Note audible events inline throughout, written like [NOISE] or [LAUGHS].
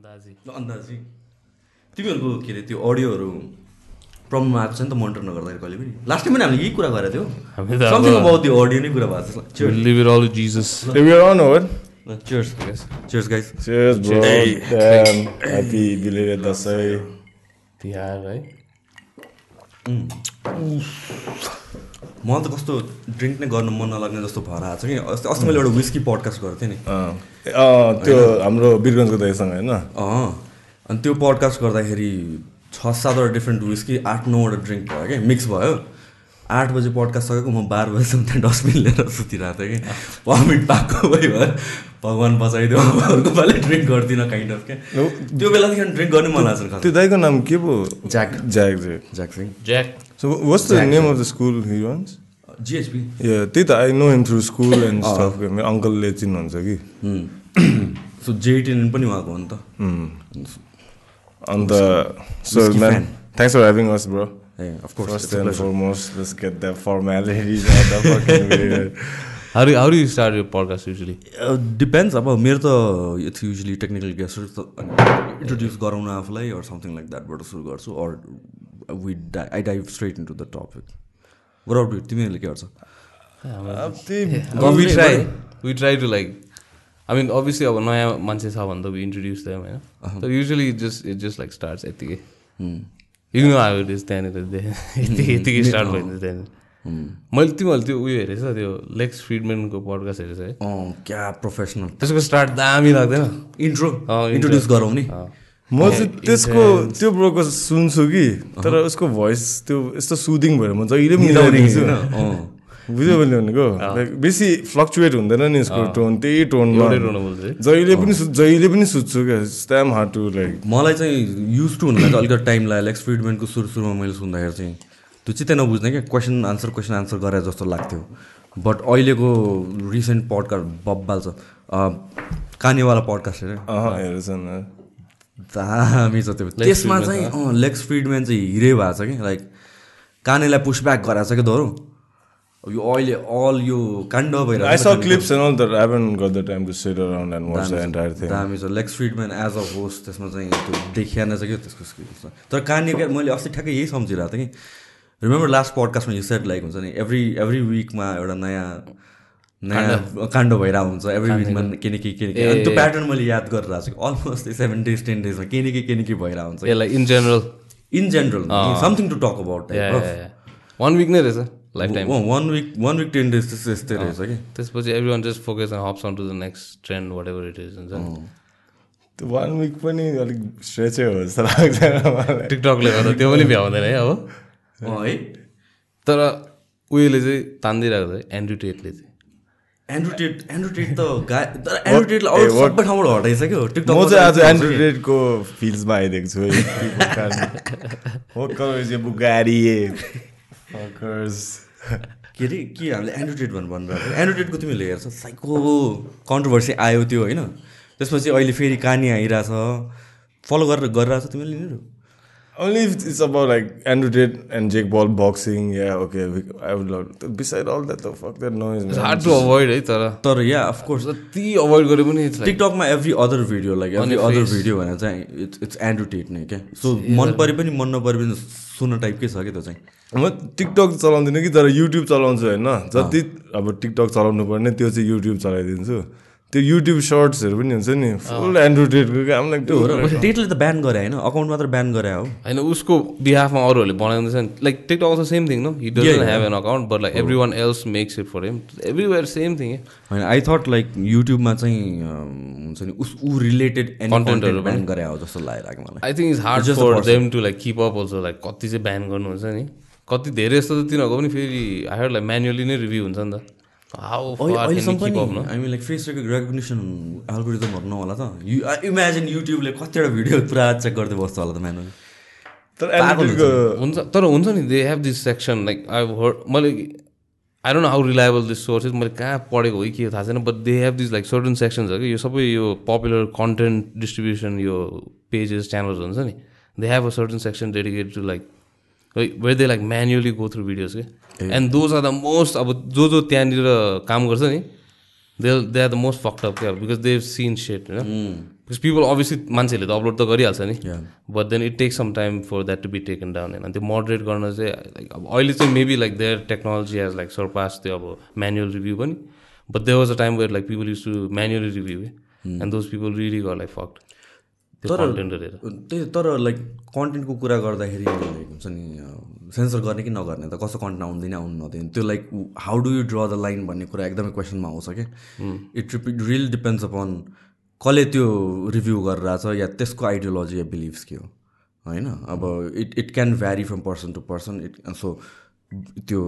अन्दाजी। अन्दाजी। तिमीहरूको के अरे त्यो अडियोहरू प्रब्लम आएको छ नि त मोनिटर नगर्दाखेरि कहिले पनि। लास्ट टाइम पनि हामीले यही कुरा गरेको थियौँ। समथिङ अबाउट त्यो अडियो नै कुरा भएको छ। Leave it all Cheers, bro. Damn. Happy belated Dasai. मलाई त कस्तो ड्रिङ्क नै गर्नु मन नलाग्ने जस्तो भएर आएको छ कि। अस्ति अस्ति मैले एउटा विस्की पडकास्ट गरेको थिएँ नि। त्यो हाम्रो वीरगन्जको दाइसँग होइन? अँ। अनि त्यो पडकास्ट गर्दाखेरि छ सातवटा डिफ्रेन्ट विस्की आठ नौवटा ड्रिङ्क भयो क्या मिक्स भयो। आठ बजी पडकास्ट सकेको म बाह्र बजीसम्म त्यहाँ डस्टबिन लिएर सुतिरहेको थिएँ कि। भमिट पाएको भयो भयो भगवान् बचाइदियो। अर्को पालि ड्रिङ्क गर्दिनँ काइन्ड अफ क्या त्यो बेलादेखि ड्रिङ्क गर्नै मन लाग्छ त्यो दाइको नाम के पो? Jack. Jack Jack Jack Singh. Jack. So what's the name of the school he once GHP या त्यही त I know him through school and stuff मेरो अङ्कलले चिन्नुहुन्छ कि सो जेटिएन पनि उहाँको हो नि त? Hmm. अन्त सो Whiskey. Man fan. Thanks for having us bro A of course first and foremost let's get the formalities of the fucking How do, how do you start your podcast usually? Depends अब मेरो त it's usually technical गेस्टहरू त introduce गराउन आफूलाई or something like द्याटबाट सुरु गर्छु or we die I dive straight into the topic गराउट तिमीहरूले के गर्छ. We try to like. I mean, obviously, अब नयाँ मान्छे छ भने त we introduce them होइन? तर usually it just it just like starts यतिकै। You know how it is त्यहाँनिर [LAUGHS] दे- यतिकै स्टार्ट भइन्छ त्यहाँनिर। मैले तिमीहरूले त्यो उयो हेरेछ त्यो लेक्स फ्रिडमेनको पडकास्ट हेरेछ है? क्या प्रोफेसनल त्यसको स्टार्ट दामी लाग्दैन। इन्ट्रो. इन्ट्रोड्युस गराउने म चाहिँ त्यसको त्यो ब्रोको सुन्छु कि तर उसको भोइस त्यो यस्तो सुदिङ भएर म जहिले पनि मिलाइदिन्छु बुझ्यो मैले भनेको? लाइक बेसी फ्लक्चुएट हुँदैन नि यसको टोन त्यही टोनमा? जहिले पनि जहिले पनि सुत्छु क्या स्ट्याम हार्ड टु लाइक मलाई चाहिँ युज टु हुनुलाई अलिकति टाइम लाग्यो। लेक्स फ्रिडमेनको सुरु सुरुमा मैले सुन्दाखेरि चाहिँ त्यो चित्तै नबुझ्ने क्या क्वेसन आन्सर क्वेसन आन्सर गरे जस्तो लाग्थ्यो। बट अहिलेको रिसेन्ट पडकास्ट बब्बाल छ। कानेवाला पडकास्ट हेरेछ न दामी छ त्यो त्यसमा चाहिँ अँ लेग्स फ्रिडम्यान चाहिँ हिरै भएको छ कि? लाइक कानेलाई पुसब्याक गराएको छ क्या दोहोरो यो अहिले अल यो काण्ड I भइरहेको saw clips and all that. I haven't got the time to sit around and watch the entire thing. दामी छ। Lex Fridman as a host त्यसमा चाहिँ त्यो देखिएन चाहिँ क्या त्यसको स्किल्स तर क्या मैले अस्ति ठ्याक्कै यही सम्झिरहेको थिएँ कि रिमेम्बर लास्ट पडकास्टमा यो सेट लाइक हुन्छ नि एभ्री एभ्री विकमा एउटा नयाँ नयाँ काण्ड भइरहेको हुन्छ एभ्री विकमा के न के के न के। अनि त्यो प्याटर्न मैले याद गरिरहेको छु। कि अलमोस्ट सेभेन डेज टेन डेजमा के न के के न के भइरहेको हुन्छ। Like in general in general something to talk about one week नै रहेछ। Lifetime one week one week ten days त्यस्तो यस्तै रहेछ कि। त्यसपछि everyone just focus hops on to the next trend whatever it is हुन्छ त्यो वान विक पनि अलिक स्ट्रेचै हो जस्तो लाग्दैन मलाई। टिकटकले गर्दा त्यो पनि भ्याउँदैन है अब। है। तर उयोले चाहिँ तान्दिरहेको छ एन्ड्रु टेटले चाहिँ। एन्ड्रोटेड एन्ड्रोटेड [LAUGHS] त गा तर एन्ड्रोटेडलाई अरू सबै ठाउँबाट हटाइसक्यो। टिकटक म चाहिँ आज एन्ड्रोइडको फिल्ड्समा आइदिएको छु है। के अरे के हामीले एन्ड्रोटेड भनेर भनिरहेको एन्ड्रोटेडको तिमीले हेर्छ साइको कन्ट्रोभर्सी आयो त्यो होइन? त्यसपछि अहिले फेरि कहानी आइरहेछ। फलो गरेर गरिरहेछ तिमीले यिनीहरू Only if it's about like Andrew Tate and Jake Paul boxing, yeah, okay. We, I would love. Beside all that, the fuck that noise, man. Hard to avoid है तर तर या अफकोर्स जति अभोइड गरे पनि it's like- टिकटकमा every other video like every your other face. Video भनेर चाहिँ it's it's एन्ड्रोटेड नै क्या सो मन परे पनि मन नपरे पनि सुन्न टाइपकै छ कि त्यो चाहिँ म टिकटक चलाउँदिनँ कि तर युट्युब चलाउँछु होइन जति अब टिकटक चलाउनु पर्ने त्यो चाहिँ युट्युब चलाइदिन्छु त्यो युट्युब सर्ट्सहरू पनि हुन्छ नि फुल एन्ड्रोइडेडको काम त्यो टेटले त ब्यान गरे होइन? अकाउन्ट मात्र ब्यान गरे हो। होइन उसको बिहाफमा अरूहरूले बनाउँदैछ नि। Like TikTok also same thing no he doesn't have an account but like everyone else makes it for him everywhere same thing होइन आई थट लाइक युट्युबमा चाहिँ अम, हुन्छ नि उस ऊ रिलेटेड एनी Contentहरू कन्टेन्ट ब्यान गरे हो जस्तो लागेको मलाई। I think it's hard for person. Them to like keep up also like कति चाहिँ ब्यान गर्नुहुन्छ नि। कति धेरै जस्तो त तिनीहरूको पनि फेरि हायर लाइक म्यानुअली नै रिभ्यू हुन्छ नि त। अहिलेसम्म पनि हामी लाइक फेस रेकग्नेसन एल्गोरिदमहरू नहोला त। यु इमेजिन युट्युबले कतिवटा भिडियो पुरा चेक गर्दै बस्छ होला त म्यानुअली तर हुन्छ तर हुन्छ नि they have this section like I heard मैले I don't how reliable this sources मैले कहाँ पढेको हो कि के हो थाहा छैन but they have this like certain sections हो कि यो सबै यो पपुलर कन्टेन्ट डिस्ट्रिब्युसन यो पेजेस च्यानल्स हुन्छ नि। They have a certain section dedicate to like way they like manually go through videos के and those are the most अब जो जो त्यहाँनिर काम गर्छ नि they they are the most fucked up क्या बिकज दे सिन सेट होइन बिकज पिपल अभियसली मान्छेहरूले त अपलोड त गरिहाल्छ नि. But then it take some time for that to be taken down होइन त्यो मोडरेट गर्न चाहिँ लाइक अब अहिले चाहिँ maybe like there technology has like surpass त्यो अब म्यानुअल रिभ्यू पनि but there was a time where like people use to manually review and those people really गर लाइक फक्ड हेरेर। त्यही तर लाइक कन्टेन्टको कुरा गर्दाखेरि हुन्छ नि सेन्सर गर्ने कि नगर्ने त कस्तो कन्टेन्ट आउँदैन आउनु नदिने। त्यो like how do you draw the line भन्ने कुरा एकदमै क्वेसनमा आउँछ कि इट रियल डिपेन्ड्स अपन कसले त्यो रिभ्यू गरिरहेछ या त्यसको आइडियोलोजी या बिलिभ्स के हो होइन? अब it it can vary from person to person it so त्यो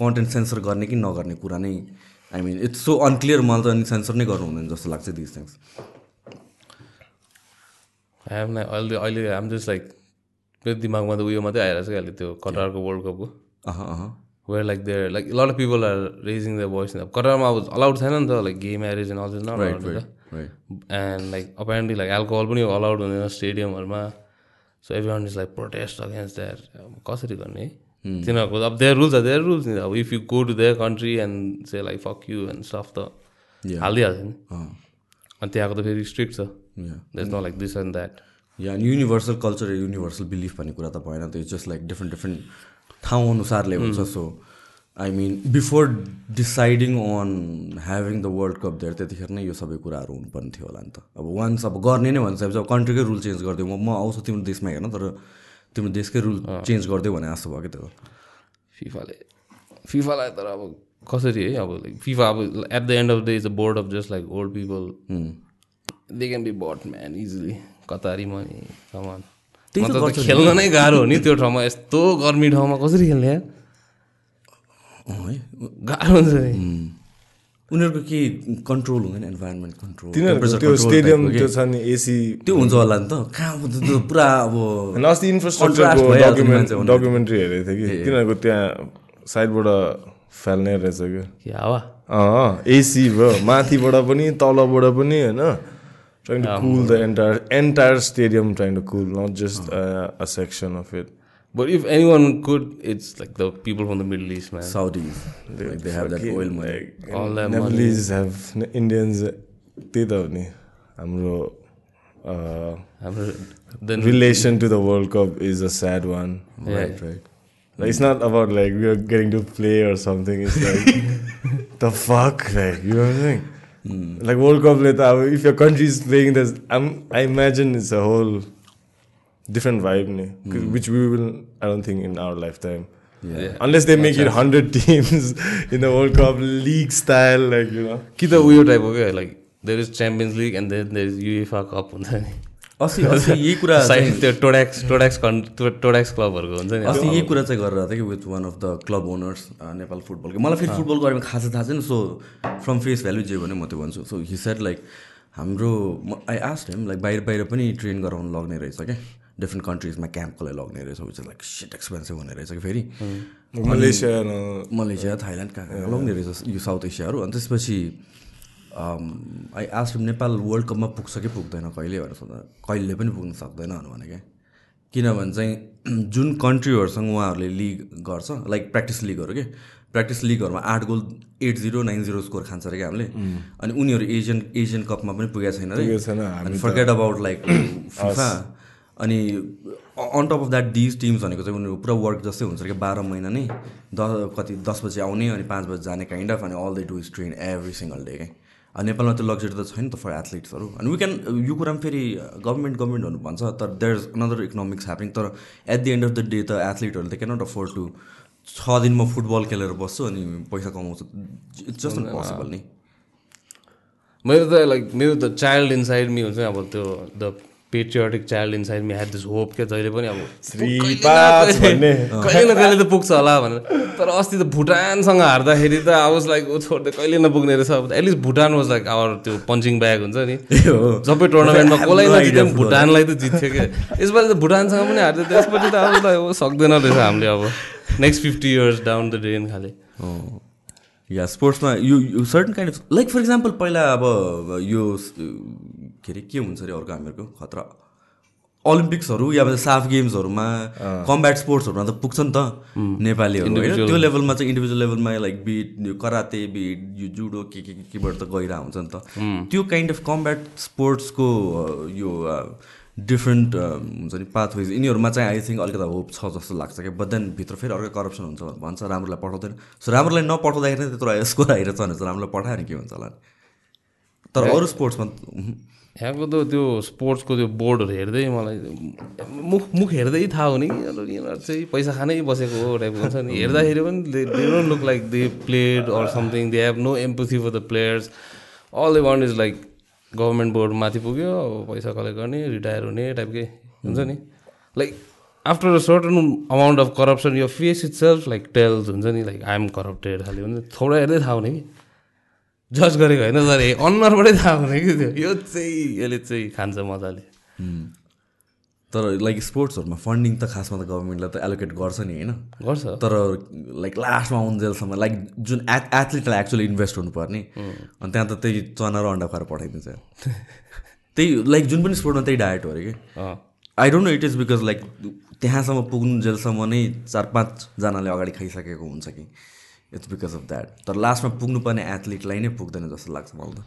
कन्टेन्ट सेन्सर गर्ने कि नगर्ने कुरा नै I mean it's so unclear मलाई त अनि सेन्सर नै गर्नु हुँदैन जस्तो लाग्छ दिस थिङ्स हेभ न अहिले अहिले आम जस्ट लाइक मेरो दिमागमा त उयो मात्रै आइरहेको छ अहिले त्यो कटारको वर्ल्ड कपको where like there like lot of people are raising the voice कटारमा अब अलाउड छैन नि त like gay marriage and all not and like apparently like alcohol पनि अलाउड हुँदैन स्टेडियमहरूमा so everyone is like protest against that कसरी गर्ने? है तिनीहरूको अब देयर रुल्स देयर रुल्स नि अब if you go to their country and say like fuck you and stuff त. हालिदिइहाल्छ नि। अनि त्यहाँको त फेरि स्ट्रिक्ट छ। That's not like this and that yeah universal culture universal belief भन्ने कुरा त भएन त्यो जस्ट लाइक डिफ्रेन्ट डिफ्रेन्ट ठाउँ अनुसारले हुन्छ so I mean before deciding on having the World Cup there त्यतिखेर नै यो सबै कुराहरू हुनुपर्ने थियो होला नि त अब वान्स अब गर्ने नै भन्छ अब कन्ट्रीकै रुल चेन्ज गरिदियो म म आउँछु तिम्रो देशमा हेर्न तर तिम्रो देशकै रुल चेन्ज गरिदियो भने जस्तो भयो कि त्यो फिफाले फिफालाई तर अब कसरी है अब लाइक फिफा अब at the end of the is a board of just like old people they can be but man easily Qatari money सामान त्यही त मतलब त खेल्न नै गाह्रो हो नि त्यो ठाउँमा। यस्तो गर्मी ठाउँमा कसरी खेल्ने है गाह्रो हुन्छ नि। उनीहरूको के कन्ट्रोल हुँदैन इन्भाइरोमेन्ट कन्ट्रोल त्यो स्टेडियम त्यो छ नि एसी त्यो हुन्छ होला नि त। कहाँ त्यो- पुरा अब अस्ति इन्फ्रास्ट्रक्चरको डकुमेन्ट डकुमेन्ट्री हेरेको थिएँ कि। तिनीहरूको त्यहाँ साइडबाट फाल्ने रहेछ क्या के हावा? अँ एसी भयो माथिबाट पनि तलबाट पनि होइन? Trying to cool the entire entire stadium trying to cool not just a section of it but if any one could it's like the people from the middle east man Saudis. Like they have that oil money. All that Nepalese have Indians त्यही त हो नि हाम्रो हाम्रो then relation to the world cup is a sad one Right, right. Like it's not about like we are getting to play or something. It's like [LAUGHS] the fuck, like you know what I'm saying? Like World Cup let's say if your country is playing this, I imagine it's a whole different vibe, ne? Hmm. Which we will, I don't think, in our lifetime. Unless they make it 100 [LAUGHS] teams in the World Cup league style, like, you know. Kita uyo type of like, there is Champions League and then there is UEFA Cup. [LAUGHS] अस्ति अस्ति यही कुरा [LAUGHS] त्यो टोड्याक्स टोड्याक्स कन् टोड्याक्स क्लबहरूको हुन्छ नि। अस्ति यही कुरा चाहिँ गरिरहेको थिएँ कि with one of the club owners Nepal फुटबलको मलाई फेरि फुटबलको बारेमा खासै थाहा छैन सो फ्रम फेस भ्याल्यु जे भने म त्यो भन्छु। सो हि सेड लाइक हाम्रो आई आस्ट हेम लाइक बाहिर बाहिर पनि ट्रेन गराउनु लग्ने रहेछ क्या? डिफ्रेन्ट कन्ट्रिजमा क्याम्पको लागि लग्ने रहेछ विच लाइक सिट एक्सपेन्सिभ हुने रहेछ कि फेरि? uh, मलेसिया थाइल्यान्ड कहाँ कहाँ लगाउने रहेछ यो साउथ एसियाहरू। अनि त्यसपछि आई आस्ट नेपाल वर्ल्ड कपमा पुग्छ कि पुग्दैन? कहिले भनेर सोध्दा कहिले पनि पुग्न सक्दैन भने क्या किनभने चाहिँ [CLEARS THROAT] जुन कन्ट्रीहरूसँग उहाँहरूले लिग गर्छ लाइक प्र्याक्टिस लिगहरू के? प्र्याक्टिस लिगहरूमा आठ goal eight zero nine zero score खान्छ अरे क्या हामीले? अनि उनीहरू एसियन एसियन कपमा पनि पुगेको छैन अरे। फर्गेट अबाउट लाइक फिफा अनि on top of that these teams भनेको चाहिँ उनीहरू पुरा वर्क जस्तै हुन्छ कि? बाह्र महिना नै दस कति दस बजी आउने अनि पाँच बजी जाने काइन्ड अफ अनि all they do is train every single day क्या नेपालमा त्यो लग्जरी त छैन त फर एथलिट्सहरू। अनि वी क्यान यो कुरा पनि फेरि गभर्मेन्ट गभर्मेन्टहरू भन्छ तर there is another economics happening तर at the end of the day त एथलिटहरूले त क्यानट अफोर्ड टु छ दिन म फुटबल खेलेर बस्छु अनि पैसा कमाउँछु। इट्स जस्ट नट पोसिबल नि। मेरो त लाइक मेरो त चाइल्ड इनसाइड मी हुन्छ अब त्यो the patriotic child inside me had this hope क्या जहिले पनि अब कहिले न कहिले त पुग्छ होला भनेर। तर अस्ति त भुटानसँग हार्दाखेरि त आवाज लाइक ओ छोड्दै कहिले नपुग्ने रहेछ? At least Bhutan was like our त्यो पन्चिङ ब्याग हुन्छ नि। [LAUGHS] हो सबै टुर्नामेन्टमा [LAUGHS] कसलाई नजित्यो पनि भुटानलाई त जित्थ्यो क्या यसपालि त भुटानसँग पनि हार्थ्यो त्यसपछि त अब ओ सक्दैन रहेछ हामीले अब। Next fifty years down the drain खाले। या स्पोर्ट्समा यो यो certain kind of like for example पहिला अब यो स- के अरे के हुन्छ अरे अर्को हामीहरूको? खतरा। ओलम्पिक्सहरू या साफ गेम्सहरूमा कम्ब्याट स्पोर्ट्सहरूमा त पुग्छ नि त नेपालीहरू होइन त्यो लेभलमा चाहिँ इन्डिभिजुअल लेभलमा like be it karate be it यो जुडो के के केबाट त गइरहेको हुन्छ नि त। त्यो काइन्ड अफ कम्ब्याट स्पोर्ट्सको यो डिफ्रेन्ट हुन्छ नि पाथवेज यिनीहरूमा चाहिँ आई थिङ्क अलिकति होप छ जस्तो लाग्छ कि बट देन भित्र फेरि अर्कै करप्सन हुन्छ भनेर भन्छ। राम्रोलाई पठाउँदैन। सो राम्रोलाई नपठाउँदाखेरि नै त्यत्रो स्कोर आइरहेछ भने चाहिँ राम्रोलाई पठायो भने के हुन्छ होला तर अरू स्पोर्ट्समा यहाँको त त्यो स्पोर्ट्सको त्यो बोर्डहरू हेर्दै मलाई मुख मुख हेर्दै थाहा हुने कि यिनीहरू चाहिँ पैसा खानै बसेको हो टाइपको हुन्छ नि। हेर्दाखेरि पनि they don't look like they played or something they have no empathy for the players all they want is like government board माथि पुग्यो अब पैसा कलेक्ट गर्ने रिटायर हुने टाइपकै हुन्छ नि। Like after a certain amount of corruption यो face itself like tells हुन्छ नि लाइक आइएम करप्टेड खालि हुन्छ। थोडा हेर्दै थाहा हुने। कि जज गरेको होइन तर अनुहारबाटै थाहा हुने कि त्यो? यो चाहिँ यसले चाहिँ खान्छ मजाले। तर लाइक स्पोर्ट्सहरूमा फन्डिङ त खासमा त गभर्मेन्टले त एलोकेट गर्छ नि होइन? गर्छ। तर लाइक लास्टमा आउन्जेलसम्म लाइक जुन एथ एथलिटलाई एक्चुअली इन्भेस्ट हुनुपर्ने अनि त्यहाँ त त्यही चना र अन्डा खुवाएर पठाइदिन्छ। त्यही लाइक जुन पनि स्पोर्टमा त्यही डायट हो अरे कि? I don't know it is because like त्यहाँसम्म पुग्नु जेलसम्म नै चार पाँचजनाले अगाडि खाइसकेको हुन्छ कि? इट्स बिकज अफ द्याट तर लास्टमा पुग्नुपर्ने एथलिटलाई नै पुग्दैन जस्तो लाग्छ मलाई त।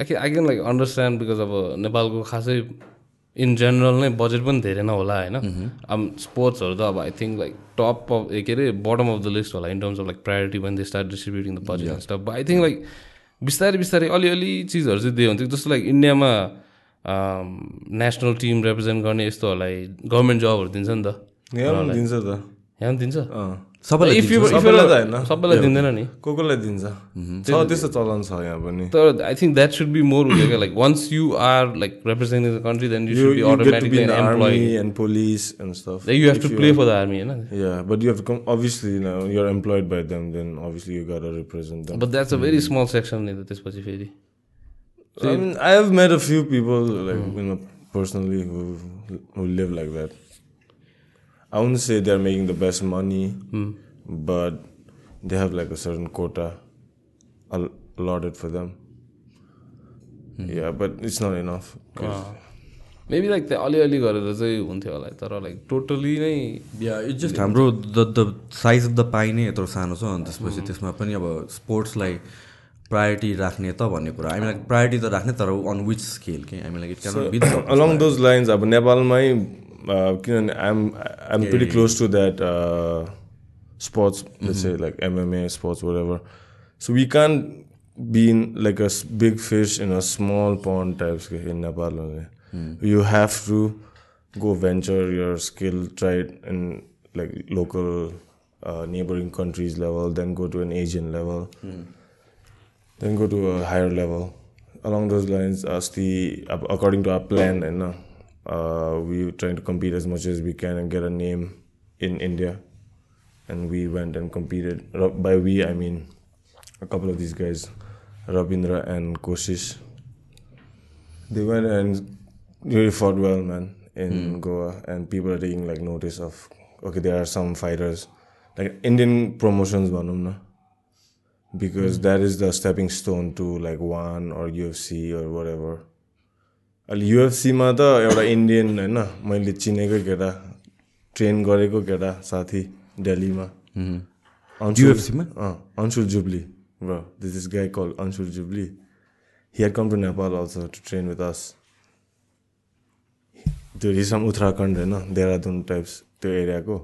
I I can like understand because अब नेपालको खासै इन जेनरल नै बजेट पनि धेरै नै होला होइन? अब स्पोर्ट्सहरू त अब I think like top of के अरे बटम अफ द लिस्ट होला in terms of like priority पनि they start distributing the budget stuff I think like बिस्तारै बिस्तारै अलिअलि चिजहरू चाहिँ दियो हुन्थ्यो जस्तो लाइक इन्डियामा नेसनल टिम रिप्रेजेन्ट गर्ने यस्तोहरूलाई गभर्मेन्ट जबहरू दिन्छ नि त। यहाँ दिन्छ त। यहाँ पनि दिन्छ? सबैलाई दिँदैन नि। को कोलाई दिन्छ। mhm। त्यस्तो चलन छ यहाँ पनि। तर I think that should be more उयो like once you are like representing the country then you and police and stuff you have to play for the army होइन but you have come obviously you are employed by them then obviously you gotta represent but that's a very small section नि त त्यसपछि फेरि I have made a few people like personally who live like that I wouldn't say they're making the best money, but they have like a certain quota al- allotted for them. Yeah, but it's not enough. 'cause- maybe like त्यो अलिअलि गरेर चाहिँ हुन्थ्यो होला तर like totally नै या it just हाम्रो the the size of the pie नै यत्रो सानो छ अनि त्यसपछि त्यसमा पनि अब स्पोर्ट्सलाई प्रायोरिटी राख्ने त भन्ने कुरा। हामीलाई प्रायोरिटी त राख्ने तर अन विच स्केल के? हामीलाई it can along those lines अब नेपालमै uh, I'm I'm yeah, pretty yeah, close yeah. to that uh, sports. Let's say mm-hmm. like MMA, sports, whatever. So we can't be in like a big fish in a small pond type in Nepal. Mm. You have to go venture your skill, try it in like local uh, neighboring countries level, then go to an Asian level, mm. then go to a higher level. Along those lines, uh, as the uh, according to our plan, and uh, we were trying to compete as much as we can and get a name in India. And we went and competed. By we, I mean a couple of these guys, Rabindra and Koshish. They went and really fought well, man, in mm. Goa. And people are taking like notice of, okay, there are some fighters. Like Indian promotions, Banumna. Because mm. that is the stepping stone to like one or UFC or whatever अहिले युएफसीमा त एउटा Indian होइन मैले चिनेकै केटा train गरेको केटा साथी दिल्लीमा। UFC-मा? अँ Anshul Jubli. Bro this is guy call Anshul Jubli. He had come to Nepal also to train with us त्यो रिसम उत्तराखण्ड होइन देहरादुन टाइप्स त्यो एरियाको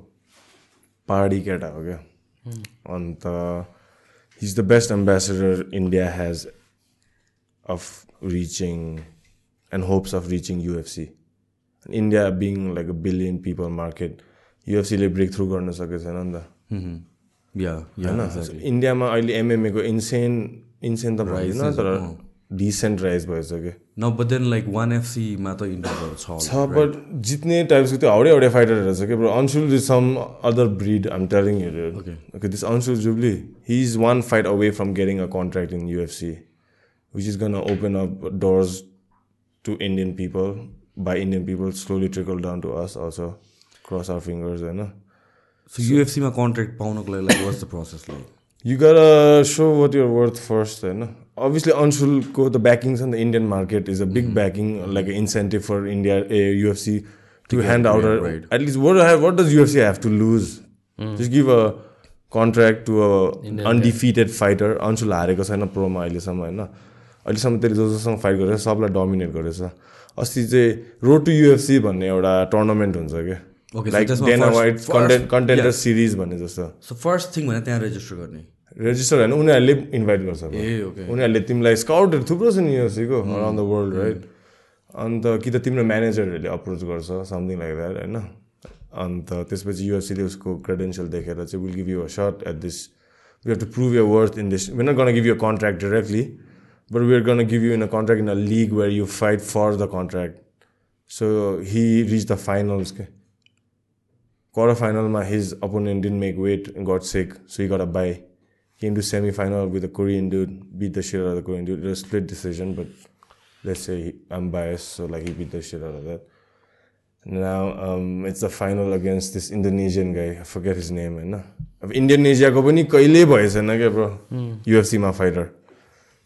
पहाडी केटा हो क्या। अन्त he's the best ambassador India has of reaching and hopes of reaching UFC. And India being like a billion people market, UFC ले ब्रेक थ्रु गर्न सकेको छैन नि त होइन इन्डियामा अहिले एमएमएको इन्सेन इन्सेन त भएन तर डिसेन्ट राइज भइसक्यो न बट देन लाइक वान एफसीमा त इन्डियाहरू छ। छ बट जित्ने टाइप्सको त्यो हाउडे हाउडे फाइटरहरू छ कि bro Anshul is some other breed I'm telling you Okay. okay this Anshul Jubilee he is one fight away from getting a contract in UFC which is gonna open up doors to Indian people by Indian people slowly trickle down to us also cross our fingers you know so युएफसीमा contract पाउनको लागि like what's the process like you gotta show what you're worth first you know obviously Anshulको the backings on the Indian market is a big backing like an incentive for India uh, UFC to hand out a right. at least what have what does UFC have to lose? Just give a contract to a undefeated fighter. Anshul हारेको छैन प्रोमा अहिलेसम्म होइन अहिलेसम्म त्यसले जो जोसँग fight गरेछ सबलाई dominate गरेछ। अस्ति चाहिँ रोड टु युएफसी भन्ने एउटा टुर्नामेन्ट हुन्छ क्या like White content contender. Series भन्ने जस्तो। सो फर्स्ट थिङ भने त्यहाँ रेजिस्टर गर्ने। रेजिस्टर होइन उनीहरूले इन्भाइट गर्छ उनीहरूले तिमीलाई स्काउटहरू थुप्रो छ नि युएफसीको अराउन्ड द वर्ल्ड राइट अन्त कि त तिम्रो म्यानेजरहरूले अप्रोच गर्छ समथिङ लाइक द्याट होइन? अन्त त्यसपछि युएफसीले उसको क्रेडेन्सियल देखेर चाहिँ will give you a shot at this we have to prove your worth in this we not gonna give you contract directly but we are gonna give you in a contract in a league where you fight for the contract so he reach the finals के quarter final my his opponent didn't make weight and got sick so he got a bye came to semi final with a korean dude beat the shit out of the korean dude it was a split decision but let's say he, i'm biased so like he beat the shit out of that now um, it's the final against this indonesian guy i forget his name होइन अब इन्डोनेसियाको पनि कहिल्यै भए छैन क्या bro युएफसीमा fighter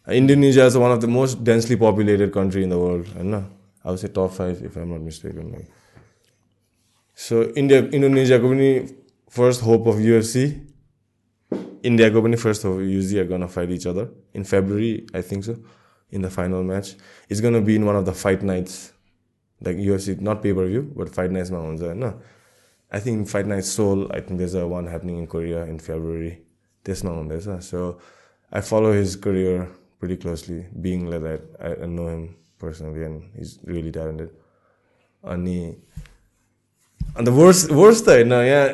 Indonesia is one of the most densely populated country in the world होइन अब चाहिँ top five if I'm not mistaken like so India इन्डोनेसियाको पनि फर्स्ट होप अफ युएफसी इन्डियाको पनि first hope UG are gonna fight each other in February I think so in the final match it's gonna be in one of the fight nights like UFC not pay per view but fight नाइट्समा हुन्छ होइन I think fight night Seoul I think there's a one happening in Korea in February त्यसमा हुँदैछ so I follow his career pretty closely being like that I know him personally and is really talented अनि अन्त worse worse त होइन यहाँ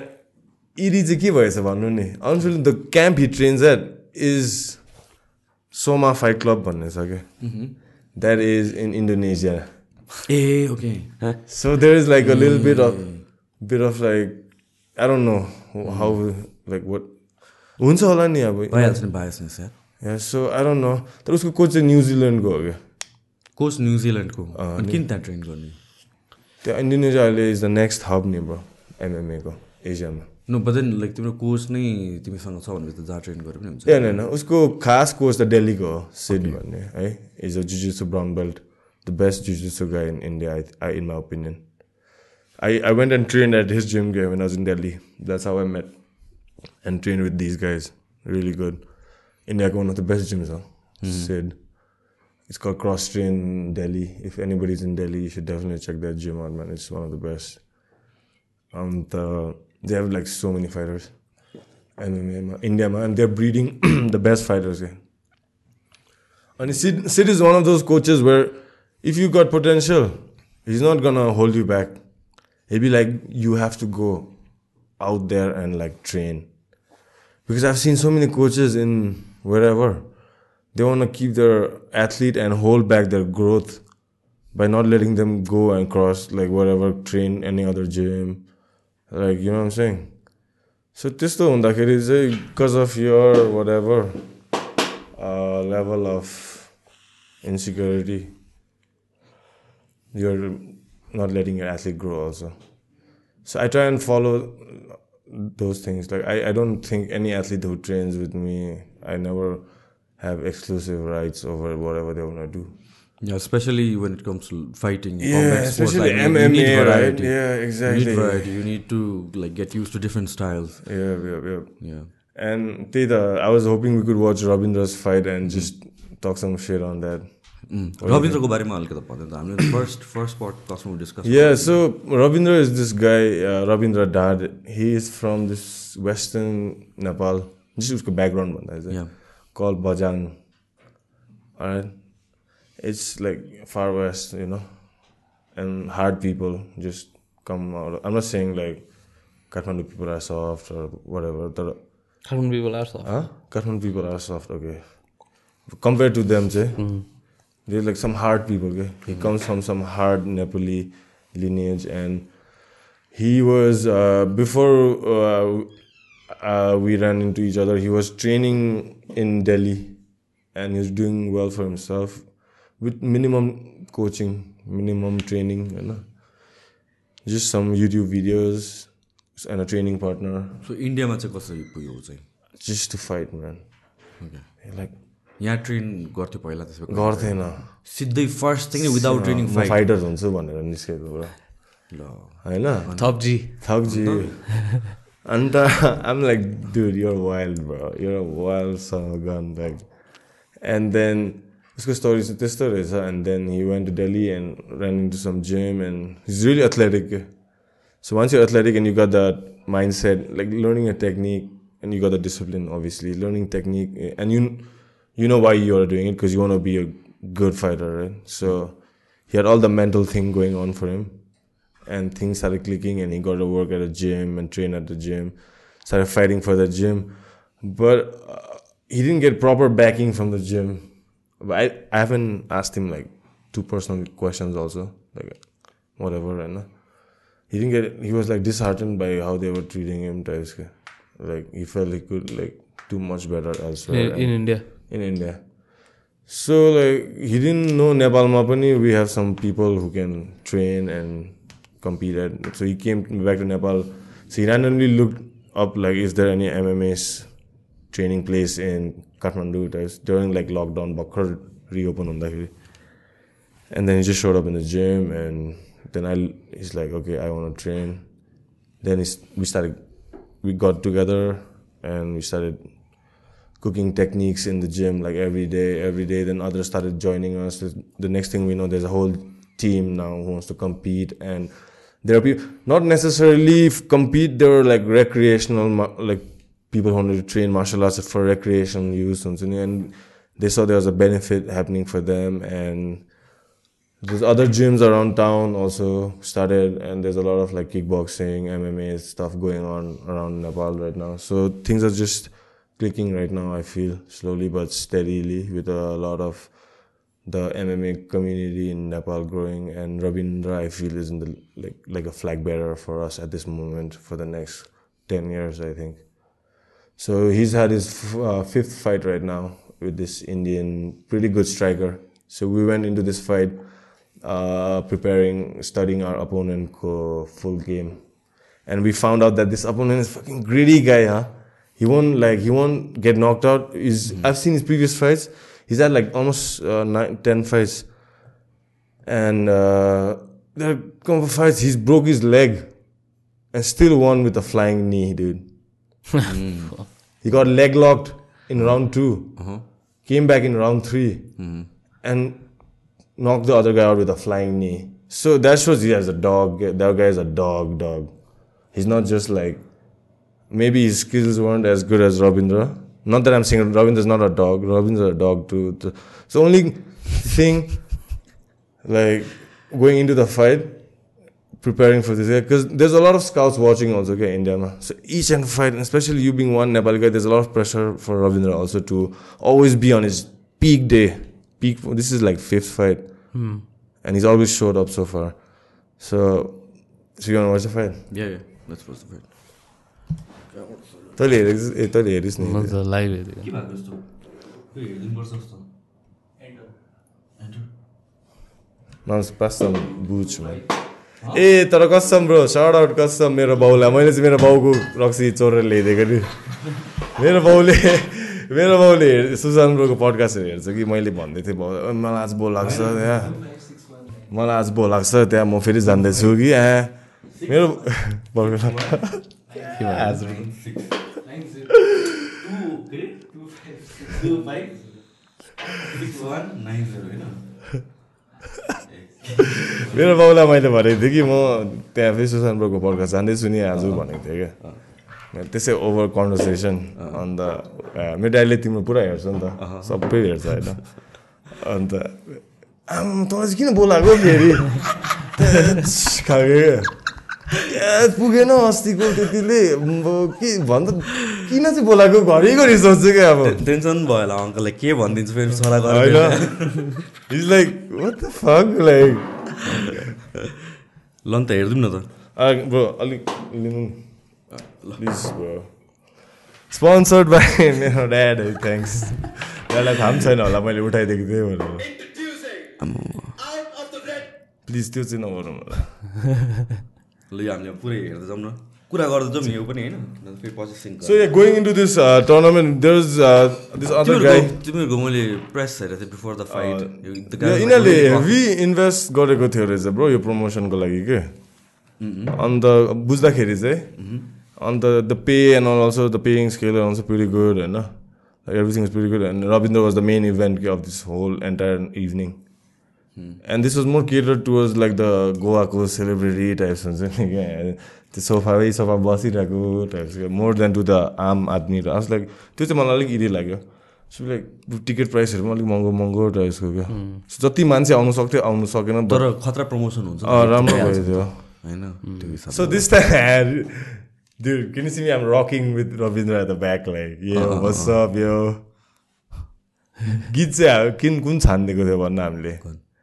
इरी चाहिँ के भएछ भन्नु नि Anshul the camp he trains at is सोमा फाइट क्लब भन्ने छ क्या that is in Indonesia A okay So there is like a little bit of bit of like I don't know how like what. हुन्छ होला नि अब भइहाल्छ नि बायसनेस या Yeah, so I don't know. तर उसको कोच चाहिँ न्युजिल्यान्डको हो क्या कोच न्युजिल्यान्डको अनि किन त्यहाँ ट्रेन गर्ने त्यो इन्डोनेसिया अहिले इज द नेक्स्ट हब नि ब्रो एमएमएको एसियामा नो बदेन लाइक तिम्रो कोच नै तिमीसँग छ भनेपछि त जहाँ ट्रेन गरे पनि हुन्छ ए होइन होइन उसको खास कोच त दिल्लीको हो सिड भन्ने है is a जुजुसु brown belt the best जुजुसु गाई in India I in my opinion I I went and train at his gym gay when आज in Delhi that's how I met and train with these guys really good India one of the best gyms, huh? Mm. Sid. It's called Cross Train Delhi. If anybody's in Delhi, you should definitely check that gym out, man. It's one of the best. Um, and uh, they have like so many fighters. MMA, man. India, man. They're breeding [CLEARS THROAT] the best fighters. Yeah. And Sid, Sid is one of those coaches where if you got potential, he's not gonna hold you back. He'll be like, you have to go out there and like train. Because I've seen so many coaches in wherever they want to keep their athlete and hold back their growth by not letting them go and cross like whatever train any other gym like you know what i'm saying so त्यस्तो हुँदाखेरि चाहिँ because of your whatever uh, level of insecurity you're not letting your athlete grow also so i try and follow those things like I, I don't think any athlete who trains with me i never have exclusive rights over whatever they want to do Yeah, especially when it comes to fighting. Yeah, combat sports, especially like, you- you need MMA, right? variety. Yeah, You exactly. need variety. You need to like get used to different styles. yeah yeah yeah Yeah. and Tita, i was hoping we could watch ravindra's fight and just talk some shit on that रविन्द्रको बारेमा अलिकति भन्यो त हामीले first first पट कसमा discuss Yeah, so Ravindra is this guy, uh, Ravindra Dad. He is from this western जस्तो उसको background भन्दाखेरि चाहिँ call Bajhang it's like far west you know and hard people just come I'm not saying like Kathmandu people are soft whatever तर Kathmandu people are soft Kathmandu people are soft okay compare to them चाहिँ they like some hard people के he comes from some hard Nepali lineage and he was uh, before uh, we ran into each other. He was training in Delhi, and he was doing well for himself with minimum coaching, minimum training, you know. Just some YouTube videos and a training partner, इन्डियामा चाहिँ कसरी पुग्यो ऊ चाहिँ just to fight, man. Okay. Like यहाँ train गर्थ्यो पहिला त्यसो गर्थेन सिधै first thing without training fighter हुन्छु भनेर निस्केको ल होइन थप जी थकजी अन्त आम like dude you're wild bro you're wild son gun like and then उसको स्टोरी चाहिँ त्यस्तो रहेछ and then he went to Delhi and ran into some gym and he's really athletic के So once you're athletic and you got that mindset, like learning a technique and you got the discipline, obviously learning technique, eh, and you you know why you are doing it because you want to be a good fighter, right? So he had all the mental thing going on for him, and things started clicking, and he got to work at a gym and train at the gym, started fighting for the gym, but uh, he didn't get proper backing from the gym. But I, I haven't asked him like two personal questions also, like whatever, and. Uh, he didn't get he was like disheartened by how they were treating him like he felt he could like do much better elsewhere in, in India. in India. So like he didn't know Nepal Mapani we have some people who can train and competed. So he came back to Nepal. So he randomly looked up like, is there any MMA's training place in Kathmandu? It during like lockdown, Bakr reopened on that. And then he just showed up in the gym, and then I he's like, okay, I want to train. Then we started, we got together, and we started cooking techniques in the gym like every day, every day. Then others started joining us. The next thing we know, there's a whole team now who wants to compete and and there are people not necessarily compete there were like recreational like people who wanted to train martial arts for recreational use and they saw there was a benefit happening for them and there's other gyms around town also started and there's a lot of like kickboxing mma stuff going on around nepal right now. So things are just clicking right now i feel slowly but steadily with a lot of the mma community in nepal growing and rabindra i feel is in the like like a flag bearer for us at this moment for the next 10 years i think so he's had his uh, fifth fight right now with this indian pretty good striker so we went into this fight uh, preparing, studying our opponent full game, and we found out that this opponent is fucking greedy guy, huh? He won't like he won't get knocked out. He's I've seen his previous fights. He's had like almost uh, nine, ten fights, and uh, there are a couple fights he's broke his leg, and still won with a flying knee, dude. He got leg locked in round 2 came back in round 3 and knocked the other guy out with a flying knee. So that shows he has a dog. That guy is a dog, dog. He's not just like maybe his skills weren't as good as Robindra. Not that I'm saying Robindra's not a dog. Robindra's a dog too. The the only thing, like going into the fight, preparing for this because there's a lot of scouts watching also okay India ma. so each and fight especially you being one Nepali guy there's a lot of pressure for Ravindra also to always be on his peak day peak this is like fifth fight hmm. and he's always showed up so far so so you wanna watch the fight Yeah, yeah. Let's watch the fight. तैँले हेरेको ए तैँले हेरिस् म नि त live हेरेको। बुझ ए तर कसम ब्रो सर्ट आउट कसम मेरो बाउलाई। मैले चाहिँ मेरो बाउको रक्सी चोरेर ल्याइदिएको नि। मेरो बाउले मेरो बाउले हेर सुशान्त ब्रोको पडकास्टहरू हेर्छ कि? मैले भन्दै थिएँ बाउ "ओ, मलाई आज बो लाग्छ त्यहाँ मलाई आज बो लाग्छ त्यहाँ। म फेरि जान्दैछु कि यहाँ। मेरो [LAUGHS] मेरो बाउलाई मैले भनेको थिएँ कि म त्यहाँ फेरि सुशान्त ब्रोको पडकास्ट जाँदैछु नि आज भनेको थिएँ क्या। त्यसै ओभर कन्भर्सेसन अन्त मेरो ड्याडीले तिम्रो पुरा हेर्छ नि त। सबै हेर्छ होइन। अन्त आम्म, तँलाई चाहिँ किन बोलाएको फेरि? [LAUGHS] खाएको क्या। पुगेन अस्तिको त्यतिले। अब के भन्छ किन चाहिँ बोलाएको? घरिघरि सोध्छु क्या अब। टेन्सन भयो होला अङ्कललाई। के भनिदिन्छु फेरि छोरा होइन। Is like what the fuck like ल नि त हेरिदिउँ न त। ब्रो अलिक लिनु। प्लिज ब्रो स्पोन्सर्ड बाई मेरो ड्याड है थ्याङ्क्स त्यसलाई थाहा पनि छैन होला मैले उठाइदिएको थिएँ भनेर। प्लिज त्यो चाहिँ नगरौँ होला। [LAUGHS] ल यो हामीले पुरै हेर्दै जाउँ न। कुरा गर्दै जाउँ यो पनि होइन। फेरि पछि since so going into this uh, tournament, there's uh, this other guy. तिमीहरूको मैले प्रेस हेरेको थिएँ बिफोर द फाइट यिनीहरूले हेभी इन्भेस्ट गरेको थियो रहेछ ब्रो यो प्रमोसनको लागि के? अन्त बुझ्दाखेरि चाहिँ अन्त the pay and also the paying scale also pretty good होइन? Everything is pretty good and Ravindra was the main event of this whole entire evening and this was more cater towards like the गोवाको celebrity types हुन्छ नि क्या त्यो सोफामै sofa बसिरहेको types more than to the आम आदमी र like त्यो चाहिँ मलाई अलिक इरी लाग्यो। सो लाइक टिकट प्राइसहरू पनि अलिक महँगो महँगो टाइप्सको क्या। So जति मान्छे आउनु सक्थ्यो आउनु सकेन। but- तर खतरा प्रमोसन हुन्छ। राम्रो भयो त्यो होइन त्यो हिसाबले। So this time, [LAUGHS] dude, can you see me? I'm rocking with Ravindra at the back, like, yo, what's up, yo? [LAUGHS] गीत चाहिँ किन कुन छानिदिएको थियो भन्न हामीले?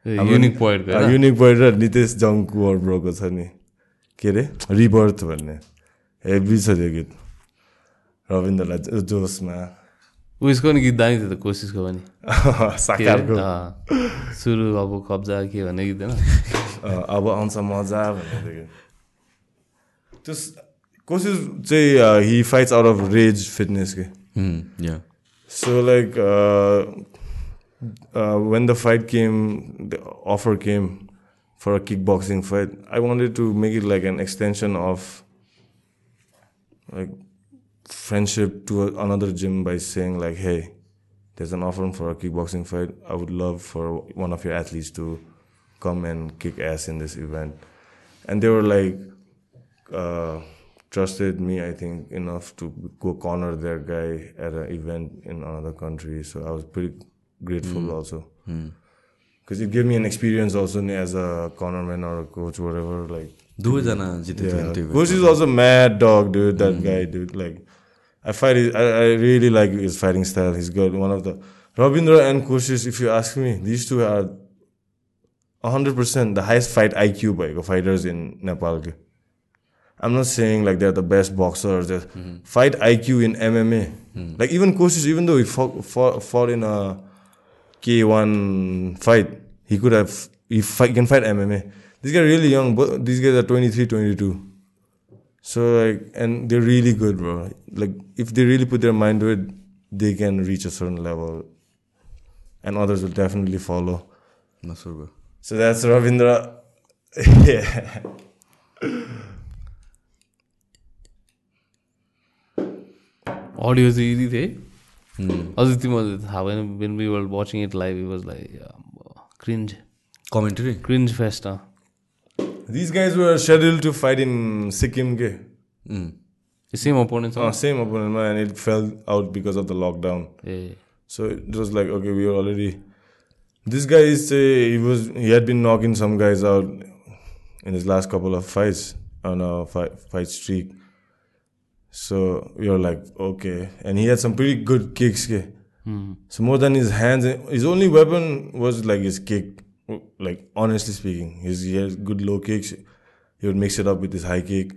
युनिक पोइन्ट युनिक पोइन्ट र नितेश जङ्कु ब्रोको छ नि। के अरे? रिबर्थ भन्ने। हेभी छ त्यो गीत। रविन्द्रलाई जोसमा उयसको नि गीत दामी थियो त कोसिसको पनि। [LAUGHS] साकारको। सुरु अब कब्जा के भन्ने गीत होइन? अब आउँछ मजा भन्ने। त्यो स- कोसिस चाहिँ he fights out of rage fitness के। Hmm, yeah. Uh, when the fight came, the offer came for a kickboxing fight. I wanted to make it like an extension of like friendship to a- another gym by saying like, hey, there's an offer for a kickboxing fight. I would love for one of your athletes to come and kick ass in this event. And they were like, uh, trusted me, I think, enough to go corner their guy at an event in another country. So I was pretty grateful also. Because it gave me an experience also as a cornerman or a coach, whatever. Like, दुवैजना जितेको थियो नि त्यो coach is also mad dog, dude. That guy, dude. Like, I fight. His, I, I really like his fighting style. He's got one of the Ravindra and Koshis. If you ask me, these two are hundred percent the highest fight IQ by fighters in Nepal. ke. I'm not saying like they're the best boxers. They're fight IQ in MMA. Like even Koshis, even though he fought, fought, fought in a K1 fight, he could have he fight, can fight MMA. These guys are really young. But these guys are 23, 22. So like, and they're really good, bro. Like, if they really put their mind to it, they can reach a certain level, and others will definitely follow. नसुर भयो So that's Ravindra. [LAUGHS] yeah. Audio चाहिँ यदि Mm. Aditi when, we were watching it live, it was like um, cringe. Commentary? Cringe festa. These guys were scheduled to fight in Sikkim. Mm. The same opponent. Oh, same opponent, and it fell out because of the lockdown. So it was like, okay, we are already. This guy uh, he was he had been knocking some guys out in his last couple of fights on a fight, fight streak. So we were like, okay, and he had some pretty good kicks. ke. So more than his hands, his only weapon was like his kick. Like honestly speaking, his he has good low kicks. He would mix it up with his high kick.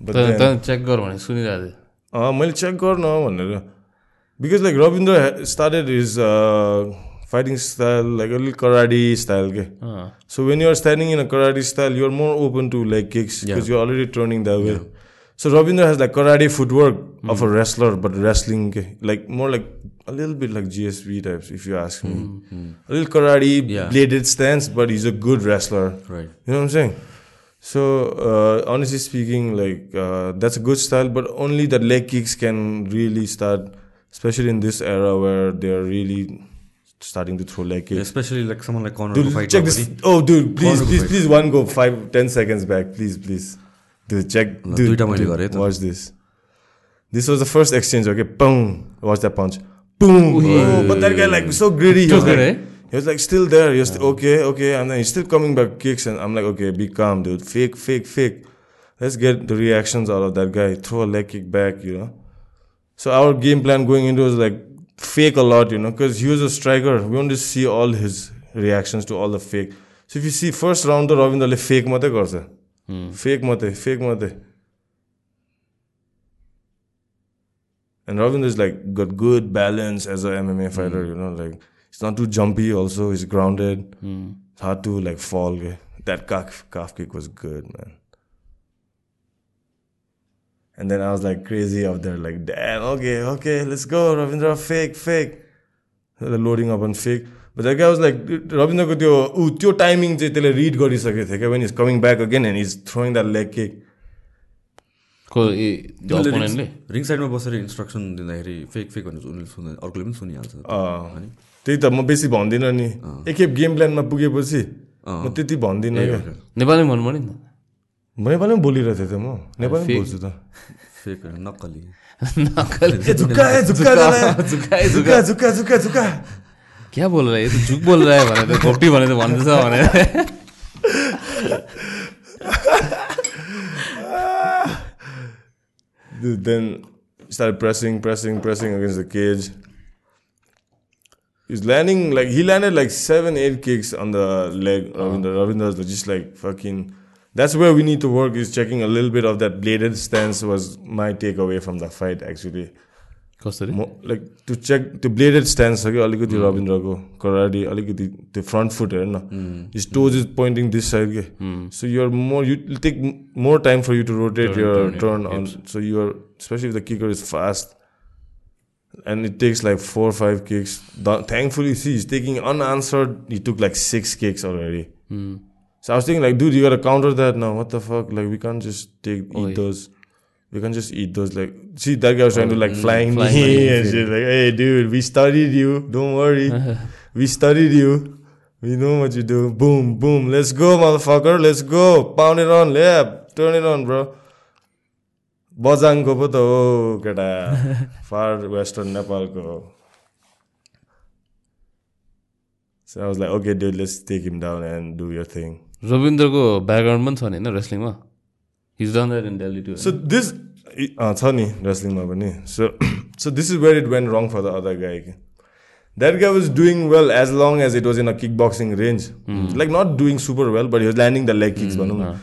But then, त check गर भने सुनिरहेको थिएँ अँ मैले check गर्न भनेर because like Ravindra started is fighting style like अलिक कराडी स्टाइल के अँ so when you're standing in a karate style you're more open to like kicks because you're already turning the way So Robindra has like karate footwork mm. of hmm. a wrestler, but wrestling like more like a little bit like GSV types, if you ask me. Mm. A little karate yeah. bladed stance, but he's a good wrestler. Right. You know what I'm saying? So uh, honestly speaking, like uh, that's a good style, but only the leg kicks can really start, especially in this era where they're really starting to throw leg kicks. Yeah, especially like someone like Conor. Dude, check this. Oh, dude, please, please, please, one go five, ten seconds back, please, please. Dude, check. ल, Dude, दुइटा मैले dude, गरेँ त। watch this. This was the first exchange. Okay, boom. Watch that punch. Boom. Oh, but that guy like so greedy. He was, Took it, like, eh? he was like still there. He was still, okay, okay, and then he's still coming back kicks, and I'm like, okay, be calm, dude. Fake, fake, fake. Let's get the reactions out of that guy. Throw a leg kick back, you know. So our game plan going into was like fake a lot, you know, because he was a striker. We want to see all his reactions to all the fake. So if you see first round, the Ravindra fake mate garcha. Fake mate, fake mate. And Ravindra is like got good balance as a MMA fighter, you know, like he's not too jumpy. Also, he's grounded. It's hard to like fall. That calf, calf kick was good, man. And then I was like crazy out there, like, damn, okay, okay, let's go, Ravindra, fake, fake. They're loading up on fake. That was like रविन्द्रको त्यो ऊ त्यो timing चाहिँ त्यसले read गरिसकेको थियो क्या when is coming back again and is throwing that leg kick ring साइडमा बसेर इन्स्ट्रक्सन दिँदाखेरि फेक फेक भनेर उनीहरूले सुन्दा अर्कोले पनि सुनिहाल्छ। त्यही त म बेसी भन्दिनँ नि। एकखेप गेम प्लानमा पुगेपछि म त्यति भन्दिनँ क्या। नेपाली भन्नु पऱ्यो नि म नेपालीमा बोलिरहेको थिएँ त म। नेपालीमा बोल्छु त। फेक नक्कली। [LAUGHS] [LAUGHS] झुक्का झुक्का झुक्का झुक्का झुक्का झुक्का। क्या बोल रहा है ये तो झुक बोल रहा है भनेर घोप्टी भनेर भन्दैछ भनेर Dude, then he started pressing, pressing, pressing against the cage. He's landing like he landed like seven, eight kicks on the leg. Ravindra, Ravindra's just like fucking. That's where we need to work. Is checking a little bit of that bladed stance was my takeaway from the fight actually. कसरी Mo- like to check त्यो bladed stand छ कि अलिकति रविन्द्रको कराडी अलिकति त्यो front foot हेर न his toes is pointing this side के so you're more you take more time for you to rotate your turn on so you're specially the kicker is fast and it takes like four or five kicks. Th- Thankfully, see, he's taking unanswered. He took like six kicks already. So I was thinking, like, dude, you gotta counter that now. What the fuck? Like, we can't just take eat We can't just eat those. Like, see, that guy was trying to like flying, flying knee, and shit. Like, hey, dude, we studied you. Don't worry, we studied you. We know what you do. Boom, boom. Let's go, motherfucker. Let's go. Pound it on. Yeah, turn it on, bro. बजाङको पो त हो केटा far western नेपालको हो So I was like, okay, dude, let's take him down and do your thing. रविन्द्रको background पनि छ नि होइन रेस्लिङमा he's done that in Delhi too So this, uh, छ नि wrestlingमा पनि so so this is where it went wrong for the other guy. के. That guy was doing well as long as it was in a kickboxing range. Like not doing super well, but he was landing the leg kicks. भनौँ न.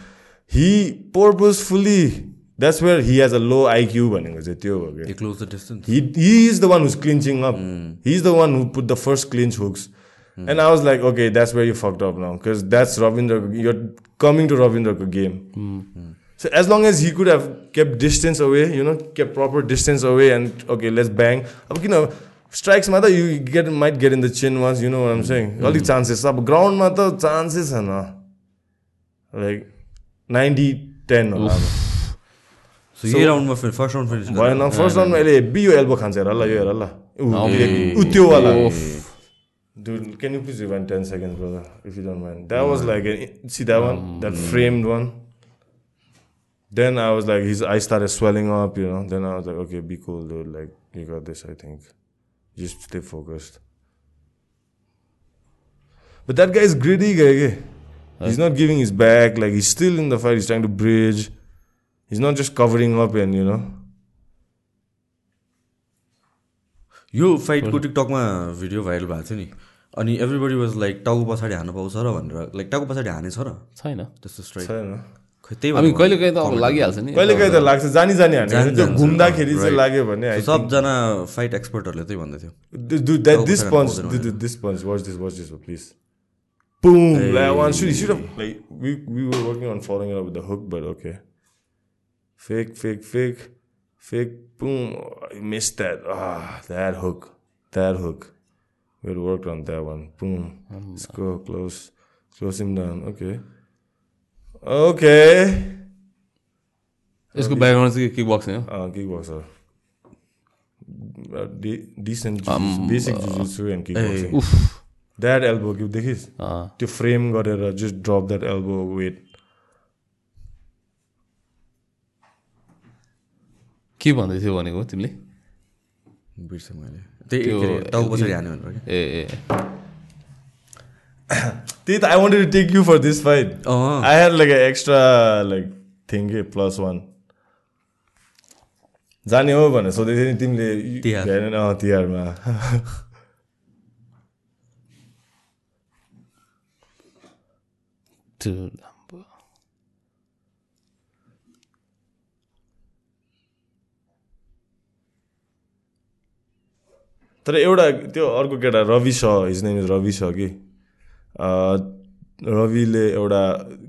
He purposefully, that's where he has a low IQ भनेको चाहिँ त्यो हो कि. They close the distance. He he is the one who's clinching up. He's the one who put the first clinch hooks. And I was like, okay, that's where you fucked up now. Because that's Ravindra. You're So as long as he could have kept distance away, you know, kept proper distance away and okay, let's bang. अब किन strikes मा त you get might get in the chin once, you know what I'm saying? अलिक chances अब ground मा त chances छैन. Like 90 10 होला यही राउन्डमा फर्स्ट राउन्ड फिनिस भएन फर्स्ट राउन्डमा अहिले हेब्बी यो एल्बो खान्छ हेर ल यो हेर ल ऊ- ऊ त्यो वाला Dude, can you please rewind 10 seconds, brother, if you don't mind? That was like, see that one? That framed one? Then I was like, his eyes started swelling up, you know? Then I was like, okay, be cool, dude. Like, you got this, I think. Just stay focused. But that guy is greedy, guy. He's not giving his back. Like, he's still in the fight. He's trying to bridge. He's not just covering up and, you know? यो फाइटको टिकटकमा video viral भएको थियो नि अनि everybody was like टाउको पछाडि हान्नु पाउँछ र भनेर लाइक टाउको पछाडि हानेछ र छैन त्यस्तो स्ट्राइक छैन त्यही हामी भनेर कहिले कहीँ त अब लागिहाल्छ नि कहिले कहिले त लाग्छ जानी जानी जानी हाने त्यो घुम्दाखेरि चाहिँ. लाग्यो भने सबजना फाइट एक्सपर्टहरूले त्यही भन्दै थियो Oh, older, dude, this punch. Watch this, watch this, please. Boom! Like one should, he should have like we we were working on following it up with the hook, but okay. Fake, fake, fake, fake. Boom! Oh, I missed that. Ah, that hook, that hook. We had worked on that one. Boom! Let's go close, close him down. Okay. Okay. यसको background चाहिँ kick boxing हो? basic jiu-jitsu and kickboxing. उफ। That elbow कि देखिस्? अँ, त्यो frame गरेर just drop that elbow weight के भन्दै थियो भनेको तिमीले? बिर्सेँ मैले। त्यही ए ए। त्यही त I wanted to take you for this fight I had like extra like thing के प्लस वान जाने हो भनेर सोधेको थियो नि तिमीले अँ तिहारमा तर एउटा त्यो अर्को केटा रवि स हिज नेम इज रवि स कि? रविले एउटा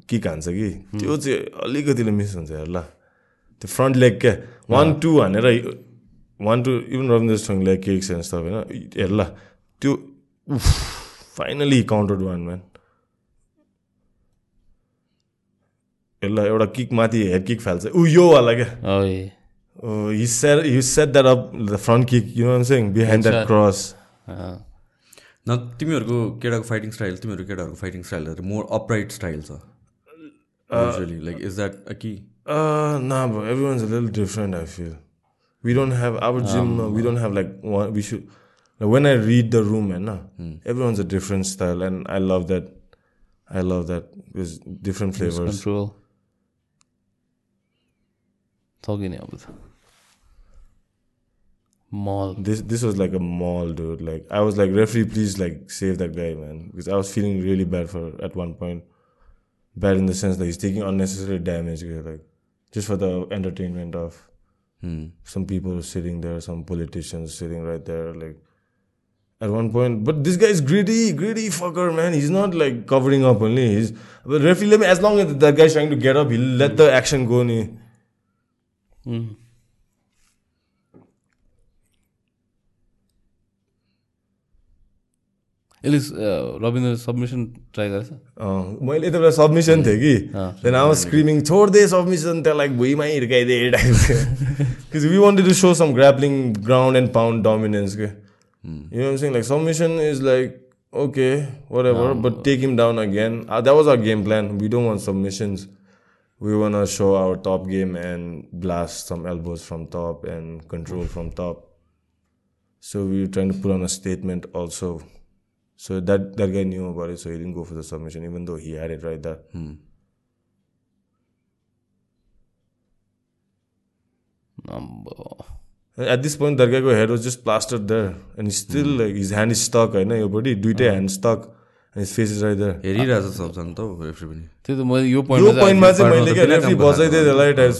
किक हान्छ कि? त्यो चाहिँ अलिकतिले मिस हुन्छ हेर ल। त्यो फ्रन्ट लेग क्या वान टू हानेर one two even Ravindra leg kicks and stuff होइन हेर ल। त्यो फाइनली काउन्टेड वान म्यान यसलाई एउटा किक माथि हेड किक फाल्छ। ऊ योवाला क्या ओए। Oh, he set he set that up the front kick. You know न तिमीहरूको केटाको फाइटिङ स्टाइल तिमीहरूको केटाहरूको fighting style more upright style छ usually like is that uh कि Uh, nah, bro. Everyone's a little different. I feel we don't have our gym. uh, we don't have like one. We should. Like, when I read the room, nah, everyone's a different style, and I love that. I love that. There's different flavors. Control सक्यो नि mall. This this was like a mall, dude. Like I was like, referee, please like save that guy, man, because I was feeling really bad for at one point. Bad in the sense that he's taking unnecessary damage, like just for the entertainment of hmm. some people sitting there, some politicians sitting right there, like. At one point, but this guy is greedy, greedy fucker, man. He's not like covering up only. He's but referee, let me, as long as that guy's trying to get up, he'll let the action go. Only. Mm. यसले अ, Ravindra submission try गरेछ अँ, मैले यति बेला submission थियो कि then I was screaming छोडिदिए सबमिसन त्यहाँ लाइक भुइँमै हिर्काइदिए because we wanted to so some grappling ground and pound dominance के you see like submission is like okay whatever but take him down again that was our game plan we don't want submissions we want to show our top game and blast some elbows from top and control from top. So we were trying to put on a statement also. So that that guy knew about it, so he didn't go for the submission, even though he had it right there. अम्बो And At this point, that guy's head was just plastered there, and he's still like his hand is stuck. I know your body, do it hand stuck, and his face is right there. हेरिरहेछ सबजना त referee पनि त्यही त मैले यो यो पोइन्टमा चाहिँ मैले क्या रेफ्री खाएको त्यसलाई टाइस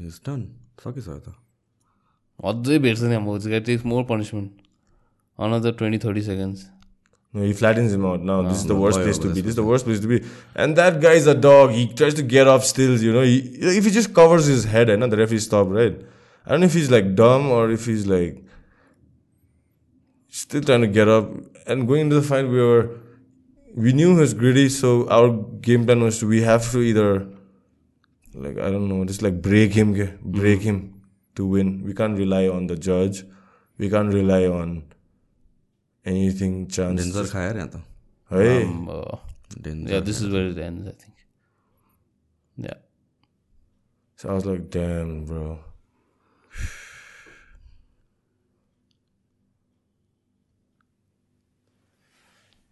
इज डन सकिसक्यो त अझै भेट्छ नि अब takes more punishment another 20 30 seconds no, he flattens him out. No, no this is the no, worst place to be. This is the worst place to be. And that guy is a dog. He tries to get up still, you know. He, if he just covers his head, and the referee stop, right? I don't know if he's like dumb or if he's like still trying to get up. And going into the fight, we were we knew he was gritty, so our game plan was we have to either like I don't know, just like break him, break mm-hmm. him to win. We can't rely on the judge. We can't rely on anything chance. Danger खायो यहाँ त. Danger yeah this is it ends I think yeah So I was like, damn, bro.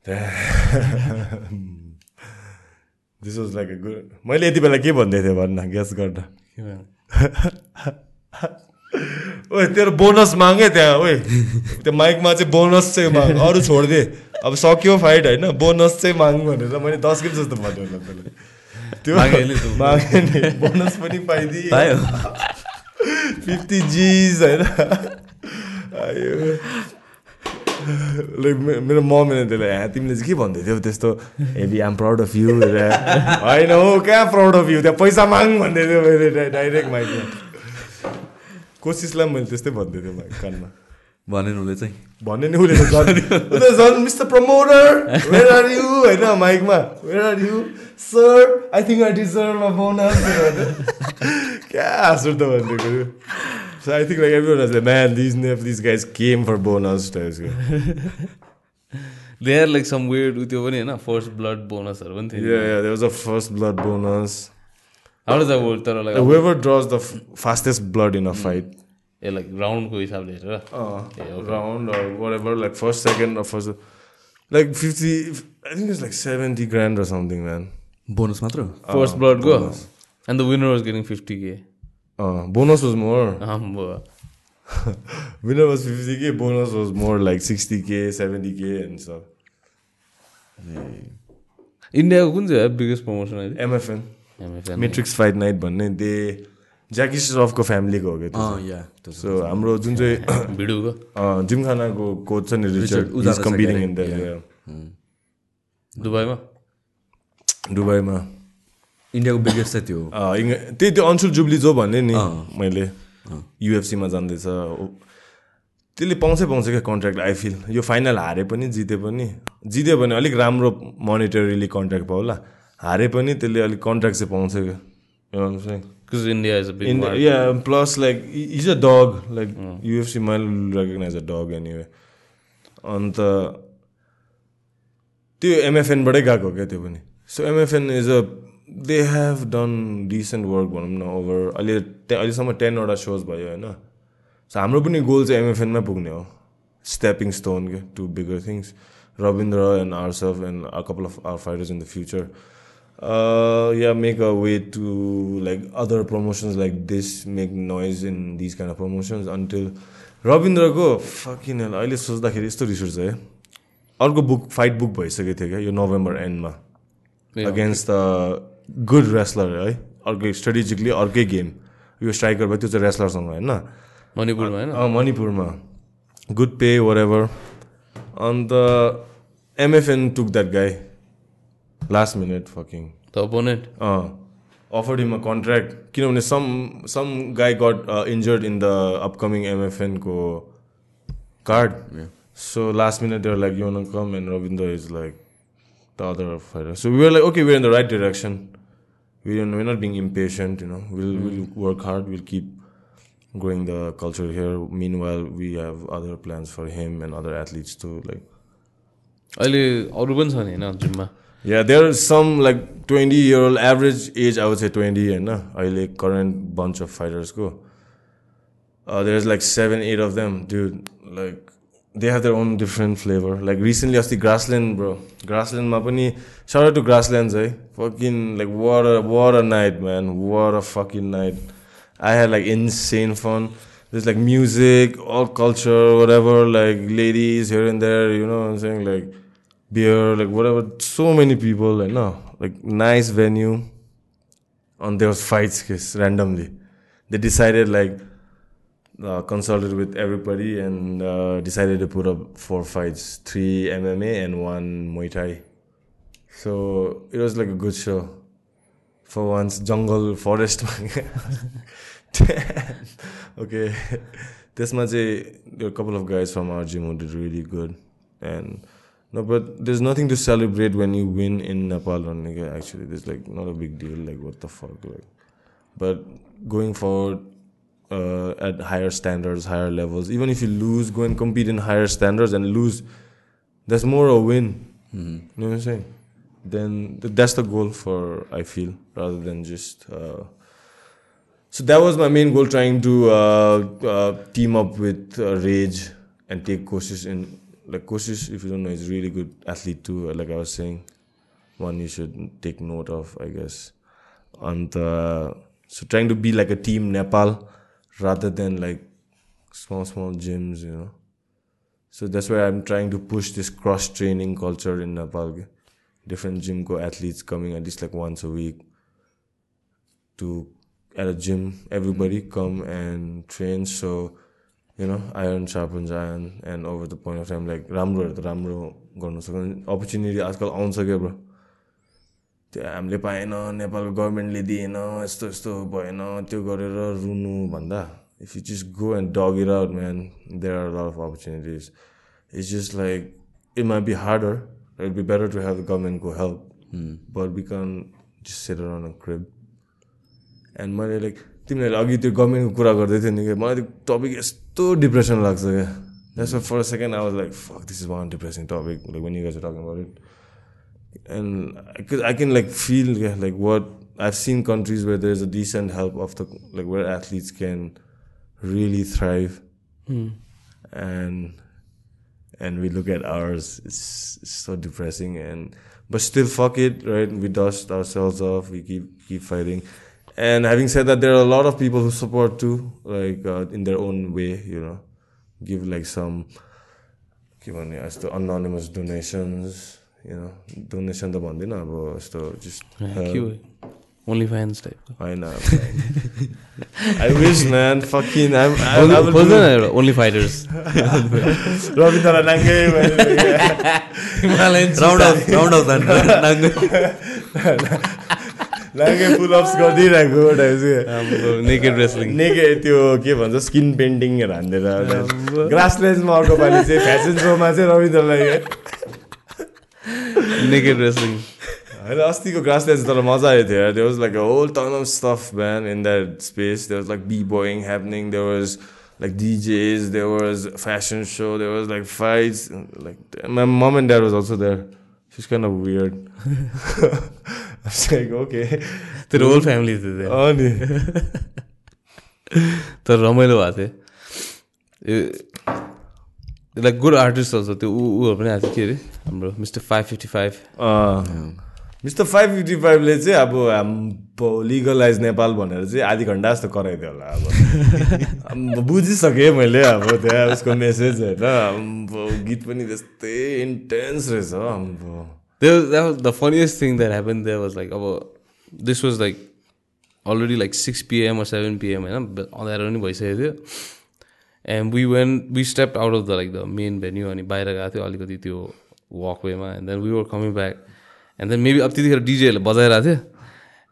Damn. [LAUGHS] This was like a good. मैले यति बेला के भन्दै थिएँ भन्न ग्यास गर्दा [LAUGHS] ओए तेरो बोनस मागे त्यहाँ ओए। त्यो माइकमा चाहिँ बोनस चाहिँ माग अरू छोडिदिए अब सक्यो फाइट होइन? बोनस चाहिँ माग भनेर मैले दस गिल जस्तो भन्यो होला त्यसलाई त्यो मागे नि बोनस पनि पाइदिए। फिफ्टी जिज होइन? मेरो मम्मीले त्यसलाई यहाँ तिमीले चाहिँ के भन्दै थियौ त्यस्तो? Heavy am proud of you होइन हो कहाँ प्राउड अफ यु त्यहाँ पैसा माग भन्दै थियो मैले डाइरेक्ट माइकमा। कोसिसलाई मैले त्यस्तै भन्दै थिएँ माइक कानमा। भनेन उसले चाहिँ। भन्ने नि उसले झन् mister promoter where are you होइन माइकमा where are you sir I think I deserve a bonus क्या हाँस उठ्दो भनिदिएको so I think like everyone man these नेफ this guys came for bonus टाइप्सको they are like somewhere उ त्यो पनि होइन first blood बोनसहरू पनि थियो Yeah, yeah, there was a first blood bonus. Does work तर like Whoever draws the fastest blood in a fight, ए like राउन्डको हिसाबले हेरेर uh, round or whatever, like first, second, or first, like 50, I think it's like 70 grand or something, man. Bonus मात्र first ब्लडको and the winner was getting fifty K Uh, bonus was more. Winner was 50k, bonus was more like 60k, 70k, and stuff. इन्डियाको कुन चाहिँ biggest promotion अहिले MFN. MFN Matrix Fight Night भन्ने दे ज्याकी श्रफको फ्यामिलीको हो क्या त्यो सो हाम्रो जुन चाहिँ [COUGHS] भिडियोको अँ, जिमखानाको कोच छ नि Richard Ujala is competing in that दुबईमा? दुबईमा। इन्डियाको बिगेस्ट चाहिँ त्यो त्यही त्यो अन्सुल जुब्ली जो भन्ने नि। मैले युएफसीमा जाँदैछ। त्यसले पाउँछै पाउँछ क्या कन्ट्र्याक्ट आई फिल यो फाइनल हारे पनि जिते पनि। जित्यो भने अलिक राम्रो मोनिटरीली कन्ट्र्याक्ट पाउला हारे पनि त्यसले अलिक कन्ट्र्याक्ट चाहिँ पाउँछ क्या। Market. yeah, plus like he- he's a dog. Like UFC might recognize a dog anyway. अन्त त्यो एमएफएनबाटै गएको क्या त्यो पनि। So MFN is a they have done decent work भनौँ न ओभर अहिले अहिलेसम्म टेनवटा सोज भयो होइन। सो हाम्रो पनि गोल चाहिँ एमएफएनमै पुग्ने हो। स्टेपिङ स्टोन के to bigger things Ravindra and आर्सफ and a couple of our fighters in the future yeah make a way to like other promotions like this make noise in this kind of promotions until रविन्द्रको fucking अहिले सोच्दाखेरि यस्तो रिस उठ्छ है अर्को book fight book भइसकेको थियो क्या यो नोभेम्बर एन्डमा. अगेन्स्ट द गुड रेस्लर है? अर्कै स्ट्रेटेजिकली अर्कै गेम यो स्ट्राइकर भयो त्यो चाहिँ रेस्लरसँग होइन? मणिपुरमा होइन? मणिपुरमा. गुड पे वर एभर अन्त MFN took that guy last minute fucking the opponent offered him a contract किनभने some some guy got injured in the upcoming एमएफएनको card so last minute there like you come and Ravindra is like the other fighter so we are like okay we in the right direction we we not being impatient you know we'll we'll work hard we'll keep growing the culture here. Meanwhile, we have other plans for him and other athletes too. Like, अहिले अरू पनि छ नि होइन जिममा? Yeah there are some like twenty year old average age अब चाहिँ twenty होइन अहिले current bunch of फाइटर्सको there is like seven eight of them त्यो like they have their own different flavour like recently अस्ति ग्रासल्यान्ड ब्रो ग्रासल्यान्डमा पनि sir to grasslands है fucking like what what a night man what a fucking night I have like insane fun this like music all culture whatever like ladies here and there you know saying like beer, like whatever. So many people, like no, like nice venue. On those fights, case randomly, they decided like uh, consulted with everybody and uh, decided to put up four fights, three MMA and one Muay Thai. So it was like a good show. For once, jungle forest. [LAUGHS] okay, this much a, a couple of guys from our gym who did really good and no, but there's nothing to celebrate when you win in Nepal or nigga, actually. There's like not a big deal, like what the fuck. Like but going forward uh, at higher standards, higher levels, even if you lose, go and compete in higher standards and lose, that's more a win. You know what I'm saying? Then th- that's the goal for I feel rather than just. Uh, so that was my main goal, trying to uh, uh, team up with uh, Rage and take courses in. Like Koshish, if you don't know, is really good athlete too. Like I was saying, one you should take note of, I guess. And uh, so trying to be like a team Nepal rather than like small small gyms, you know. So that's why I'm trying to push this cross training culture in Nepal. Different gym go athletes coming at least like once a week to at a gym. Everybody come and train. So you know, iron sharpens iron, and over the point of time, like राम्रो त राम्रो गर्नु सक्छ opportunity आजकल आउँछ क्या bro त्यो हामीले पाएन नेपालको गभर्मेन्टले दिएन यस्तो यस्तो भएन त्यो गरेर रुनु भन्दा if you just go and dig it out man there are lot of opportunities it's just like it might be harder it be better to the गभर्मेन्टको help but we can just sit on a crib and मैले like तिमीहरूले अघि त्यो गभर्मेन्टको कुरा गर्दै थियो नि क्या मलाई त्यो टपिक यस्तो डिप्रेसन लाग्छ क्या that's for a second I was like fuck this is one depressing topic like when you guys talking about it and because I can like feel yeah, like what I've seen countries where there's a decent help of the like where athletes can really thrive, and and we look at ours, it's, it's so depressing and but still fuck it, right? We dust ourselves off, we keep keep fighting. And having said that, there are a lot of people who support too, like uh, in their own way, you know, give like some के भन्ने यस्तो anonymous donations you know donation त भन्दिनँ अब यस्तो just only fans टाइपको होइन I wish man fucking only fighters Ravindra नाङ्गे round of round of लागे पुलअप्स गरिदिइरहेको नेकेड रेस्लिङ नेके त्यो के भन्छ स्किन पेन्टिङहरू हान्दिएर ग्रास लेन्समा अर्को पालि चाहिँ फेसन सोमा चाहिँ रविन्द्रलाई नेकेड रेस्लिङ होइन अस्तिको ग्रास लेन्स तर मजा आएको थियो। There was like a whole ton of stuff ban in that space there was like B boying happening there was like DJs, there was a fashion show, there was like fights. Like my mom and dad was also there. She's kind of weird. [LAUGHS] I was like, okay. तेरो whole family थियो त्यहाँ अँ नि तर रमाइलो भएको थियो like good आर्टिस्टहरू छ त्यो ऊ ऊहरू पनि आएको थियो के अरे हाम्रो mister five fifty five mister five fifty फाइभले चाहिँ अब हाम्रो लिगलाइज नेपाल भनेर चाहिँ आधी घन्टा जस्तो कराइदियो होला अब। [LAUGHS] बुझिसकेँ मैले अब त्यहाँ उसको मेसेज होइन। गीत पनि त्यस्तै इन्टेन्स रहेछ त्यो the funniest thing that happen that was like अब this was like already like six PM seven PM होइन अँध्यारो पनि भइसकेको थियो। And we when we step out of the like the main venue अनि बाहिर गएको थियो अलिकति त्यो वकवेमा and then we were coming back and then maybe अब त्यतिखेर डिजेहरूले बजाइरहेको थियो।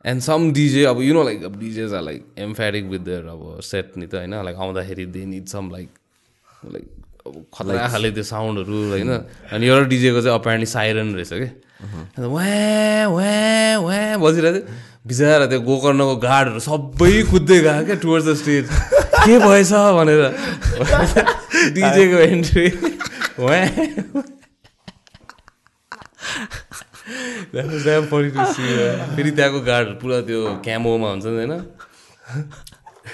एन्ड सम डिजे अब यु नो लाइक अब DJs are like emphatic with their अब सेट नि त होइन? लाइक आउँदाखेरि they need some like like अब खतरा खाले त्यो साउन्डहरू होइन? अनि एउटा डिजेको चाहिँ अपेरेन्टली साइरन रहेछ कि? व्या व्या व्या बजिरहेको थियो। बिचरा त्यो गोकर्णको गार्डहरू सबै कुद्दै गयो क्या टुवर्ड्स द स्टेज के भएछ भनेर। डिजेको एन्ट्री व्या That was damn funny to see, man. फेरि त्यहाँको गार्ड पुरा त्यो क्यामोमा हुन्छ नि होइन?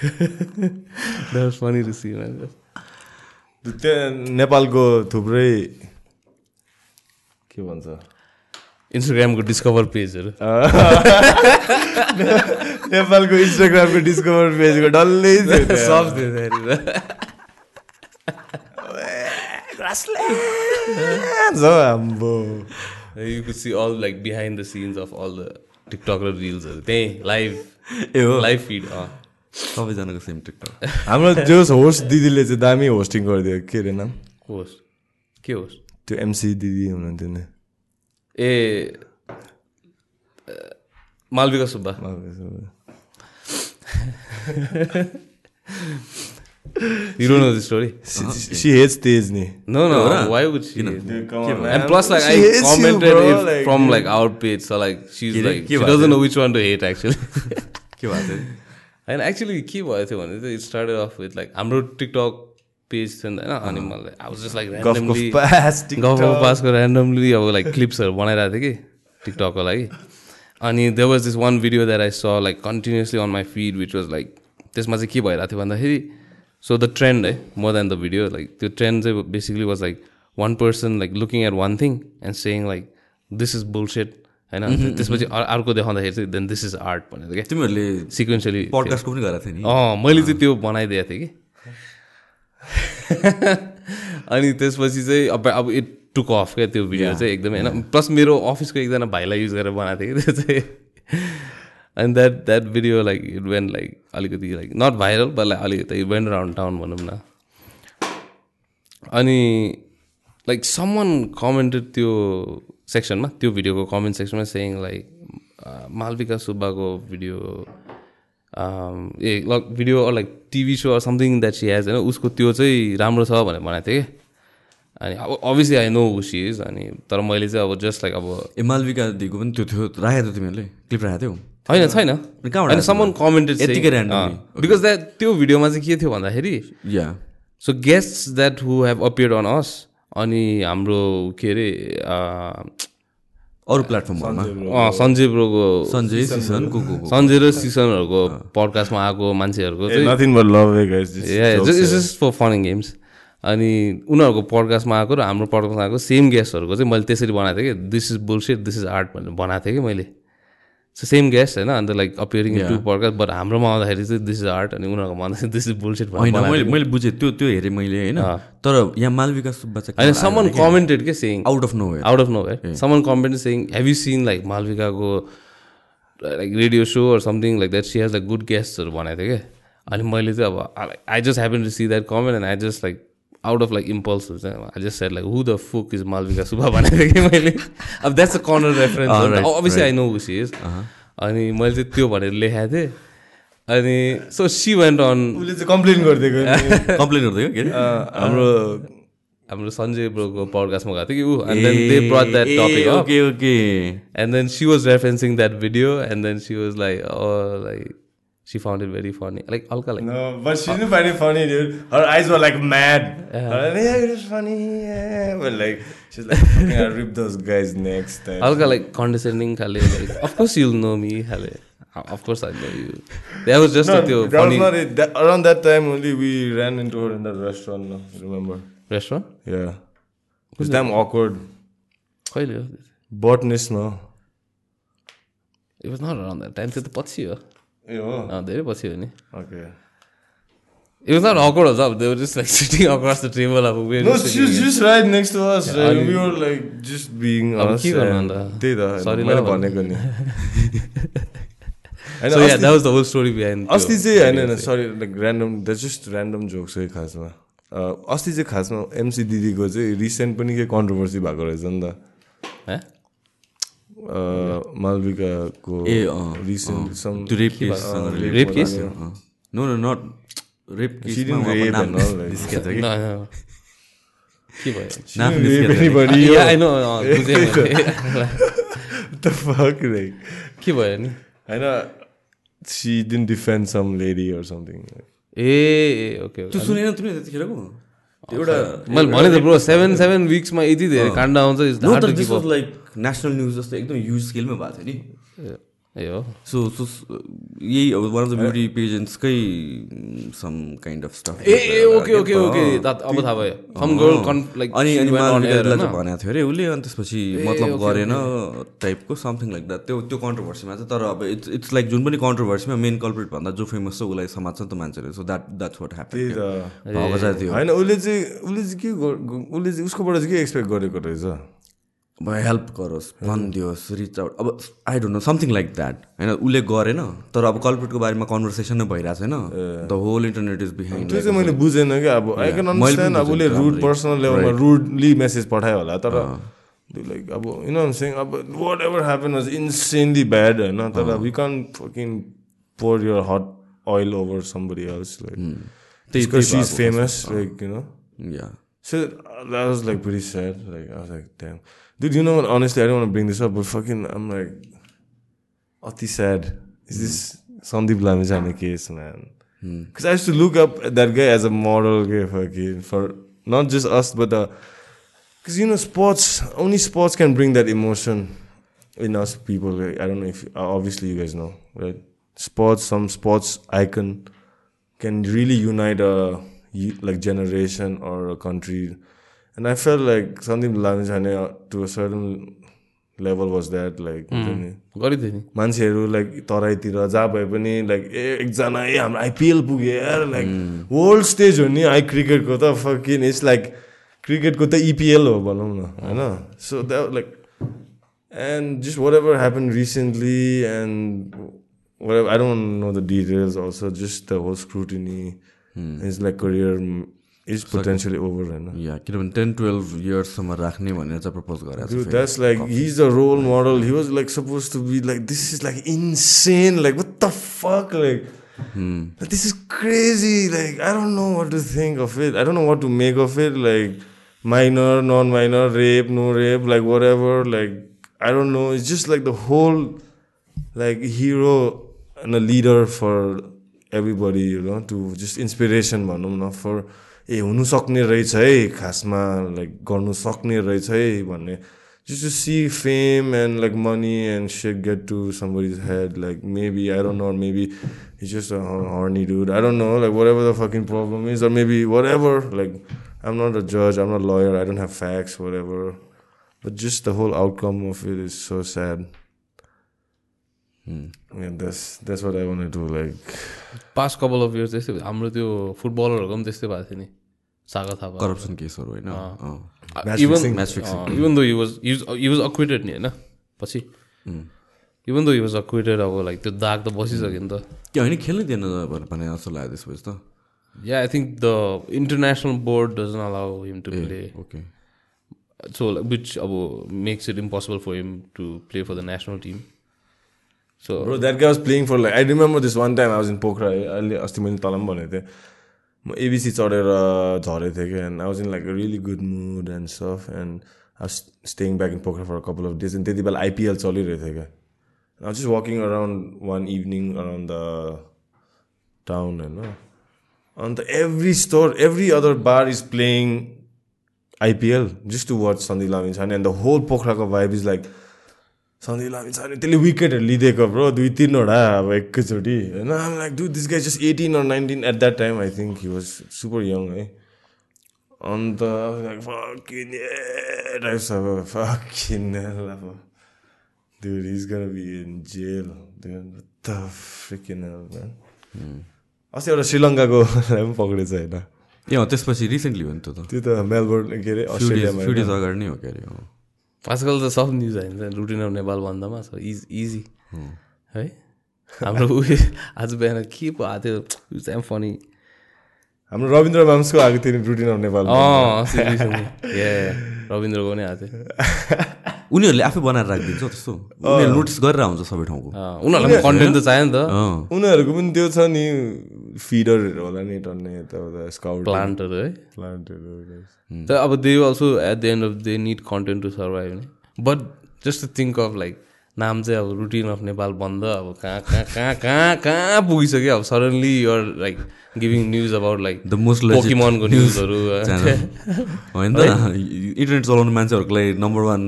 That was funny to see man त्यहाँ नेपालको थुप्रै के भन्छ? इन्स्टाग्रामको डिस्कभर पेजहरू नेपालको इन्स्टाग्रामको डिस्कभर पेजको डल्लै। [LAUGHS] सब आम्बो [LAUGHS] you could see all like behind the scenes of all the TikTok र रिल्सहरू त्यहीँ लाइभ ए हो लाइभ फिड अँ सबैजनाको सेम टिकटक हाम्रो [LAUGHS] जो होस्ट दिदीले चाहिँ दामी होस्टिङ गरिदियो के अरे नाम? होस् के होस् त्यो एमसी दिदी हुनुहुन्थ्यो नि। ए Malvika Subba. [LAUGHS] You don't know the story? She has तेज नि No, no. Ora. Why would she? And And plus, like, I commented it from like our page, so like she's के रे? like she doesn't थियो? know which one to hate actually. के भएको थियो and actually के भएको थियो भने चाहिँ it started off with like हाम्रो टिकटक पेज थियो नि त होइन अनि मलाई I was just like गफ randomly गफ पास गफ पासको ऱ्यान्डमली अब लाइक क्लिप्सहरू बनाइरहेको थिएँ कि टिकटकको लागि अनि there was this one video that I saw like continuously on my feed which was like त्यसमा चाहिँ के भइरहेको थियो भन्दाखेरि सो द ट्रेन्ड है more than the video like त्यो ट्रेन्ड चाहिँ basically was like one person like looking at one thing and saying like this is bullshit होइन त्यसपछि अर्को देखाउँदाखेरि चाहिँ देन दिस इज आर्ट भनेर क्या तिमीहरूले सिक्वेन्सली पडकास्टको पनि गरेको थियो नि अँ मैले चाहिँ त्यो बनाइदिएको थिएँ कि अनि त्यसपछि चाहिँ अब अब इट टुक अफ क्या त्यो भिडियो चाहिँ एकदमै होइन प्लस मेरो अफिसको एकजना भाइलाई युज गरेर बनाएको थिएँ कि त्यो चाहिँ and that that video like it went like अलिकति like not viral but like अलिकति वेन अराउन्ड टाउन भनौँ न अनि लाइक समन कमेन्टेड त्यो सेक्सनमा त्यो भिडियोको कमेन्ट सेक्सनमा सेङ लाइक मालविका सुब्बाको video A like video like TV show something that she has होइन उसको त्यो चाहिँ राम्रो छ भनेर भनेको थिएँ कि अनि अब obviously I know she is अनि तर मैले चाहिँ अब जस्ट लाइक अब ए मालविका दिदीको पनि त्यो थियो राखेको थियो तिमीहरूले क्लिप राखेको थियौ होइन छैन। होइन समन कमेन्टेड. बिकज द्याट त्यो भिडियोमा चाहिँ के थियो भन्दाखेरि yeah so guests that who have appeared on us अनि हाम्रो के अरे अरू प्लेटफर्महरूमा अँ, सञ्जय ब्रोको सञ्जय सञ्जय र सिसनहरूको पडकास्टमा आएको मान्छेहरूको चाहिँ nothing but love guys it's just for fun games अनि उनीहरूको पडकास्टमा आएको र हाम्रो पडकास्टमा आएको सेम गेस्टहरूको चाहिँ मैले त्यसरी बनाएको थिएँ कि this is bullshit this is art भनेर बनाएको थिएँ कि मैले। सेम गेस्ट होइन अन्त like appearing to podcast but हाम्रोमा आउँदाखेरि चाहिँ दिस इज आर्ट अनि उनीहरूको भन्दा चाहिँ दिस इज बुलसेट होइन मैले मैले बुझेँ त्यो त्यो हेरेँ मैले होइन तर यहाँ मालविका सुब्बा होइन चाहिँ समन कमेन्टेड के saying out of no out of nowhere someone comment saying have you seen like मालविकाको like radio show or something like that she has like good गेस्टहरू भनेको थिएँ क्या अनि मैले चाहिँ अब I just happen to see that comment and I just like out of like इम्पल्सहरू चाहिँ I just said like who the fuck is Malvika Subba भनेको थिएँ कि मैले अब that's a corner reference obviously I know who she is अनि मैले चाहिँ त्यो भनेर लेखाएको थिएँ. अनि सो सी वेन्ट अन उसले चाहिँ कम्प्लेन गरिदिएको। कम्प्लेन गर्दै [LAUGHS] के अरे अँ, हाम्रो हाम्रो सञ्जय ब्रोको पडकास्टमा गएको थियो कि ऊ and then they brought that topic okay okay And then she was referencing that video, and then she was like, "Oh, like she found it very funny. Like Alka, like no, but she didn't find it funny, dude. Her eyes were like mad. Yeah, yeah it was funny. Yeah. But like she's like, I'll rip those guys next time. Alka like condescending, Kale. Like, of course you'll know me, Hale. Of course I know you. That was just no, like funny. Was not it. That, around that time only we ran into her in the restaurant. No, remember? Restaurant? Yeah. It was damn awkward. Botanist, no. It was not around that time. It's the Patsio. हो धेरै पछि हो नि Okay. It was not awkward as well. They were just like sitting across the table. अब we No, she was just right next to us. Yeah, right? We were like just being us. त्यही त Sorry मैले। भनेको नि So yeah, that was the whole story behind. अस्ति चाहिँ होइन चाहिँ. Sorry like random that just random jokes है खासमा अस्ति चाहिँ खासमा एमसी दिदीको चाहिँ रिसेन्ट पनि के कन्ट्रोभर्सी भएको रहेछ नि त मालविकाको a recent rape? No no not rape कि? [LAUGHS] भयो? [LAUGHS] कि? [LAUGHS] नि? होइन she didn't defend some lady or something ए ओके त्यो सुनेन तिमीले त्यतिखेरको? त्यो एउटा मैले भने त ब्रो सेभेन सेभेन विक्समा यति धेरै काण्ड आउँछ लाइक नेसनल न्युज जस्तो एकदम ह्युज स्केलमा भएको थियो नि। ए हो सो सो यही अब वान अफ द ब्युटी पेजेन्ट्सकै सम काइन्ड अफ स्टफ ए ए ओके ओके ओके अब थाहा भयो सम गर्ल कन् लाइक अनि अनि मालविकालाई चाहिँ? भनेको थियो अरे उसले अनि त्यसपछि मतलब गरेन टाइपको समथिङ लाइक द्याट त्यो त्यो कन्ट्रोभर्सीमा चाहिँ तर अब इट्स इट्स लाइक जुन पनि कन्ट्रोभर्सीमा मेन कल्प्रिट भन्दा जो फेमस छ उसलाई समाज छ नि त मान्छेले so that that's what happen त्यो होइन उसले चाहिँ उसले चाहिँ के उसले चाहिँ उसकोबाट चाहिँ के एक्सपेक्ट गरेको रहेछ हेल्प गरोस् भनिदियोस् रिच आउट अब I don't know something like that होइन उसले गरेन तर अब कल्प्रिटको बारेमा कन्भर्सेसन नै भइरहेको छैन the whole internet is behind त्यो चाहिँ मैले बुझेन कि अब आई क्यान अन्डरस्ट्यान्ड अब उसले रुड। पर्सनल लेभलमा रुडली मेसेज पठायो होला तर लाइक अब यु नो सेङ अब whatever happen was insanely bad होइन। तर you can fucking pour your hot oil over somebody else like त्यही- because she's famous like you know? Yeah so that was like pretty sad like I was like damn dude you know what? Honestly I don't want to bring this up but fucking I'm like Ati sad is this Sandeep Lamijane case man? Because I used to look up that guy as a model okay, fucking for not just us but the because you know sports only sports can bring that emotion in us people like, I don't know if uh, obviously you guys know right? Sports some sports icon can really unite a like generation or a country and I felt like something Lamijane uh, to a certain level was that like हुन्छ नि, गरिदियो नि। मान्छेहरू like तराईतिर जहाँ भए पनि like a एकजना ए हाम्रो आइपिएल पुग्यो यार लाइक वर्ल्ड स्टेज हो नि आई क्रिकेटको त फकिन इट्स लाइक क्रिकेटको त इपिएल हो भनौँ न होइन? So that like and just whatever happen recently and whatever I don't know the details also just the whole scrutiny is like career is potentially over होइन yeah किनभने ten twelve इयर्ससम्म राख्ने भनेर चाहिँ प्रपोज गरेको छ that's like he's a role model. He was like supposed to be like this is like insane. Like what the fuck? Like like, this is crazy. Like I don't know what to think of it. I don't know what to make of it. Like minor, non-minor, rape, no rape, like whatever. Like I don't know. It's just like the whole like hero and a leader for everybody, you know, to just inspiration भनौँ न for ए हुनुसक्ने रहेछ है खासमा like गर्नु सक्ने रहेछ है भन्ने। Due to see fame and like money and say get to semi head like maybe I don't know maybe हिजो the horny I don't know like whatever the fucking problem is or maybe whatever like I'm am not a जज I'm a lawyer I don't have facts whatever but just the whole outcome of it is so sad yeah that's that's what I want to do like past couple of years त्यस्तै। हाम्रो त्यो फुटबलरहरूको पनि त्यस्तै भएको थियो नि सागर Thapa corruption केसहरू होइन even. Even though he was he was acquitted नि होइन पछि even though he was acquitted अब लाइक त्यो दाग त बसिसक्यो नि त के होइन खेल्नै दिएन भने- भने जस्तो लाग्यो त्यसपछि त yeah I think the international board doesn't allow him to play okay so which अब makes it impossible for him to play for the national team so Bro, that guy was playing for like I remember this one time I was in Pokhara अहिले अस्ति मैले तल पनि भनेको थिएँ म ABC चढेर झरेको थिएँ कि and I was in like really good mood and stuff and I was staying back in Pokhara for couple of days and त्यति बेला आइपिएल चलिरहेको थियो क्या I was just walking around one evening around the town होइन अन्त every store every other bar is playing IPL just to watch Sandeep Lamichhane छ and the whole पोखराको vibe is like Sandeep Lamichhane छ त्यसले विकेटहरू लिइदिएको bro दुई तिनवटा अब एकैचोटि होइन like do this guy just eighteen or nineteen at that time I think he was super young है अन्त फकिन टाइप्स अब फकिन अब Dude, he's gonna be in jail. Dude, what the freaking hell, man. अस्ति एउटा श्रीलङ्काको [LAUGHS] पनि पक्रेछ होइन ए त्यसपछि रिसेन्टली हो नि त्यो त त्यो त मेलबोर्न के अरे अस्ट्रेलियामा? अगाडि नै हो क्या अरे। आजकल त सब न्युज आइन्छ रुटिन अफ नेपाल भन्दामा सो इज इजी है हाम्रो उयो [LAUGHS] आज बिहान के पो आएको थियो इट्स एम फनी हाम्रो रविन्द्र माम्सको आएको थियो नि रुटिन अफ नेपाल रविन्द्रको पनि आएको थियो [LAUGHS] उनीहरूले आफै बनाएर राखिदिन्छ हौ त्यस्तो। उनीहरूले नोटिस गरेर आउँछ सबै ठाउँको। उनीहरूलाई कन्टेन्ट त चाहियो नि त। उनीहरूको पनि त्यो छ नि फिडरहरू होला नि टन्ने यताउता स्काउट प्लान्टहरू है? प्लान्टहरू तर अब they also at the end of they need content to survive नि। But just think of like नाम चाहिँ अब रुटिन अफ नेपाल बन्द अब कहाँ कहाँ कहाँ कहाँ कहाँ पुगिसक्यो? अब suddenly you're like giving news about like the most पोकिमनको न्युजहरू होइन त? इन्टरनेट चलाउने मान्छेहरूको लागि नम्बर वान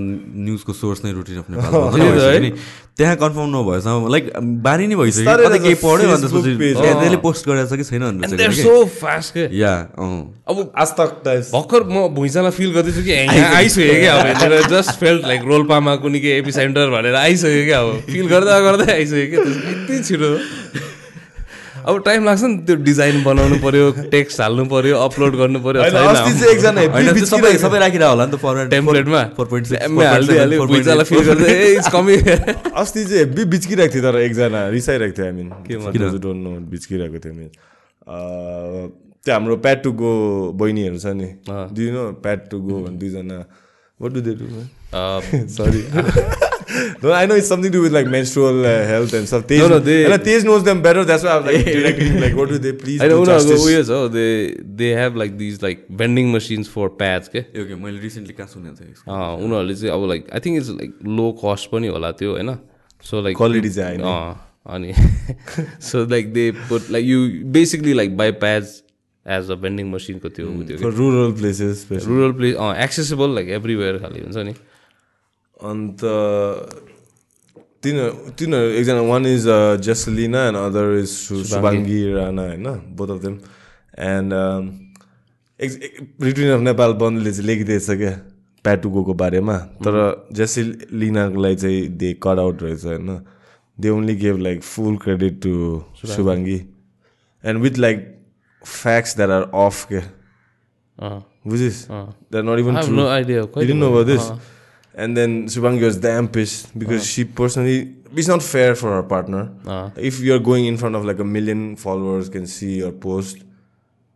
न्युजको सोर्स नै रुटिन अफ नेपाल त्यहाँ कन्फर्म नभएसम्म लाइक बानी नै भइसक्यो कतै केही पढ्यो अनि त्यसपछि त्यहाँ त्यसले पोस्ट गरेको छ कि? छैन भनेर या अब आज तक भर्खर म भुइँचालाई फिल गर्दैछु कि [LAUGHS] आइसक्यो क्या अब जस्ट फेल्ट लाइक रोल्पामा कुनै के एपी सेन्टर भनेर आइसक्यो क्या अब। फिल गर्दा गर्दै आइसक्यो क्या यति छिटो। अब टाइम लाग्छ नि त्यो डिजाइन बनाउनु पर्यो टेक्स्ट हाल्नु पर्यो अपलोड गर्नु पर्यो अस्ति चाहिँ बिच्किरहेको सबै सबै राखिरह होला नि त फर्मेट टेम्प्लेटमा फोर पोइन्ट हालिदिइहाल्यो भुइँचालाई फिल गर्दै ए इट्स कमिङ [LAUGHS] अस्ति चाहिँ हेब्बी बिच्किरहेको थियो तर एकजना रिसाइरहेको थियो आई मिन किन? डोन्ट नो बिच्किरहेको थियो मिन त्यो हाम्रो प्याट टु गो बहिनीहरू छ नि। दुई नो प्याट टु गो भने दुईजना? What do they do [LAUGHS] sorry [LAUGHS] No, I know it's something to do with like menstrual uh, health and stuff. Tej, No, no, they- and Tej knows them better. That's why I was like [LAUGHS] directing, like, what do they please होइन do उनीहरूको justice? उयो छ they they have like these like vending machines for patch के okay मैले recently कहाँ सुनेको थिएँ यसको? अँ, उनीहरूले चाहिँ अब like I think it's like low cost पनि होला त्यो होइन सो लाइक Quality चाहिँ होइन। अँ अनि so like they put like you basically like by pads as a vending मसिनको त्यो उ त्यो For rural places, especially. Rural place अँ एक्सेसिबल लाइक एभ्रिवेयर खालि हुन्छ नि अन्त तिनीहरू तिनीहरू एकजना one is Jaslina and other is Subangi Rana होइन both of them and Routine of Nepal बन्दले चाहिँ लेखिदिएछ क्या प्याटुगोको बारेमा तर जसलिनाको चाहिँ दे कट आउट रहेछ होइन they only gave like full credit to Subangi and with like facts that are of अँ बुझिस that not I even have true no idea. You कहिले didn't know about this? अँ, And then Subangi was damn pissed because she personally, it's not fair for her partner. अँ, If you're going in front of like a million followers can see your post,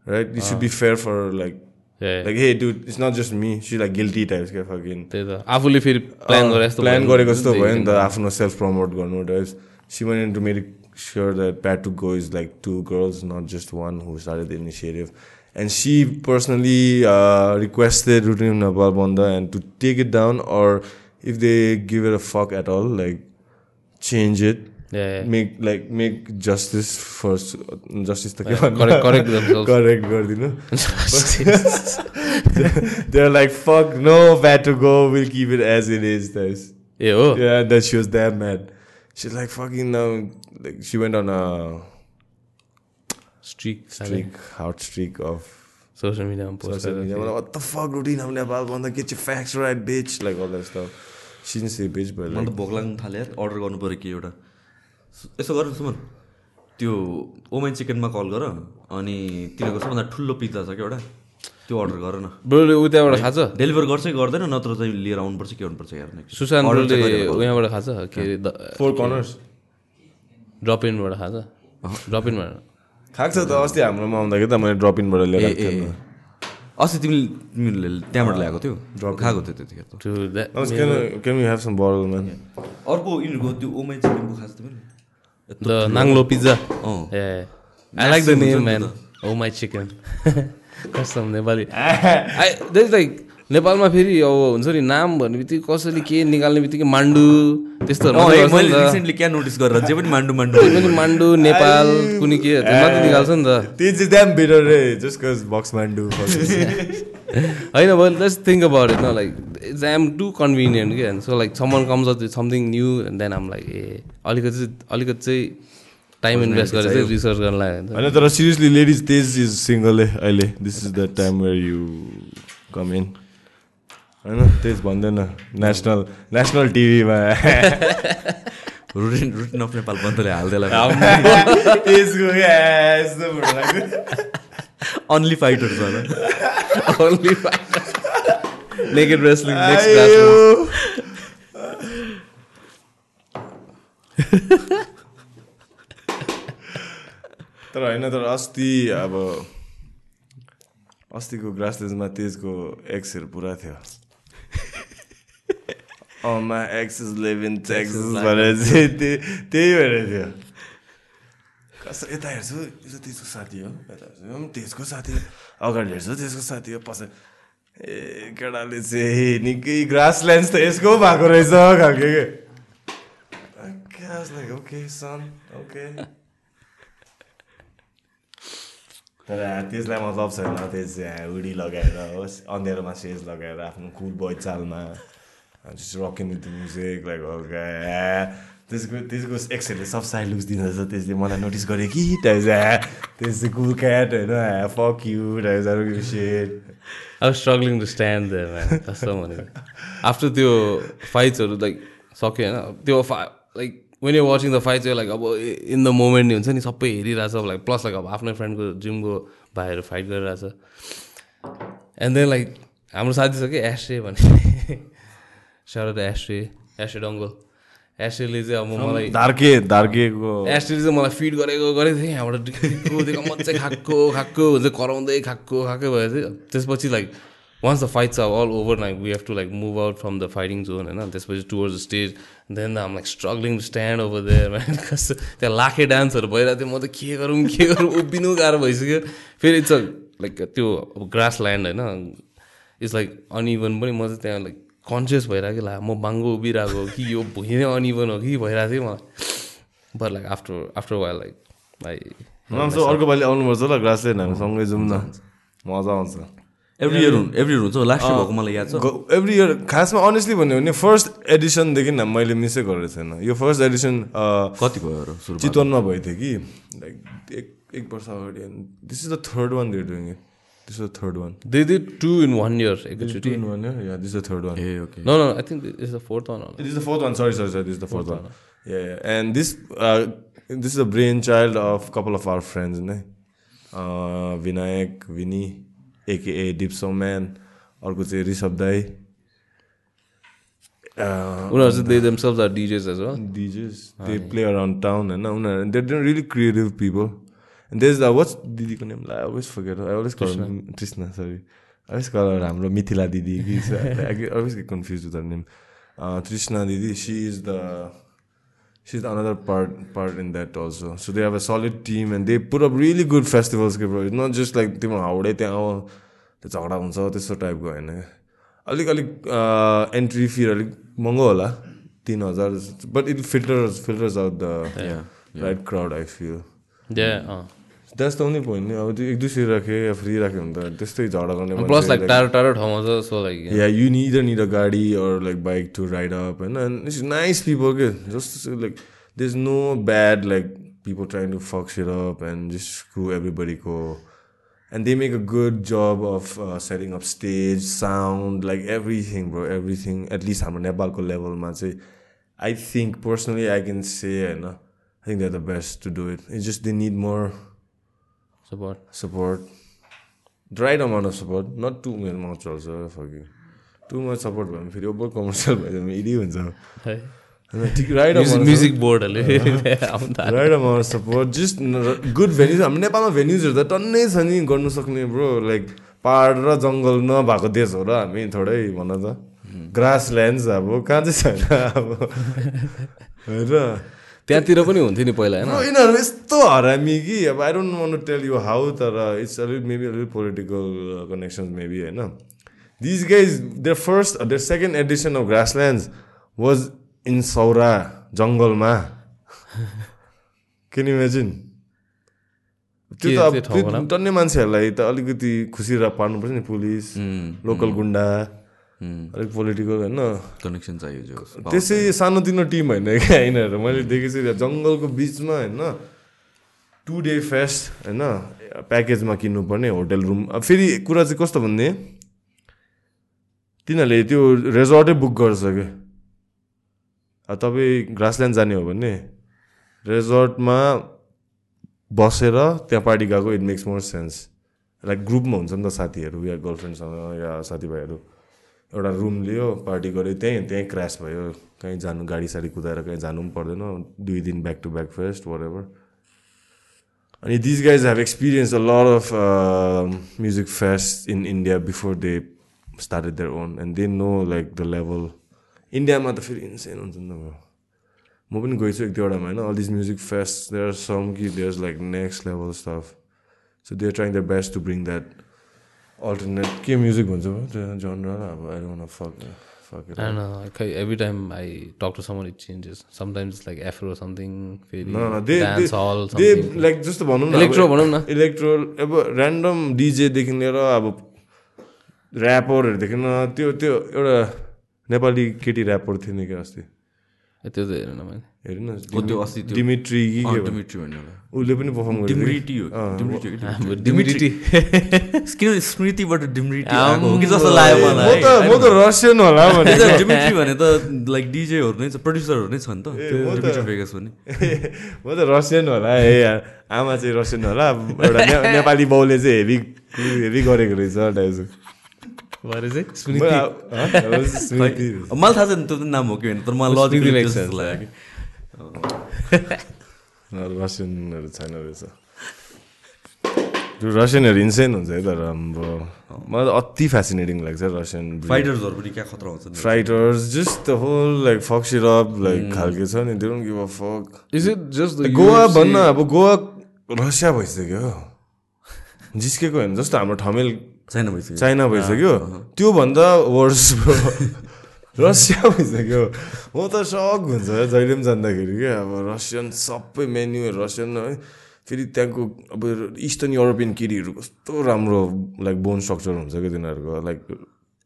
right? It should be fair for her, like, yeah, like, hey, dude, it's not just me. She's like guilty types, क्या fucking. त्यही त आफूले फेरि plan गरे जस्तो plan भयो। गरेको जस्तो भयो नि त आफ्नो सेल्फ प्रमोट गर्नु types see one into make sure that Pat to go is like two girls, not just one who started the initiative. And she personally uh, requested Routine Nepal Banda and to take it down, or if they give it a fuck at all, like change it, Yeah, yeah. make like make justice first. Justice the correct correct themselves correct गरिदिनु [LAUGHS] [LAUGHS] They're like, fuck no, Pat to go, we'll keep it as it is. Guys. ए हो Yeah, and then she was damn mad. She's like fucking now. Like she went on a streak streak, hard streak of social मिडियामा post social media. Like, what the fuck, routine of Nepal? Wanna get your facts right, bitch? Like all that stuff. She didn't say bitch, but मलाई त भोक लाग्नु थाल्यो order गर्नु पऱ्यो कि एउटा यसो गर सुमन त्यो ओमेन चिकनमा कल गर अनि तिनीहरूको सबभन्दा ठुलो पिज्जा छ क्या एउटा त्यो अर्डर गर न ब्रोले उ त्यहाँबाट खान्छ डेलिभर गर्छ कि गर्दैन नत्र चाहिँ लिएर आउनुपर्छ के गर्नुपर्छ यार next? सुशान्त ब्रोले चाहिँ उहाँबाट खान्छ के अरे four corners. ड्रप इनबाट खान्छ ड्रप इनबाट खाएको छ त अस्ति हाम्रोमा आउँदाखेरि त मैले ड्रप इनबाट ल्याएर ए ए अस्ति तिमीले तिमीले त्यहाँबाट ल्याएको थियो खाएको थियो त्यतिखेर? अर्को यिनीहरूको त्यो ओमाइ चिकनको खाएको थियो पनि The Nanglo pizza. अँ Yeah. I like the Massive name, हुन्छ man. नि Oh my chicken. कस्तो नेपाली आई द्याट लाइक नेपालमा फेरि अब हुन्छ नि नाम भन्ने बित्तिकै कसैले के निकाल्ने बित्तिकै मान्डु त्यस्तोहरू मैले। रिसेन्टली क्या नोटिस गरेर जे पनि मान्डु पनि मान्डु नेपाल कुनै के मात्रै निकाल्छ नि त। Do. fuck this. होइन but let's think about it न like it's I'm too convenient कि so like someone comes up something new and then um like ए अलिकति चाहिँ अलिकति चाहिँ टाइम इन्भेस्ट गरेर चाहिँ रिसर्च गर्न लाग्यो होइन तर seriously ladies Tej is single अहिले. This is the time where you come in होइन? तेज भन्दैन। नेसनल नेसनल टिभीमा Routine Routine of Nepal. Only fighter छ नेकेड रेस्लिङ नेक्स्ट। तर होइन तर अस्ति अब अस्तिको ग्रासलेन्डमा तेजको एक्सहरू पुरा थियो। My ex is live in Texas भनेर चाहिँ त्यही त्यही भएर थियो। कस्तो यता हेर्छु यो त तेजको साथी हो। यता हेर्छु। तेजको साथी हो। अगाडि हेर्छु तेजको साथी हो। पछि ए केटाले चाहिँ निकै ग्रास ल्यान्ड त यसको भएको रहेछ खालके के? ओके सन ओके तर त्यसलाई मतलब छैन त्यस उडी लगाएर होस् अँध्यारोमा सेज लगाएर आफ्नो cool boy चालमा rocking with music like okay त्यसको त्यसको एक्सहरूले सब साइड लुक्स दिँदोरहेछ त्यसले मलाई नोटिस गर्यो कि टाइप त्यस कुल क्याट होइन fuck you set I struggling to stand कस्तो भनेको। आफ्टर त्यो फाइट्सहरू लाइक सक्यो होइन? त्यो like when you watching the fights like अब इन द मोमेन्ट नि हुन्छ नि सबै हेरिरहेछ अब लाइक प्लस लाइक अब आफ्नै फ्रेन्डको जिमको भाइहरू फाइट गरिरहेछ। एन्ड देन लाइक हाम्रो साथी छ कि एस्ट्रे भन्ने। सारो द एस्ट्रे एस्ट्रे डङ्गल एस्ट्रेले चाहिँ अब मलाई धार्के धार्केको एस्ट्रेले चाहिँ मलाई फिड गरेको गरेको थिएँ। यहाँबाट मजाले खाएको खाएको हुन्छ कराउँदै खाएको खाएकै भयो चाहिँ त्यसपछि like once the fights are all over like we have to like move out from the fighting zone होइन त्यसपछि towards the stage then um like struggling to stand over there man कस्तो त्यहाँ लाखे डान्सहरू भइरहेको थियो म त के गरौँ के गरौँ उभिनु गाह्रो भइसक्यो फेरि इट्स अ लाइक त्यो अब ग्रास ल्यान्ड होइन इट्स लाइक अनइभन पनि म चाहिँ त्यहाँ लाइक कन्सियस भइरहेको ला म बाङ्गो उभिरहेको हो कि यो भुइँ नै अनइभन हो कि भइरहेको थियो मलाई but like after after while like भाइ अर्को पालि आउनुपर्छ ल ग्रासल्यान्ड हामी सँगै जाउँ न मजा आउँछ एभ्री इयर एभ्री इयर हुन्छ लास्ट इयर भएको मलाई याद छ। एभ्री इयर खासमा अनेस्टली भन्यो भने फर्स्ट एडिसनदेखि न मैले मिसै गरेको छैन। यो फर्स्ट एडिसन कति भयो सुरु चितवनमा भएको थियो कि लाइक एक एक वर्ष अगाडि this is the third one they're doing it this is the third one they did two in one year एकैचोटि in one yeah this is the third one A okay no no I think is the fourth one is the fourth one. Sorry, sorry, sorry. This is the fourth one. Yeah, yeah. And this uh, this is a brainchild of a couple of our friends, ne? Uh, aka Dipso Man, अर्को चाहिँ ऋषभ दाई उनीहरू चाहिँ they themselves are DJs as well DJs, they play around town होइन उनीहरू they're really creative people. And there's the, what's दिदीको name? I always forget. I always call her Trishna, sorry. I always call her हाम्रो मिथिला दिदी कि with her name. Uh, Trishna दिदी, she is the she's another part part in that also. So they have a solid team and they put up really good festivals के bro. It's not just like तिम्रो हाउडे त्यहाँ आऊ त्यो झगडा हुन्छ त्यस्तो टाइपको होइन अलिक अलिक एन्ट्री फी अलिक महँगो होला तिन हजार but it filters filters out the right crowd I feel Yeah, that's the only point नि अब त्यो एक दुई सय राख्यो या फ्री राख्यो भने त त्यस्तै झगडा गर्ने प्लस लाइक टाढो टाढो ठाउँमा छ so like yeah you need need a गाडी or like bike to ride up होइन इट्स नाइस पिपल के जस्तो like they is no bad like people trying to fucks it up and just screw एभ्रीबडीको and they make a good job of setting up stage sound like everything bro everything at least हाम्रो नेपालको लेभलमा चाहिँ I think personally I can say होइन I think they are the best to do it it's just they need more support support. The right amount of support, not too much also. Fuck you. Too much support भयो भने फेरि over commercial भयो भने इडी हुन्छ। Right amount music बोर्डहरूले right amount support just good venues हाम्रो नेपालमा भेन्युजहरू त टन्नै छ नि गर्नु सक्ने ब्रो लाइक पाहाड र जङ्गल नभएको देश हो र हामी थोरै भन त। ग्रास ल्यान्ड्स अब कहाँ चाहिँ छैन अब। [LAUGHS] होइन। त्यहाँतिर पनि हुन्थ्यो नि पहिला होइन? यिनीहरू यस्तो हरामी कि अब I don't want tell you how तर इट्स अलिक मेबी अलिक पोलिटिकल कनेक्सन मेबी होइन? This guys their first their second edition of Grasslands was in Sauraha जङ्गलमा केन इमेजिन त्यो त अब टन्ने मान्छेहरूलाई त अलिकति खुसी र पार्नुपर्छ नि पुलिस लोकल गुन्डा। अलिक पोलिटिकल होइन। कनेक्सन चाहियो जो त्यसै सानोतिनो टिम होइन क्या यिनीहरू। मैले देखेको छु जङ्गलको बिचमा होइन टु डे फेस्ट होइन प्याकेजमा किन्नुपर्ने होटल रुम अब फेरि कुरा चाहिँ कस्तो भन्ने तिनीहरूले त्यो रेजर्टै बुक गर्छ क्या। तपाईँ ग्रासल्यान्ड जाने हो भने रेजर्टमा बसेर त्यहाँ पार्टी गएको it makes more sense like ग्रुपमा हुन्छ नि त साथीहरू या गर्लफ्रेन्डसँग या साथीभाइहरू। एउटा रुम लियो पार्टी गऱ्यो त्यहीँ त्यहीँ क्रास भयो। कहीँ जानु गाडी साडी कुदाएर कहीँ जानु पनि पर्दैन। दुई दिन back to back fest whatever अनि this guys have experience a lot of music fest in India before they started their own and they know like the level इन्डियामा त फेरि इन्सेन हुन्छ नि त म पनि गइछु एक दुईवटामा होइन all this music fest there some कि there like next level stuff so they trying the best to bring that alternate के म्युजिक हुन्छ भयो? त्यो जनरल अब every time it changes sometimes like afro something like जस्तो भनौँ न electro भनौँ न। इलेक्ट्रो अब ऱ्यान्डम डिजेदेखि लिएर अब ऱ्यापरहरूदेखि त्यो त्यो एउटा नेपाली केटी ऱ्यापर थियो नि क्या अस्ति? त्यो त हेर्नु न मैले। हेर्नु डिमिट्री उसले पनि पर्फर्म किन स्मृतिबाट जस्तो लाग्यो म मलाई त म त रसियन होला भने डिमिट्री भने त लाइक डिजेहरू नै छ प्रड्युसरहरू नै छ नि त म त- डिमिट्री भेगस पनि म त रसियन होला ए यार आमा चाहिँ रसियन होला एउटा नेपाली बाउले चाहिँ हेभी हेभी गरेको रहेछ चाहिँ स्मृति मलाई थाहा छैन त्यो त नाम हो कि होइन तर मलाई लजिक. लाग्यो कि रसियनहरू छैन रहेछ त्यो रसियनहरू इन्सेन हुन्छ है तर हाम्रो मलाई त अति फेसिनेटिङ लाग्छ रसियन फाइटर्सहरू पनि क्या खतरा हुन्छ fighters just the whole like fuck syrup like खालके छ नि त्यो give a fuck is it just the Goa भन्न अब गोवा रसिया भइसक्यो जिस्केको होइन जस्तो हाम्रो ठमेल छैन भइसक्यो चाइना भइसक्यो त्योभन्दा वर्स रसिया भइसक्यो [LAUGHS] म त सक हुन्छ जहिले पनि जान्दाखेरि क्या। अब रसियन सबै मेन्यु रसियन है। फेरि त्यहाँको अब इस्टर्न युरोपियन केटीहरू कस्तो राम्रो लाइक बोन स्ट्रक्चर हुन्छ क्या तिनीहरूको। लाइक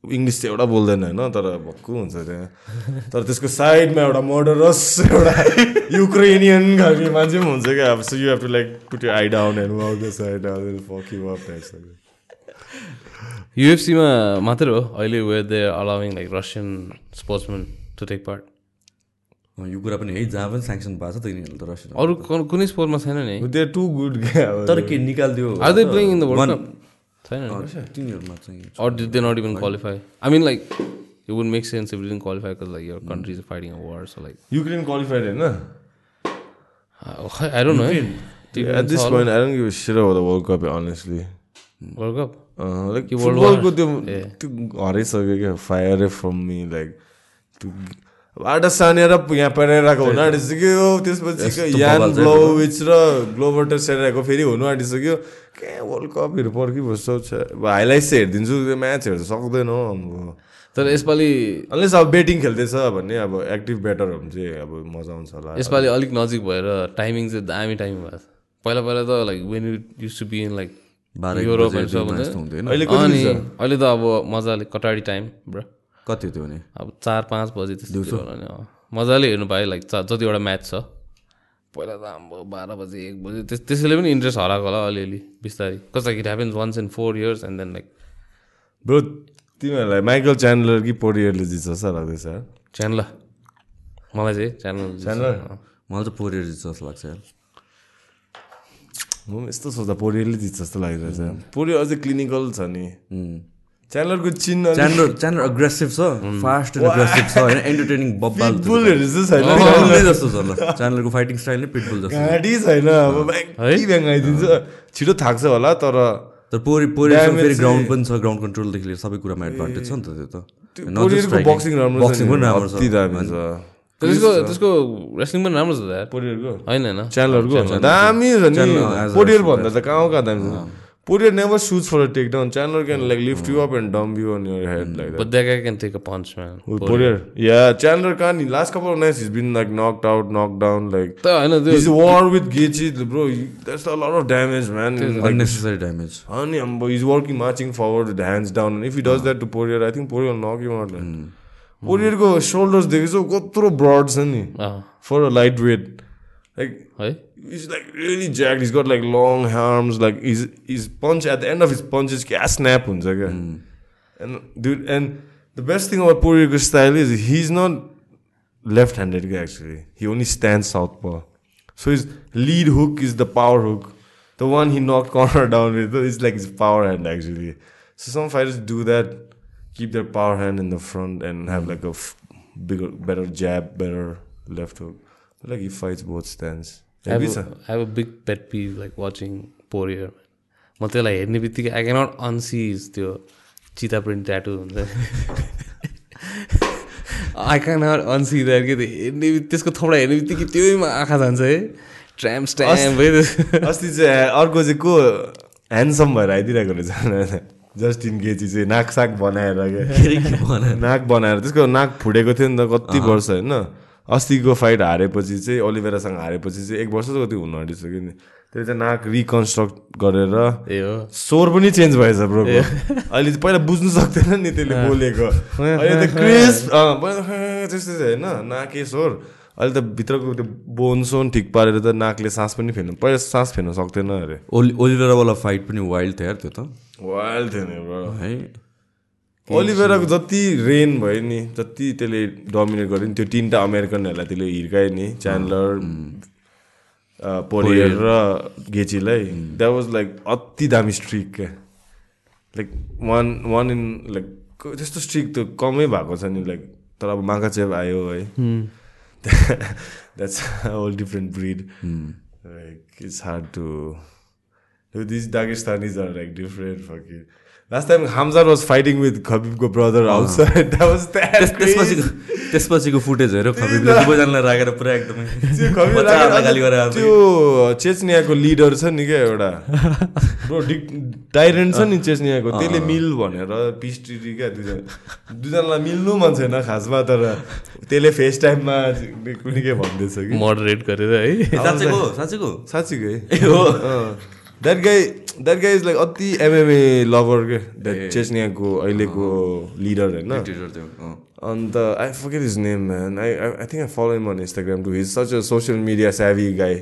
इङ्ग्लिस चाहिँ एउटा बोल्दैन होइन तर भक्कु हुन्छ त्यहाँ। तर त्यसको साइडमा एउटा मर्डरस एउटा युक्रेनियन खालको मान्छे पनि हुन्छ क्या। अब so you have to like put I down and the side fuck you up types युएफसीमा मात्रै हो अहिले where they allowing like Russian sportsman to take part अँ, यो कुरा पनि है जहाँ पनि स्याङ्सन भएको छ त यिनीहरू त रसियन अरू कुन- कुनै स्पोर्टमा छैन नि। दे आर टु गुड तर के निकालिदियो? Are they playing in the World Cup छैन अँ, तिनीहरूमा चाहिँ। Or did they not even qualify? I mean, like, it would make sense if it didn't qualify because like your countries are fighting a war. So like, Ukraine qualified होइन I don't know. eh? Team at this point I don't give about the World Cup honestly World Cup. Like फुटबलको? त्यो। त्यो हराइसक्यो क्या fire from me like त्यो आटा सानेर यहाँ पेरेराको हुनु आँटिसक्यो त्यसपछि यान ग्लोविच र ग्लोबर्टर सेरेराको फेरि हुनु आँटिसक्यो के वर्ल्ड कपहरू पर्खिबस्छ हाइलाइट्स चाहिँ हेरिदिन्छु त्यो म्याच हेर्नु सक्दैन हौ अब तर यसपालि अनलेस अब बेटिङ खेल्दैछ भने अब एक्टिभ बेटर हो भने चाहिँ अब मजा आउँछ होला यसपालि अलिक नजिक भएर टाइमिङ चाहिँ दामी टाइमिङ भयो पहिला पहिला त like when you use to be in like अनि छ? अहिले त अब मजाले कटाडी टाइम ब्र। कति त्यो भने? अब चार पाँच बजी त्यस्तो होला नि अँ। मजाले हेर्नु पायो लाइक चा- जतिवटा म्याच छ। पहिला त हाम्रो बाह्र बजी एक बजी त्यस त्यसैले पनि इन्ट्रेस्ट हराएको होला अलिअलि बिस्तारै कस्तो it happens once in four years and then like bro तिमीहरूलाई माइकल च्यान्डलर कि पोरियरले जित्छ जस्तो लाग्दैछ? च्यानल मलाई चाहिँ च्यानल च्यान्डलर मलाई चाहिँ पोरियर जस्तो लाग्छ यस्तो सोच्दा पोरियरले जित्छ जस्तो लागिरहेछ पोरियर अझै क्लिनिकल छ नि। च्यान्डलरको चिन्ह च्यान्डर च्यान्डर अग्रेसिभ छ फास्ट एन्ड अग्रेसिभ छ होइन एन्टरटेनिङ बब्बाल चाहिँ छैन। जस्तो छ ल च्यान्डलको फाइटिङ स्टाइल नै पिटबुल जस्तो घाँटी छैन अब ब्याङ्की ब्याङ आइदिन्छ छिटो थाक्छ होला तर तर पोरि पोरि फेरि ग्राउन्ड पनि छ ग्राउन्ड कन्ट्रोलदेखि लिएर सबै कुरामा एडभान्टेज छ नि त त्यो त. बक्सिङ राम्रो छ बक्सिङ पनि राम्रो छ। त्यसको त्यसको रेस्लिङ पनि राम्रो छ पोरियरको होइन होइन च्यानलहरूको दामी छ नि पोरियर भन्दा त कहाँ कहाँ दामी छ Poirier never shoes for a takedown Chandler can like lift you up and dump you on your head like But that. guy can take a punch, man. Poirier yeah Chandler कहाँ नि last couple nights is been like knocked out knock down like त होइन war with Gaethje, bro. There's a lot of damage, man. Like, unnecessary damage Honey, um, he's working, marching forward with hands down. And if he does that to Poirier, I think Poirier will knock him out. Like. पोरियरको shoulders देखेछौ कत्रो broad छ नि अँ, for a light weight like है He's like really jacked. He's got like long arms. Like his his punch at the end of his punches, क्या snap हुन्छ क्या. And dude, and the best thing about Poirier's style is he's not left-handed guy actually. He only stands southpaw. So his lead hook is the power hook. The one he knocked Connor down with is like his power hand actually. So some fighters do that, keep their power hand in the front and have like a bigger, better jab, better left hook. But like he fights both stands. I have, a, I have a big pet peeve like watching Poirier. म त्यसलाई हेर्ने बित्तिकै I cannot unsee त्यो चिता print tattoo हुन्छ I cannot unsee that के त्यो हेर्ने त्यसको थोपडा हेर्ने बित्तिकै त्यहीमा आँखा जान्छ है ट्राम स्ट्याम अस्ति चाहिँ अर्को चाहिँ को ह्यान्डसम भएर आइदिइरहेको रहेछ जस्टिन गेची चाहिँ नाक साक बनाएर क्या [LAUGHS] नाक बनाएर। त्यसको नाक फुटेको थियो नि त कति वर्ष होइन? अस्तिको फाइट हारेपछि चाहिँ ओलिभेरासँग हारेपछि चाहिँ एक वर्ष कति हुन आँटिसक्यो नि। त्यो चाहिँ नाक रिकन्स्ट्रक्ट गरेर ए हो। स्वर पनि चेन्ज भएछ ब्रो। अहिले पहिला बुझ्नु सक्दैन नि त्यसले बोलेको। अहिले त क्रिस [LAUGHS] त्यस्तै छ होइन? नाके स्वर। अहिले त भित्रको त्यो बोन सोन ठिक पारेर त नाकले सास पनि फेर्नु पहिला सास फेर्न सक्दैन अरे। ओलि ओलिभेरावाला फाइट पनि वाइल्ड थियो यार त्यो त। वाइल्ड थियो नि ब्रो। है। ओलिभेराको जति रेन भयो नि जति त्यसले डोमिनेट गर्यो नि त्यो तिनवटा अमेरिकनहरूलाई त्यसले हिर्कायो नि च्यान्डलर पोरियर र गेचीलाई। द्याट वाज लाइक अति दामी स्ट्रिक क्या। Like one one in like त्यस्तो स्ट्रिक त कमै भएको छ नि लाइक तर अब माकाचेप आयो है। That's whole different breed like it's hard to are like different fucker last time Khamzat was fighting with खबिबको brother outside that was त्यस- त्यसपछिको त्यसपछिको फुटेज हेऱ्यो खबिबले दुवैजनालाई राखेर पुरा एकदमै त्यो चेचनियाको लिडर छ नि क्या एउटा ब्रो टाइरेन्ट छ नि चेचनियाको त्यसले मिल भनेर पिस ट्रिटी क्या दुईजना दुईजनालाई मिल्नु मन छैन खासमा तर त्यसले फेस टाइममा कुनै के भन्दैछ कि मोडरेट गरेर है साँच्चैको साँच्चैको साँच्चीकै that guy that guy is like अति एमएमए लभर के। द्याट चेचनियाको अहिलेको लिडर होइन टिचर त्यो अँ। अन्त I forget his name man I I think I follow him on Instagram to his such a social media savvy guy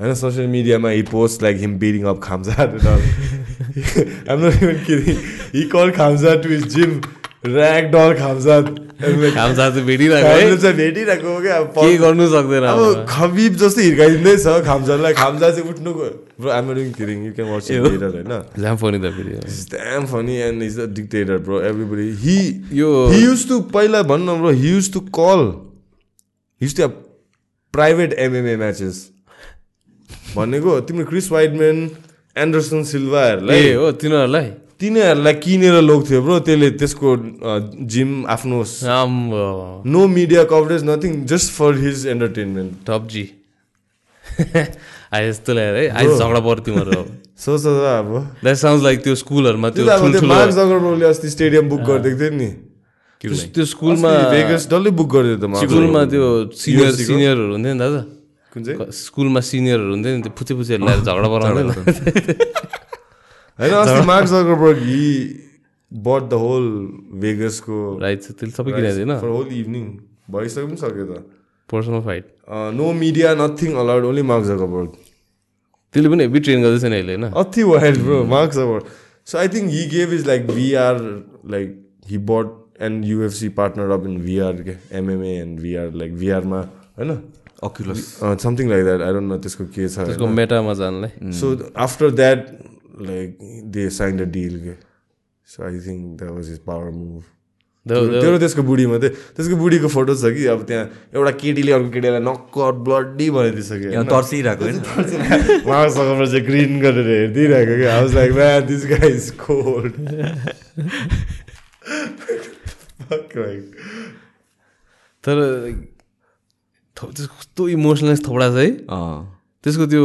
होइन social मिडियामा he post like him beating up Khamzat I'm not even kidding he call Khamzat to his gym ragdoll Khamzat [LAUGHS] काम साथी भेटिरहेको है भेटिरहेको हो क्या के गर्नु सक्दैन अब खबिब जस्तो हिर्काइदिँदैछ खाम्जालाई खाम्जा चाहिँ उठ्नु bro I'm doing kidding you can watch theatre होइन झ्याम फोनी त फेरि damn funny and he's a dictator, bro. Everybody. He यो he used to पहिला भन्नु used to call. He used to have private MMA matches. भनेको तिम्रो क्रिस वाइडम्यान एन्डरसन सिल्भाहरूलाई हो तिनीहरूलाई तिनीहरूलाई किनेर लोग्थ्यो ब्रो त्यसले त्यसको जिम आफ्नो no media coverage nothing just for his entertainment top G आइ यस्तो ल्याएर है आइ झगडा पऱ्यो तिमीहरू [LAUGHS] सोच त अब। द्याट साउन्ड लाइक त्यो स्कुलहरूमा त्यो त जगरबर्गले अस्ति स्टेडियम बुक गरिदिएको थियो नि। त्यो- स्कुलमा डल्लै बुक गरिदियो त स्कुलमा त्यो सिनियर? सिनियरहरू हुन्थ्यो नि दादा। कुन चाहिँ? स्कुलमा सिनियरहरू हुन्थ्यो नि त्यो फुचे फुचे ल्याएर झगडा पराउँदैन। [LAUGHS] होइन अस्ति Mark Zuckerberg he bought the whole भेगसको right छ त्यसले सबै किनेको थिएन। फर होल इभिनिङ भइसक्यो पनि सक्यो त। Personal fight no media nothing allowed only Mark Zuckerberg त्यसले पनि हेभी ट्रेन गर्दैछ नि अहिले होइन? अति wild bro Mark Zuckerberg so I think he gave is like VR like he but and UFC partner up in VR के MMA and VR like भिआरमा होइन? Oculus something like that I don't know त्यसको के छ त्यसको मेटामा जानलाई So after that, like they signed a deal. ke. So I think that was his power move. The- त्यो र त्यसको बुढी मात्रै त्यसको बुढीको फोटो छ कि अब त्यहाँ एउटा केटीले अर्को केटीलाई नक्क ब्लडी बनाइदिइसक्यो? तर्सिरहेको होइन [LAUGHS] उहाँसँग चाहिँ ग्रिन गरेर हेरिदिइरहेको क्या आवाज like man this guy is cold तर कस्तो इमोसनलेस थोडा छ है अँ। त्यसको त्यो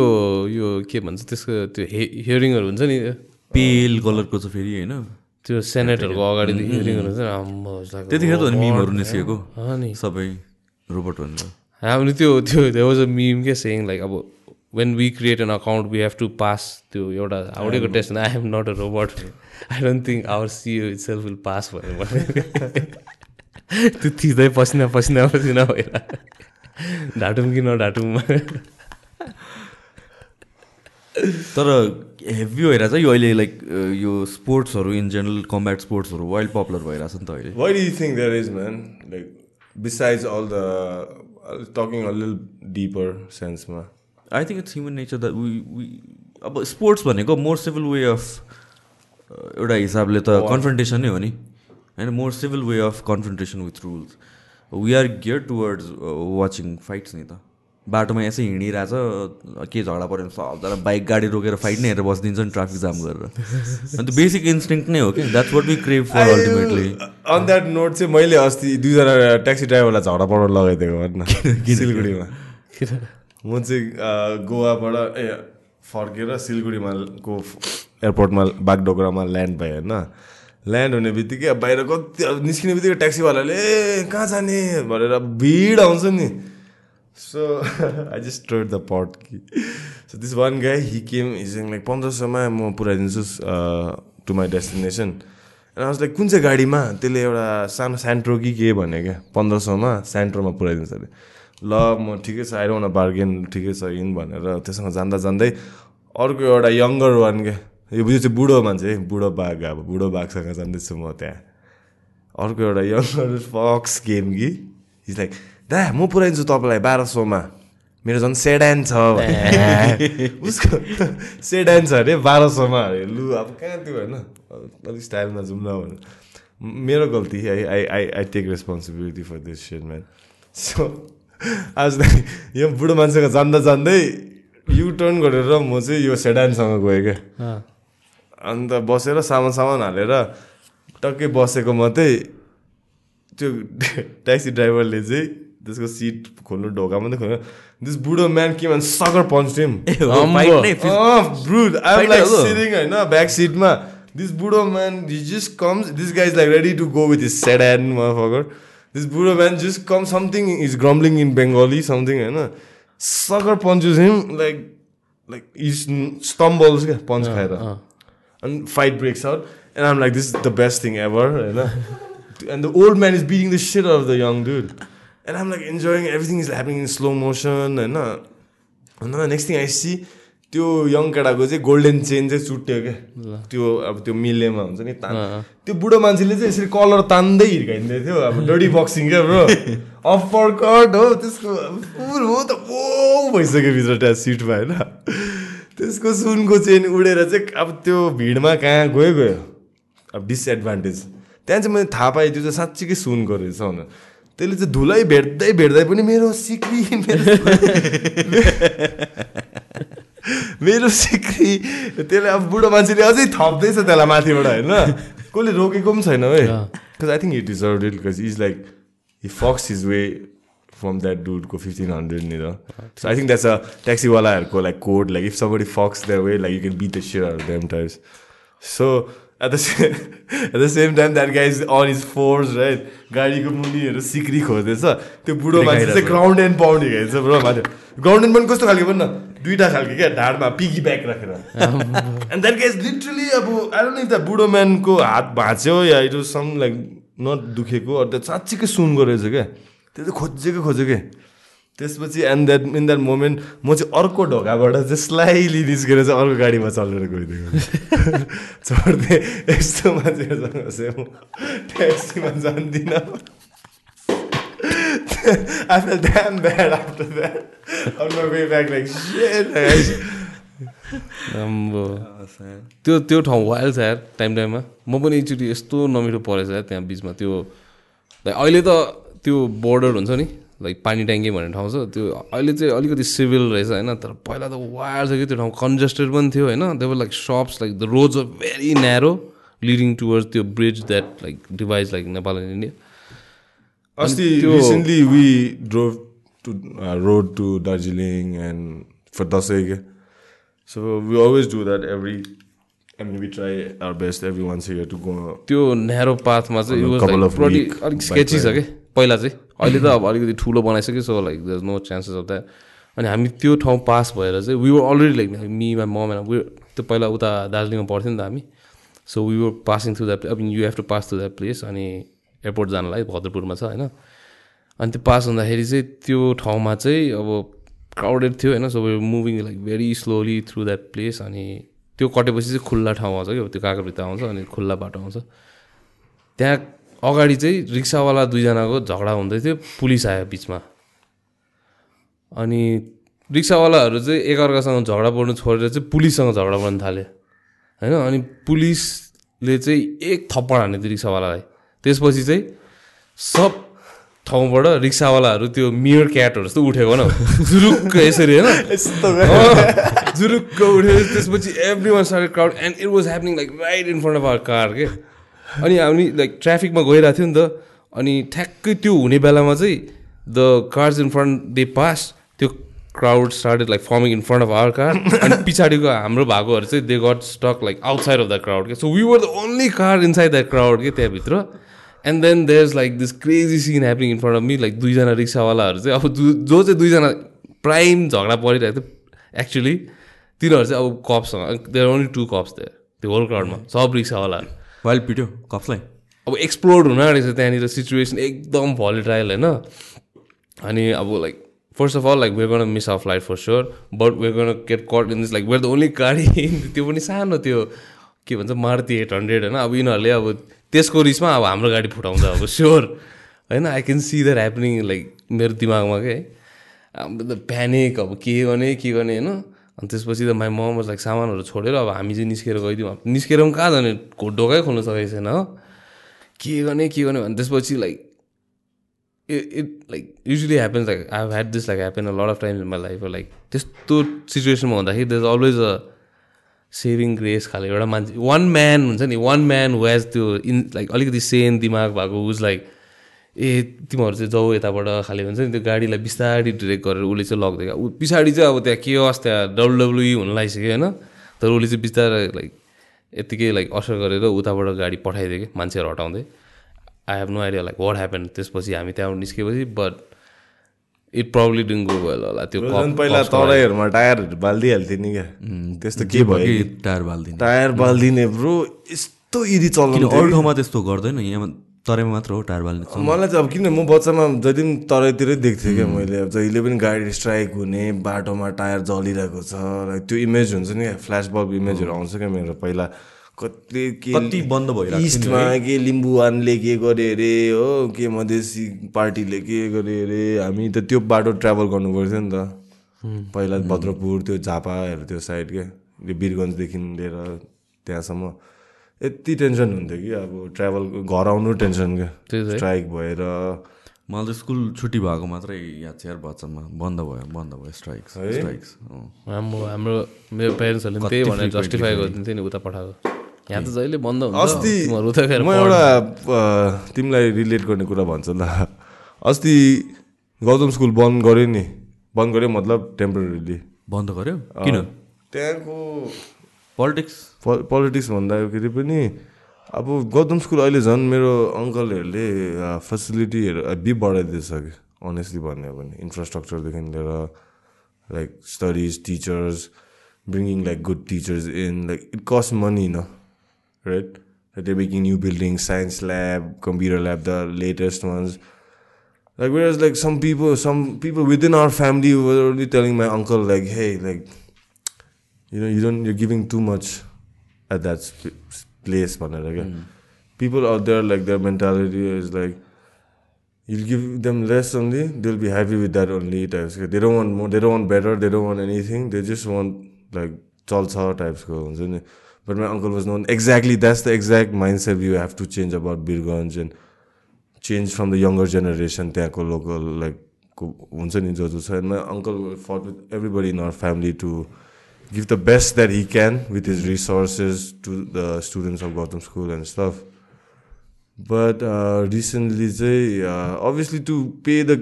यो के भन्छ त्यसको त्यो हे हियरिङहरू हुन्छ नि पेल कलरको छ फेरि होइन? त्यो सेनेटहरूको अगाडि हियरिङहरू हुन्छ नि it's like, त्यतिखेर त मिमहरू सबै रोबोट भनेर हामीले त्यो त्यो त्यो वाज अ मिम के सेङ लाइक अब when we create an account we have to pass त्यो एउटा हाउडेको test I am not a robot I don't think our CEO itself will pass भनेर भने त्यो थिच्दै पसिना पसिना पसिना भएर। ढाटुम कि नढाटुम तर हेभी भइरहेछ यो अहिले लाइक यो स्पोर्ट्सहरू इन जेनरल कम्ब्याट स्पोर्ट्सहरू वाइल्ड पपुलर भइरहेछ नि त अहिले। There is, man? Like, besides all the uh, talking a little deeper sense, ma. I think it's human nature that we we अब स्पोर्ट्स भनेको मोर सिभिल वे अफ एउटा हिसाबले त कन्फ्रन्टेसन नै हो नि। होइन more civil way of confrontation with rules we are gear towards watching fights नि त। बाटोमा यसै हिँडिरहेछ के झगडा पऱ्यो भने सबजना बाइक गाडी रोकेर फाइट नै हेरेर बसिदिन्छ नि ट्राफिक जाम गरेर। अनि त्यो बेसिक इन्स्टिङ नै हो कि? That's what we crave for ultimately on that note चाहिँ मैले अस्ति दुईजना ट्याक्सी ड्राइभरलाई झगडा परेर लगाइदिएको भन्न सिलगढीमा। म चाहिँ गोवाबाट ए फर्केर सिलगढीमा को एयरपोर्टमा बागडोग्रामा ल्यान्ड भएँ होइन? ल्यान्ड हुने बित्तिकै बाहिर कति अब निस्किने बित्तिकै ट्याक्सीवालाले ए कहाँ जाने? भनेर भिड आउँछ नि। So I just store the pot कि so this one guy he came हिजिङ like पन्ध्र सयमा म पुऱ्याइदिन्छु टु माई डेस्टिनेसन अनि आज लाइक कुन चाहिँ गाडीमा त्यसले एउटा सानो सेन्ट्रो कि के भने क्या पन्ध्र सौमा सेन्ट्रोमा पुऱ्याइदिन्छ अरे ल म ठिकै छ आइरहन बार्गेन ठिकै छ इन भनेर त्योसँग जाँदा जाँदै अर्को एउटा यङ्गर वान क्या यो यो चाहिँ बुढो मान्छे है बुढो बाघ अब बुढो बाघसँग जाँदैछु म त्यहाँ। अर्को एउटा यङ्गर फक्स गेम कि इज लाइक दा म पुऱ्याइदिन्छु तपाईँलाई बाह्र सौमा। मेरो झन् सेडान छ। [LAUGHS] उसको सेडान छ अरे बाह्र सौमा अरे। लु अब कहाँ त्यो होइन? अलिक स्टाइलमा जाउँ न भनेर। मेरो गल्ती I I I I take responsibility for this said man so आज यो बुढो मान्छेको जान्दा जान्दै युटर्न गरेर म चाहिँ यो सेडानसँग गएँ क्या। अन्त बसेर सामान सामान हालेर टक्कै बसेको मात्रै त्यो [LAUGHS] ट्याक्सी ड्राइभरले चाहिँ त्यसको सिट खोल्नु ढोका मात्रै खोल्नु दिस बुढो म्यान के भन्छ sucker punch team brood I like sitting होइन ब्याक सिटमा दिस बुढो man just comes this guys like ready to go with his sedan fucker this बुढो man just come something is grumbling in Bengali something होइन sucker punches him like like is stumbles क्या punch खाएर and fight breaks out. And i'm like this is the best thing ever you [LAUGHS] know? and the old man is beating the shit out of the everything is happening in slow motion and uh, and then the next thing i see त्यो young केटाको चाहिँ golden chain चाहिँ चुट्यो क्या। त्यो अब त्यो मिलेमा हुन्छ नि तान। त्यो बुढो मान्छेले चाहिँ यसरी कलर तान्दै हिर्काइँदै थियो। अब डडी बक्सिङ [LAUGHS] क्या ब्रो अप्पर कट हो त्यसको फुल हो त ओ भइसक्यो भित्र त्यहाँ सिटमा होइन त्यसको सुनको चेन उडेर चाहिँ अब त्यो भिडमा कहाँ गयो गयो। अब डिसएडभान्टेज त्यहाँ चाहिँ मैले थाहा पाएँ त्यो चाहिँ साँच्चीकै सुनको रहेछ भनेर। त्यसले चाहिँ धुलै भेट्दै भेट्दै पनि मेरो सिक्री मेरो सिक्री त्यसले अब बुढो मान्छेले अझै थप्दैछ त्यसलाई माथिबाट होइन? कसले रोकेको पनि छैन है। Because I think it deserve it because is like he fucks his way from that डुडको fifteen हन्ड्रेडनिर so I think that's a ट्याक्सीवालाहरूको like code like if somebody fucks their way like you can beat the share them times so at the at the same time that guy is on his fours right गाडीको मुनिहरू सिक्री खोज्दैछ त्यो बुढो मान्छे चाहिँ ground and pound हिँडेको bro माथि ग्राउन्ड एन्ड पनि कस्तो खालको पनि न दुइटा खालको क्या ढाडमा पिगी ब्याग राखेर एन्ड द्याट गाइज लिटरली अब आई डोन्ट नो द बुढो म्यानको हात भाँच्यो या it was some like not दुखेको अरू त्यो साँच्चीकै सुनको रहेछ क्या त्यो चाहिँ खोजेको क्या त्यसपछि and that in that moment म चाहिँ अर्को ढोकाबाट चाहिँ स्लाइली निस्केर चाहिँ अर्को गाडीमा चलेर गइदिएको चढ्दै यस्तो मान्छेहरूसँग चाहिँ ट्याक्सीमा जान्दिनँ। [LAUGHS] That. On my way back, like shit. आम्बो त्यो त्यो ठाउँ वाइल्ड छ यार टाइम टाइममा म पनि एकचोटि यस्तो नमिठो परेछ यार त्यहाँ बिचमा। त्यो लाइक अहिले त त्यो बोर्डर हुन्छ नि। लाइक पानी ट्याङ्की भन्ने ठाउँ छ त्यो अहिले चाहिँ अलिकति सिभिल रहेछ होइन? तर पहिला त वायर छ कि त्यो ठाउँ। कन्जेस्टेड पनि थियो होइन? There like shops like the roads of very narrow leading towards त्यो bridge that like divides like Nepal and India अस्ति त्यो- recently we drove to road to Darjeeling and for Dashain क्या so we always do that every I mean we try our best every once year to go त्यो narrow पाथमा चाहिँ अलिक sketchy छ कि? पहिला चाहिँ। अहिले त अब अलिकति ठुलो बनाइसक्यो so like there no chances of that अनि हामी त्यो ठाउँ पास भएर चाहिँ we were already like mom and त्यो पहिला उता दार्जिलिङमा पढ्थ्यो नि त हामी. So we were passing through that अब you have to pass through that place अनि एयरपोर्ट जानलाई भद्रपुरमा छ होइन? अनि त्यो पास हुँदाखेरि चाहिँ त्यो ठाउँमा चाहिँ अब क्राउडेड थियो होइन? So moving like very slowly through that place अनि त्यो कटेपछि चाहिँ खुल्ला ठाउँ आउँछ क्या त्यो काँक्रोभित्र आउँछ अनि खुल्ला बाटो आउँछ। त्यहाँ अगाडि चाहिँ रिक्सावाला दुईजनाको झगडा हुँदै थियो पुलिस आयो बिचमा। अनि रिक्सावालाहरू चाहिँ एकअर्कासँग झगडा पर्नु छोडेर चाहिँ पुलिससँग झगडा पर्नु थाल्यो होइन? अनि पुलिसले चाहिँ एक थप्पड हान्यो त्यो रिक्सावालालाई। त्यसपछि चाहिँ सब ठाउँबाट रिक्सावालाहरू त्यो मियर क्याटहरू जस्तो उठेको न। जुरुक्क यसरी होइन? [LAUGHS] जुरुक्क उठ्यो त्यसपछि everyone start crowd and it was happening like right in front of our car के? अनि हामी लाइक ट्राफिकमा गइरहेको थियो नि त अनि ठ्याक्कै त्यो हुने बेलामा चाहिँ the cars in front they pass त्यो crowd started like forming in front of our car अनि पछाडिको हाम्रो भएकोहरू चाहिँ they got stuck like outside of the crowd के so we were the only car inside that crowd के त्यहाँभित्र। And then there is like this crazy scene happening in front of me like दुईजना रिक्सावालाहरू चाहिँ अब जो जो चाहिँ दुईजना प्राइम झगडा परिरहेको थियो एक्चुली तिनीहरू चाहिँ अब कप्ससँग देयर ओन्ली टु कप्स थियो त्यो होल क्राउडमा सब रिक्सावालाहरू। वाइल्ड पिट्यो कप्सलाई अब एक्सप्लोर हुन आँटेको छ त्यहाँनिर सिचुएसन एकदम भलिटाइल होइन। अनि अब like first of all like we're gonna miss our flight for sure but we're gonna get caught in this like where the only गाडी [LAUGHS] त्यो पनि सानो त्यो के भन्छ मारुति एट हन्ड्रेड होइन। अब यिनीहरूले अब त्यसको रिसमा अब हाम्रो गाडी फुटाउँछ अब स्योर होइन I can see that happening like मेरो दिमागमा के? द प्यानिक अब के गर्ने के गर्ने होइन। अनि त्यसपछि त माई मम लाइक सामानहरू छोडेर अब हामी चाहिँ निस्केर गइदिउँ निस्केर पनि कहाँ जाने ढोकै खोल्नु सकेको छैन हो के गर्ने के गर्ने भने त्यसपछि like it like usually happens like I had this like happen a lot of times in my life like त्यस्तो सिचुएसनमा हुँदाखेरि दस अलवेज अ सेभिङ ग्रेस खाले एउटा मान्छे वान म्यान हुन्छ नि वान म्यान वेज त्यो इन लाइक अलिकति सेन दिमाग भएको उज लाइक ए तिमीहरू चाहिँ जाऊ यताबाट खालि हुन्छ नि त्यो गाडीलाई बिस्तारै डिरेक्ट गरेर उसले चाहिँ लग्दै गयो ऊ पछाडि चाहिँ अब त्यहाँ के होस् त्यहाँ डब्लुडब्लुई हुन लागिसक्यो होइन तर उसले चाहिँ बिस्तारै लाइक यत्तिकै लाइक असर गरेर उताबाट गाडी पठाइदियो कि मान्छेहरू हटाउँदै। I have no idea like what happen त्यसपछि हामी त्यहाँबाट निस्केपछि but it probably didn't go well होला। त्यो पहिला। तराईहरूमा टायरहरू बालिदिइहाल्थ्यो नि क्या। त्यस्तो के भयो कि टायर बालिदिने। टायर बालिदिने ब्रो यस्तो किन चल्नु अरू ठाउँमा त्यस्तो गर्दैन? यहाँ तराईमा मात्र हो टायर बाल्ने मलाई चाहिँ अब किन म बच्चामा जति पनि तराईतिरै देख्थेँ क्या मैले। अब जहिले पनि गाडी स्ट्राइक हुने बाटोमा टायर जलिरहेको छ त्यो इमेज हुन्छ नि फ्ल्यास बल्ब इमेजहरू आउँछ क्या मेरो पहिला। कति के कति बन्द नि इस्टमा के लिम्बुवानले के गरे अरे हो के मधेसी पार्टीले के गरे अरे हामी त त्यो बाटो ट्राभल गर्नु पर्थ्यो नि त। पहिला भद्रपुर त्यो झापाहरू त्यो साइड क्या त्यो वीरगन्जदेखि लिएर त्यहाँसम्म। यति टेन्सन हुन्थ्यो कि अब ट्राभल घर आउनु टेन्सन क्या। स्ट्राइक भएर। मलाई त स्कुल छुट्टी भएको मात्रै याद छ यार बच्चामा। बन्द भयो बन्द भयो स्ट्राइक्स स्ट्राइक्स हाम्रो हाम्रो मेरो पेरेन्ट्सहरूले पनि त्यही भनेर जस्टिफाई गरिदिन्थ्यो नि उता पठाएको। यहाँ त जहिले बन्द हुन्छ अस्ति म एउटा तिमीलाई रिलेट गर्ने कुरा भन्छु ल। अस्ति गौतम स्कुल बन्द गऱ्यो नि। बन्द गऱ्यो मतलब टेम्पोरेरीली बन्द गर्यो किन? त्यहाँको पोलिटिक्स पोलिटिक्स भन्दाखेरि पनि अब गौतम स्कुल अहिले झन् मेरो अङ्कलहरूले फेसिलिटीहरू बि बढाइदिइसक्यो अनेस्टली भन्यो भने। इन्फ्रास्ट्रक्चरदेखि लिएर like studies teachers bringing like good teachers in like it cost money न right the making new building science lab computer lab the latest ones like where is like some people some people with in our family were only telling my uncle like hey like you know, don't, you're giving too much at that sp- place, भनेर क्या People out there like their mentality is like, you'll give them less only, they'll be happy with that only types. They don't want more, they don't want better, they don't want anything. They just want like chalcha types को हुन्छ नि But my uncle was known exactly that's the exact mindset you have to change about Birganj and change from the younger generation त्यहाँको local like हुन्छ नि जो जो छ my uncle fought with everybody to give the best that he can with his resources to the students of Gautam school and stuff but recently चाहिँ obviously to pay the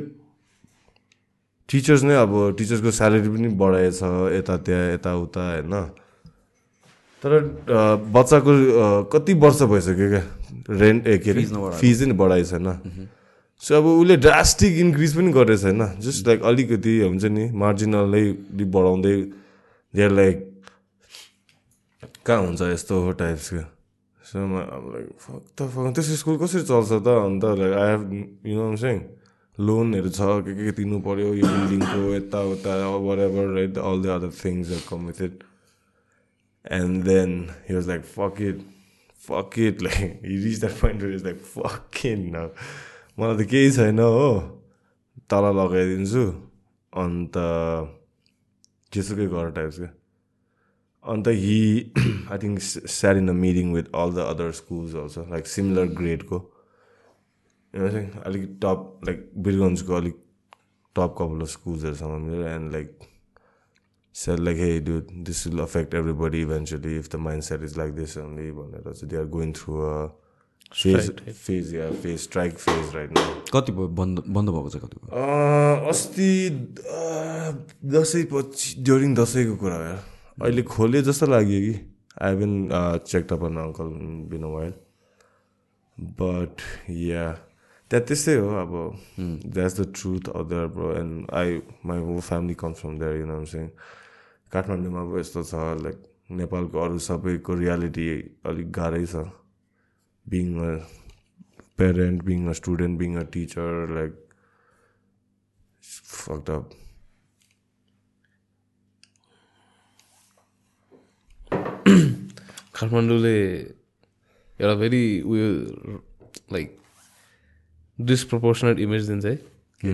teachers नै अब टिचर्सको salary पनि बढाएछ यता त्यहाँ यताउता होइन। तर a, बच्चाको अ, कति वर्ष भइसक्यो क्या? रेन्ट ए के अरे। फिज नै बढाएको छैन सो अब उसले ड्रास्टिक इन्क्रिज पनि गरेको छैन जस्ट लाइक अलिकति हुन्छ नि मार्जिनलै बढाउँदै देयर लाइक कहाँ हुन्छ यस्तो टाइप्सको सो लाइक फक त फक त्यसको स्कुल कसरी चल्छ त? अन्त like I have you know saying लोनहरू छ के के तिर्नु पऱ्यो यो बिल्डिङको यताउता were ever right all the other things come with it and then he was like fuck it fuck it like he reach that point is like fuck it न मलाई त केही छैन हो। तल लगाइदिन्छु। अन्त जेसुकै गर टाइप्स क्या अन्त he I think sad in a meeting with all the other schools also like similar ग्रेडको अलिक टप लाइक बिरगन्जको अलिक टप कपाल अफ स्कुल्सहरूसँग मिलेर and like said like hey dude this will affect everybody eventually if the mindset is like this only भनेर चाहिँ they are going through a phase yeah phase strike phase right now. कति भयो? बन्द बन्द भएको चाहिँ कति अस्ति दसैँ पछि ड्युरिङ दसैँको कुरा हो यार। अहिले खोले जस्तो लाग्यो कि। I been check up on uncle been while but या त्यहाँ त्यस्तै हो अब। That's the truth of there bro and I my whole family comes from there you know चाहिँ काठमाडौँमा अब यस्तो छ लाइक नेपालको अरू सबैको रियालिटी अलिक गाह्रै छ। Being a parent, being a student, being a teacher, like it's fucked up. काठमाडौँले एउटा भेरी उयो लाइक डिसप्रपोर्सनेट इमेज दिन्छ है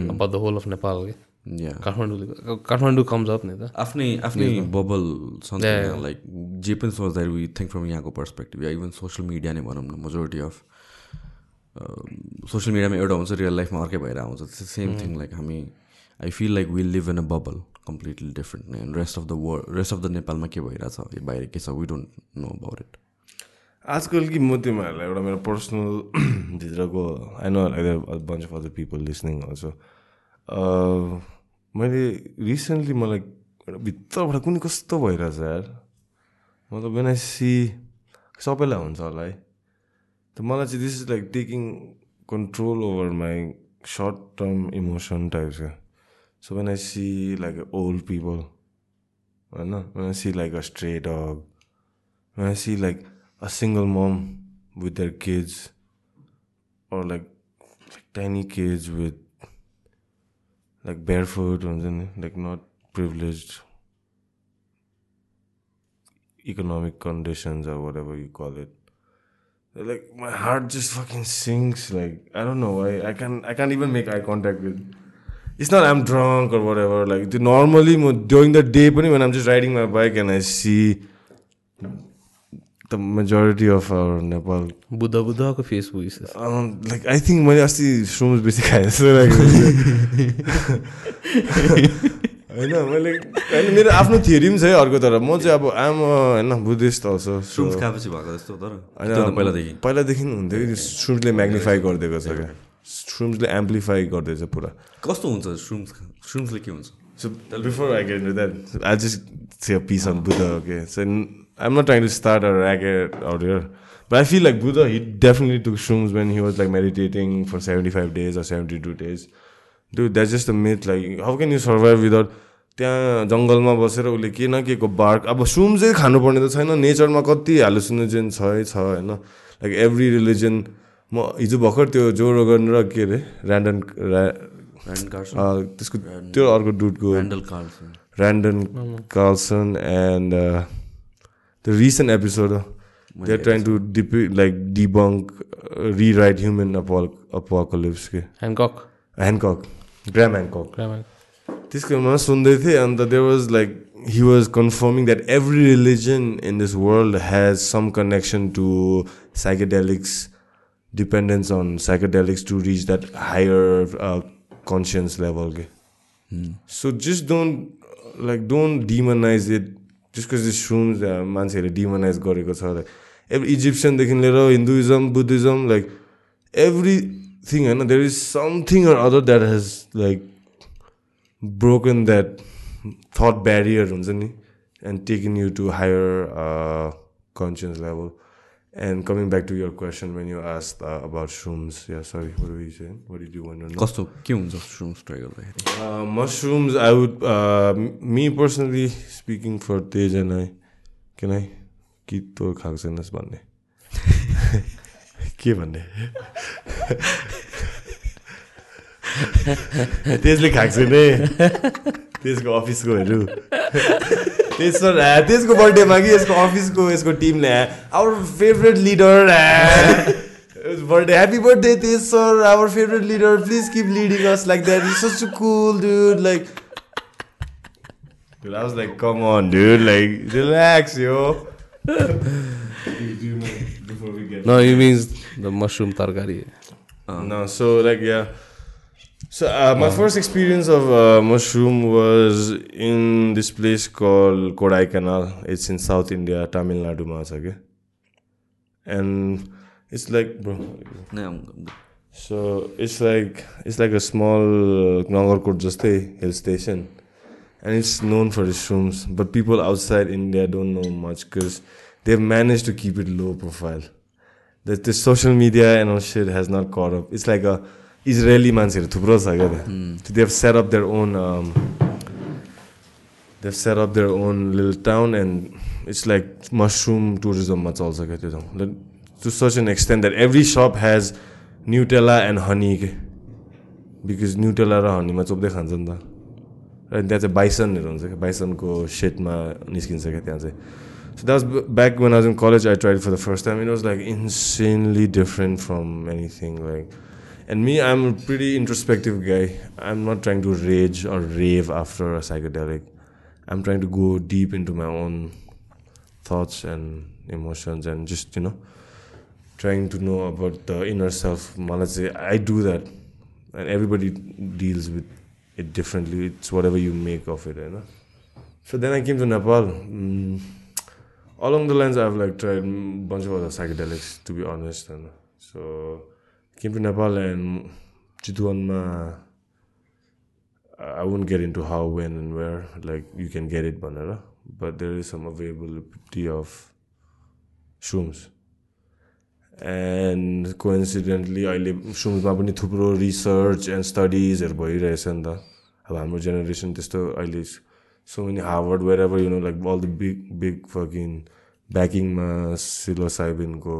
about the whole of Nepal के या काठमाडौँले काठमाडौँ कम्स अप नि त। आफ्नै आफ्नै बबल. लाइक जे पनि सोच्दाखेरि वी थिङ्क फ्रम यहाँको पर्सपेक्टिभ या इभन सोसियल मिडिया नै भनौँ न मेजोरिटी अफ सोसियल मिडियामा एउटा हुन्छ रियल लाइफमा अर्कै भएर आउँछ। सेम थिङ लाइक हामी I feel like will live in a bubble completely different नै and rest of the world rest of the नेपालमा के भइरहेछ? बाहिर के छ? We don't know about it आजकल कि म तिमीहरूलाई एउटा मेरो पर्सनल [CLEARS THROAT] भित्रको I know like bunch of other people listening also मैले रिसेन्टली मलाई भित्रबाट कुनै कस्तो भइरहेछ यार? मतलब वेन आई सी सबैलाई हुन्छ होला है। त मलाई चाहिँ this is like taking control over my short term emotion types so when I see like old people होइन? When I see like a stray dog like a single mom with their kids or like, like tiny kids with like barefoot or something, like not privileged economic conditions or whatever you call it. Like my heart just fucking sinks. Like I don't know why. I can't I can't even make eye contact with. It's not I'm drunk or whatever. Like normally during the day, when I'm just riding my bike and I see the majority of our Nepal Buddha बुद्धको face um, like I think मैले अस्ति श्रुम्स बेसी खाएँ जस्तो लाग्यो होइन मैले होइन मेरो आफ्नो थियोरी पनि छ है अर्को तर। म चाहिँ अब आम होइन बुद्धिस्ट अल्सो सुम्स खाएपछि भएको जस्तो तर होइन पहिलादेखि। पहिलादेखि हुन्थ्यो कि श्रुम्सले म्याग्निफाई गरिदिएको छ क्या। श्रुम्सले एम्प्लिफाई गर्दैछ पुरा। कस्तो हुन्छ श्रुम्स श्रुम्सले के हुन्छ? So before I get into that, I'll just say a piece on Buddha, okay? I'm not trying to start a racket out here, but I feel like Buddha, he definitely took shrooms when he was like meditating for 75 days or 72 days. Dude, that's just a myth. Like, how can you survive without त्यहाँ जङ्गलमा बसेर उसले के न के को bark अब सुम चाहिँ खानुपर्ने त छैन नेचरमा कति हालुसिनोजेन छ है छ होइन लाइक एभ्री रिलिजन म हिजो भर्खर त्यो जो रोगन र के अरे ऱ्यान्डन त्यसको त्यो अर्को Randon Carlson and uh, the recent episode uh, they're trying to dep- like debunk uh, rewrite human apo- apocalypse के ह्यान्कक Hancock Graham Hancock ग्रामा त्यसको म सुन्दै थिएँ अन्त there was like he was confirming that every religion in this world has some connection to psychedelics dependence on psychedelics to reach that higher uh, conscience level. Okay? So just don't like don't demonize this shrooms uh, मान्छेहरूले demonize गरेको छ like every इजिप्सियनदेखि लिएर Hinduism Buddhism like everything होइन there is something or other that has like broken that thought barrier हुन्छ नि and taken you to higher uh, conscience level and coming back to your question when you asked uh, about shrooms yeah sorry what were you saying what did you want to know कस्तो के हुन्छ shrooms try गर्दाखेरि uh, mushrooms, I would, uh, m- me personally speaking for Tej and I, can I कि तँ खाएको छैनस् भन्ने के भन्ने [LAUGHS] तेजले खाएको छैन त्यसको अफिसकोहरू त्यसो त्यसको बर्थडेमा कि यसको अफिसको यसको टिमले our favourite leader birthday happy birthday Tej sir our favourite leader please keep leading us like that is such cool like Dude, I was like, come on, dude, like, relax, yo. No, he means the mushroom tarkari. no, so like yeah. So uh, my first experience of uh, mushroom was in this place called Kodaikanal. It's in South India, Tamil Nadu, okay? And it's like, bro. So it's like it's like a small Nangarkot Jaste hill station, and it's known for its shrooms. But people outside India don't know much because they've managed to keep it low profile. The, the social media and all shit has not caught up. It's like a Israeli मान्छेहरू थुप्रो छ क्या त्यहाँ They've set up their own um, they've set up their own little town and it's like mushroom tourism मा चल्छ क्या त्यो ठाउँ to such an extent that every shop has Nutella and honey. के बिकज न्युटेला र हनीमा चोप्दै खान्छ नि त र त्यहाँ चाहिँ बाइसनहरू हुन्छ क्या बाइसनको सेटमा निस्किन्छ क्या त्यहाँ चाहिँ सो द्याट ब्याक वेन आज in college I try for the first time it was like insanely different from anything like And me, I'm a pretty introspective guy. I'm not trying to rage or rave after a psychedelic. I'm trying to go deep into my own thoughts and emotions and just, you know, trying to know about the inner self. I do that. And everybody deals with it differently. It's whatever you make of it, you know. So then I came to Nepal. Mm. Along the lines, I've like tried a bunch of other psychedelics, to be honest. And so came to Nepal and Chitwanma I won't get into how, when, and where. Like you can get it, but there is some availability of shrooms. And coincidentally, अहिले shrooms मा पनि थुप्रो research and स्टडिजहरू भइरहेछ नि त अब हाम्रो generation त्यस्तो अहिले so many Harvard wherever you know like all the big big fucking ब्याकिङमा सिलोसाइबिनको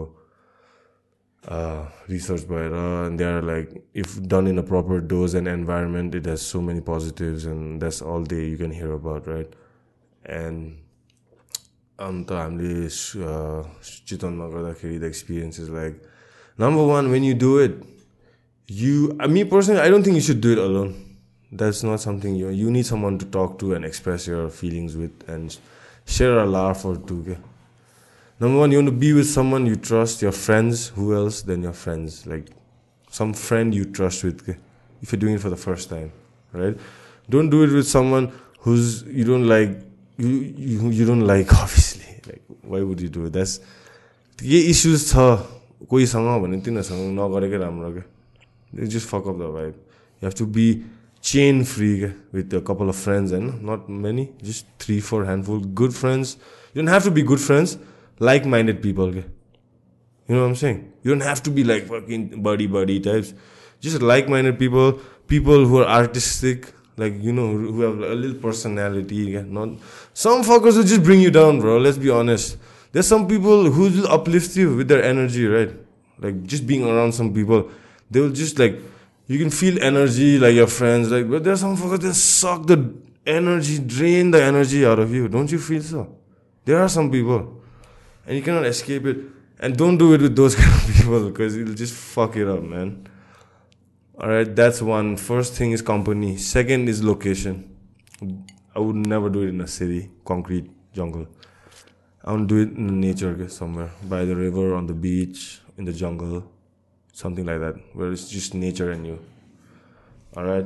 uh, research by Ra, and they are like, if done in a proper dose and environment, it has so many positives, and that's all they you can hear about, right? And अन्त हामीले चितवनमा गर्दाखेरि the experience is like number one when you do it you me personally I don't think you should do it alone that's not something you you need some one to talk to and express your feelings with and share a laugh or to के Number one, you want to be with someone you trust, your friends. Who else than your friends? Like some friend you trust with. If you're doing it for the first time, right? Don't do it with someone who's you don't like. You you, you don't like obviously. Like why would you do it? That's के issues छ कोहीसँग भने तिनीहरूसँग नगरेकै राम्रो क्या just fuck off the vibe you have to be chain free क्या with couple of friends होइन not many just three four handful good friends you don't have to be good friends like minded people. You know what I'm saying? You don't have to be like fucking buddy buddy types. Just like minded people, people who are artistic, like you know, who have a little personality. Not some fuckers will just bring you down, bro. Let's be honest. There's some people who will uplift you with their energy, right? Like just being around some people, they will just like you can feel energy like your friends, like but there's some fuckers that suck the energy, drain the energy out of you. Don't you feel so? There are some people and you cannot escape it. And don't do it with those [LAUGHS] kind of people because it'll just fuck it up, man. All right, that's one. First thing is company. Second is location. I would never do it in a city, concrete jungle. I to do it in nature somewhere by the river, on the beach, in the jungle, something like that, where it's just nature and you. All right.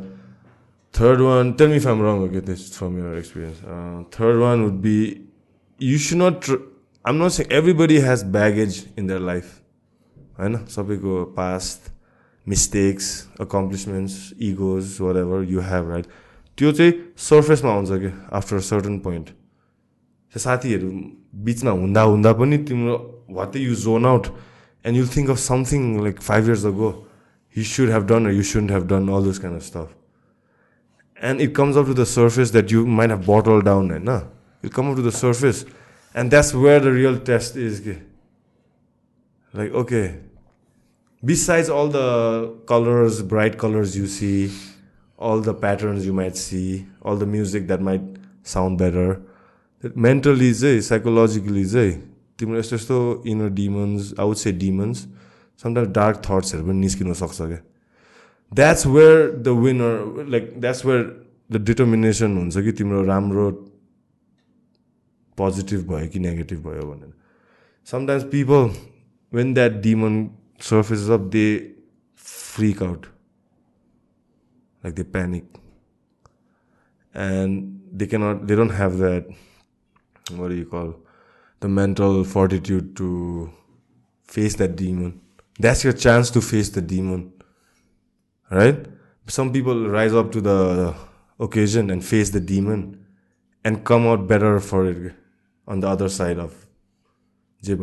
Third one, tell me if I'm wrong. Okay, this is from your experience. Uh, third one would be, you should not. Tr- I'm not saying everybody has baggage in their life. होइन सबैको past mistakes accomplishments egos whatever you have right त्यो चाहिँ सर्फेसमा आउँछ कि after certain point त्यो साथीहरू बिचमा हुँदा हुँदा पनि तिम्रो what you zone out and you think of something like five years ago you should have done you should have done all this kind of stuff and it comes up to the surface that you might have bottle down होइन it come up to the surface and that's where the real test is के like okay besides all the colors, bright colors you see, all the patterns you might see, all the music that might sound better, mentally चाहिँ psychologically चाहिँ तिम्रो यस्तो यस्तो inner demons out say demons sometimes dark थट्सहरू पनि निस्किन सक्छ क्या that's where the winner like that's where the determination हुन्छ कि तिम्रो राम्रो पोजिटिभ भयो कि नेगेटिभ भयो भनेर sometimes people when that demon surfaces up, they freak out. Like they panic. And they cannot, they don't have that, what do you call, the mental fortitude to face that demon. That's your chance to face the demon. Right? Some people rise up to the occasion and face the demon and come out better for it On the other side of जे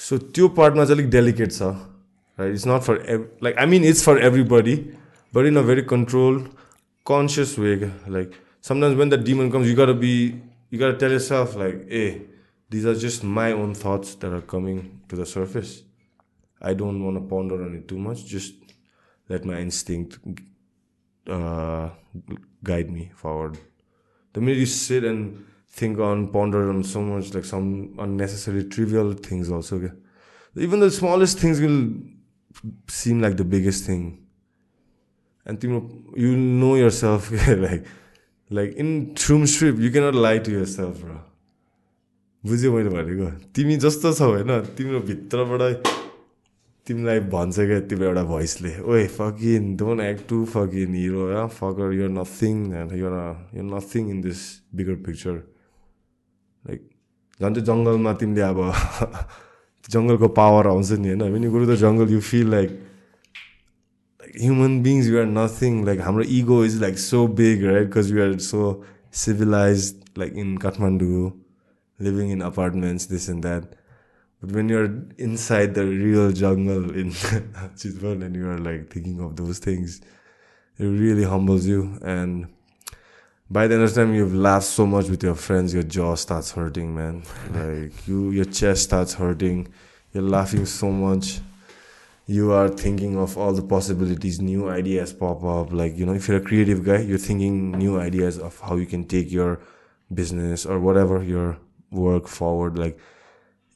सो त्यो पार्टमा चाहिँ अलिक delicate छ right it's not for every like I mean it's for everybody but in a very control conscious way like sometimes when the demon comes you gotta be you gotta tell self like ah these are just my own thoughts that are coming to the surface I don't want a ponder on it too much just let my instinct guide me forward. The minute you sit and think on, ponder on so much, like some unnecessary trivial things also. Okay? Even the smallest things will seem like the biggest thing. And you know yourself, like, [LAUGHS] like in Shroom Strip, you cannot lie to yourself, bro. बुझ्यो मैले भनेको तिमी जस्तो छौ होइन तिम्रो भित्रबाट तिमीलाई भन्छ क्या तिम्रो एउटा भोइसले ओए fucking don't act to fucking hero fucker you're nothing you're you're nothing in this bigger picture like झन् चाहिँ जङ्गलमा तिमीले अब जङ्गलको पावर आउँछ नि होइन when you Guru the jungle you feel like like human beings you are nothing like हाम्रो ego is like so big right because you are so civilize like in Kathmandu living in apartments this and that But when you're inside the real jungle in [LAUGHS] Chitwan and you are like thinking of those things, it really humbles you. By the end of the time you've laughed so much with your friends, your jaw starts hurting, man. like you, your chest starts hurting. You're laughing so much. You are thinking of all the possibilities, new ideas pop up. Like you know, if you're a creative guy, you're thinking new ideas of how you can take your business or whatever your work forward. Like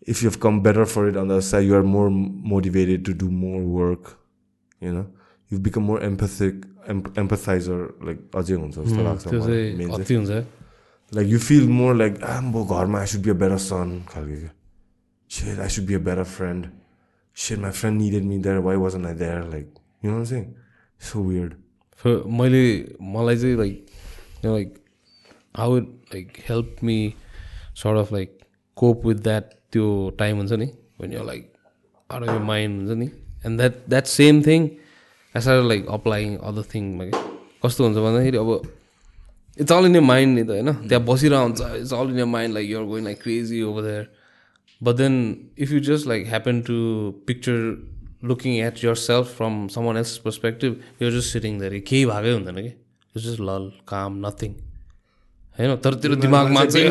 if you've come better for it on the other side, you are more motivated to do more work. You know, you've become more empathic empathizer like अझै हुन्छ जस्तो लाग्छ like you feel more like ah म घरमा I should be a better son खालको। Share I should be a better friend share my friend needed me there why was I there like you know चाहिँ so weird मैले मलाई चाहिँ like like how like help me sort of like cope with that त्यो time हुन्छ नि like out of mind हुन्छ नि. And that that same thing I saw like applying other थिङमा कि कस्तो हुन्छ भन्दाखेरि अब it's all in your mind नि त होइन? त्यहाँ बसिरहेको हुन्छ it's all in your mind like you're going like crazy over there but then if you just like happen to picture looking at yourself from someone else perspective you're just sitting there केही भएकै हुँदैन कि? It's just लल काम nothing होइन? तर तेरो दिमागमा चाहिँ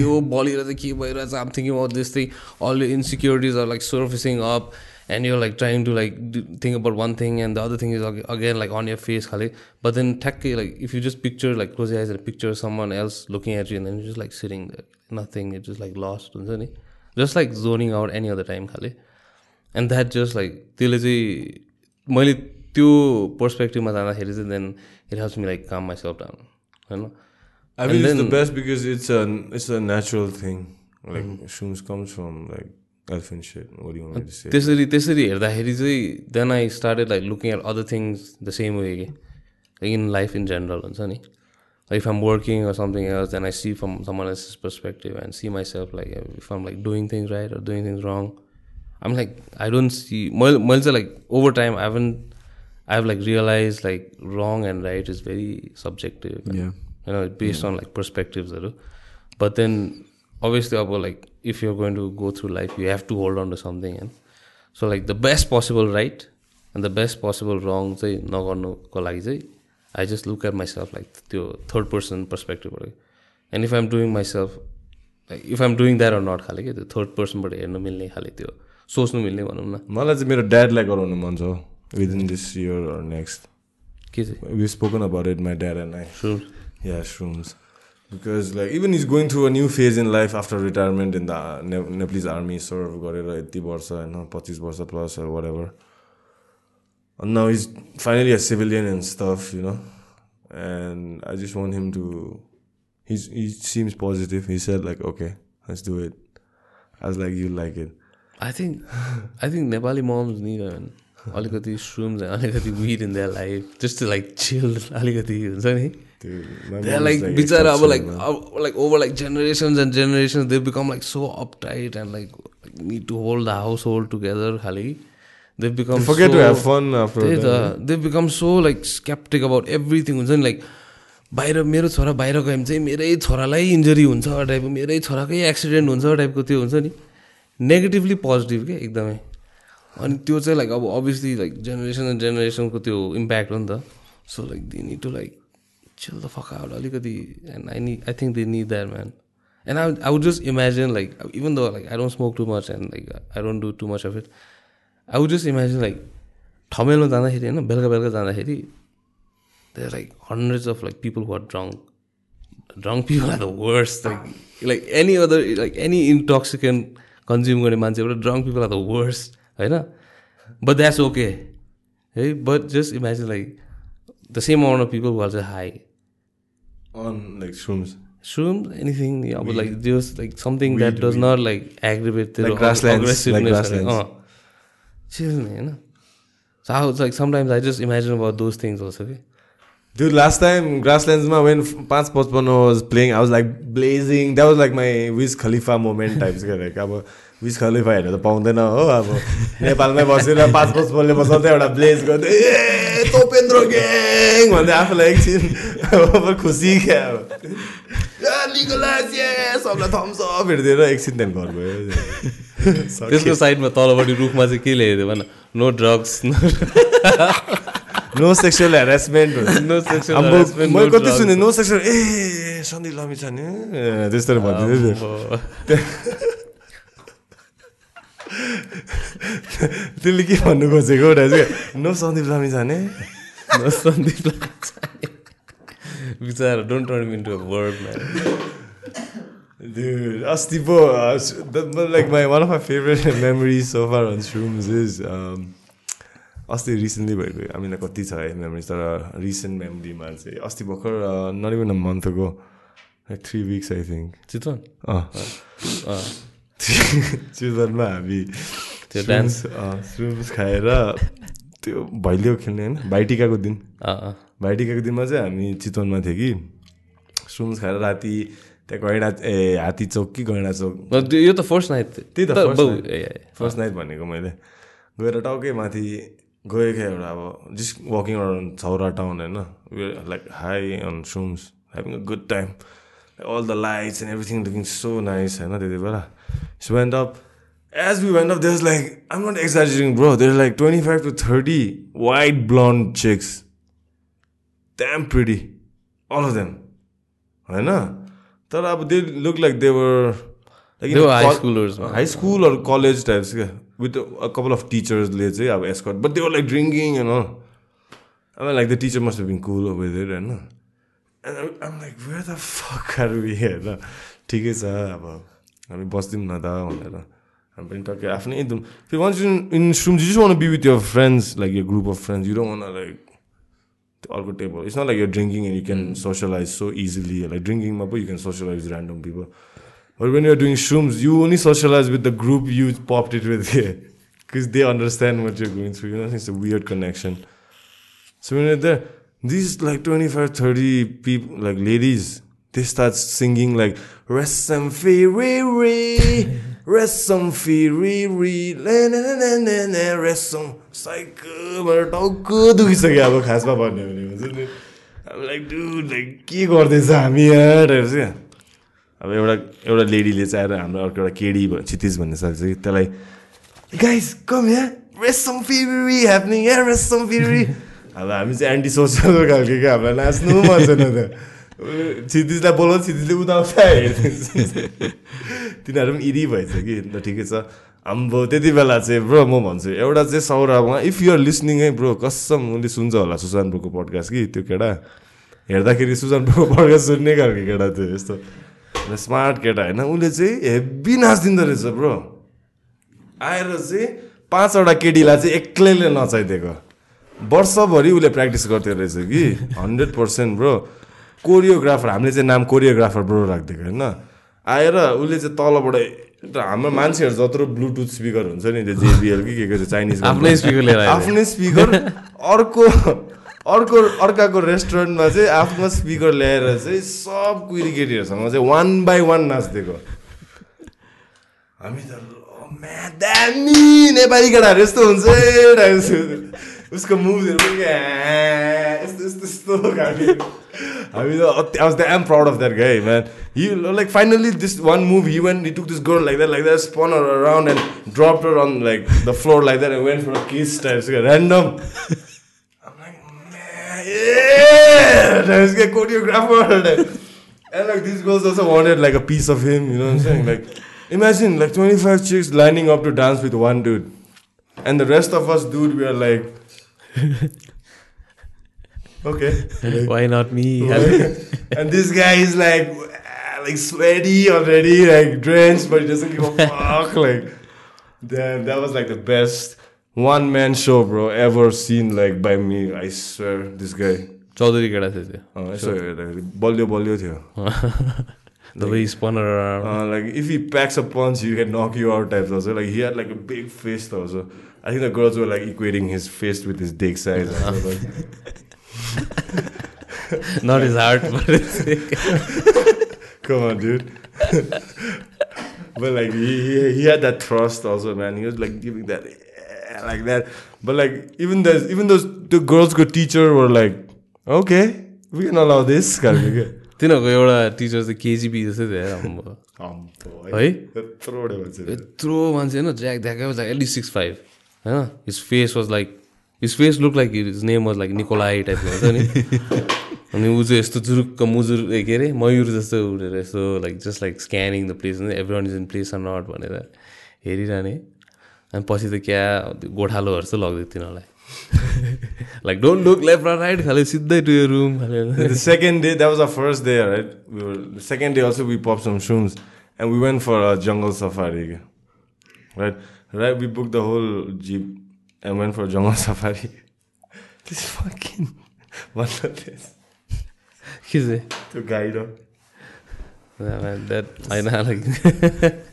यो बलिएर चाहिँ के भइरहेछ आम thinking this thing all insecurities are like surfacing up and you're like trying to like do, think about one thing and the other thing is again like on your face khali. but then technically like if you just picture like close your eyes and picture someone else looking at you and then you're just like sitting there nothing it's just like lost just like zoning out any other time khali. and that just like त्यसले चाहिँ मैले त्यो पर्सपेक्टिभमा जाँदाखेरि चाहिँ then it helps me like calm myself down होइन I mean, it's the best because it's a it's a natural thing. Like mm-hmm. shrooms comes from like elephant shit. What do you want me to say? त्यसरी त्यसरी हेर्दाखेरि चाहिँ then I started like looking at other things the same way के in life in general हुन्छ नि if um working or something else then I see from someone else perspective and see myself like if um like doing things right or doing things wrong um like I don't see मैले मैले चाहिँ like over time I haven I have like realize like wrong and right is very subjective Yeah. you know, based on like perspectives. Obviously, अब like if you're going to go through life, you have to hold on to something. And so, like the best possible right and the best possible wrong चाहिँ नगर्नुको लागि चाहिँ I just look at myself like त्यो third person perspective. And if I'm doing myself, like if I'm doing that or not खाले क्या त्यो third पर्सनबाट हेर्नु मिल्ने खाले त्यो सोच्नु मिल्ने भनौँ न मलाई चाहिँ मेरो ड्याडलाई गराउनु मन छ within this year or next के चाहिँ we spoken about it my dad and I Sure. Yeah, shrooms. Because like even he's going through a new phase in life after retirement in the Ne- Nepalese army, serve गरेर यति वर्ष होइन पच्चिस वर्ष plus or whatever. And now he's finally a civilian and stuff, you know. And I just want him to. He's he seems positive. He said like, okay, let's do it. I was like, you like it. I think I think Nepali moms need a अलिकति shrooms and अलिकति weed in their life just to like chill अलिकति हुन्छ नि Dude, my like बिचार अब like अब like over like generations and generations they become like so uptight and like need to hold the household together खालि they become fun त्यही त they become so like skeptic about everything हुन्छ नि like बाहिर मेरो छोरा बाहिर गयो भने चाहिँ मेरै छोरालाई इन्जुरी हुन्छ टाइपको मेरै छोराकै एक्सिडेन्ट हुन्छ टाइपको त्यो हुन्छ नि नेगेटिभली पोजिटिभ क्या एकदमै अनि त्यो चाहिँ लाइक अब अभियसली लाइक जेनेरेसन एन्ड जेनेरेसनको त्यो इम्प्याक्ट हो नि त so like the to like chill the fuck out अलिकति and I I think they need that man and I would, I would just imagine like even though like I don't smoke too much and like I don't do too much of it I would just imagine like ठमेलमा जाँदाखेरि होइन बेलुका बेलुका जाँदाखेरि there are like hundreds of like people who are drunk people are the worst like like any other like any intoxicant consume गर्ने मान्छेबाट drunk people are the worst होइन but that's okay है but just imagine like the same amount of people who are high on like shrooms. shrooms anything yeah, but like just like something that Weed, does weed. not like aggravate the Like grasslands, like grasslands. uh, chill ni, होइन so I was like sometimes I just imagine about those things also okay? Dude, last time Grasslandsma when Panch Pachpano was playing, I was like blazing. That was like my Wiz Khalifa moment types like Vij खलिफा हेर्नु त पाउँदैन हो अब [LAUGHS] नेपालमै बसेर पाँच पचपनले बसाउँदै एउटा Blaze गर्दै ए तोपेन्द्र ग्याङ! भन्दै आफूलाई एकछिन खुसी क्या अब। हेरिदिएर एकछिन त्यहाँदेखि घर गयो। [LAUGHS] त्यसको साइडमा तलपट्टि रुखमा चाहिँ के लेखेको थियो भन? No drugs no sexual harassment no sexual मैले कति सुने नो सेक्सुअल ए सन्दीप लामी छ नि त्यस्तोहरू भनिदिँदै थियो त्यसले के भन्नु खोजेको एउटा चाहिँ नो सन्दीप लामी जाने। नो सन्दीप बिचरा don't turn into a word Dude, अस्ति पो like my one of my favourite far on shrooms is um, अस्ति रिसेन्टली भएको मिन कति छ है मेमोरिज तर रिसेन्ट मेमोरीमा चाहिँ अस्ति भर्खर नट इभन अ मन्थको like three weeks I think Chitwan? चिल्ड्रेनमा हामी त्यो dance? स्रुम्स खाएर त्यो भैलियो खेल्ने होइन? भाइटिकाको दिन। भाइटिकाको दिनमा चाहिँ हामी चितवनमा थियो कि। स्रुम्स खाएर राति त्यहाँ गैडा ए हात्ती चौक कि गैडा चौक? यो त फर्स्ट नाइट त्यही त. फर्स्ट नाइट भनेको मैले। गएर टाउकै माथि गयो क्या एउटा अब just walking around Sauraha town होइन? Like high on shrooms having a good time all the lights and everything looking so nice. I know they So went up. As we went up, there's like, I'm not exaggerating, bro. There's like 25 to 30 white blonde chicks. Damn pretty. All of them. I know. They look like they were like they were high schoolers. High school or college types. With a couple of teachers, let's say, escort. But they were like drinking and all. I mean, like the teacher must have been cool with it, and and um like where the fuck are we होइन ठिकै छ अब हामी बस्दिउँ न त भनेर हामी पनि टक्कै आफ्नै एकदम फेरि once in in shroom you just want be with your friends like your group of friends you don't want like अर्को table it's not like your drinking and you can socialize so easily like ड्रिङ्किङमा पो you can socialize random people But when you're doing shrooms, you only socialize with the group you popped it with because [LAUGHS] they understand what you're going through. You know, it's a weird connection. So when you're there, these like 25, 30 people, like ladies, they start singing like rest some re rest some re rest some साइकलबाट टाउको दुखिसक्यो अब खासमा भन्यो भने हुन्छ like do like के गर्दैछ हामी यार चाहिँ अब एउटा एउटा लेडीले चाहिँ आएर हाम्रो अर्को एउटा केडी क्षितिज भन्ने साल चाहिँ त्यसलाई गाइस कम या रेसम फिरी ह्यापनिङ या रेसम फिरी अब हामी चाहिँ एन्टी सोसल खालको क्या? हामीलाई नाच्नु मन छैन त क्षितिजलाई बोलाउँछ क्षितिजले उदाउँछ तिनीहरू पनि इरी भएछ कि? अन्त ठिकै छ। आम्बो त्यति बेला चाहिँ ब्रो म भन्छु एउटा चाहिँ सौरामा इफ युआर लिसनिङ है ब्रो कसम उसले सुन्छ होला सुशान ब्रोको पडकास्ट कि त्यो केटा? हेर्दाखेरि सुशान ब्रोको पडकास्ट सुन्ने खालको केटा थियो यस्तो। स्मार्ट केटा होइन? उसले चाहिँ हेब्बी नाचिदिँदो रहेछ ब्रो। आएर चाहिँ पाँचवटा केटीलाई चाहिँ एक्लैले नचाइदिएको वर्षभरि उसले प्र्याक्टिस गर्थ्यो रहेछ कि? Hundred percent bro. कोरियोग्राफर हामीले चाहिँ नाम कोरियोग्राफर ब्रो राखिदिएको होइन। आएर उसले चाहिँ तलबाट हाम्रो मान्छेहरू जत्रो ब्लुटुथ स्पिकर हुन्छ नि त्यो जेबिएल कि के के चाइनिज आफ्नै स्पिकर लिएर आफ्नै स्पिकर। अर्को अर्को अर्काको रेस्टुरेन्टमा चाहिँ आफ्नो स्पिकर ल्याएर चाहिँ सब कुहिरी केटीहरूसँग चाहिँ वान बाई वान नाचिदिएको। हामी त दामी नेपाली केटाहरू यस्तो हुन्छ उसको मुभहरू पनि यस्तो यस्तो यस्तो हामी त I was the am proud of that guy man he like finally this one move he when he took this girl like that like that spun around and drop on like the floor like that and when for kiss types random yeah, choreographer. and like these girls also wanted like a piece of him, you know what I'm saying? Like imagine like 25 chicks lining up to dance with one dude. And the rest of us, dude, we are like okay. Why [LAUGHS] not me? and this guy is like, like sweaty already, like drenched, but he doesn't give a [LAUGHS] fuck. Like, damn, that was like the best one man show, bro, ever seen like by me. I swear, this guy. Chaudhary केटा थियो त्यो यसो हेर्दाखेरि बलियो बलियो थियो The way he spun around. Uh, like if he packs a punch, he can knock you out types also. Like he had like a big fist also. I think the girls were like equating his fist with his dick size. [LAUGHS] Not his heart, but [LAUGHS] Come on, dude. [LAUGHS] but like he, he had that thrust also, man. He was like giving that like that. But like even the even those the girls' good teacher were like, okay, we can allow this. तिनीहरूको एउटा teacher चाहिँ केजिपी जस्तै थियो है यत्रो मान्छे होइन jack ध्याकै लाइक एटलिस्ट सिक्स फाइभ होइन his face was like his face look like his name was like Nikolai टाइपको हुन्छ नि अनि ऊ चाहिँ यस्तो जुरुक्क मुजुर के अरे मयुर जस्तो उडेर यस्तो like just like scanning the place everyone is in place or not भनेर हेरिरहने। अनि पछि त क्या गोठालोहरू चाहिँ तिनीहरूलाई। लाइक डोन्ट लुक लेफ्ट र राइट खाले सिधै टु यर रुम खाले second day that was a first day right second day also we pop some shrooms and we went for a jungle safari right Right, we booked the whole jeep and went for a jungle safari. [LAUGHS] this fucking what of this? किसे त्यो guide हो that होइन like [LAUGHS]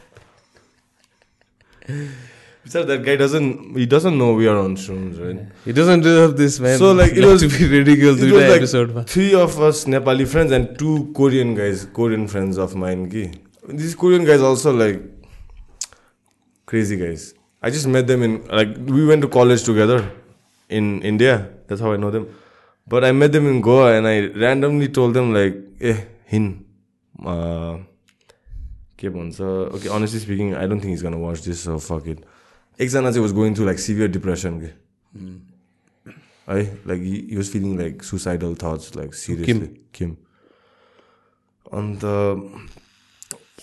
Sir, that guy doesn't he doesn't know we are on shrooms, right? He doesn't deserve this man. So like it was to be ridiculed it was like episode. Three of us Nepali friends and two Korean guys, Korean friends of mine. Ki. These Korean guys also like crazy guys. I just met them in like we went to college together in India. That's how I know them. But I met them in Goa and I randomly told them like, eh, hin. Uh so okay, honestly speaking, I don't think he's gonna watch this, so fuck it. Exanazi was going through like severe depression. Mm. Like he, was feeling like suicidal thoughts, like seriously. Kim. Kim. And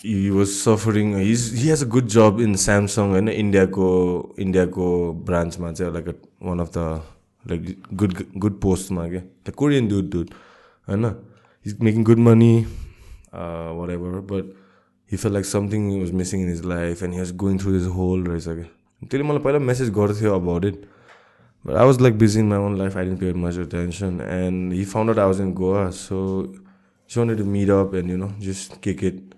he was suffering. He's he has a good job in Samsung होइन इन्डियाको इन्डियाको ब्रान्चमा चाहिँ like one of the like good good पोस्टमा क्या the Korean dude dude होइन is making good money whatever but he felt like something was missing in his life and he was going through this whole रहेछ क्या त्यसले मलाई पहिला message गर्थ्यो about it but I was like busy in my own life I didn't pay much attention and he found out I was in Goa so she wanted to meet up and you know just kick it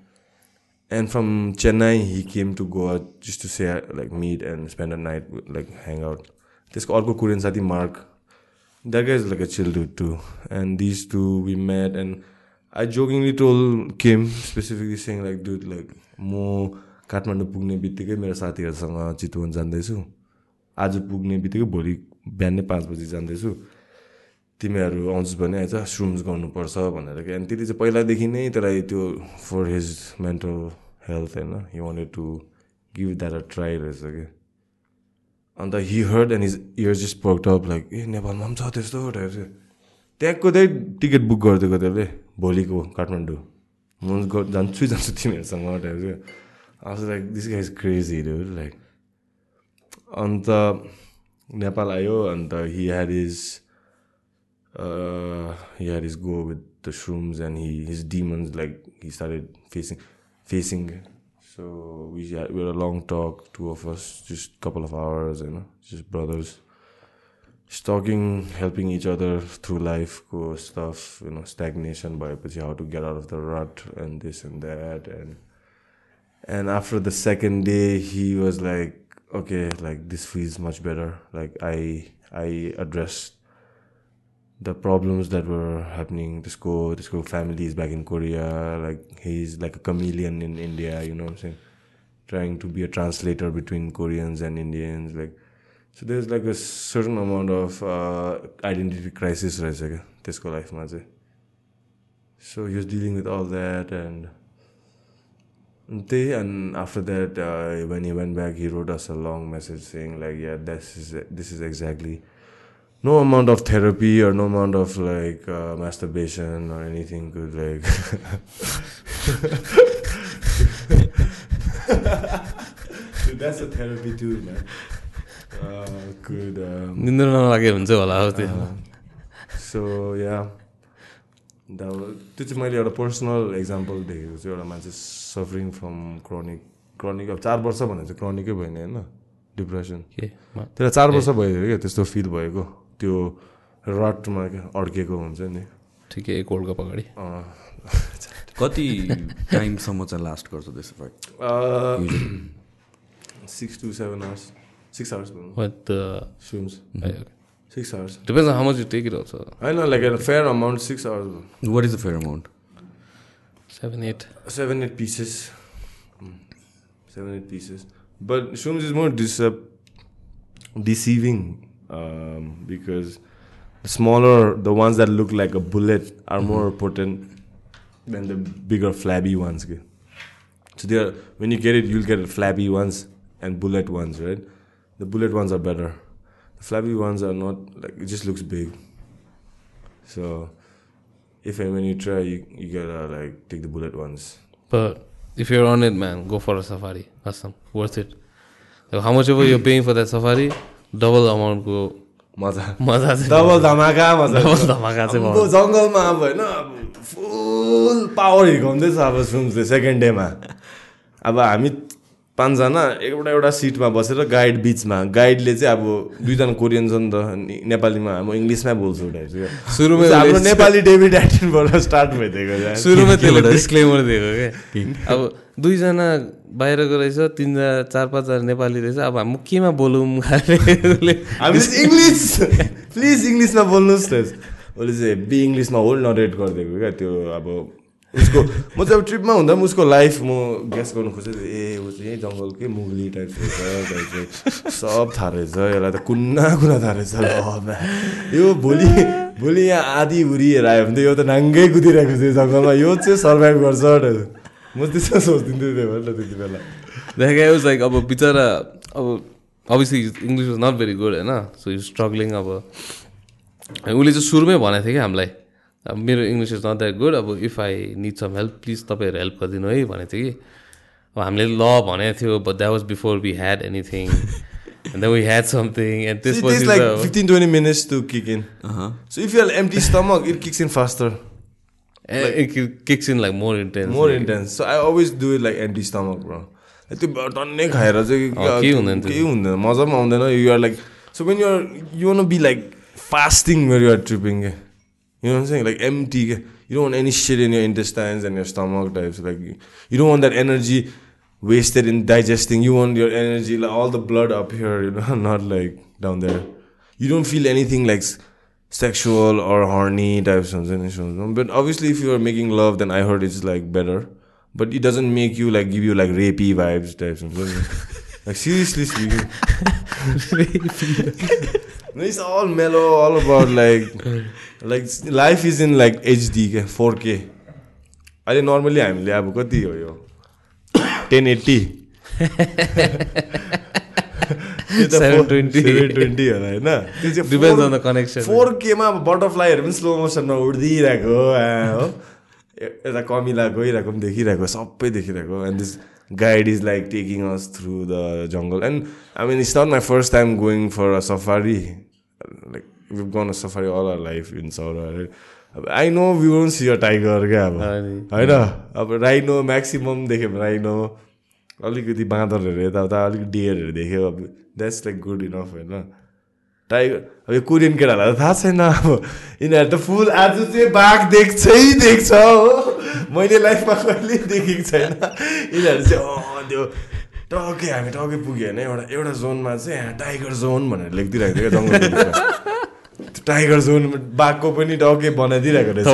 and from chennai he came to goa just to say like meet and spend a night like hang out त्यसको अर्को Korean साथी Mark that like a chill dude too and these two we met and I jokingly told Kim specifically saying like dude like म काठमाडौँ पुग्ने बित्तिकै मेरो साथीहरूसँग चितवन जाँदैछु आज पुग्ने बित्तिकै भोलि बिहानै पाँच बजी जाँदैछु तिमीहरू आउँछस् भने आइज स्रुम्स गर्नुपर्छ भनेर कि अनि त्यति चाहिँ पहिलादेखि नै त्यसलाई त्यो फर हिज मेन्टल हेल्थ होइन? He wanted to give that a try रहेछ कि अन्त he heard and his ear just perked up like ए नेपालमा पनि छ त्यस्तो त्यहाँको त्यही टिकट बुक गरिदिएको त्यसले भोलिको काठमाडौँ। म जान्छु जान्छु तिमीहरूसँग टाइप चाहिँ। आज like this guys crazy like अन्त नेपाल आयो अन्त he had is uh, he had his go with the shrooms and he his demons like he started facing facing. So we had we had a long talk two of us just couple of hours you know just brothers. Just talking helping each other through life stuff you know stagnation by how to get out of the rut and this and that. And and after the second day he was like okay like this feels much better. Like i i addressed the problems that were happening disco school families back in korea like he's like a chameleon in india you know what i'm saying? Trying to be a translator between koreans and indians like so there's like a certain amount of uh, identity crisis right like disco life so he was dealing with all that and they and after that uh, when he went back he wrote us a long message saying like yeah this is this is exactly no amount of therapy or no amount of like uh, masturbation or anything could like [LAUGHS] Dude, that's a therapy too man. Uh, could um, निन्द्र नलागे हुन्छ होला हो त्यो। So या त्यो चाहिँ मैले एउटा पर्सनल एक्जाम्पल देखेको छु। एउटा मान्छे सफरिङ फ्रम क्रोनिक क्रोनिक अब चार वर्ष भने चाहिँ क्रोनिकै भयो नि होइन डिप्रेसन त्यसलाई चार वर्ष भयो क्या त्यस्तो फिल भएको। त्यो रटमा क्या अड्केको हुन्छ नि। ठिकै एक वर्ल्ड कप अगाडि। कति टाइमसम्म चाहिँ लास्ट गर्छ त्यस effect six to seven hours six hours shrooms six hours depends how much you take it also होइन like fair amount six hours what is the fair amount seven eight eight pieces Mm. seven eight pieces but shrooms is more dis- deceiving. Um, because the smaller the ones that look like a bullet are more potent than the bigger flabby ones so they are when you get it you'll get flabby ones and bullet ones right the bullet ones are better the flabby ones are not like it just looks big so if and when you try you, you gotta like take the bullet ones But if you're on it, man, go for a safari. Awesome. Worth it. So how much ever you're paying for that safari, double amount को मजा। मजा चाहिँ double धमाका मजा। Double धमाका चाहिँ जङ्गलमा अब होइन अब फुल पावर हिर्काउँदैछ अब सुन्छु सेकेन्ड डेमा अब हामी पाँचजना एउटा एउटा सिटमा बसेर गाइड बिचमा गाइडले चाहिँ अब दुईजना कोरियन छ नि त नेपालीमा। म इङ्ग्लिसमै बोल्छु क्या। सुरुमै हाम्रो नेपाली डेभिड एटिनबाट स्टार्ट भइदिएको सुरुमा त्यसले डिस्क्लेमर दिएको क्या अब दुईजना बाहिरको रहेछ तिनजना चार पाँचजना नेपाली रहेछ। अब हामी केमा बोलौँ? [LAUGHS] इङ्ग्लिस। प्लिज इङ्ग्लिसमा बोल्नुहोस् न। उसले चाहिँ बी इङ्ग्लिसमा होल नरेट गरिदिएको क्या त्यो अब उसको म चाहिँ अब ट्रिपमा हुँदा पनि उसको लाइफ म ग्यास गर्नु खोजेँ। ए ऊ चाहिँ यही जङ्गलकै मुगली टाइप रहेछ सब थाहा रहेछ। यसलाई त कुन्ना कुना थाहा रहेछ। यो भोलि भोलि यहाँ आधी हुरीहरू आयो भने त यो त नाङ्गै कुदिरहेको छ जङ्गलमा। यो चाहिँ सर्भाइभ गर्छ। म त्यस्तो सोचिदिन्थेँ त्यो भएर त्यति बेला। देखाइ वाज लाइक अब बिचरा अब obviously English was not very good होइन सो यु स्ट्रगलिङ अब। उसले चाहिँ सुरुमै भनेको थियो कि हामीलाई। अब मेरो English is not that good अब if I need some help please तपाईँहरू हेल्प गरिदिनु है भनेको थियो कि। अब हामीले ल भनेको थियो but that was before we had anything and then we had something and See, it त्यसपछि takes like त 15 20 minutes to kick in. Uh-huh. So if you have empty stomach, it kicks in faster, Kicks in like more intense more intense. So I always do it like empty stomach, bro. Like, त्यो टन्नै खाएर चाहिँ अँ, केही हुँदैन त्यो। केही हुँदैन मजा पनि आउँदैन you're like so when you're you want be like fasting where you're tripping के you know saying like empty के You don't want any shit in your intestines and your stomach types. Like you don't want that energy wasted in digesting. You want your energy, like all the blood up here, you know, [LAUGHS] not like down there. You don't feel anything like sexual or horny types हुन्छ नि but obviously if you are making love then I heard is like better but it doesn't make you like give you like rapey vibes types हुन्छ नि like seriously speaking it's all mellow all about like like life is in like HD क्या four K अहिले normally हामीले अब कति हो यो ten eighty four केमा अब बटरफ्लाईहरू पनि स्लो मोसनमा उडिदिरहेको आ, हो। यता कमिला गइरहेको पनि देखिरहेको सबै देखिरहेको and this guide is like taking us through the jungle and I mean it's not my first time going for a safari like we've gone a safari all our life in Saura. Right? I know we won't see a tiger क्या अब? होइन? अब rhino maximum देख्यो भने rhino अलिकति बाँदरहरू यताउता अलिक डियरहरू देख्यो। अब द्याट्स लाइक गुड इनफ होइन? टाइगर अब यो कोरियन केटाहरूलाई त थाहा छैन अब। यिनीहरू त फुल आज चाहिँ बाघ देख्छै देख्छ हो। मैले लाइफमा कहिले देखेको छैन। यिनीहरू चाहिँ त्यो टक्कै हामी टक्कै पुग्यो होइन। एउटा एउटा जोनमा चाहिँ यहाँ टाइगर जोन भनेर लेखिदिइरहेको थियो क्या जङ्गल टाइगर जोन बाघको पनि टक्कै बनाइदिइरहेको रहेछ।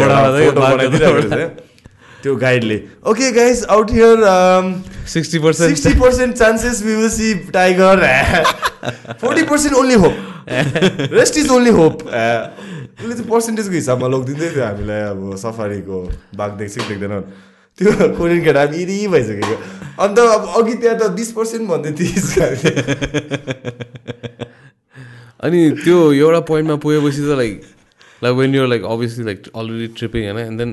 त्यो गाइडले okay guys out here sixty percent sixty percent chances we will see tiger forty percent only hope rest is only hope उसले चाहिँ पर्सेन्टेजको हिसाबमा लगिदिँदै थियो हामीलाई अब सफारीको बाघ देख्छ कि देख्दैन। त्यो कोरियन केटा हामी इरी भइसकेको। अन्त अब अघि त्यहाँ त बिस पर्सेन्ट भन्दै थिइस् अनि त्यो एउटा पोइन्टमा पुगेपछि त like like when your like obviously like already tripping होइन? एन्ड देन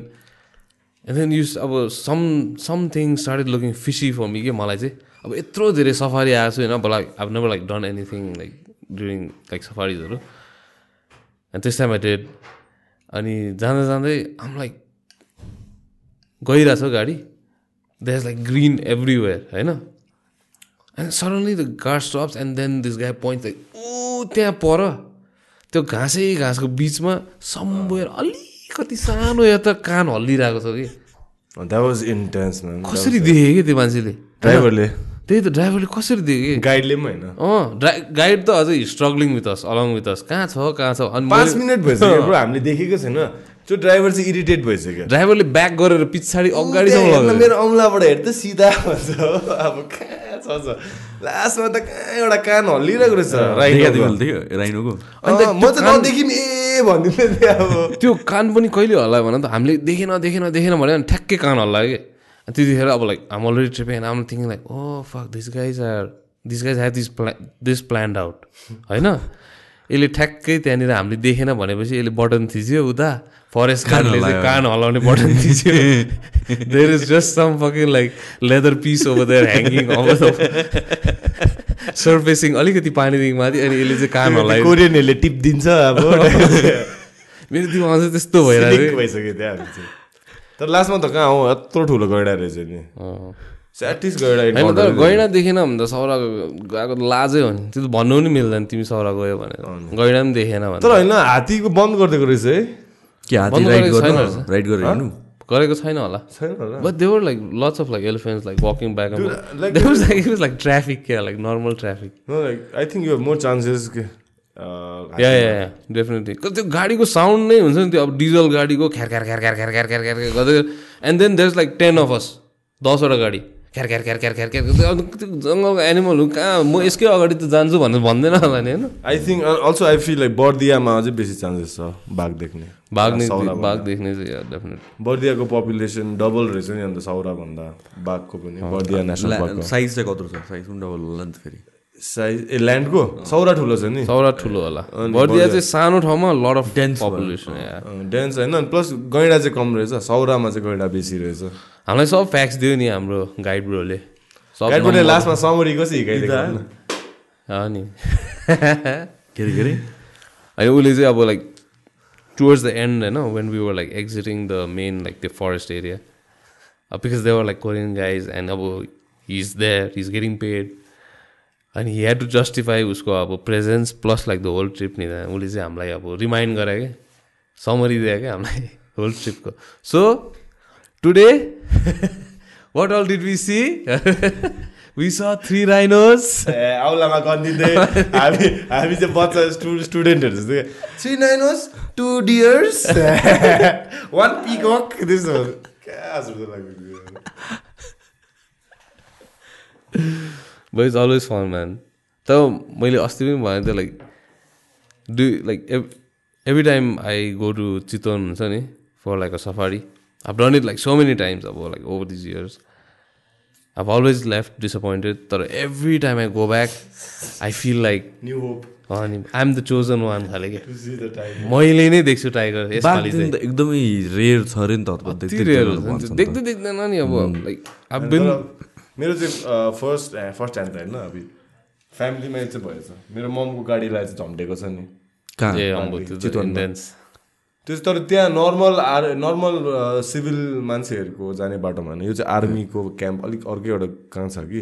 एन्ड देन युस अब some something started looking fishy for me के मलाई चाहिँ अब यत्रो धेरै सफारी आएको छु होइन लाइक अब never like done anything like during like सफारिजहरू and त्यस टाइम आई डेड अनि जाँदा जाँदै आम लाइक गइरहेछ गाडी। They is like green everywhere होइन? And suddenly the car stops and then this guy point like ऊ त्यहाँ पर। त्यो घाँसै घाँसको बिचमा समवेयर अलिकति सानो या त कान हल्लिरहेको छ कि? द्याट वाज इन्टेन्स कसरी देखेँ कि त्यो मान्छेले? ड्राइभरले त्यही त ड्राइभरले कसरी देखेँ? कि गाइडले पनि होइन। अँ ड्राइ गाइड त अझै struggling with us along with us कहाँ छ कहाँ छ? अनि पाँच मिनट भइसक्यो ब्रो हामीले देखेको छैन। त्यो ड्राइभर चाहिँ इरिटेट भइसक्यो। ड्राइभरले ब्याक गरेर पछाडि अगाडिसम्म मेरो औँलाबाट हेर्दा सिधा भन्छ हो। अब कहाँ छ छ। लास्टमा त कहाँ एउटा कान हल्लिरहेको रहेछ। राइनोको अन्त म कान- नदेखि ए भनिदिँदै थिएँ अब? त्यो कान पनि कहिले हल्ला भन त? हामीले देखेन देखेन देखेन भने ठ्याक्कै कान हल्ला कि? त्यतिखेर अब like um already tripping um thinking like oh fuck this guys are this guys have this प्ला दिस प्लान्ड आउट होइन? यसले ठ्याक्कै त्यहाँनिर हामीले देखेन भनेपछि यसले बटन थिच्यो उता। फरेस्ट गार्डले चाहिँ। कान हल्लाउने button थिच्यो। There is just some fucking like leather piece over there hanging over surfacing अलिकति पानीदेखि माथि अनि यसले चाहिँ कान हल्लायो कोरियनहरूले टिप दिन्छ अब। [LAUGHS] मेरो दिमागमा चाहिँ त्यस्तो भइरहेको भइसक्यो त्यहाँ तर लास्टमा त कहाँ हो? यत्रो ठुलो गैडा रहेछ नि। होइन तर गैँडा देखेन भने त सौरा गएको लाजै हो नि त्यो त भन्नु पनि मिल्दैन तिमी सौरा गयो भनेर गैँडा पनि देखेन भने तर होइन हात्तीको बन्द गरिदिएको रहेछ है कि हात्ती राइड छैन गरेको छैन होला छैन होला but there like lots of like elephant like walking back like like traffic क्या like normal traffic like I think you more chances yeah yeah definitely त्यो गाडीको साउन्ड नै हुन्छ नि त्यो अब डिजल गाडीको ख्यार ख्यार ख्यार ख्यार ख्यार ख्यार ख्यार गर्दै and then there is like ten of us दसवटा गाडी ख्यार ख्यार ख्यार ख्यार ख्यार ख्यार गर्दै अब त्यो जङ्गलको एनिमलहरू कहाँ? म यसकै अगाडि त जान्छु भनेर भन्दैन होला नि होइन? Think uh, also I feel like बर्दियामा अझै बेसी चान्सेस छ बाघ देख्ने। बाघ। बाघ देख्ने चाहिँ डेफिनेटली बर्दियाको पपुलेसन डबल रहेछ नि अन्त साउरा भन्दा बाघको पनि। बर्दिया नेसनल पार्कको साइज चाहिँ कत्रो छ? साइज पनि डबल होला नि त फेरि। साइज ए ल्यान्डको सौरा ठुलो छ नि। सौरा ठुलो होला। बर्दिया चाहिँ सानो ठाउँमा लड अफ भयो। पपुलेसन डेन्स होइन। प्लस गैडा चाहिँ कम रहेछ। सौरामा चाहिँ गैडा बेसी रहेछ। हामीलाई सब फ्याक्स दियो नि हाम्रो गाइड ब्रोले सब गाइडबाट number- लास्टमा समरी कसरी हिँडाइदिएको भन न। हो नि। [LAUGHS] के अरे के अरे अनि उसले चाहिँ अब लाइक टुवर्ड्स द एन्ड होइन when we were like exiting the main like त्यो forest area because they were like Korean guys and अब he is there he is getting paid अनि हि ह्याड टु जस्टिफाई उसको अब presence plus like the whole trip नि उसले चाहिँ हामीलाई अब रिमाइन्ड गरायो क्या समरी दियो क्या हामीलाई whole ट्रिपको so today what all did we see we saw three rhinos औलामा गरिदिँदै हामी हामी चाहिँ बच्चा स्टु स्टुडेन्टहरू जस्तै थ्री नाइन होस् टु डियर्स वान पिकक त्यस्तो but it's always fun man तर मैले अस्ति पनि भनेको थिएँ like do like every time I go to Chitwan हुन्छ नि for like a safari I done it like so many times अब like over this years I always left disappointed तर every time I go back I feel like new hope अनि I am the chosen one खाले क्या मैले नै देख्छु tiger यसपालि त एकदमै रेयर छ अरे नि त कति देख्दै rare देख्दैन नि अब लाइक अब मेरो चाहिँ फर्स्ट फर्स्ट टाइम त होइन अब फ्यामिलीमा चाहिँ भएछ मेरो ममको गाडीलाई चाहिँ झम्टेको छ नि कहाँ त्यो तर त्यहाँ नर्मल आर नर्मल सिभिल मान्छेहरूको जाने बाटोमा होइन। यो चाहिँ आर्मीको क्याम्प अलिक अर्कै एउटा कहाँ छ कि?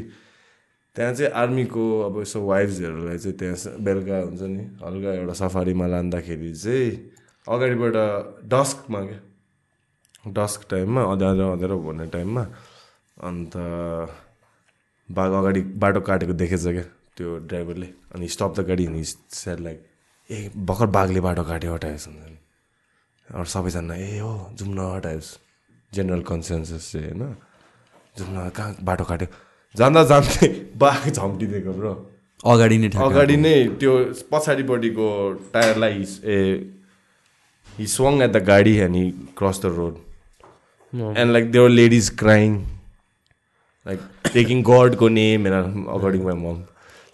त्यहाँ चाहिँ आर्मीको अब यसो वाइफ्सहरूलाई चाहिँ त्यहाँ बेलुका हुन्छ नि हल्का एउटा सफारीमा लाँदाखेरि चाहिँ अगाडिबाट डस्कमा क्या। डस्क टाइममा अँध्यारो अँध्यारो भन्ने टाइममा अन्त बाघ अगाडि बाटो काटेको देखेछ क्या त्यो ड्राइभरले। अनि स्टप द गाडी नि सेड लाइक ए भर्खर बाघले बाटो काट्यो हटाएछ हुन्छ नि अरू सबैजना ए हो जाउँ न हटायोस् जेनरल कन्सेन्सस चाहिँ होइन जाउँ न कहाँ बाटो काट्यो जाँदा जाँदै बाघ झम्टिदिएको ब्रो अगाडि नै अगाडि नै त्यो पछाडिपट्टिको टायरलाई हिस- ए हि swung एट द गाडी and he cross the road and like there ladies crying like taking गडको name and according my mom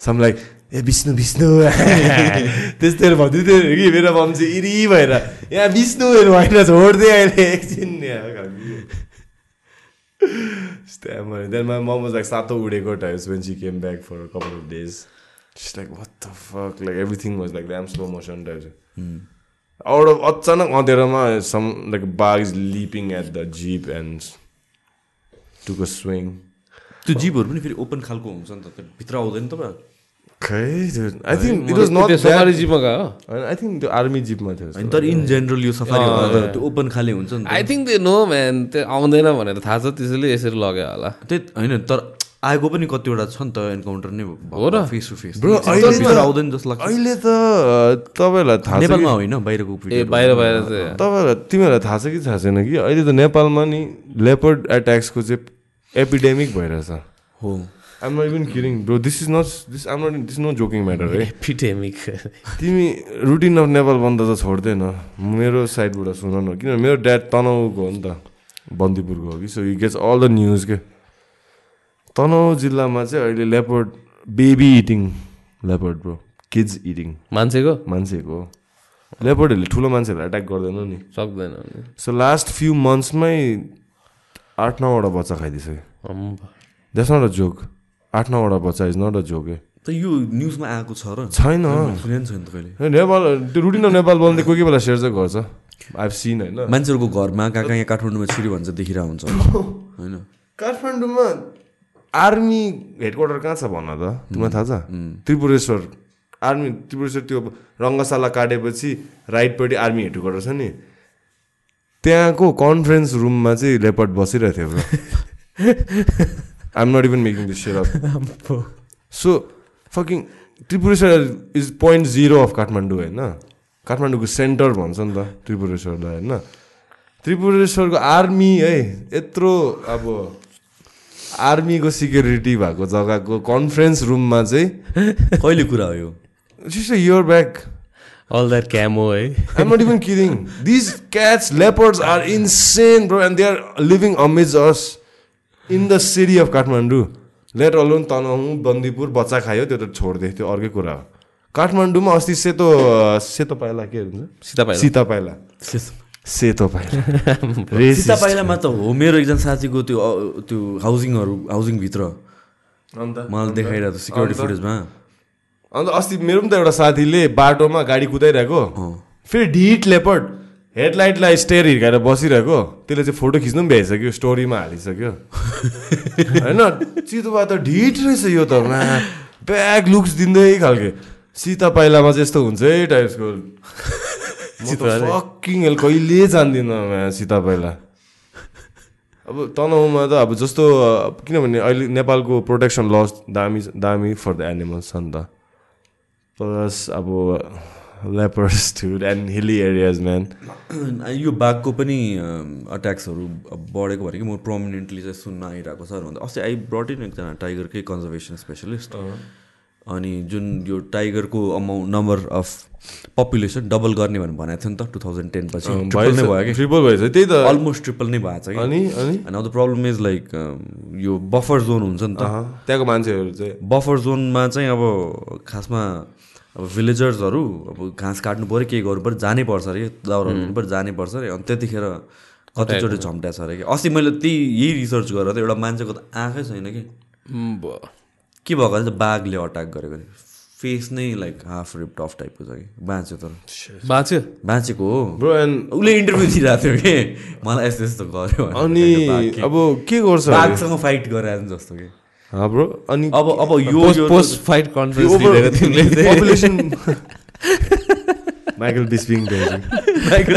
some like ए विष्णु विष्णु त्यस्तोहरू भन्दै थियो कि मेरो चाहिँ इरी भएर यहाँ विष्णुहरू होइन छोड्दै अहिले एकछिन। त्यहाँ then my mom was like सातो उडेको times when she came back for couple of days She's like, what the fuck? Like everything was like damn slow motion types. Out of अचानक अँधेरोमा like bug is leaping at the jeep and took a swing. त्यो जीपहरू पनि फेरि open खालको हुन्छ नि त भित्र आउँदैन तपाईँ खै think it was not त्यो सफारी. जिपमा गयो। I think त्यो आर्मी जिपमा थियो तर इन जेनरल यो सफारी त त्यो ओपन खाले हुन्छ नि I think they no man त्यो आउँदैन भनेर थाहा छ त्यसैले यसरी लग्यो होला। त्यही होइन तर आएको पनि कतिवटा छ नि त एन्काउन्टर नै हो र? फेस टु फेस आउँदैन जस्तो लाग्छ। अहिले त तपाईँहरूलाई थाहा नेपालमा होइन बाहिरको ए बाहिर बाहिर तपाईँहरूलाई तिमीहरूलाई थाहा छ कि थाहा छैन कि? अहिले त नेपालमा नि लेपर्ड एट्याक्सको चाहिँ एपिडेमिक भइरहेछ। हो। आम not even kidding bro this is not this um not this no joking matter है एपिडेमिक तिमी रुटिन अफ नेपाल बन्द त छोड्दैन। मेरो साइडबाट सुन न। किनभने मेरो ड्याड तनहुको हो नि त बन्दीपुरको हो कि? So you gets all the news के? तनहु जिल्लामा चाहिँ अहिले leopard baby eating leopard bro kids eating मान्छेको? मान्छेको लेपर्डहरूले ठुलो मान्छेहरूलाई एट्याक गर्दैन नि। सक्दैन सो लास्ट फ्यु मन्थ्समै आठ नौवटा बच्चा खाइदिइसक्यो। द्याट्स नट अ जोक आठ नौवटा बच्चा इज नट अ जोक ए। त यो न्युजमा आएको छ र? छैन। नेपाल त्यो रुटिन नेपाल बोल्दै कोही कोही बेला सेयर चाहिँ गर्छ। आइभ सिन होइन। मान्छेहरूको घरमा कहाँ कहाँ यहाँ काठमाडौँमा छिरी भन्छ देखिरहेको हुन्छ [LAUGHS] होइन। काठमाडौँमा आर्मी हेडक्वार्टर कहाँ छ भन त? तिमीलाई थाहा छ? त्रिपुरेश्वर आर्मी त्रिपुरेश्वर त्यो रङ्गशाला काटेपछि राइटपट्टि आर्मी हेडक्वार्टर छ नि। त्यहाँको कन्फरेन्स रुममा चाहिँ लेपर्ड बसिरहेको थियो [LAUGHS] bro I'm not even making this share so fucking Tripureshwor is point zero of Kathmandu होइन काठमाडौँको सेन्टर भन्छ नि त त्रिपुरेश्वरलाई होइन त्रिपुरेश्वरको आर्मी है यत्रो अब आर्मीको सिक्युरिटी भएको जग्गाको कन्फरेन्स रुममा चाहिँ कहिले कुरा हो यो just year back all that chemo है I'm not even kidding. These cats, leopards are insane, bro, and they are living amidst us. In the city of Kathmandu. Let alone Tanahun Bandipur बच्चा खायो त्यो त छोडिदियो त्यो अर्कै कुरा हो। काठमाडौँमा अस्ति सेतो सेतो पाइला के हुन्छ? सीता पाइला सीता। पाइला सेतो पाइला. [LAUGHS] सीता पाइलामा त हो मेरो एकजना साथीको त्यो त्यो हाउसिङहरू हाउसिङभित्र अन्त? मलाई देखाइरहेको थियो सिक्युरिटी फुटेजमा अन्त अस्ति मेरो पनि त एउटा साथीले बाटोमा गाडी कुदाइरहेको। फेरि ढिट लेपर्ड हेडलाइटलाई स्टेयर हिर्काएर बसिरहेको त्यसले चाहिँ फोटो खिच्नु पनि भ्याइसक्यो स्टोरीमा हालिसक्यो। होइन चितुवा त ढिट रहेछ यो त ब्याग लुक्स दिँदै खालके। सीता पाइलामा चाहिँ यस्तो हुन्छ है टाइप्सको। फकिङ हेल कहिले जान्दिनँ सीता पहिला अब तनहुमा त अब जस्तो किनभने अहिले नेपालको प्रोटेक्सन लस दामी दामी फर द एनिमल्स छ नि त। प्लस अब leopards too and hilly areas man यो बाघको पनि अट्याक्सहरू बढेको भनेको म प्रोमिनेन्टली चाहिँ सुन्न आइरहेको छ भन्दा अस्ति आई ब्रट इन एकजना टाइगरकै कन्जर्भेसन स्पेसलिस्ट अनि जुन यो टाइगरको amount number of population double गर्ने भनेर भनेको थियो नि त टु थाउजन्ड टेन पछि। ट्रिपल नै भयो कि? ट्रिपल भएछ त्यही त। अलमोस्ट ट्रिपल नै भएको छ कि? अनि अनि? द प्रब्लम इज लाइक यो बफर जोन हुन्छ नि त। त्यहाँको मान्छेहरू चाहिँ? बफर जोनमा चाहिँ अब खासमा अब भिलेजर्सहरू अब घाँस काट्नु पऱ्यो केही गर्नु पऱ्यो जानै पर्छ अरे कि दाउरा लिनु पऱ्यो जानै पर्छ अरे। अनि त्यतिखेर कतिचोटि झम्ट्या छ अरे कि। अस्ति मैले त्यही यही रिसर्च गरेर त एउटा मान्छेको त आँखै छैन कि। के भएको चाहिँ बाघले अट्याक गरेको नि फेस नै लाइक हाफ रिप्ट अफ टाइपको छ कि। बाँच्यो तर। बाँच्यो? बाँचेको हो। उसले इन्टरभ्यू दिइरहेको थियो कि। मलाई यस्तो यस्तो गर्यो। अनि अब के गर्छ अरे? बाघसँग फाइट गरेर जस्तो कि। हाँ ब्रो अनि अब अब यो पोस्ट फाइट कन्फरेन्स दिएको तिमीले population Michael Bisping Michael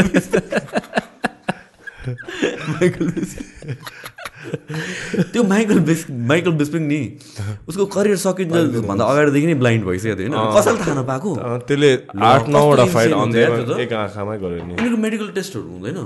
Michael. त्यो माइकल बिस माइकल बिस्पिङ नि उसको करियर सकिन्छ भन्दा अगाडिदेखि नै ब्लाइन्ड भइसकेको थियो होइन? कसैले थाहा नपाएको? त्यसले आठ नौवटा फाइट। एक आँखामै गर्यो नि। मेडिकल टेस्टहरू हुँदैन।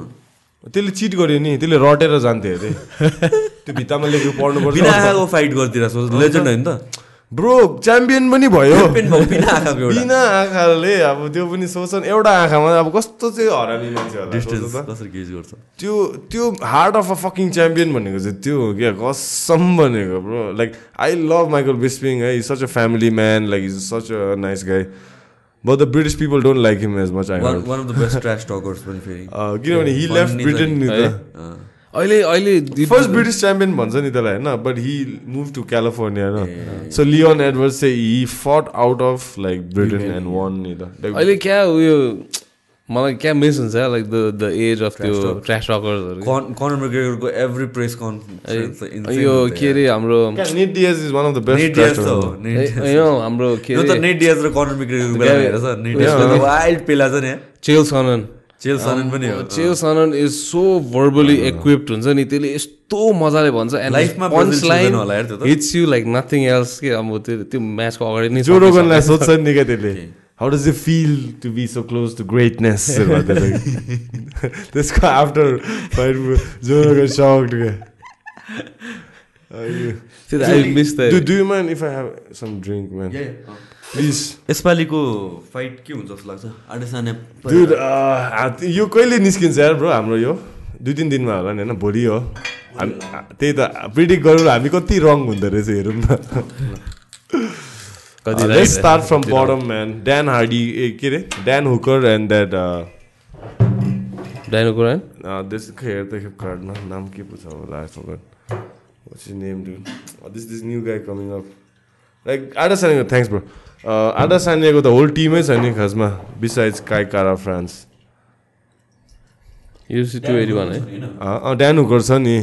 त्यसले चिट गर्यो नि त्यसले रटेर जान्थ्यो अरे। [LAUGHS] त्यो भित्तामा लेखेको बिना पढ्नुपर्छ आँखाको फाइट गरिदिएर लेजेन्ड होइन त। ब्रो च्याम्पियन पनि भयो। बिना आँखाले अब त्यो पनि सोच्छन् एउटा आँखामा अब कस्तो चाहिँ हरामी मान्छे सोच्नु त्यो त्यो heart of a fucking champion भनेको चाहिँ त्यो हो क्या कसम भनेको bro like I love Michael Bisping है is such a family man like is such a nice guy but the British people don't like him as much I one one of the best trash talkers पनि फेरि किनभने he left Funny Britain नि? त। अहिले अहिले first British champion भन्छ नि त्यसलाई होइन but he move to California होइन सो लियोन एडवर्ड चाहिँ he fought out of like Britain and one नि त Like, अहिले क्या उयो मलाई क्या मिस हुन्छ like the the age of त्यो ट्र्यास टकर्सहरू कन कनर मेग्रेगरको एभ्री प्रेस कन्फरेन्स यो के अरे हाम्रो नेट डियाज trash त हो talkers. Nate Diaz. होइन हाम्रो के यो त अरे नेट डियाज र कनर मेग्रेगरको बेला guy- हेरेर छ नेट डियाज वाइल्ड पेला छ नि चेल सनन चेल सनन पनि हो। चेल सनन इज सो भर्बली इक्विप्ड हुन्छ नि त्यसले यस्तो मजाले भन्छ एन्ड Brazil पन्च लाइन छिर्दैन होला यार त्यो त। Hits you like nothing else के अब त्यो त्यो म्याचको अगाडि नै जो रोगनलाई सोध्छ नि क्या त्यसले। How does you feel to be so close to greatness त्यसको after fight Joe Rogan sucked I miss the do you mind if I have some drink man please यसपालिको fight के हुन्छ जस्तो लाग्छ? uh, यो कहिले निस्किन्छ यार ब्रो हाम्रो यो दुई तिन दिनमा होला नि होइन? भोलि हो। हामी त्यही त प्रिडिक्ट गरौँ हामी कति रङ हुँदो रहेछ हेरौँ न। [LAUGHS] Let's start from bottom man Dan Hardy ए के अरे ड्यान हुकर एन्ड द्याट डाइनो कुरान दिस हेर्दा खेप कार्डमा नाम के पो छ होला I forgot what's his name do this this new guy coming up like आडा सानेको थ्याङ्क्स ब्रो आडा सानेको त होल टिमै छ नि खासमा besides Kai Kara France UFC two eighty one है ड्यान हुकर छ नि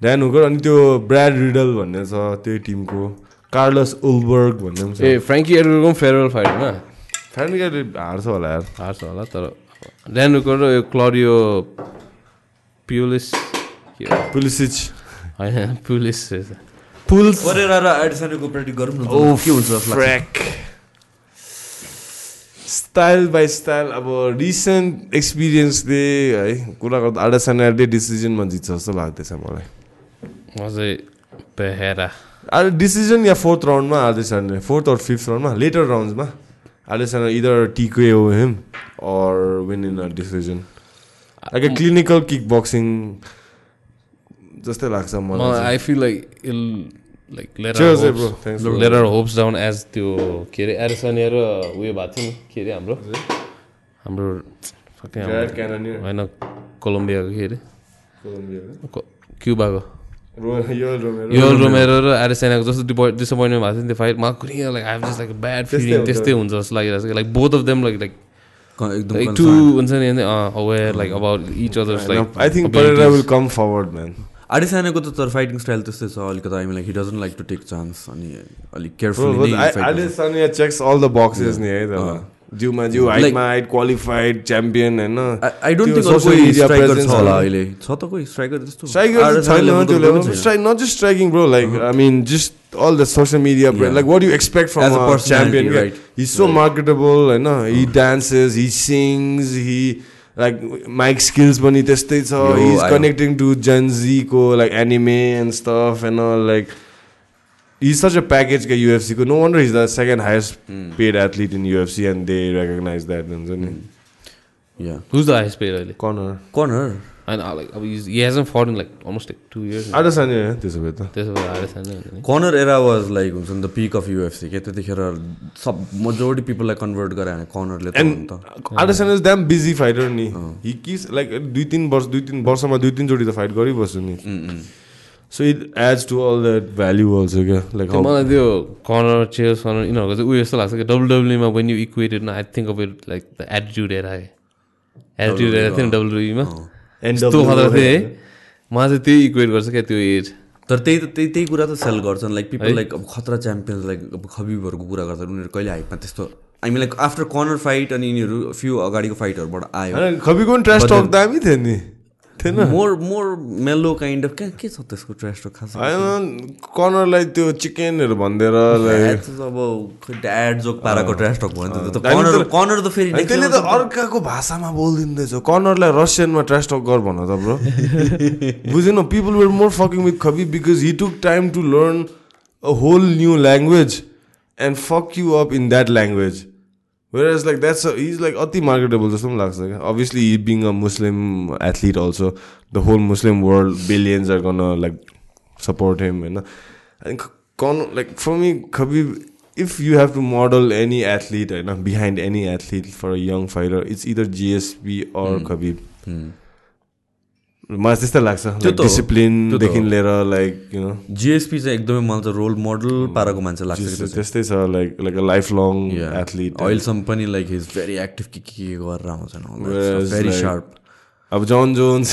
ड्यान हुकर अनि त्यो ब्राड रिडल भन्ने छ त्यही टिमको कार्लस उलबर्ग भन्ने पनि ए फ्रेङ्की एडवरको पनि फेयरवेल फाइट होइन फ्यामिलीले हार्छ होला यार। हार्छ होला तर डाइनो र यो क्लरियो प्युलिस के हो? पुलिसिच होइन पुलिस पुल्स परेर र आडेसानेको प्रेडिक्ट गरौँ न। के हुन्छ फ्र्याक स्टाइल बाई स्टाइल अब रिसेन्ट एक्सपिरियन्सले है कुरा गर्दा आडासानाले डिसिजनमा जित्छ जस्तो लाग्दैछ मलाई। अझै बेहेरा अहिले डिसिजन या फोर्थ राउन्डमा आदेशानले फोर्थ अर फिफ्थ राउन्डमा later राउन्ड्समा Adesanya either TKO him or win in a decision like a clinical kickboxing जस्तै लाग्छ मलाई I feel like he'll like later hopes down as त्यो के अरे एरिसनिया र उयो भएको थियो नि के अरे हाम्रो हाम्रो. होइन कोलम्बियाको के अरे क्युबाको. यो रोमेरो [LAUGHS] र एरिसेनाको जस्तो डिसपोइन्टमेन्ट भएको थियो नि त्यो फाइट मलाई कुनै like I just like bad feeling. त्यस्तै हुन्छ। जस्तो लागिरहेको छ। Like both of them like like एकदम. टु हुन्छ नि aware like about each others like I think Pereira will come forward, man. आडेसानेको त तर फाइटिङ स्टाइल त्यस्तै छ अलिकति। I like he doesn't like to take chance अनि अलिक carefully checks all the boxes नि है तर जिउमा जिउ हाइटमा हाइट क्वालिफाइड च्याम्पियन होइन आई डोन्ट थिङ्क कोही स्ट्राइकर छ होला। अहिले छ त कोही स्ट्राइकर Striker RSL छैन त्यो को level. पनि छैन. Stri- not just striking, bro. Like I mean, just all the social media. pre- Yeah. Like what do you expect from As a a, personality, champion? right. He's so marketable. I know he dances, he sings, he like mic skills पनि त्यस्तै छ. Yo, He's I- connecting to Gen Z को like anime and and like. Such a package ka UFC ko. No wonder he's the second highest paid athlete in UFC and they recognize that. हुन्छ नि. Yeah. Who's the highest paid अहिले Conor. Corner. होइन like अब he's- he hasn't fought in like almost like two years. Adesanya हो त्यसो भए त. त्यसो भए नि कर्नर एरा वाज लाइक हुन्छ नि द पिक अफ युएफसी के त्यतिखेर सब मेजोरिटी पिपललाई कन्भर्ट गरायो भने कर्नरले त हो नि And त Adesanya is damn busy fighter नि हि किस लाइक दुई तिन वर्ष दुई तिन वर्षमा दुई तिनचोटि त फाइट गरिबस्छु नि so it adds to all that value also क्या लाइक मलाई त्यो कर्नर चेयर्स कर्नर यिनीहरूको चाहिँ उयो जस्तो लाग्छ कि डब्लुडब्लुमा वेन यु इक्वेटेड न I think of it like the attitude era attitude era थियो नि डब्लुडब्लुमा यस्तो खतरा थियो है। मलाई चाहिँ त्यही इक्वेट गर्छ क्या त्यो एज तर त्यही त त्यही त्यही कुरा त सेल गर्छन्। लाइक पिपल लाइक अब खतरा च्याम्पियन्स लाइक अब खबिबहरूको कुरा गर्दा उनीहरू कहिले हाइटमा त्यस्तो I mean like after corner fight अनि यिनीहरू फ्यु अगाडिको फाइटहरूबाट आयो। खबीको ट्रास टक दामी थियो नि। थिएन। More more mellow kind of के के छ त्यसको ट्रेस्ट खास? होइन कर्नरलाई त्यो चिकनहरू भनिदिएर [LAUGHS] अब ड्याड जोक पाराको ट्रेस्ट टक भयो नि त। कर्नर त- कर्नर त फेरि त्यसले त अर्काको भाषामा बोलिदिँदैछ। कर्नरलाई रसियनमा ट्रास टक गर भन त ब्रो [LAUGHS] बुझेन people were more fucking with Khabib because he took time to learn a whole new language and fuck you up in that language where is like that's is like अति marketable जस्तो पनि लाग्छ क्या obviously being a Muslim athlete also the whole Muslim world billions are gonna like support him होइन अनि कन like for me Khabib if you have to model any athlete होइन behind any athlete for a young fighter it's either GSP or Khabib मलाई त्यस्तै लाग्छ त त डिसिप्लिनदेखि। लिएर like you no GSP चाहिँ एकदमै मलाई चाहिँ रोल मोडल पाराको मान्छे लाग्छ। त्यस्तै छ like like a life long. Athlete अहिलेसम्म पनि लाइक हिज भेरी एक्टिभ के के गरेर आउँछ Whereas, भेरी सार्प अब जन जोन्स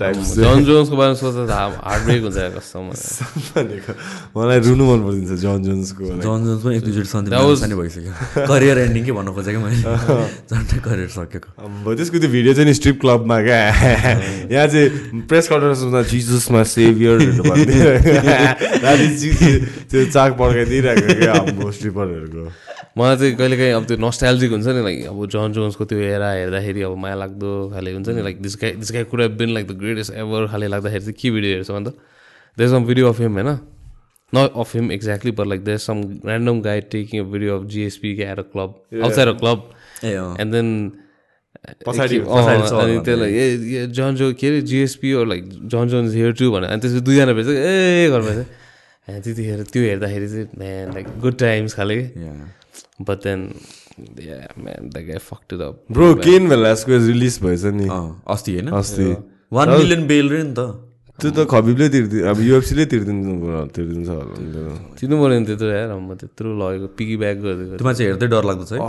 टाइप जन जोन्सको बारेमा सोच्दा हार्ट ब्रेक हुन्छ कस्तो भनेको मलाई रुनु मन परिदिन्छ जन जोन्सको जन जोन्स पनि एक दुईचोटि That was- सन्देश भइसक्यो। करियर एन्डिङ के भन्नु खोजेको मैले। झन्डै करियर सकेको। अब त्यसको त्यो भिडियो चाहिँ नि स्ट्रिप क्लबमा क्या। यहाँ चाहिँ प्रेस कन्फरेन्समा जिजसमा सेभियर त्यो चाक पड्काइदिइरहेको क्या स्ट्रिपरहरूको मलाई चाहिँ कहिले काहीँ अब त्यो नस्टाइल्जिक हुन्छ नि लाइक अब जन जोन्सको त्यो एरा हेर्दाखेरि अब माया लाग्दो खाले हुन्छ नि like this guy this guy could been like the greatest ever खाले लाग्दाखेरि चाहिँ के भिडियो हेर्छ अन्त? There some video of him होइन? Not of him exactly but like there some random guy taking a video of GSP के at a club outside a club and then पछाडि- अनि त्यसलाई ए जन जो के अरे GSP like Jon Jones here too भने अनि त्यसपछि दुईजना भेट्छ ए घरमा चाहिँ त्यतिखेर त्यो हेर्दाखेरि चाहिँ लाइक गुड टाइम्स खाले। कि Yeah. But then, yeah, man, that guy fucked it up. Bro Cain भेलासको release भएछ नि अस्ति होइन अस्ति वान मिलियन बेल रे नि त त्यो त खबिबले तिर्दि अब युएफसीले तिर्दिन्छ तिर्दिन्छ होला। तिर्नु पऱ्यो नि त्यत्रो यार म त्यत्रो लगेको पिकी ब्याग गरिदिएको त्यो मान्छे हेर्दै डर लाग्दो छ है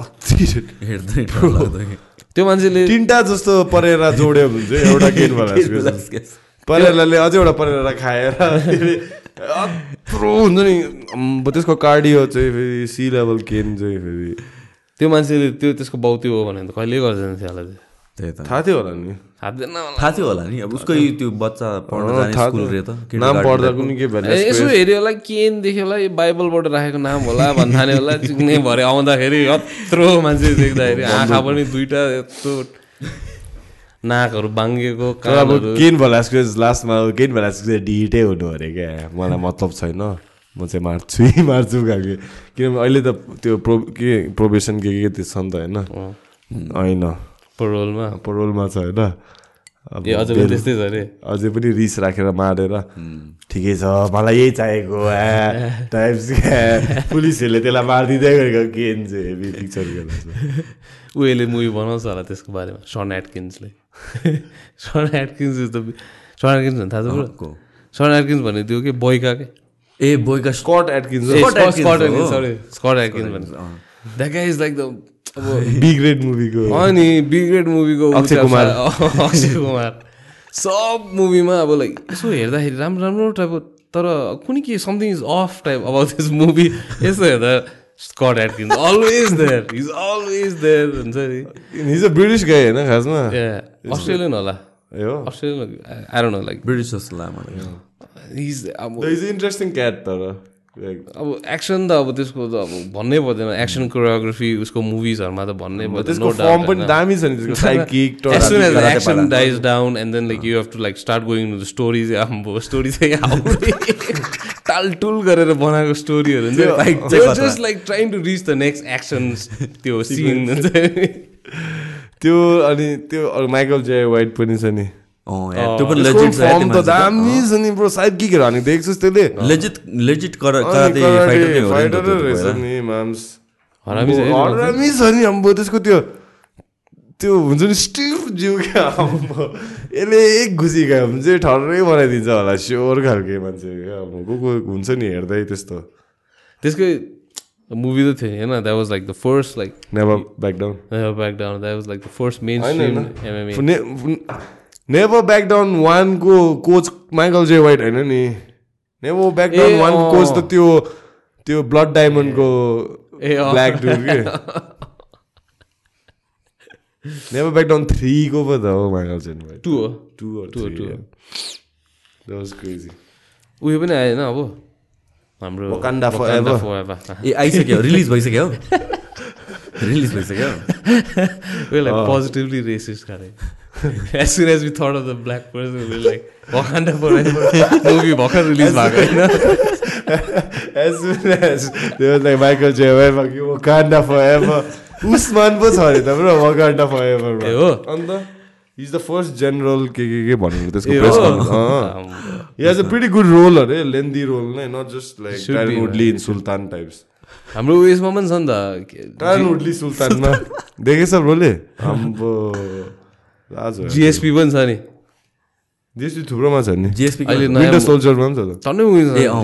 हेर्दै डर त्यो मान्छेले तिनवटा जस्तो परेरा जोड्यो भने चाहिँ एउटा केन भेलासको परेराले अझै एउटा परेरा खाएर यत्रो हुन्छ नि. अम्बो त्यसको कार्डियो चाहिँ फेरि सी लेभल केन चाहिँ फेरि त्यो मान्छेले त्यो त्यसको बाउती हो भने त कहिले गर्दैन थियो होला त्यो। त्यही त। थाहा थियो होला नि। थाहा थियो होला नि। अब उसकै त्यो बच्चा पढ्न अँ, जाने थाहा स्कुल थियो। रे त नाम पढ्दा। पनि के ए, भेलासको यसो हेऱ्यो होला केन देख्यो होला यो बाइबलबाट राखेको नाम होला भन्ने थाल्यो होला चिक्ने भरे आउँदाखेरि यत्रो मान्छे देख्दाखेरि आँखा पनि दुइटा यत्रो नाकहरू बाङ्गेको अब केन भलासको लास्टमा केन भलासको चाहिँ डिटै हुनु अरे क्या। मलाई मतलब छैन। म चाहिँ मार्छु [LAUGHS] मार्छु खालको किनभने अहिले त त्यो प्रो के प्रोबेसन के के त्यो छ नि त होइन। होइन। परोलमा परोलमा छ होइन। त्यस्तै छ अरे। अझै पनि रिस राखेर मारेर। ठिकै छ मलाई यही चाहिएको [LAUGHS] पुलिसहरूले त्यसलाई मारिदिँदै गरेको केन चाहिँ हेभी पिक्चर उयोले मुभी बनाउँछ होला त्यसको बारेमा Sean एटकिन्सले Sean Adkins is the Sean Adkins भन्ने थाहा छ को? सन एटकिन्स भन्ने त्यो के बोइका के? ए Boyka Scott Adkins Scott. Adkins sorry Scott Adkins भन्ने। That guy is like the अब बी ग्रेड मुभीको अनि बिग ग्रेड मुभीको अक्षय कुमार। [LAUGHS] अक्षय कुमार। सब मुभीमा अब लाइक यसो हेर्दाखेरि राम्रो राम्रो टाइपको तर कुनै के समथिङ इज अफ टाइप अब दिस मुभी यसो हेर्दा Scott Adkins always there is always there हुन्छ नि हिज अ ब्रिटिस गाई होइन खासमा ए अस्ट्रेलियन होला ए हो Australian I don't know like British जस्तो लाग्यो मलाई इज अब इज इन्ट्रेस्टिङ क्याट तर अब एक्सन त अब त्यसको त अब भन्नै पर्दैन एक्सन कोरियोग्राफी उसको मुभिजहरूमा त भन्नै पर्दैन त्यसको फर्म पनि दामी छ नि त्यसको [LAUGHS] side kick As soon as the karate action pala. dies down, and then like you have to like start going into the stories. आम्बो story चाहिँ टालटुल गरेर बनाएको स्टोरीहरू हुन्छ like. Just like trying to reach the next action त्यो scene [LAUGHS] हुन्छ। [LAUGHS] त्यो अनि त्यो माइकल जे वाइट पनि छ नि त्यो पनि त्यसको लेजिट त दामी छ नि ब्रो त्यसले। लेजिट लेजिट कराते फाइटर त्यो त रहेछ पहिला। नि माम्स हरामी छ है त्यो मान्छे। हरामी छ नि अम्बो त्यसको त्यो त्यो हुन्छ नि स्टिफ जिउ क्या अम्बो। यसले एक घुसी खायो भने चाहिँ ठर्रै बनाइदिन्छ होला स्योर खालके मान्छे क्या को को हुन्छ नि हेर्दै त्यस्तो। त्यसकै मुभी त थियो नि होइन that was like the first like never back down back down that was like the first mainstream MMA never back down वानको कोच माइकल जे वाइट होइन नि? नेभर ब्याक डाउन वानको। कोच त त्यो त्यो ब्लड डायमन्डको। ब्ल्याक के never back down थ्रीको पो त हो माइकल जे वाइट टु हो। टु. That was crazy. उयो पनि आएन अब? हाम्रो. ए आइसक्यो। रिलिज भइसक्यो रिलिज [LAUGHS] भइसक्यो We're like positively as we thought of the black person, we're like, Wakanda forever movie भर्खर रिलिज भएको होइन As soon as there was like Michael J. White, fucking Wakanda forever. Usman पो छ अरे त ब्रो Wakanda forever. ए हो? अन्त is the first general के के के भन्नु त्यसको press has a pretty good role अरे लेन्दी रोल नै not just like Tyron. Woodley in Sultan types हाम्रो उयसमा पनि छ नि त टाइरन वुडली सुल्तानमा देखेछ ब्रोले हाम्रो जिएसपी पनि छ नि. जिएसपी थुप्रोमा छ नि. जिएसपी अहिले विन्टर नयाँ सोल्जरमा पनि छ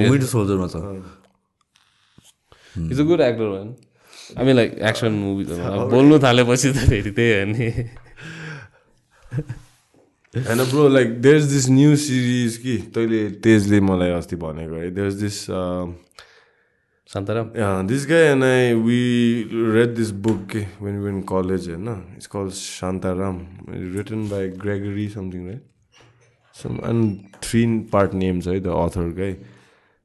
विन्टर सोल्जरमा छ। इज अ गुड एक्टर भन हामी लाइक एक्सन मुभी त बोल्नु थालेपछि त फेरि त्यही हो नि। होइन bro like there is this new series कि तैँले तेजले मलाई अस्ति भनेको है। There is this Santaram. Yeah, this guy and I, we read this book when we were in college. Eh, no? It's called Shantaram. Written by Gregory something, right? Some and three part names, right? The author guy.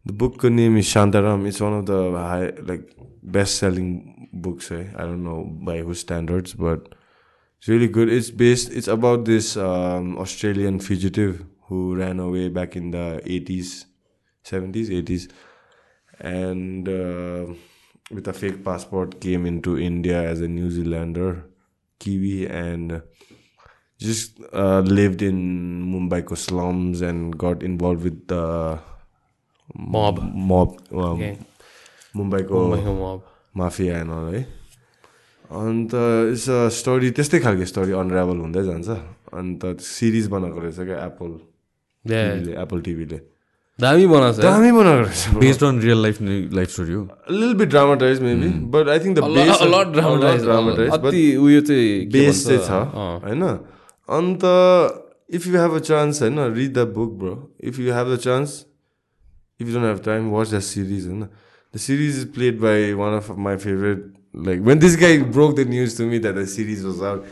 The book name is Shantaram. It's one of the high, like best-selling books. Right? I don't know by whose standards, but it's really good. It's based. It's about this um, Australian fugitive who ran away back in the eighties, seventies, eighties and uh, with a fake passport came into India as a New Zealander, Kiwi, and just uh, lived in Mumbai slums and got involved with the Mob. mob, um, Okay. Mumbai mob. Mafia and all है अन्त it's a story त्यस्तै खालको story अनराभल हुँदै जान्छ अन्त series बनाएको रहेछ क्या एप्पल टिभीले दामी बनाएको छ दामी बनाएको रहेछ based on real life life story हो lil bit dramatize maybe but I think the base a lot dramatize अति उयो चाहिँ बेस चाहिँ? छ। होइन अन्त if you have a chance होइन read the book bro if you have the chance if you don't have time watch the series होइन the series is played by one of my favourite like when this guy broke the news to me that the series was out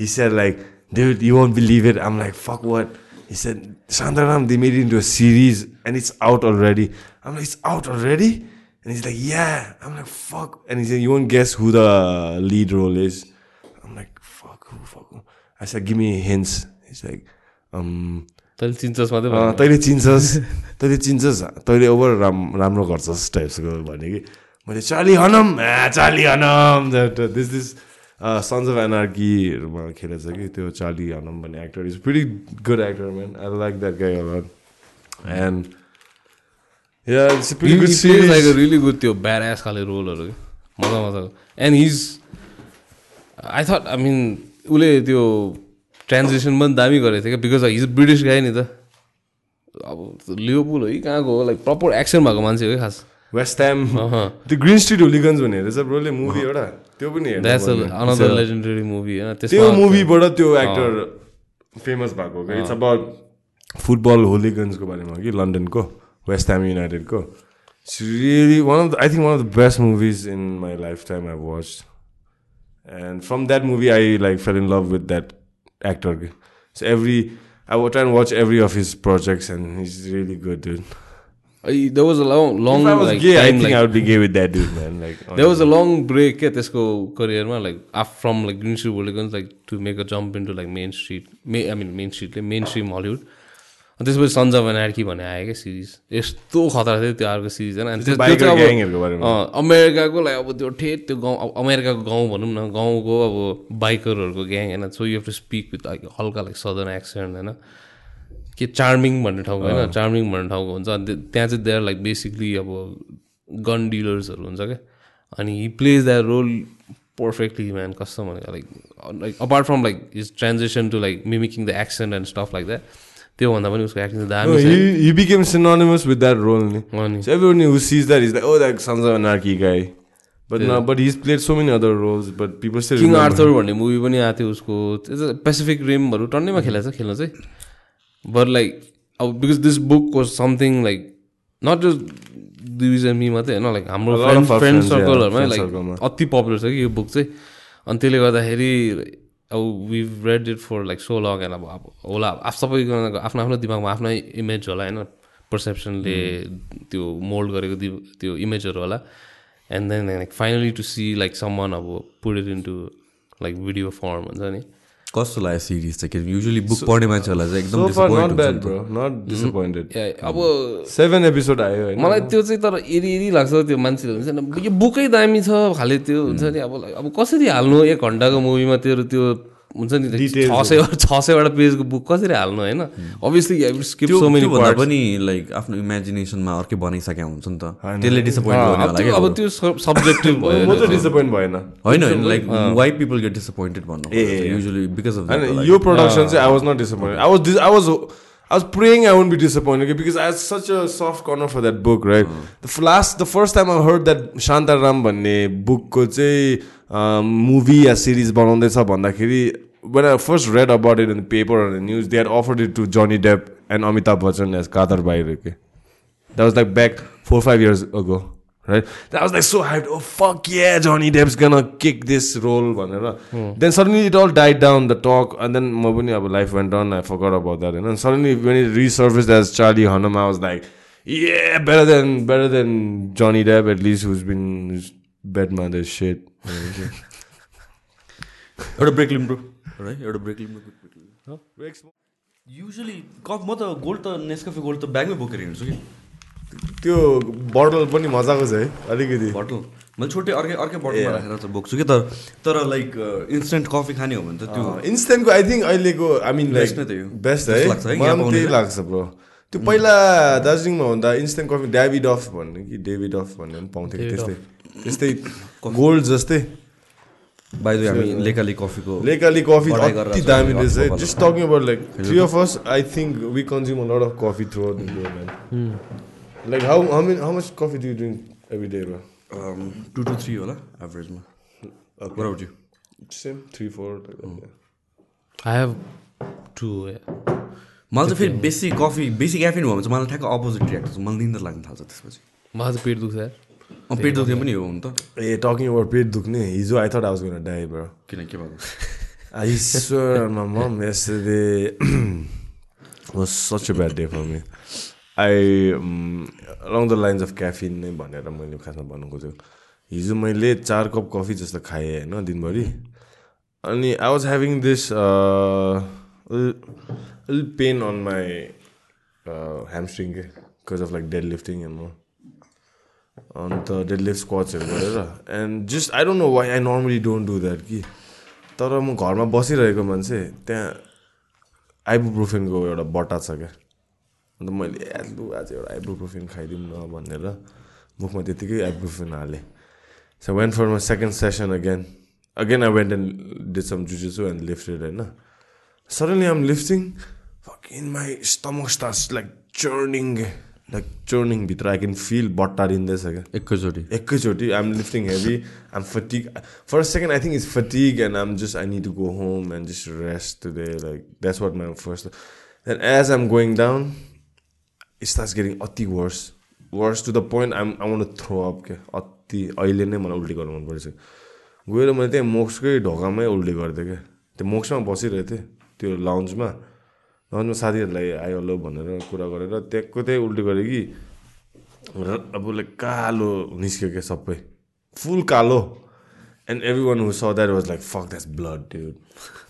he said like dude, you won't believe it. I'm like, fuck what? He said, Shantaram, they made it into a series and it's out already. I'm like, it's out already? And he's like, yeah. I'm like, fuck. And he said, you won't guess who the lead role is. I'm like, fuck, who, fuck, who? I said, give me hints. He's like, um, तैँले चिन्छस् मात्रै। तैँले चिन्छस् तैँले चिन्छस् तैँले over Ram राम्रो गर्छस् टाइप्सको भने कि मैले Charlie Hunnam A Charlie Hunnam this this sons of एनआरकीहरूमा खेलेछ कि त्यो चाली हनम भन्ने actor is pretty good actor man I like that guy a lot and He- pretty good त्यो ब्याड एस खाले रोलहरू मजा मजाको and his I thought I mean उसले त्यो ट्रान्जेक्सन पनि दामी गरेको थियो क्या बिकज हिज ब्रिटिस गाई नि त अब लियोपुल हो कि कहाँको लाइक प्रपर एक्सन भएको मान्छे हो कि खास वेस्ट अहँ। त्यो ग्रिन स्ट्रिट होलिगन्स भन्ने रहेछ ब्रोले मुभी एउटा त्यो पनि लेजेन्डरी मुभी त्यो मुभीबाट त्यो एक्टर फेमस भएको इट्स अबाउट फुटबल होलिगन्सको बारेमा कि लन्डनको वेस्ट ह्याम युनाइटेडको It's really one of the, I think one of the best movies in my lifetime I've watched. And from that movie I like fell in love with that actor. So every I would try and watch every of his projects and he's really good dude. I- there was a long long if I was like gay, I time, think like, I would be gay with that dude, man. Like [LAUGHS] there was a long break क्या त्यसको करियरमा like off from like Green Street world like to make a jump into like main street may I mean main स्ट्रिटले mainstream Hollywood अनि त्यसपछि sons Archie भन्ने आयो क्या series यस्तो खतरा थियो त्यो अर्को सिरिज होइन अब अमेरिकाको लाइक अब त्यो ठेट त्यो गाउँ अब अमेरिकाको गाउँ भनौँ न गाउँको अब बाइकरहरूको ग्याङ होइन so you have to speak with like हल्का लाइक सदर्न एक्सेन्ट होइन के चार्मिङ भन्ने ठाउँको होइन चार्मिङ भन्ने ठाउँको हुन्छ। अनि त्यो- त्यहाँ चाहिँ देयर लाइक बेसिकली अब गन डिलर्सहरू हुन्छ क्या। अनि he plays that role perfectly man कस्तो भनेको like like apart from like his transition to like mimicking the accent and stuff like that त्योभन्दा पनि उसको No, दामी छ। he, he became synonymous with that role. ni. अनि। So everyone who sees that is like, oh, that Sons of Anarchy guy. But no, but he's played so many other roles, but people still King Arthur भन्ने movie पनि आएको थियो उसको। Pacific रिमहरू टन्नैमा खेलेको छ खेल्न चाहिँ। बट लाइक अब because this book was something like not just and me मात्रै होइन लाइक हाम्रो फ्रेन्ड सर्कलहरूमा लाइक। अति पपुलर छ कि यो बुक चाहिँ अनि त्यसले गर्दाखेरि अब we read it for like so long and अब अब होला अब सबैजनाको आफ्नो आफ्नो दिमागमा आफ्नो इमेज होला होइन पर्सेप्सनले त्यो मोल्ड गरेको दि त्यो इमेजहरू होला and then like finally to see like someone अब put it into like video form हुन्छ नि कस्तो लाग्यो सिरिज चाहिँ युजली बुक पढ्ने मान्छेहरूलाई चाहिँ एकदम. ए, अब Seven episode आयो मलाई त्यो चाहिँ तर एरी एरी लाग्छ त्यो मान्छेहरू हुन्छ नि यो बुकै दामी छ खालि त्यो हुन्छ नि अब अब कसरी हाल्नु एक घन्टाको मुभीमा तेरो त्यो हुन्छ नि छ सय [LAUGHS] छ सयवटा पेजको बुक कसरी हाल्नु होइन? अभियसली पनि लाइक आफ्नो इमेजिनेसनमा अर्कै बनाइसकेको हुन्छ नि त त्यसले डिसपोइन्ट अब त्यो सब्जेक्टिभ [LAUGHS] भयो म चाहिँ डिसपोइन्ट भएन। होइन होइन like why people get disappointed भन्नु युजली बिकज अफ होइन यो प्रडक्सन चाहिँ I was not disappointed I was I was I was praying I wouldn't be disappointed okay, because I had such a soft corner for that book, right? The last, the first time I heard that Shantaram भन्ने बुकको चाहिँ movie या series बनाउँदैछ भन्दाखेरि when I first read about it in the paper or the news, they had offered it to Johnny Depp and Amitabh Bachchan as Kadar Bhai. Okay? That was like back four or five years ago, right? That was like so hyped. Oh fuck yeah, Johnny Depp's gonna kick this role. भनेर. Then suddenly it all died down, the talk, and then म पनि अब life went on. I forgot about that. And then suddenly when it resurfaced as Charlie Hunnam, I was like, yeah, better than better than Johnny Depp at least, who's been who's bed mad as shit. एउटा brake lim bro है एउटा break usually कफ म त gold त Nescafé gold त ब्यागमै बोकेर हिँड्छु कि? त्यो बोटल पनि मजाको छ है अलिकति। बोटल मैले छुट्टै अर्कै अर्कै बोटलमा राखेर चाहिँ बोक्छु कि तर तर लाइक इन्स्टेन्ट कफी खाने हो भने त त्यो इन्स्टेन्टको आई थिङ्क अहिलेको आई मिन लाइक। बेस्ट है। त्यही। लाग्छ ब्रो त्यो पहिला दार्जिलिङमा हुँदा इन्स्टेन्ट कफी ड्याभिड अफ भन्ने कि डेभिड अफ भन्ने पनि पाउँथ्यो कि त्यस्तै त्यस्तै गोल्ड जस्तै। बाई द हामी लेकाली कफीको लेकाली कफी अति दामी रहेछ है। Just talking about like three of us I think we consume a lot of coffee throughout the day man like how how many how much coffee do drink every day bro two two three होला एभरेजमा you same three four I have two मलाई चाहिँ फेरि बेसी coffee बेसी caffeine भयो भने चाहिँ मलाई ठ्याक्क अपोजिट रियाक्ट हुन्छ मलाई निन्द्र लाग्न थाल्छ त्यसपछि. मलाई चाहिँ पेट दुख्छ पेट दुख्ने पनि हो हुन त। ए टकिङ अबाउट पेट दुख्ने हिजो I thought I was gonna die bro किन के भएको? [LAUGHS] yesterday [CLEARS THROAT] was such a bad day for me. I um, along the lines of caffeine नै भनेर मैले खासमा भन्नु खोजेको हिजो मैले चार कप कफी जस्तो खाएँ होइन दिनभरि। अनि I was having this pain on my hamstring के because of like deadlifting and अन्त डेड लिफ्ट स्क्वाचहरू गरेर and just I don't know why I normally don't do that कि तर म घरमा बसिरहेको मान्छे त्यहाँ आइबुप्रोफेनको एउटा बट्टा छ क्या अन्त मैले लु आज एउटा आइबुप्रोफेन खाइदिउँ न भनेर मुखमा त्यतिकै आइबुप्रोफेन हालेँ so went for my second session again again I went and did some जुजुसु and lifted होइन suddenly um lifting in my stomach starts like churning like churning भित्र आई क्यान फिल बट्टारिँदैछ क्या एकैचोटि। एकैचोटि. I'm lifting heavy um fatigue first second I think is fatigue and um just I need to go home and just rest today like that's what my first and as um going down it starts getting अति worse worse to the point I'm I want throw up क्या अति अहिले नै मलाई उल्टी गर्नु मन परिसक्यो गएर मैले त्यहाँ मोक्सकै ढोकामै उल्टी गरिदिएँ क्या त्यो मोक्समा बसिरहेको थिएँ त्यो लाउन्जमा लाउन्जमा साथीहरूलाई आयो ल भनेर कुरा गरेर त्यहाँको त्यही उल्टी गरेँ कि अब लाइक कालो निस्क्यो क्या सबै। फुल कालो। And everyone who saw that was like fuck that's blood dude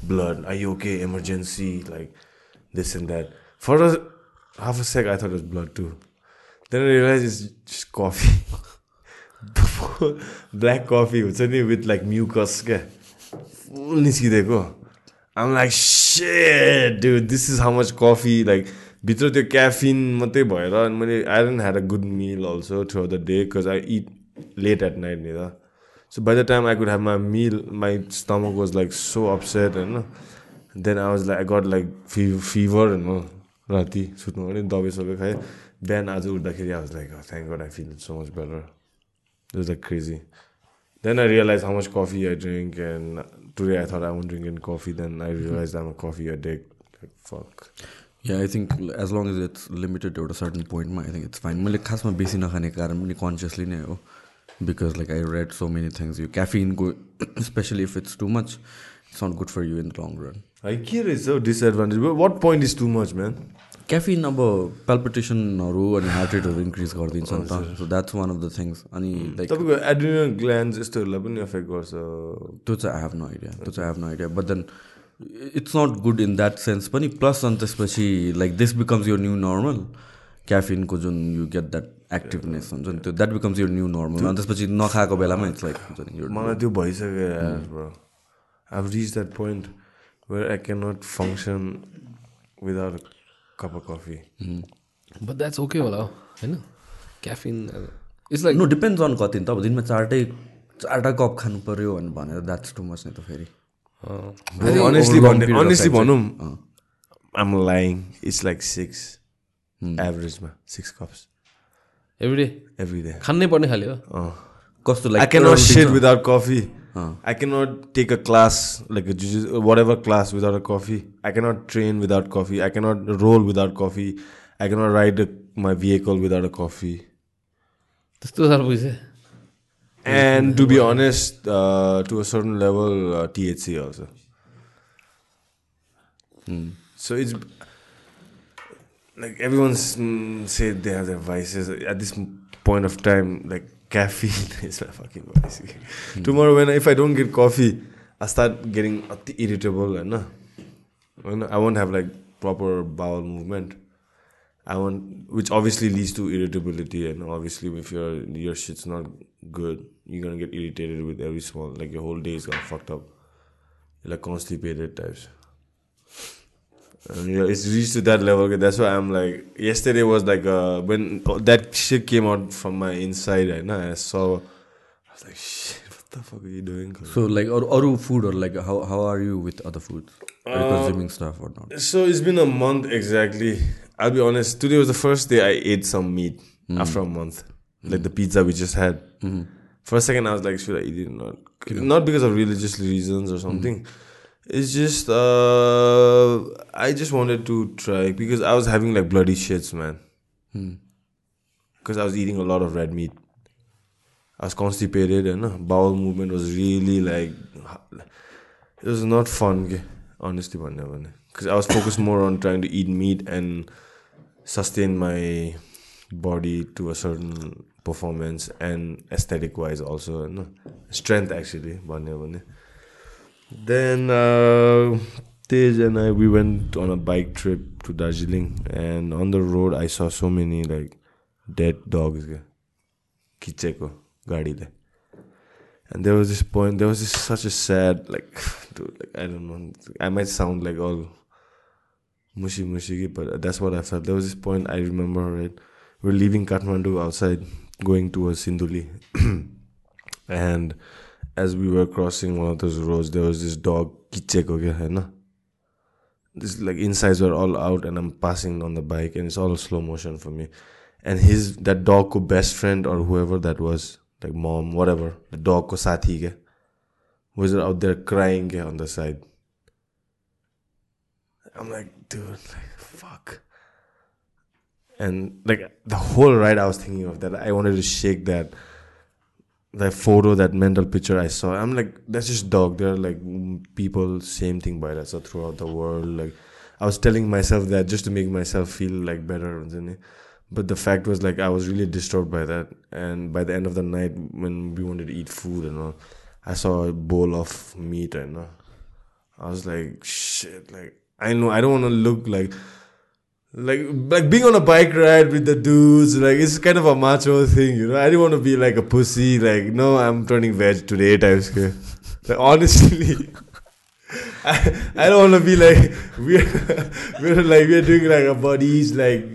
blood I okay emergency like this and that for half a sec I thought was blood to then realize is coffee black coffee हुन्छ नि with like mucus क्या। Full निस्किदिएको। आम like said dude this is how much coffee like भित्र त्यो caffeine मात्रै भएर अनि मैले I don't had a good meal also through the day because I ate late at night नि त so by the time I could have my meal my stomach was like so upset होइन then I was like I got like fe fever होइन राति सुत्नु पनि दबाई सबै खाएँ। बिहान आज उठ्दाखेरि I was like thank God I feel so much better is like crazy then I realize how much coffee I drink and today I thought I won't drink in coffee then I realize um a coffee a day fuck yeah I think as long as it's limited एउटा certain पोइन्टमा I think it's fine मैले खासमा बेसी नखाने कारण पनि consciously नै हो. Because like I read so many things यो क्याफिनको especially if it's too much it's not good for you in the long run है के रहेछ हौ disadvantage what point is too much man caffeine अब पेल्पिटेसनहरू अनि हार्ट रेटहरू इन्क्रिज गरिदिन्छ नि त. So that's one of the things अनि लाइक तपाईँको एड्रिनल ग्ल्यान्ड यस्तोहरूलाई पनि एफेक्ट गर्छ। त्यो चाहिँ हेभ नो आइडिया त्यो चाहिँ have no idea but then it's not good in that sense पनि. प्लस अनि त्यसपछि लाइक दिस बिकम्स यो न्यू नर्मल क्याफिनको जुन यु गेट द्याट एक्टिभनेस हुन्छ नि त्यो द्याट बिकम्स यो न्यू नर्मल अनि त्यसपछि नखाएको बेलामा इट्स लाइक हुन्छ नि मलाई त्यो भइसक्यो I reach that point where I can not function without cup of coffee but that's okay होला हो होइन caffeine it's like no depends on कति त अब दिनमा चारटै चारवटा कप खानु पऱ्यो भनेर द्याट्स टु मच नि त फेरि अनेस्टली भनौँ um lying it's like six एभरेजमा six cups every day every day खानै पर्ने खाले हो कस्तो I like cannot shit without coffee. I cannot take a class like a jiu- whatever class without a coffee. I cannot train without coffee. I cannot roll without coffee. I cannot ride a, my vehicle without a coffee. त्यस्तो साह्रो पैसा And to be honest, uh, to a certain level, uh, THC also. So it's like everyone's mm, say they have their vices. At this point of time, like caffeine [LAUGHS] is my fucking vice. Tomorrow, when if I don't get coffee, I start getting irritable, and uh, I won't have like proper bowel movement. I want, which obviously leads to irritability, and obviously if your your shit's not good, you're gonna get irritated with every small, like your whole day is gonna fucked up. You're like constipated types. Yeah, it's reached to that level. That's why I'm like, yesterday was like, uh, when oh, that shit came out from my inside, and I saw, I was like, shit, what the fuck are you doing? So, like, or, or food, or like, how, how are you with other foods? Are you uh, consuming stuff or not? So, it's been a month exactly. I'll be honest, today was the first day I ate some meat mm. after a month, mm. like the pizza we just had. Mm. For a second, I was like, should I eat it or not? Not because of religious reasons or something. Hmm. It's just uh, I just wanted to try because I was having like bloody shits, man. Because hmm. I was eating a lot of red meat. I was constipated and uh, bowel movement was really like it was not fun. Honestly, because I was focused more on trying to eat meat and sustain my body to a certain performance and aesthetic wise also, no? Uh, strength actually. Then uh, Tej and I we went on a bike trip to Darjeeling, and on the road I saw so many like dead dogs. Kicheko, gaadi and there was this point there was just such a sad like [SIGHS] dude like i don't know i might sound like all mushy mushy but that's what i felt. There was this point i remember right we're leaving kathmandu outside going towards sinduli [CLEARS THROAT] and as we were crossing one of those roads there was this dog kicheko kya hai na? This like insides were all out and I'm passing on the bike and it's all slow motion for me. And his that dog ko best friend or whoever that was like mom whatever the dog ko sathi ke was out there crying ke on the side. I'm like dude like fuck. And like the whole ride, I was thinking of that. I wanted to shake that that photo, that mental picture I saw, I'm like, that's just dog. There are like people, same thing by that. So throughout the world, like I was telling myself that just to make myself feel like better. But the fact was like I was really disturbed by that. And by the end of the night, when we wanted to eat food and all, I saw a bowl of meat and all. I was like, shit, like I know I don't want to look like like like being on a bike ride with the dudes like it's kind of a macho thing you know? I didn't want to be like a pussy like no i'm turning veg today scale like honestly [LAUGHS] I, I don't want to be like [LAUGHS] we're we're like we're doing like a bodies like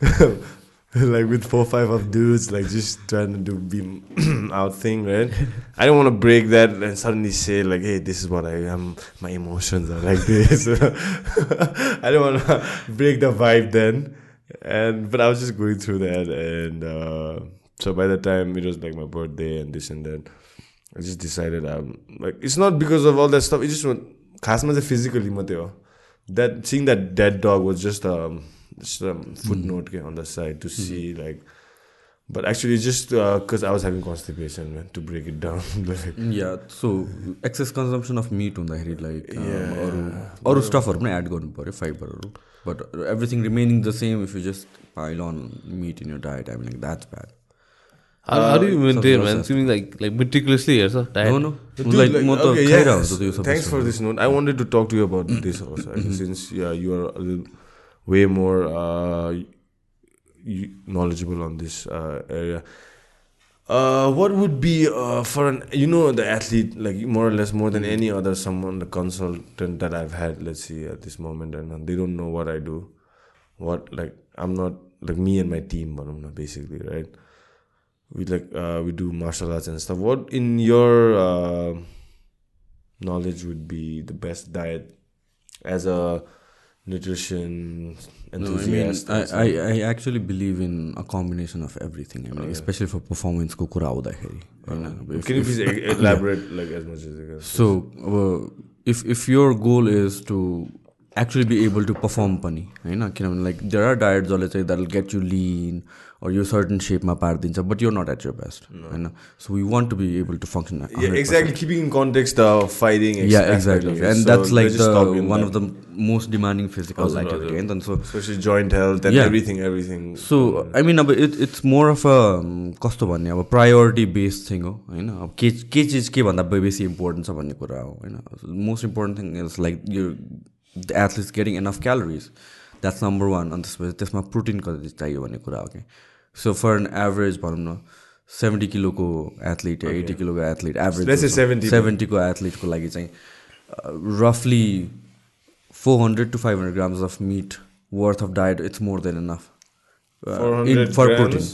[LAUGHS] [LAUGHS] like with four five of dudes like just trying to do be [CLEARS THROAT] out thing right i don't want to break that and suddenly say like hey this is what i am my emotions are like this i [LAUGHS] don't want to [LAUGHS] break the vibe then and but i was just going through that and uh so by the time it was like my birthday and this and that i just decided i'm like it's not because of all that stuff it's just खासमा चाहिँ physically मात्रै हो that sync that dead dug was just just a footnote okay, on the side to see like but actually just because i was having constipation man to break it down [LAUGHS] like yeah so excess consumption of meat हुँदाखेरि like Yeah. अरू अरू स्टफहरू पनि add गर्नु पऱ्यो फाइबरहरू but everything remaining the same if you just pile on meat in your diet I like that's bad How, how do you maintain, man? Seeming like like meticulously here, sir. Diet. No no Dude, like like, म त okay, खाइरहेको yeah, हुन्छु त्यो सबै Thanks for this note. I wanted to talk to you about this also, actually, since yeah, you are a little, way more uh, knowledgeable on this uh, area. Uh, what would be uh, for an you know the athlete like more or less more than any other someone the consultant that I've had let's see at this moment and they don't know what I do, what like I'm not like me and my team, but basically right. We like uh, we do martial arts and stuff. What in your uh, knowledge would be the best diet as a nutrition No, I mean, enthusiast? I? I, I actually believe in a combination of everything. I mean, especially for performance को कुरा आउँदाखेरि होइन if- Can you please e- elaborate like as much as you can? So, uh, if if your goal is to actually be able to perform पनि होइन किनभने like there are diet जसले चाहिँ that will get you lean or यो certain सेपमा पारिदिन्छ but you're not at your best होइन so we want to be able to function the in one that. of the most demanding physical हजुर, activity. हजुर. And so, especially joint health and Yeah. everything, everything. so I mean, अब it's more of a um, कस्तो भन्ने अब priority based thing हो होइन अब के के चिज के भन्दा बेसी इम्पोर्टेन्ट छ भन्ने कुरा हो होइन most important thing is like यो the athletes getting enough calories that's number one अनि त्यसपछि त्यसमा प्रोटिन कति चाहियो भन्ने कुरा हो कि सो फर एन एभरेज भनौँ न सेभेन्टी किलोको एथलिट या एटी किलोको एथलिट एभरेज 70. सेभेन्टीको एथलिटको लागि चाहिँ रफली four hundred to five hundred grams of meat worth of diet it's more than enough 400 for grams, protein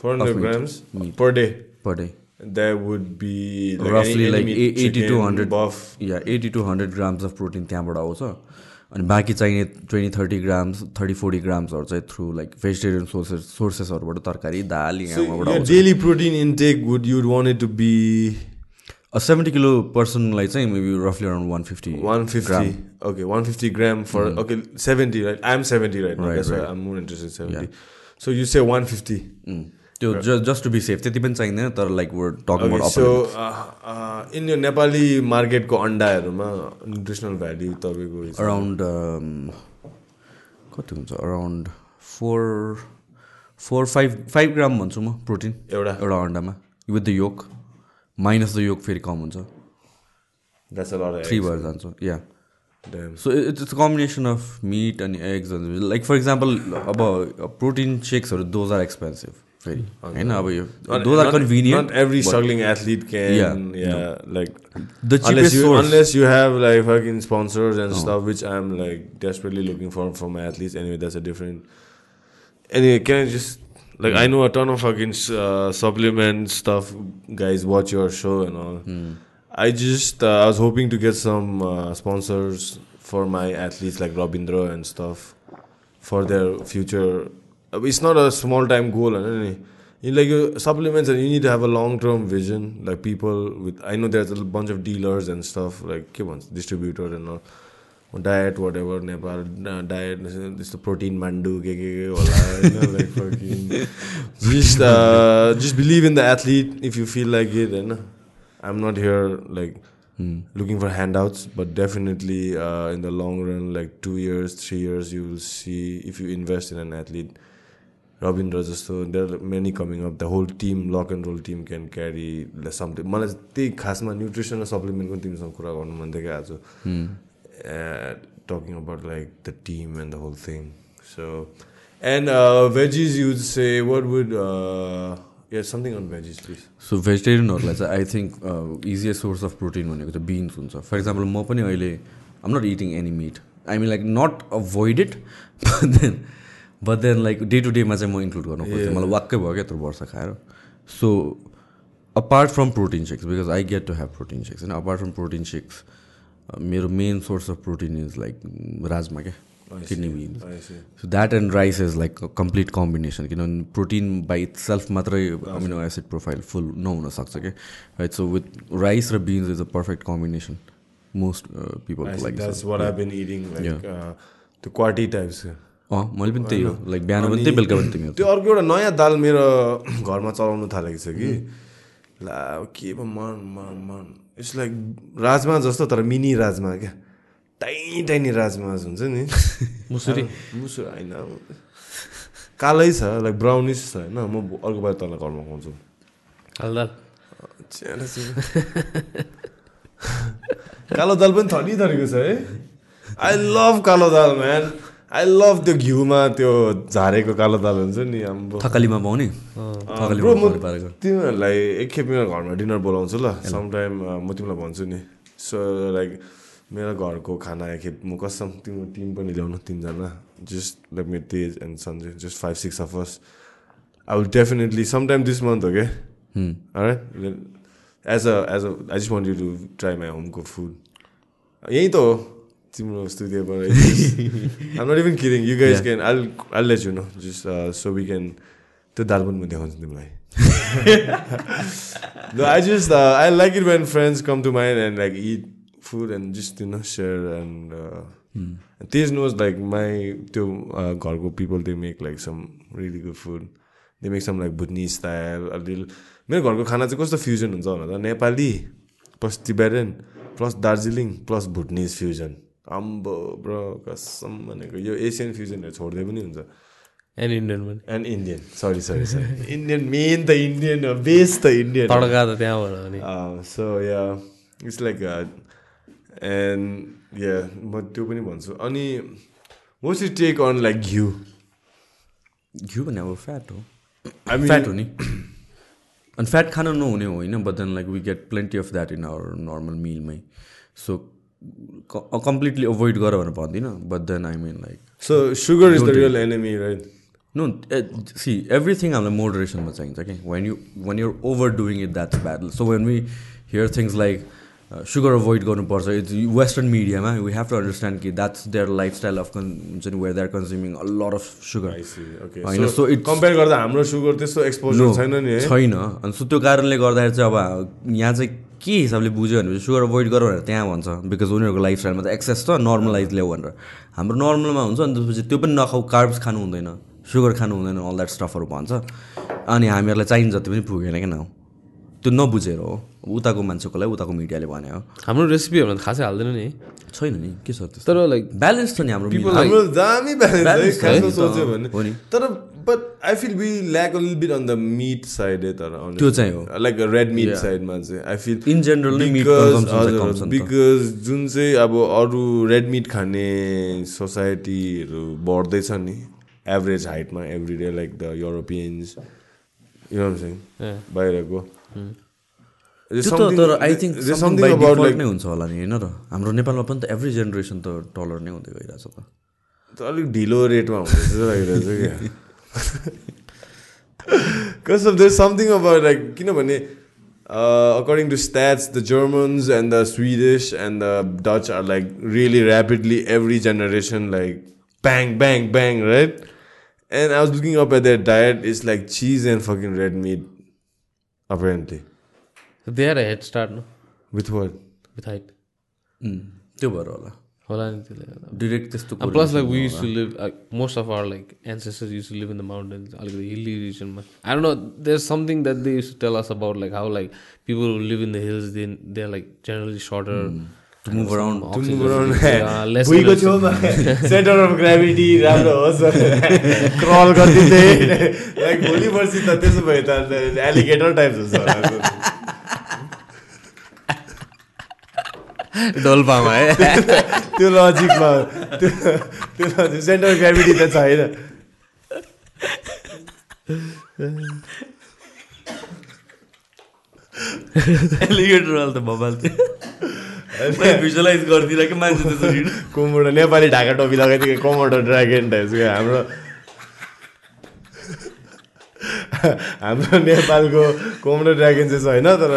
400 of meat. grams Meat. per day. per day. That would be like Roughly any, any like 80 to 100 buff. Yeah eighty to hundred grams of protein त्यहाँबाट आउँछ अनि बाँकी चाहिने twenty thirty grams thirty forty ग्राम्सहरू चाहिँ through like vegetarian sources सोर्सेसहरूबाट तरकारी दाल daily protein intake would you want to be seventy kilo पर्सनलाई चाहिँ maybe रफली around one fifty one fifty okay one fifty gram for okay seventy right I'm seventy राइट्रेस्ट so you say one fifty so you say 150 त्यो just to be safe त्यति पनि चाहिँदैन तर like वर uh, in your Nepali मार्केटको अन्डाहरूमा nutritional value तपाईँको around कति हुन्छ? Around four four five five gram भन्छु म प्रोटिन। एउटा। एउटा अन्डामा। With the yolk minus the yolk फेरि कम हुन्छ। थ्री भएर जान्छ। Yeah. So it's it's combination of meat अनि एग्स लाइक फर इक्जाम्पल अब protein सेक्सहरू those are expensive Very. I know, you, those are convenient. Not every struggling athlete can. Yeah. Like the cheapest unless you, source. Unless you have like fucking sponsors and stuff, which I'm like desperately looking for for my athletes. Anyway, that's a different. Anyway, can I just like. I know a ton of fucking uh, supplement stuff. Guys, watch your show and all. Hmm. I just uh, I was hoping to get some uh, sponsors for my athletes like Robindra and stuff for their future uh, it's not a small time goal. Uh, like uh, supplements, and you need to have a long term vision. Like people with, I know there's a bunch of dealers and stuff, like keep on distributors and all. Diet, whatever, Nepal uh, diet, this the protein mandu, ke, ke, ke, like fucking. [LAUGHS] Just, uh, just believe in the athlete if you feel like it. And I'm not here like Mm. looking for handouts but definitely uh, in the long run like two years three years you will see if you invest in an athlete Rabindra जस्तो there many coming up the whole team lock and roll team can carry something मलाई त्यही खासमा nutrition र सप्लिमेन्टको तिमीसँग कुरा गर्नु मन थियो क्या आज। Talking about like the team and the whole thing so and veggies use say what would something on veggies please so भेजिटेरियनहरूलाई चाहिँ I think easiest source of protein भनेको चाहिँ बिन्स हुन्छ। फर इक्जाम्पल म पनि अहिले आम not eating any meat I mean like not avoid it then but then like day to डेमा चाहिँ म इन्क्लुड गर्नु खोज्छु मलाई वाक्कै भयो क्या यत्रो वर्ष खाएर so apart from protein shakes because I get to have protein shakes होइन अपार्ट फ्रम प्रोटिन सेक्स मेरो main source of protein is like rajma क्या kidney beans so that and rice is like complete combination किनभने protein by itself मात्रै amino acid profile full नहुनसक्छ क्या right so with rice र beans is a perfect combination most people like That's what I've मैले पनि त्यही हो। Like बिहान पनि त्यही बेलुका पनि त्यही त्यो अर्को एउटा नयाँ दाल मेरो घरमा चलाउनु थालेको छ कि। ला के पो मन मन मन। इट्स लाइक राजमा जस्तो तर मिनी राजमा क्या। टाइनी टाइनी राजमा हुन्छ नि। [LAUGHS] मुसुरी। मुसुर होइन। कालै छ लाइक ब्राउनिस छ होइन। म अर्को बार तँलाई घरमा खुवाउँछु। [LAUGHS] कालो दाल पनि थरी थरीको छ है। आई लभ कालो दाल म्यान आई लभ त्यो घिउमा त्यो झारेको कालो दाल हुन्छ नि थकालीमा पाउने। तिमीहरूलाई एकखेप मेरो घरमा डिनर बोलाउँछु ल। समटाइम म तिमीलाई भन्छु नि। सो लाइक मेरो घरको खाना एकखेप म कसम तिम्रो टिम पनि ल्याउनु तिनजना। जस्ट लाइक मेरो Tej and Sanjay just five six of us I will definitely sometime this month हो क्या as a as a I just want you to try my होमको food यहीँ त हो। तिम्रो स्टुडियोबाट आम not even kidding you guys can all all let you know just so we can त्यो दाल पनि म देखाउँछु तिमीलाई no, I just uh, I like it when friends come to mine and like eat food and just you know share and uh, and Tej knows like my two uh, Gargo people they make like some really good food. They make some like Bhutanese style a little. मेरो घरको खाना चाहिँ कस्तो fusion हुन्छ भन्दा Nepali plus Tibetan plus Darjeeling plus Bhutanese fusion अम्बो bro कसम भनेको यो एसियन फ्युजनहरू छोड्दै पनि हुन्छ। एन्ड इन्डियन पनि। And Indian sorry sorry sorry Indian main त इन्डियन हो बेस त इन्डियन तड्का त त्यहाँबाट हो नि। So yeah it's like and yeah म त्यो पनि भन्छु। अनि what's you take on like ghee ghee भने अब फ्याट हो। फ्याट हो नि। अनि फ्याट खान नहुने होइन but then like we get plenty of that in our normal मिलमै so completely avoid गर भनेर भन्दिनँ but then I mean like so sugar is the real enemy right no see everything हामीलाई मोडरेसनमा चाहिन्छ कि when you when you're overdoing it that's bad so when we hear things like sugar avoid गर्नुपर्छ it's western मिडियामा we have to understand कि that's their lifestyle of कन् हुन्छ नि where they are consuming a lot of sugar होइन so it's compare गर्दा हाम्रो sugar त्यस्तो एक्सपोजर छैन नि छैन। अनि सो त्यो कारणले गर्दाखेरि चाहिँ अब यहाँ चाहिँ के हिसाबले बुझ्यो भनेपछि सुगर अभोइड गर भनेर त्यहाँ भन्छ। बिकज उनीहरूको लाइफस्टाइलमा त एक्सेस छ नर्मलाइज ल्याऊ भनेर। हाम्रो नर्मलमा हुन्छ अनि त्यसपछि त्यो पनि नखाऊ कार्ब्स खानु हुँदैन सुगर खानु हुँदैन अल द्याट स्टफहरू भन्छ। अनि हामीहरूलाई चाहिने जति पनि पुगेन क्या न त्यो नबुझेर हो। उताको मान्छेको लागि उताको मिडियाले भने हो। हाम्रो रेसिपीहरूमा त खासै हाल्दैन नि। छैन नि के छ तर लाइक ब्यालेन्स छ नि हाम्रो है है हो। तर but I feel we lack a लिल bit on the meat side है तर त्यो चाहिँ हो। Like red meat. साइडमा चाहिँ आई फिल In general नै meat consumption चाहिँ कम छ नि त। बिकज जुन चाहिँ अब अरू रेड मिट खाने सोसाइटीहरू बढ्दैछ नि average हाइटमा every day like the Europeans you Yeah. बाहिरको something- तर आई थिङ्क नै हुन्छ होला नि होइन र हाम्रो नेपालमा पनि त एभ्री जेनेरेसन त टलर नै हुँदै गइरहेछ त त अलिक ढिलो रेटमा हुँदैछ [LAUGHS] Because of there's something about like किनभने uh, according to stats the Germans and the Swedish and the Dutch are like really rapidly every generation like bang bang bang right and I was looking up at their diet it's like cheese and fucking red meat apparently they are head start न with what with height um, त्यो भएर होला होला नि त्यसले गर्दा direct त्यस्तो And plus, like we used to live, like most of our like ancestors used to live in the mountains, like the hilly region. I don't know. There's something that they used to tell us about, like how like people who live in the hills, they they're like generally shorter. to move around To oxygen- move around. yeah, less भुइँको छेउमा centre of gravity राम्रो होस् crawl गरिदिँदै like भोलि पर्सि त त्यसो भए त एलिगेटर टाइप हुन्छ होला। डोल्पामा है? [LAUGHS] त्यो लजिकमा त्यो त्यो लजिक सेन्टर अफ ग्राभिटी त छैन त बबाल थियो। भिजुलाइज गरिदिएर कि मान्छे त्यसरी कोमोडो नेपाली ढाका टोपी लगाइदिएको कोमोडो ड्रागन टाइप्सको हाम्रो हाम्रो नेपालको कोमोडो ड्रागन चाहिँ छैन तर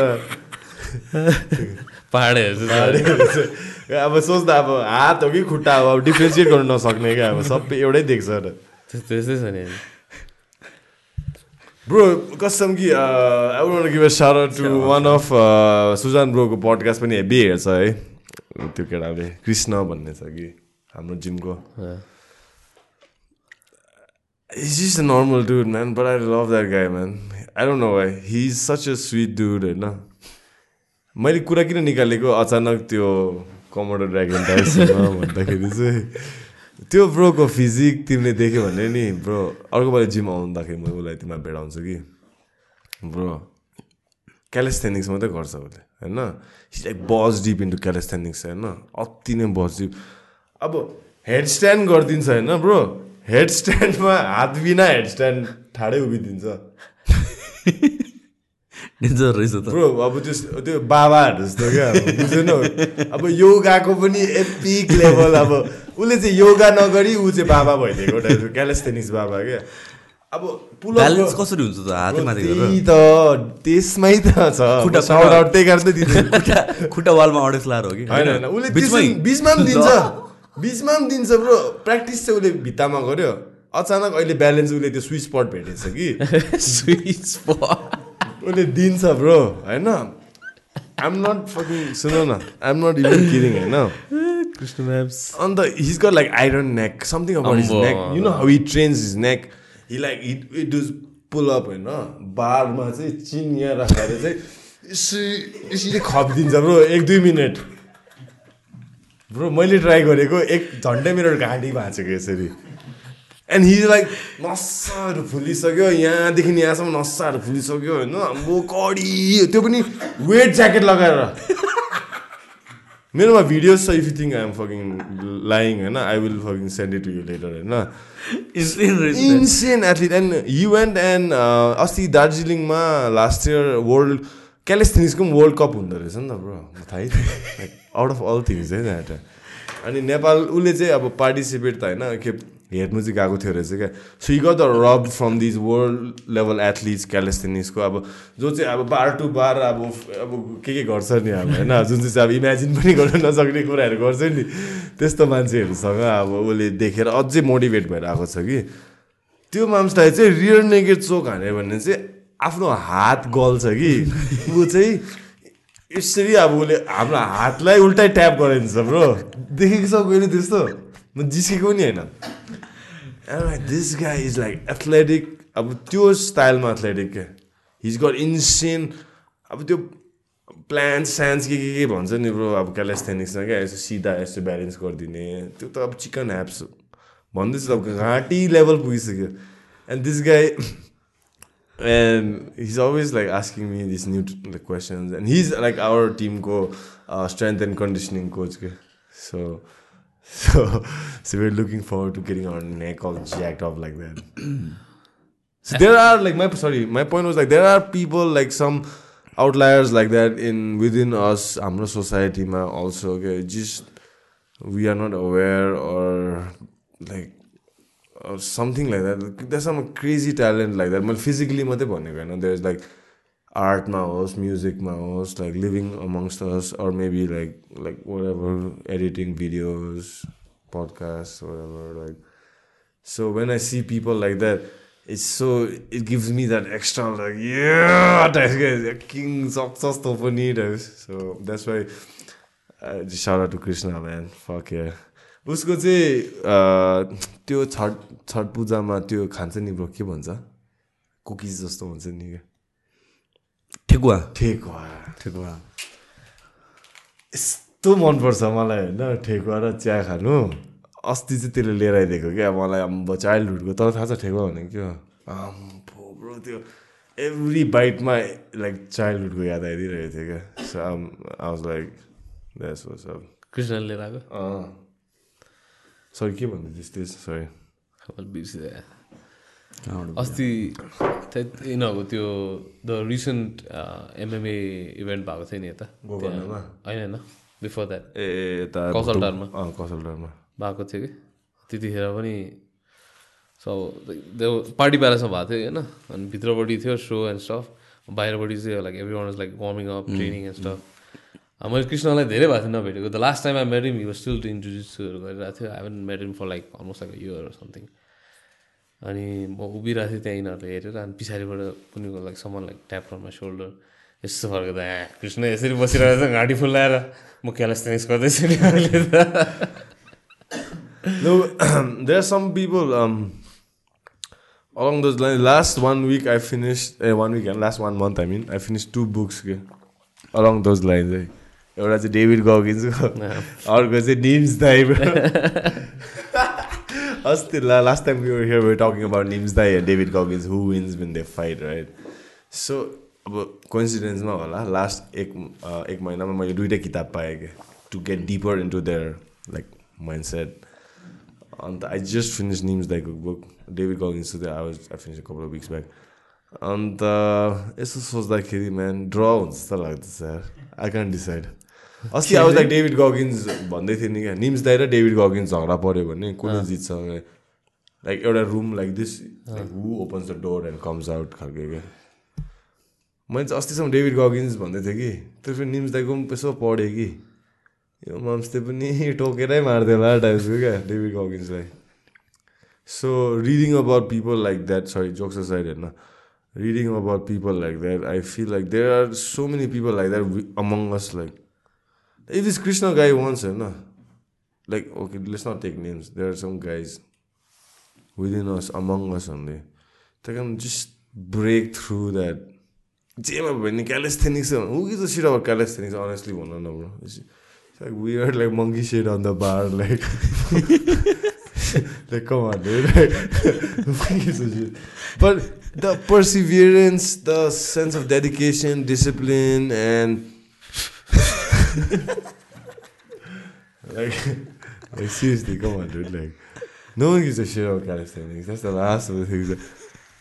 चाहिँ [LAUGHS] अब सोच्दा अब हात हो कि खुट्टा हो अब डिफ्रेन्सिएट गर्नु नसक्ने क्या अब सबै एउटै देख्छ र। त्यस्तै छ नि। ब्रो कसम कि I a saw to one of Sujan ब्रोको podcast पनि हेभी हेर्छ है। त्यो केटाले कृष्ण भन्ने छ कि हाम्रो जिमको। He's just a normal dude, man. But I love that guy, man. I don't know why. He's such a sweet dude, होइन? मैले कुरा किन निकालेको? अचानक त्यो कमोडो ड्रागन टाइप्समा भन्दाखेरि चाहिँ त्यो ब्रोको फिजिक तिमीले देख्यो भने नि ब्रो अर्को पालि जिम आउँदाखेरि म उसलाई तिमीलाई भेटाउँछु कि? ब्रो क्यालेस्थेनिक्स मात्रै गर्छ उसले होइन? लाइक बस डिप इन्टु क्यालेस्थेनिक्स होइन? अति नै बस डिप अब हेड स्ट्यान्ड गरिदिन्छ होइन ब्रो? हेड स्ट्यान्डमा हात बिना हेड स्ट्यान्ड ठाडै उभिदिन्छ। [LAUGHS] डेन्जर रहेछ त। ब्रो अब त्यो त्यो बाबाहरू जस्तो क्या अब बुझेन अब योगाको पनि एपिक लेभल अब उसले चाहिँ योगा नगरी ऊ चाहिँ बाबा भइदिएको टाइपको क्यालेस्थेनिक्स बाबा क्या। अब ब्यालेन्स कसरी हुन्छ त? हातै माथि त त्यसमै त छ। खुट्टा- साउट आउट त्यही कारण त दिँदैन। खुट्टा खुट्टा वालमा अडेस लाएर हो कि? होइन होइन। उसले बिचमै पनि दिन्छ। बिचमा पनि दिन्छ ब्रो। प्र्याक्टिस चाहिँ उसले भित्तामा गर्यो। अचानक अहिले ब्यालेन्स उसले त्यो स्विच स्पट भेटेछ कि। [LAUGHS] स्विट स्पट उसले दिन्छ ब्रो होइन? आइम नट फकिङ सुन न आइम नट इभन किरिङ होइन? कृष्ण म्याप्स अन्त his got like iron neck something about his. Neck you know how he trains his neck he like it it does pull up होइन? बारमा चाहिँ चिन यहाँ राखेर चाहिँ यसरी यसरी खपिदिन्छ ब्रो एक दुई मिनट। ब्रो मैले ट्राई गरेको एक झन्डै मेरो घाँटी भाँचेको यसरी। एन्ड हि लाइक नसाहरू फुलिसक्यो यहाँदेखि यहाँसम्म नसाहरू फुलिसक्यो होइन म कडी त्यो पनि वेट ज्याकेट लगाएर मेरोमा भिडियोज छ if you think I'm fucking lying होइन I will fucking send it you letter होइन insane athlete and you and and अस्ति दार्जिलिङमा लास्ट इयर वर्ल्ड क्यालेस्थेनिक्सको पनि वर्ल्ड कप हुँदो रहेछ नि त ब्रो थाहै like out of all things है द्याट अनि नेपाल उसले चाहिँ अब पार्टिसिपेट त होइन के हेर्नु चाहिँ गएको थियो रहेछ क्या। So you got the rub from these world level athletes क्यालेस्थेनिक्सको अब जो चाहिँ अब बार टु बार अब अब के के गर्छ नि अब होइन? जुन चाहिँ अब इमेजिन पनि गर्न नसक्ने कुराहरू गर्छ नि। त्यस्तो मान्छेहरूसँग अब उसले देखेर अझै मोटिभेट भएर आएको छ कि। त्यो माम्सलाई चाहिँ रियर नेगेड चोक हान्यो भने चाहिँ आफ्नो हात गल्छ कि। ऊ चाहिँ यसरी अब उसले हाम्रो हातलाई उल्टै ट्याप गराइदिन्छ ब्रो देखेको छ कहिले त्यस्तो? म जिस्केको नि होइन this guy is like athletic अब त्यो स्टाइलमा एथलेटिक क्या हिज गट इन्सेन अब त्यो प्लान्स सान्स के के के भन्छ नि ब्रो अब क्यालेस्थेनिक्समा क्या यसो सिधा यसो ब्यालेन्स गरिदिने त्यो त अब चिकन ह्याप्स भन्दैछु अब घाँटी लेभल पुगिसक्यो and this guy always like asking me these new like, questions. And he's like our team co uh, strength and conditioning coach ke. so so [LAUGHS] so we're looking forward to getting our neck all jacked up like that [CLEARS THROAT] so there are like my sorry my point was like there are people like some outliers like that in within us amra society ma also okay just we are not aware or like or something like that there's some crazy talent like that मैले physically मात्रै भनेको होइन there is like आर्टमा होस् म्युजिकमा होस् like living amongst us or maybe like like whatever editing videos podcast ever like so when I see people like that it's so it gives me that extra like type king जस्तो पनि so that's why shout to Krishna man fuck उसको चाहिँ a, त्यो छठ छठ पूजामा त्यो खान्छ नि bro के भन्छ? कुकिज जस्तो हुन्छ नि क्या। ठेकुवा। ठेकुवा। ठेकुवा। यस्तो मनपर्छ मलाई होइन? ठेकुवा र चिया खानु। अस्ति चाहिँ त्यसले लिएर आइदिएको क्या मलाई अब चाइल्डहुडको। तर थाहा छ ठेकुवा भनेको के हो? आम्बो ब्रो त्यो एभ्री बाइटमा लाइक चाइल्डहुडको याद आइदिइरहेको थियो क्या। So I was like that's was अब कृष्णले लिएर आएको? सरी के भन्दै थिएँ त्यस? सरी मैले बिर्सिँदै कहाँबाट अस्ति यिनीहरूको त्यो द रिसेन्ट एमएमए इभेन्ट भएको थियो नि यता? होइन होइन बिफोर द्याट ए यता कौशलटारमा। अँ कौशलटारमा भएको थियो कि त्यतिखेर पनि सो त्यो पार्टी प्यालेसमा भएको थियो होइन अनि भित्रपट्टि थियो सो एन्ड स्टफ बाहिरपट्टि चाहिँ like every one is like warming up training and stuff मैले कृष्णलाई धेरै भएको थियो नभेटेको the last time I he was still to इन्ट्रोड्युसहरू गरिरहेको थियो I haven't met him for like almost like year something अनि म उभिरहेको थिएँ त्यहाँ यिनीहरूले हेरेर अनि पछाडिबाट कुनको लागि सामानलाई ट्यापरमा सोल्डर। यस्तो फर्को त ए कृष्ण यसरी बसिरहेको छ घाँटी फुलाएर। म क्यालेस् गर्दैछु नि अहिले त। They are some people line last one week I finish a one week last one month I mean I finish two books के लाइन चाहिँ एउटा चाहिँ डेभिड गगिन्सको [LAUGHS] अर्को चाहिँ निम्स दाइबर [LAUGHS] अस्ति ला last time we were here we talking about Nims दाई David Goggins who wins win the fight right so अब कोइन्सिडेन्समा होला लास्ट एक एक महिनामा मैले दुइटै किताब पाएँ कि to get deeper into their like mind set अन्त आई जस्ट फिनिस निम्स दाईको बुक डेभिड गगिन्स त्यो I was I finish couple weeks back अन्त यसो सोच्दाखेरि म्यान ड्र हुन्छ जस्तो लाग्दैछ आई क्यान डिसाइड अस्ति वाज लाइक डेभिड गगिन्स भन्दै थियो नि क्या। निम्स दाई र डेभिड गगिन्स झगडा पऱ्यो भने कसले जित्छ लाइक एउटा room like this like who opens the door and comes out खालको क्या। मैले चाहिँ अस्तिसम्म डेभिड गगिन्स भन्दै थिएँ कि। त्यो फेरि निम्स दाईको पनि यसो पढेँ कि। यो मम्सले पनि टोकेरै मार्दै होला टाइप्सको क्या David गगिन्सलाई so reading about people like that sorry jokes aside होइन। Reading about people like that I feel like there are so many people like that among us like if is Krishna गाई वन्स होइन like okay let's not take names there are some guys within us among us भन्ने त्यही कारण just brake through that जेमा भयो भने calisthenics who is the shit अब calisthenics honestly भन न bro like weird like monkey shit on the bar like [LAUGHS] like come on dude like who gives a shit but [LAUGHS] the perseverance the sense of dedication discipline and [LAUGHS] like like seriously come on dude like no one gives a shit about calisthenics that's the last of the things that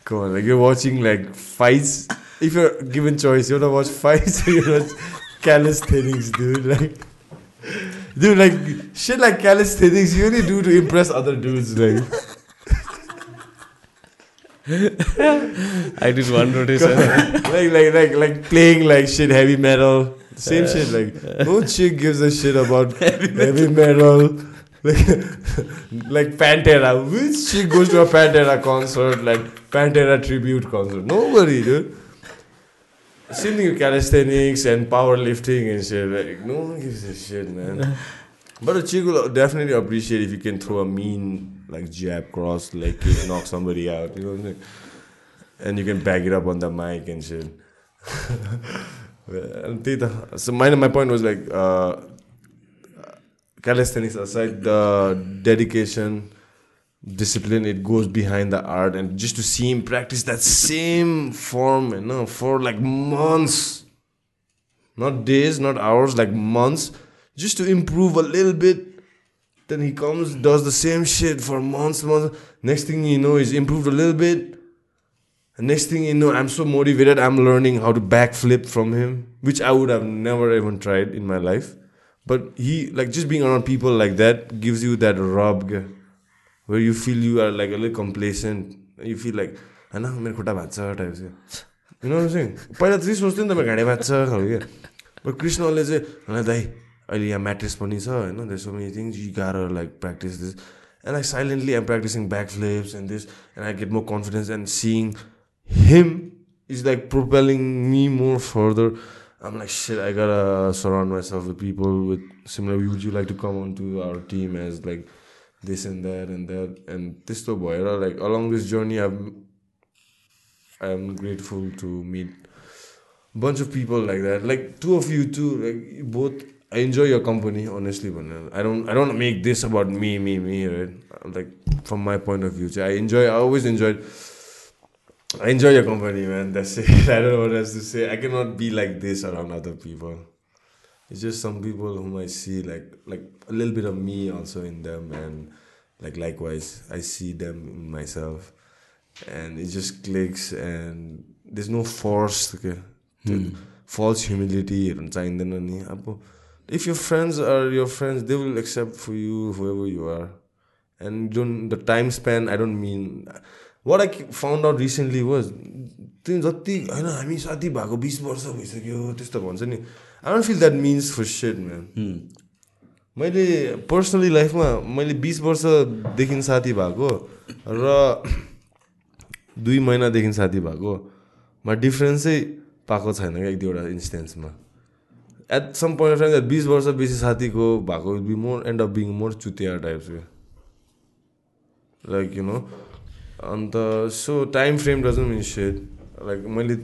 come on like you're watching like fights if you're given choice you want to watch fights or you watch calisthenics dude like Dude, like shit like calisthenics, you only do to impress other dudes. Like, [LAUGHS] I did one rotation. [LAUGHS] like, like, like, like playing like shit heavy metal. Same uh, shit. Like, no chick gives a shit about [LAUGHS] heavy metal. Like, [LAUGHS] like Pantera. Which chick goes to a Pantera concert? Like Pantera tribute concert? Nobody, dude. Same thing with calisthenics and powerlifting and shit. Like, no one gives a shit, man. [LAUGHS] But a chick will definitely appreciate if you can throw a mean like jab, cross, leg kick, knock somebody out. You know what I'm saying? And you can back it up on the mic and shit. So my my point was like uh, calisthenics aside the dedication, discipline it goes behind the art, and just to see him practice that same form, you know, for like months, not days, not hours, like months, just to improve a little bit. Then he comes, does the same shit for months, months. Next thing you know, he's improved a little bit next thing you know i'm so motivated i'm learning how to backflip from him which i would have never even tried in my life but he like just being around people like that gives you that rub क्या, where you feel you are like a little complacent you feel like होइन मेरो खुट्टा भाँच्छ type चाहिँ you know what I'm saying पहिला चाहिँ सोच्थेँ नि त मेरो घाँडे भाँच्छ खालको क्या बट कृष्णले चाहिँ होइन दाइ अहिले यहाँ म्याट्रेस पनि छ होइन there so many things you got like practice this and I silently am practicing back flips and this and I get more confidence and seeing him is like propelling me more further. I'm like shit. I gotta surround myself with people with similar. Would you like to come onto our team as like this and that and that and this to boy? Like along this journey, I'm I'm grateful to meet a bunch of people like that. Like two of you too. Like both. I enjoy your company, honestly, but uh, I don't. I don't make this about me, me, me. Right? Like from my point of view, I enjoy. I always enjoyed I enjoy your company, man. That's it. [LAUGHS] I don't know what else to say. I cannot be like this around other people. It's just some people whom I see like like a little bit of me also in them, and like likewise, I see them in myself, and it just clicks. And there's no force. Okay, hmm. false humility. If your friends are your friends, they will accept for you whoever you are, and don't the time span. I don't mean. What i found out recently was त्यो जति होइन हामी साथी भएको बिस वर्ष भइसक्यो त्यस्तो भन्छ नि। I don't feel that means for said man मैले पर्सनली लाइफमा मैले बिस वर्षदेखि साथी भएको र दुई महिनादेखि साथी भएको। मा डिफ्रेन्सै पाएको छैन क्या एक दुईवटा इन्स्टेन्समा at some point of time बिस वर्ष बेसी साथीको भएको be more and of being more Chutia types क्या लाइक यु नो अन्त so time frame doesn't mean said like मैले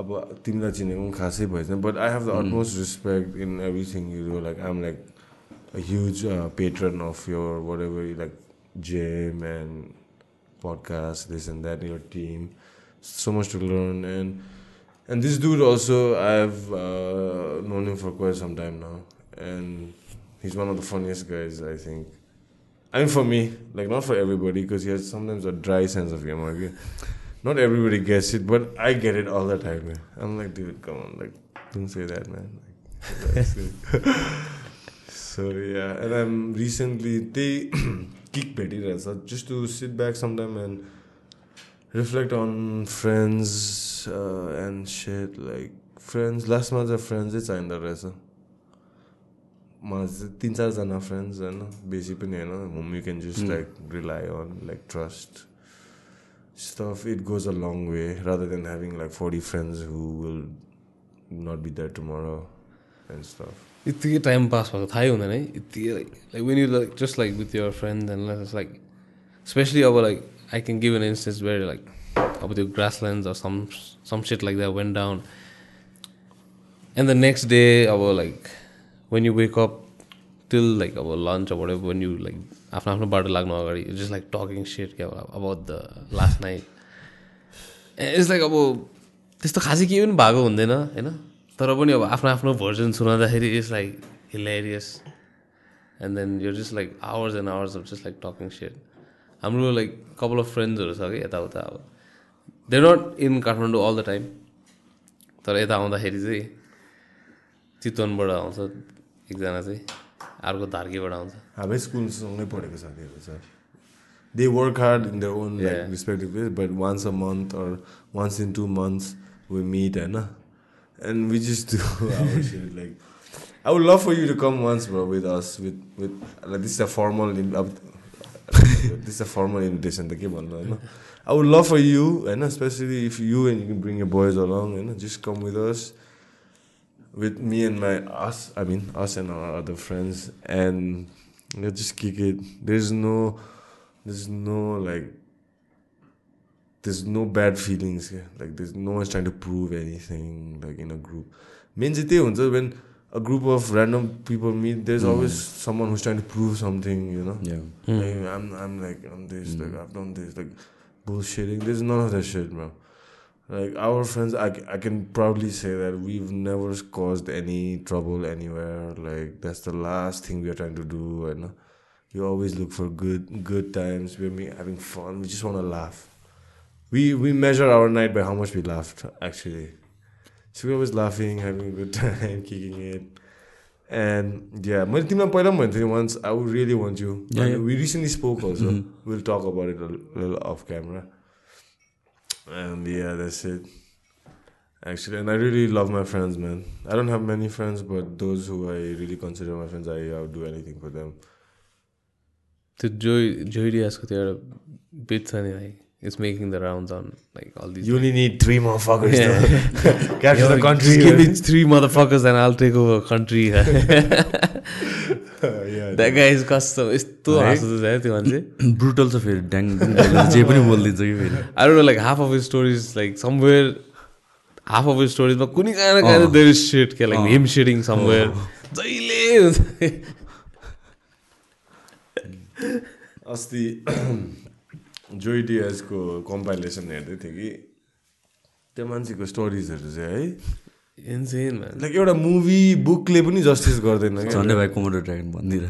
अब तिमीलाई चिनेको पनि खासै भएछ but I have the utmost respect in everything you like I am like a huge uh, patron of your whatever like gym and podcast this and that your team so much to learn and and this dude also i've uh, known him for quite some time now and he's one of the funniest guys i think I mean, for me, like not for everybody, because he has sometimes a dry sense of humor. Okay? Not everybody gets it, but I get it all the time. Man. I'm like, dude, come on, like, don't say that, man. Like, [LAUGHS] so yeah, and I'm recently they [CLEARS THROAT] kick Betty so just to sit back sometime and reflect on friends uh, and shit like friends. Last month, friends, it's in the rest. चाहिँ तिन चारजना friends होइन बेसी पनि होइन whom you can just like rely on like trust stuff. It goes a long way rather than having like 40 friends who will not be there tomorrow and stuff. यत्तिकै time pass भएको थाहै हुँदैन है यत्तिकै like when you like just like with your friend and like especially अब like I can give an instance where like अब त्यो grassland or some some set like that when down and the next day अब like when you wake up till like अब lunch अब when you like आफ्नो आफ्नो बाटो लाग्नु अगाडि जस्ट लाइक टकिङ सेट क्या about the last night it's like अब त्यस्तो खासै केही पनि भएको हुँदैन होइन? तर पनि अब आफ्नो आफ्नो version सुनाउँदाखेरि it's like hilarious and then यो just like hours and hours of just like talking set हाम्रो लाइक कपाल अफ फ्रेन्ड्सहरू छ कि यताउता अब. They not in Kathmandu all the time तर यता आउँदाखेरि चाहिँ चितवनबाट आउँछ। एकजना चाहिँ अर्को धार्कीबाट आउँछ। हाम्रै स्कुलसँगै पढेको साथीहरू छ। They work hard in the own. Respective place but once a month or once in two months we meet होइन and we just do like I would love for you to come once bro with us with with like this a formal अब this a formal invitation त के भन्नु होइन I would love for you होइन especially if you and you can bring your boys along होइन just come with us with me and my us i mean us and our other friends and let's just kick it. There's no there's no like there's no bad feelings like there's no one's trying to prove anything like in a group. Means it when a group of random people meet there's mm. always someone who's trying to prove something you know? Yeah. Mm. like, hmm. i'm i'm like i'm this mm. like i've done this like bullshitting. There's none of that shit bro. like our friends I, I can proudly say that we've never caused any trouble anywhere like that's the last thing we are trying to do and we always look for good good times we're me- having fun we just want to laugh we we measure our night by how much we laughed actually so we're always laughing having a good [LAUGHS] time kicking it and yeah मैले तिमीलाई पहिला पनि भन्थेँ once I would really want you Yeah, yeah. we recently spoke also we'll talk about it a little off camera And yeah, that's it. Actually, and I really love my friends, man. I don't have many friends, but those who I really consider my friends, I, I would do anything for them. त्यो जोइ जोइडियासको त्यो एउटा beet छ नि भाइ it's making the rounds on like all these. You only need three more fuckers Yeah. to capture the Yo, country. Just give me three motherfuckers ड्याइज कस्तो यस्तो त्यो मान्छे ब्रुटल छ फेरि ड्याङ जे पनि बोलिदिन्छ कि फेरि are like half of stories like somewhere half of स्टोरिजमा कुनै कहाँ गाय सेड लाइक हिम सेडिङ समवेयर जहिले हुन्छ अस्ति जोइडियाजको कम्पाइलेसन हेर्दै थिएँ कि त्यो मान्छेको स्टोरिजहरू चाहिँ है Insane, man. लाइक एउटा मुभी बुकले पनि जस्टिस गर्दैन झन्डै भाइ कोमोडो ड्रागन भनिदिएर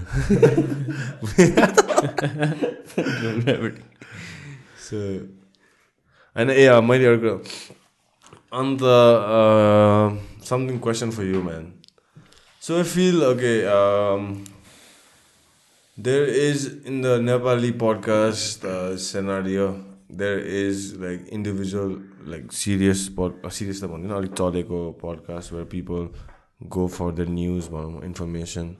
सो होइन ए मैले अर्को अन्त something question for you man so I feel okay there is in the Nepali podcast scenario there is like individual like serious pod serious त भन्दैन अलिक चलेको podcast where people go for the news भनौँ information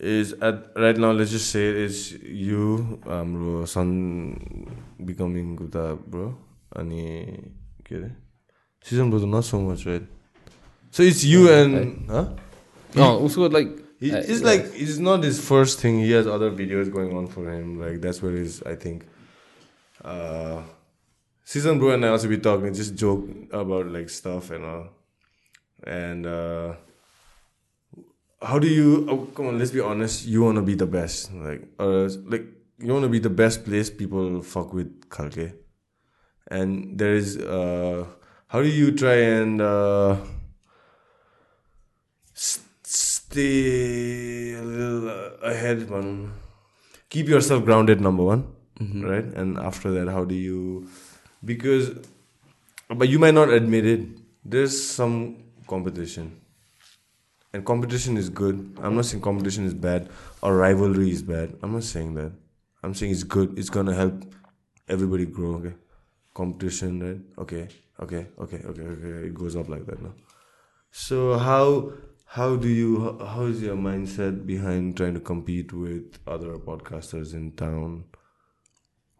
is at right now let's just say it's you हाम्रो son becoming गुता bro अनि के अरे सिजन ब्रो त not so much right so it's you and No, उसको like, It's like it's not his first thing. He has other videos going on for him. Like that's where he's. I think. Season bro and I also be talking, just joke about like stuff and all. And uh, how do you? Oh, come on, let's be honest. You want to be the best, like, uh, like you want to be the best place people fuck with Khalke. And there is. Uh, how do you try and? Uh, stay a little uh, ahead one keep yourself grounded number one right and after that how do you because but you might not admit it. There's some competition. And competition is good. I'm not saying competition is bad or rivalry is bad. I'm not saying that. I'm saying it's good. It's gonna help everybody grow okay? Competition right? Okay okay okay okay okay it goes up like that now so how how do you how, how is your mindset behind trying to compete with other podcasters in town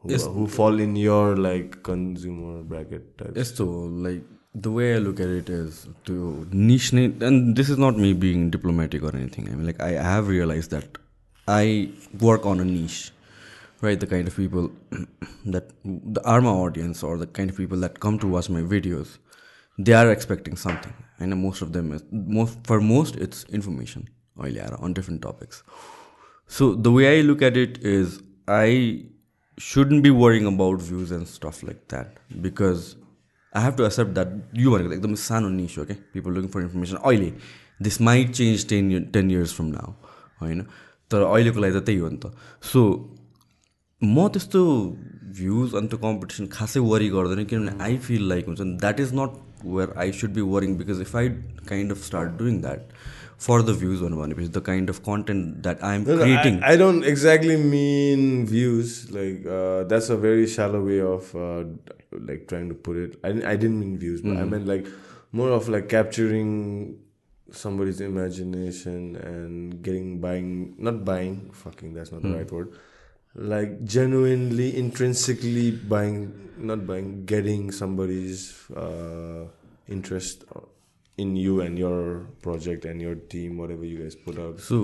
uh, who, fall in your like consumer bracket type. Yes, so like the way I look at it is to niche, and this is not me being diplomatic or anything. I mean, like I have realized that I work on a niche, right? The kind of people [CLEARS THROAT] that the are my audience or the kind of people that come to watch my videos, they are expecting something. I know most of them is most for most it's information or on different topics. So the way I look at it is I shouldn't be worrying about views and stuff like that because I have to accept that you are like the सानो niche okay people looking for information अहिले this might change 10 year, 10 years from now होइन तर अहिलेको लागि त त्यही हो नि त सो म त्यस्तो भ्युज अन्त कम्पिटिसन खासै वरि गर्दैन किनभने आई फिल लाइक हुन्छ that is not where I should be worrying because if I kind of start doing that for the views on one page, the kind of content that I'm no, creating. No, I, I, don't exactly mean views. Like uh, that's a very shallow way of uh, like trying to put it. I I didn't mean views, but mm. I mm-hmm. meant like more of like capturing somebody's imagination and getting buying not buying fucking that's not mm. the right word like genuinely intrinsically buying not buying getting somebody's uh, interest in you and your project and your team, whatever you guys put out. So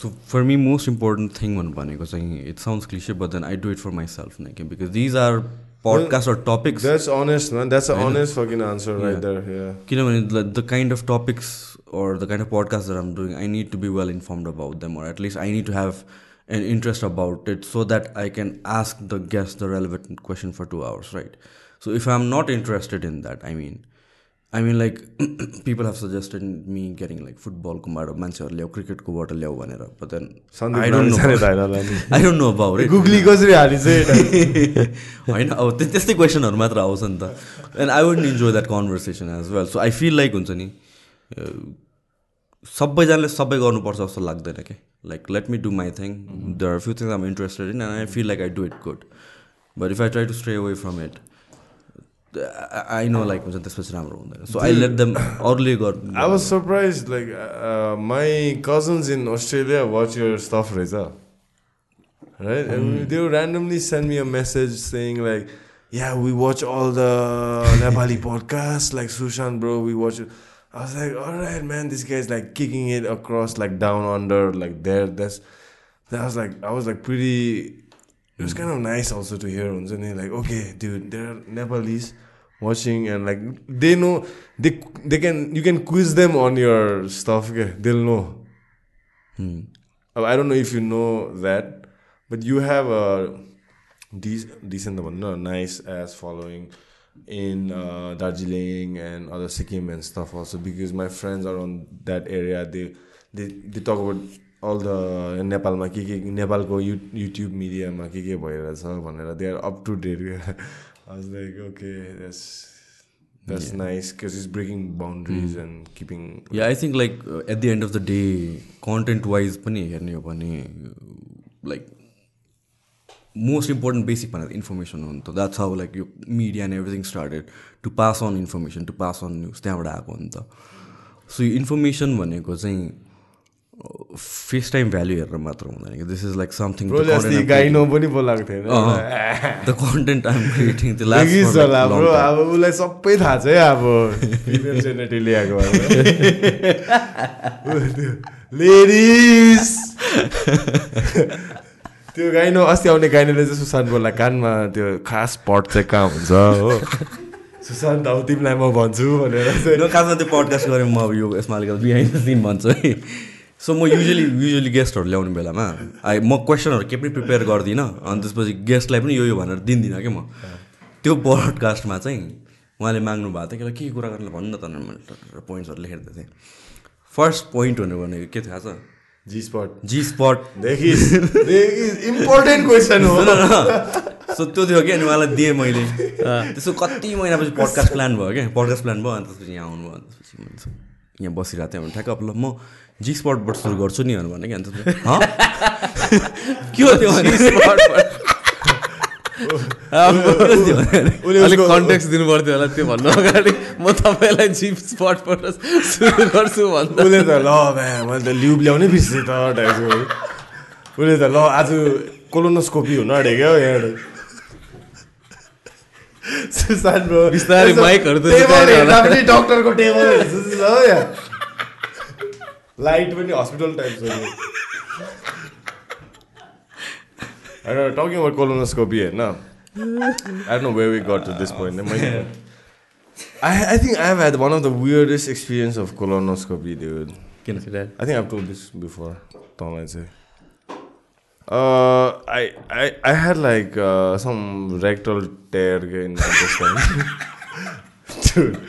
so for me most important thing भन्नु भनेको चाहिँ it sounds cliché but then I do it for myself नै कि because these are podcast or topics That's honest, man. That's an honest fucking answer right Yeah. there. Yeah. किनभने the kind of topics or the kind of podcast that I'm doing, I need to be well informed about them, or at least I need to have an interest about it so that I can ask the guest the relevant question for two hours, right? So if I'm not interested in that, I mean, I mean like [CLEARS THROAT] people have suggested me getting like football को बाट मान्छेहरू ल्याऊ क्रिकेटको बाट ल्याऊ भनेर know धाइनालाई नि। Googly कसरी हालिन्छ होइन अब त्यो त्यस्तै क्वेसनहरू मात्र आउँछ नि त and I would enjoy that conversation as well so I feel like हुन्छ नि सबैजनाले सबै गर्नुपर्छ जस्तो लाग्दैन कि like let me do my thing there are few things I'm interested in and I feel like I do it good but if I try to stay away from it I know like हुन्छ त्यसपछि राम्रो हुँदैन so I let them अरूले गर I was surprised. Like uh, my cousins in Australia watch your stuff, Reza. Right? And they would randomly send me a message saying like, yeah, we watch all the Nepali podcasts, like Sushan, bro. We watch it. I was like, all right, man, this guy's like kicking it across, like down under, like there. That's that was like, I was like pretty. It was kind of nice also to hear. हुन्छ नि, Like, okay, dude, there are Nepalese watching, and like they know they they can you can quiz them on your stuff. Okay, they'll know. Uh, I don't know if you know that, but you have a de- decent one, no, nice ass following in uh, Darjeeling and other Sikkim and stuff also because my friends are on that area. They they they talk all the नेपालमा के के नेपालको you YouTube मिडियामा के के भइरहेछ भनेर they are up to date okay, that's that's nice because it's breaking boundaries and keeping yeah I think like at the end of the day content wise पनि हेर्ने हो भने लाइक मोस्ट इम्पोर्टेन्ट बेसिक भनेर information हो नि त। That's how like यो media and everything started to pass on information to pass on news त्यहाँबाट आएको हो नि त। सो यो इन्फर्मेसन भनेको चाहिँ फेस टाइम भ्याल्यु हेरेर मात्र हुँदैन कि this is like something gyno पनि बोलाएको थिएन द कन्टेन्ट आइम क्रिएटिङ त्यो लास्ट अब उसलाई सबै थाहा छ है अब जेनेटी ल्याएको लेडिज त्यो गाइनो अस्ति आउने गाइनोले चाहिँ सुशान्त बोल्ला कानमा त्यो खास पट चाहिँ कहाँ हुन्छ हो सुशान्त हौ तिमीलाई म भन्छु भनेर खासमा त्यो पडकास्ट गरेँ म अब यो यसमा अलिकति बिहाइन्ड द सिन भन्छु है सो म युजली युजली गेस्टहरू ल्याउने बेलामा आई म क्वेसनहरू केही पनि प्रिपेयर गर्दिनँ अनि त्यसपछि गेस्टलाई पनि यो यो भनेर दिँदिनँ कि म। त्यो पडकास्टमा चाहिँ उहाँले माग्नु भएको थियो कि के कुरा गर्नु भन्नु न त मैले पोइन्ट्सहरू लेखेर दिएको थिएँ। फर्स्ट पोइन्ट भनेको के थाहा छ? G spot G spot important question हो। [LAUGHS] सो त्यो थियो कि अनि उहाँलाई दिएँ मैले। त्यसो कति महिनापछि पडकास्ट प्लान भयो क्या? पडकास्ट प्लान भयो अनि त्यसपछि यहाँ आउनुभयो अनि त्यसपछि यहाँ बसिरहेको थिएँ। भने ठ्याक्क अब ल म जी स्पटबाट सुरु गर्छु नि भने कि अनि त्यसपछि "हँ?" [LAUGHS] के हो त्यो भने अलिक कन्टेक्स्ट दिनु पर्थ्यो होला त्यो भन्नु अगाडि। म तपाईँलाई जिप स्पटबाट सुरु गर्छु भन्दा। उसले त ल मैले त ल्युब ल्याउनै बिर्सेँ त उसले त ल आज कोलोनोस्कोपी हुन आँटेको हो यहाँ सुशान्त ब्रो। बिस्तारै माइकहरू त डक्टरको टेबल हेर्छु ल यहाँ लाइट पनि हस्पिटल टाइप छ यो। होइन टकिङ अबाउट कोलोनोस्कोपी होइन I don't know way we got to this point मैले I, I think I've had one of the weirdest experience of colonoscopy, dude. किन I think I've told this before. Don't I say? Uh, I, I I had like uh, some rectal tear in my intestine. dude,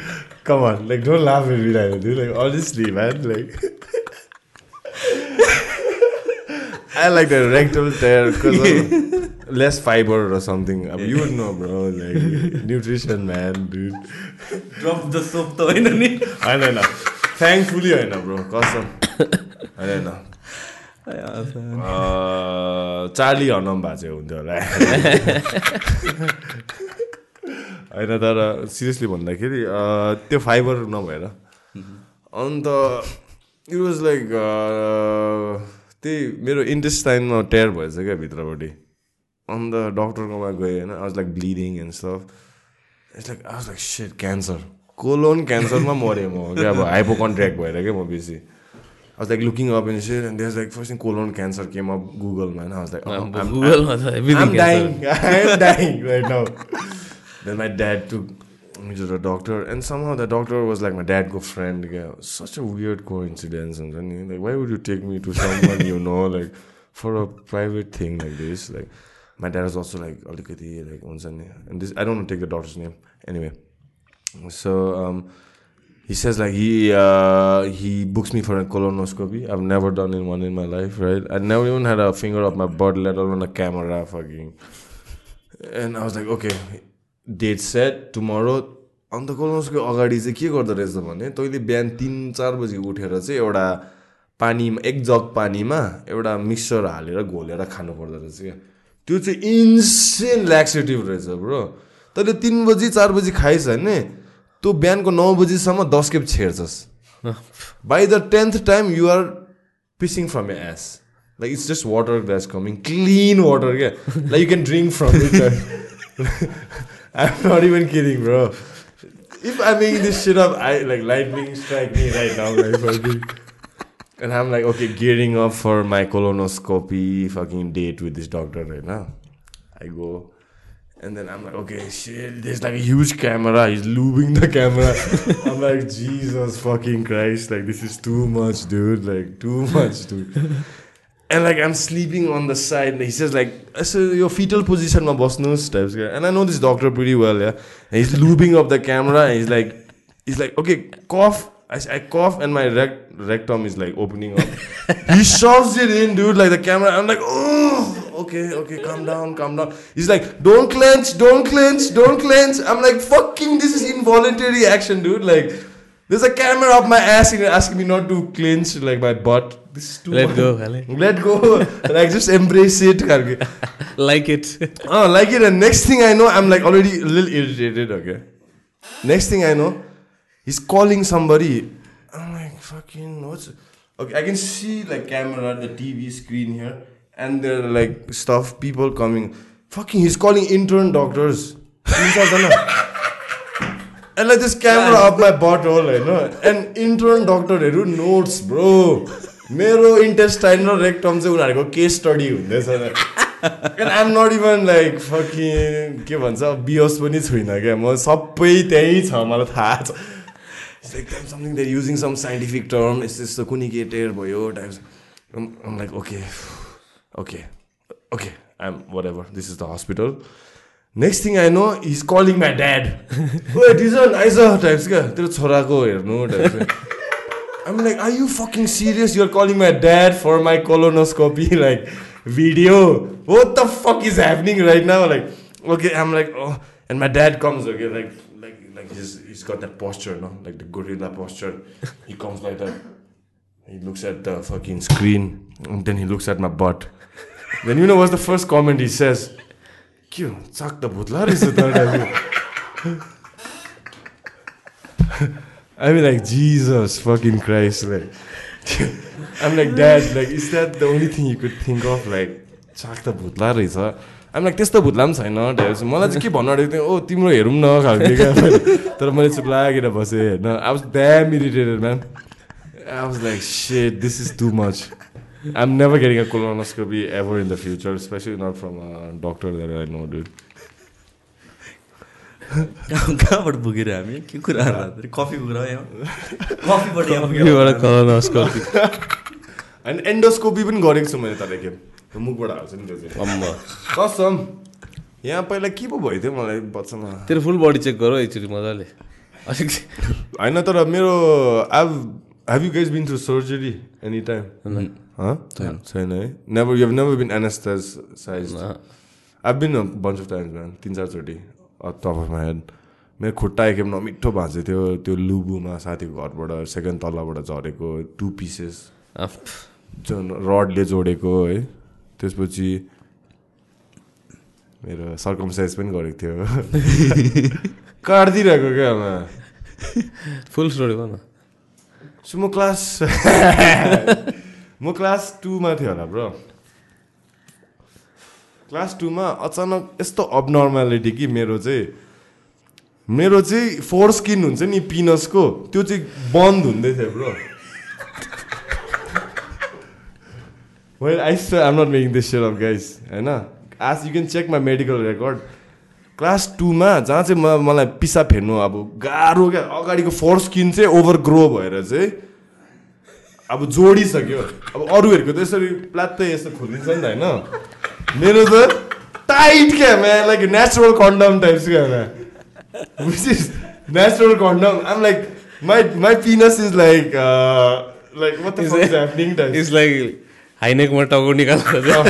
come on, like don't laugh at me like that, dude. Like honestly, man, like. I like the rectal tear because [LAUGHS] less fiber or something. I mean, you would know, bro. Like nutrition, man, dude. Drop the soap त होइन नि होइन होइन thankfully होइन bro कसम होइन होइन Charlie Hunnam भएको चाहिँ हुन्थ्यो होला होइन तर सिरियसली भन्दाखेरि अँ, त्यो फाइबर नभएर अन्त इट वाज लाइक त्यही मेरो इन्टेस्टाइनमा टेयर भएछ क्या भित्रपट्टि। अन्त डक्टरकोमा गएँ होइन I was like bleeding and stuff it's like I was like set cancer colon क्यान्सरमा मरेँ म क्या अब हाइपोकन्ट्र्याक्ट भएर क्या म बेसी। And shit, and there's like first thing colon cancer came up Google, man. I was like, oh, I'm, गुगलमा त I'm everything dying. [LAUGHS] me to the doctor, and somehow the doctor was like my dad's good friend. Yeah. Such a weird coincidence, and then like, why would you take me to someone you know, like for a private thing like this? Like, my dad was also like like once and this I don't want to take the doctor's name anyway. So um, he says like he uh, he books me for a colonoscopy. I've never done in one in my life, right? I never even had a finger up my butt, let alone a camera, fucking. And I was like, okay, date set tomorrow. अन्त colonoscopy अगाडि चाहिँ के गर्दो रहेछ भने तैँले बिहान तिन चार बजी उठेर चाहिँ एउटा पानीमा एक जग पानीमा एउटा मिक्सचर हालेर घोलेर खानु पर्दो रहेछ क्या। त्यो चाहिँ इन्सेन ल्याक्सेटिभ रहेछ ब्रो। तैँले तिन बजी चार बजी खाइस् भने तँ बिहानको नौ बजीसम्म दस खेप छेड्छस्। By the tenth time you are pissing from a ass like it's just water that's coming clean water क्या like you can drink from it I'm not even kidding, bro. If I'm making this shit up, I like lightning strike me right now, like fucking. And I'm like, okay, gearing up for my colonoscopy fucking date with this doctor right now. I go, and then I'm like, okay, shit, there's like a huge camera. He's lubing the camera. [LAUGHS] I'm like, Jesus fucking Christ, like this is too much, dude. Like too much, dude. And like I'm sleeping on the side. And he says like, so your fetal position ma bosnus types. guy. And I know this doctor pretty well, yeah. And he's lubing up the camera. And he's like, he's like, okay, cough. I, I cough and my rect, rectum is like opening up. he shoves it in, dude, like the camera. I'm like, oh, okay, okay, calm down, calm down. He's like, don't clench, don't clench, don't clench. I'm like, fucking, this is involuntary action, dude. Like, there's a camera up my ass and asking me not to clench like my butt. This is too Let much. go, Hale. Let go. like just embrace it. karke. [LAUGHS] Like it. Oh, like it. And next thing I know, I'm like already a little irritated. Okay. Next thing I know, he's calling somebody. I'm like, fucking, what's. Okay, I can see like camera, the TV screen here, and there are like stuff, people coming. Fucking, he's calling intern doctors. [LAUGHS] And like this camera up my butt hole, you know. And intern doctorहरू notes, bro. मेरो intestine र rectum चाहिँ उनीहरूको case study हुँदैछ। I'm not even like fucking के भन्छ बियोस पनि छुइनँ क्या। म सबै त्यही छ मलाई थाहा छ। एकदम something there using some scientific term यस्तो यस्तो कुनै के टेर भयो types like okay okay okay I'm whatever this is the hospital next thing I know is calling my dad डिजन eyes types क्या? तेरो छोराको हेर्नु types I'm like, are you fucking serious? You're calling my dad for my colonoscopy [LAUGHS] like video. What the fuck is happening right now? Like, okay, I'm like, oh, and my dad comes, okay, like, like, like he's he's got that posture, no, like the gorilla posture. He comes like that. He looks at the fucking screen, and then he looks at my butt. Then you know what's the first comment he says? Kyo, chak the butla [LAUGHS] [LAUGHS] I mean, like, Jesus fucking Christ, like, [LAUGHS] I'm like, Dad, like, is that the only thing you could think of? Like, चाक त भुत्ला रहेछ। आम like त्यस्तो भुत्ला पनि छैन ढेर मलाई चाहिँ के भन्नु आँटेको थियो ओ तिम्रो हेरौँ न खालको क्या। [LAUGHS] तर मैले चुप लागेर बसेँ होइन। I was damn irritated man I was like set this is too much I am never getting a colonoscopy ever in the future especially not from a doctor that I know dude कहाँ कहाँबाट पुगेर हामी? के कुराहरू कफीको कुरा कफीबाट. अनि endoscopy पनि गरेको छु मैले तर एकखेप मुखबाट हाल्छु नि त्यो चाहिँ। कसम। यहाँ पहिला के पो भयो थियो मलाई बच्चामा? तेरो फुल बडी चेक गर एकचोटि मजाले। अलिक होइन तर मेरो I have you guys been through surgery any time छैन। है? Never you have never been anaesthetised I been bunch of times man तिन चारचोटि टप अफ माई हेड मेरो खुट्टा एकखेप नमिठो भाँच्यो थियो। त्यो लुबुमा साथीको घरबाट सेकेन्ड तल्लाबाट झरेको टु पिसेस जुन रडले जोडेको है। त्यसपछि मेरो सर्कमसाइज पनि गरेको थियो। [LAUGHS] काटिदिइरहेको क्या आमा? फुल स्टोरी भन सो म क्लास [LAUGHS] म क्लास टूमा थिएँ होला ब्रो क्लास टूमा अचानक यस्तो अबनर्मालिटी कि मेरो चाहिँ मेरो चाहिँ फोर स्किन हुन्छ नि पिनसको त्यो चाहिँ बन्द हुँदै थियो bro well I am not making this share of guys होइन? आज you can check my medical record class टूमा जहाँ चाहिँ म मलाई पिसा फेर्नु अब गाह्रो क्या अगाडिको फोर स्किन चाहिँ ओभर ग्रो भएर चाहिँ अब जोडिसक्यो। अब अरूहरूको त यसरी प्लात्तै यस्तो खोलिन्छ नि त होइन? मेरो त टाइट क्या म्या लाइक नेचुरल कन्डम टाइप्स क्या म्या which is natural condom um like my my penis is like like what is happening type it's like हाइनेकमा टाउको निकाल्दा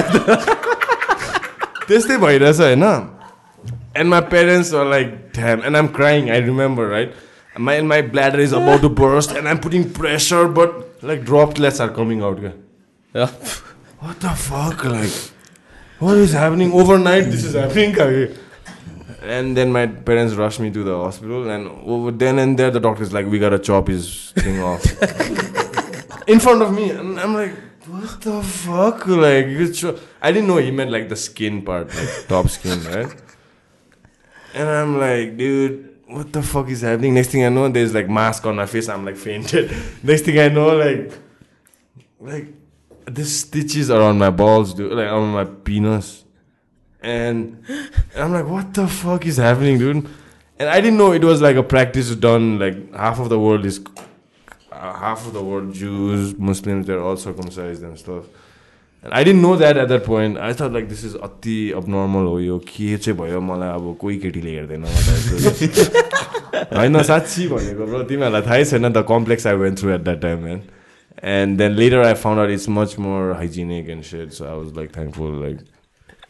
त्यस्तै भइरहेछ होइन and my parents are like ध्यान and I'm crying I remember right my and my bladder is about to burst and I'm putting pressure but like droplets are coming out क्या What the fuck? Like, what is happening overnight? This is happening. And then my parents rushed me to the hospital, and over then and there, the doctor's like, "We gotta chop his thing off." [LAUGHS] In front of me, and I'm like, "What the fuck?" Like, I didn't know he meant like the skin part, like top skin, right? And I'm like, dude, what the fuck is happening? Next thing I know, there's like mask on my face. I'm like fainted. [LAUGHS] Next thing I know, like, like the stitches are on my balls, dude, like on my penis. And, and I'm like, what the fuck is happening, dude? And I didn't know it was like a practice done. Like half of the world is, uh, half of the world Jews, Muslims, they're all circumcised and stuff. And I didn't know that at that point. I thought like this is अति abnormal हो यो के चाहिँ भयो मलाई अब कोही केटीले हेर्दैन होइन साँच्ची भनेको ब्रो तिमीहरूलाई थाहै छैन the complex I went through at that time man and then later I found out it's much more hygienic and said so I was like thankful like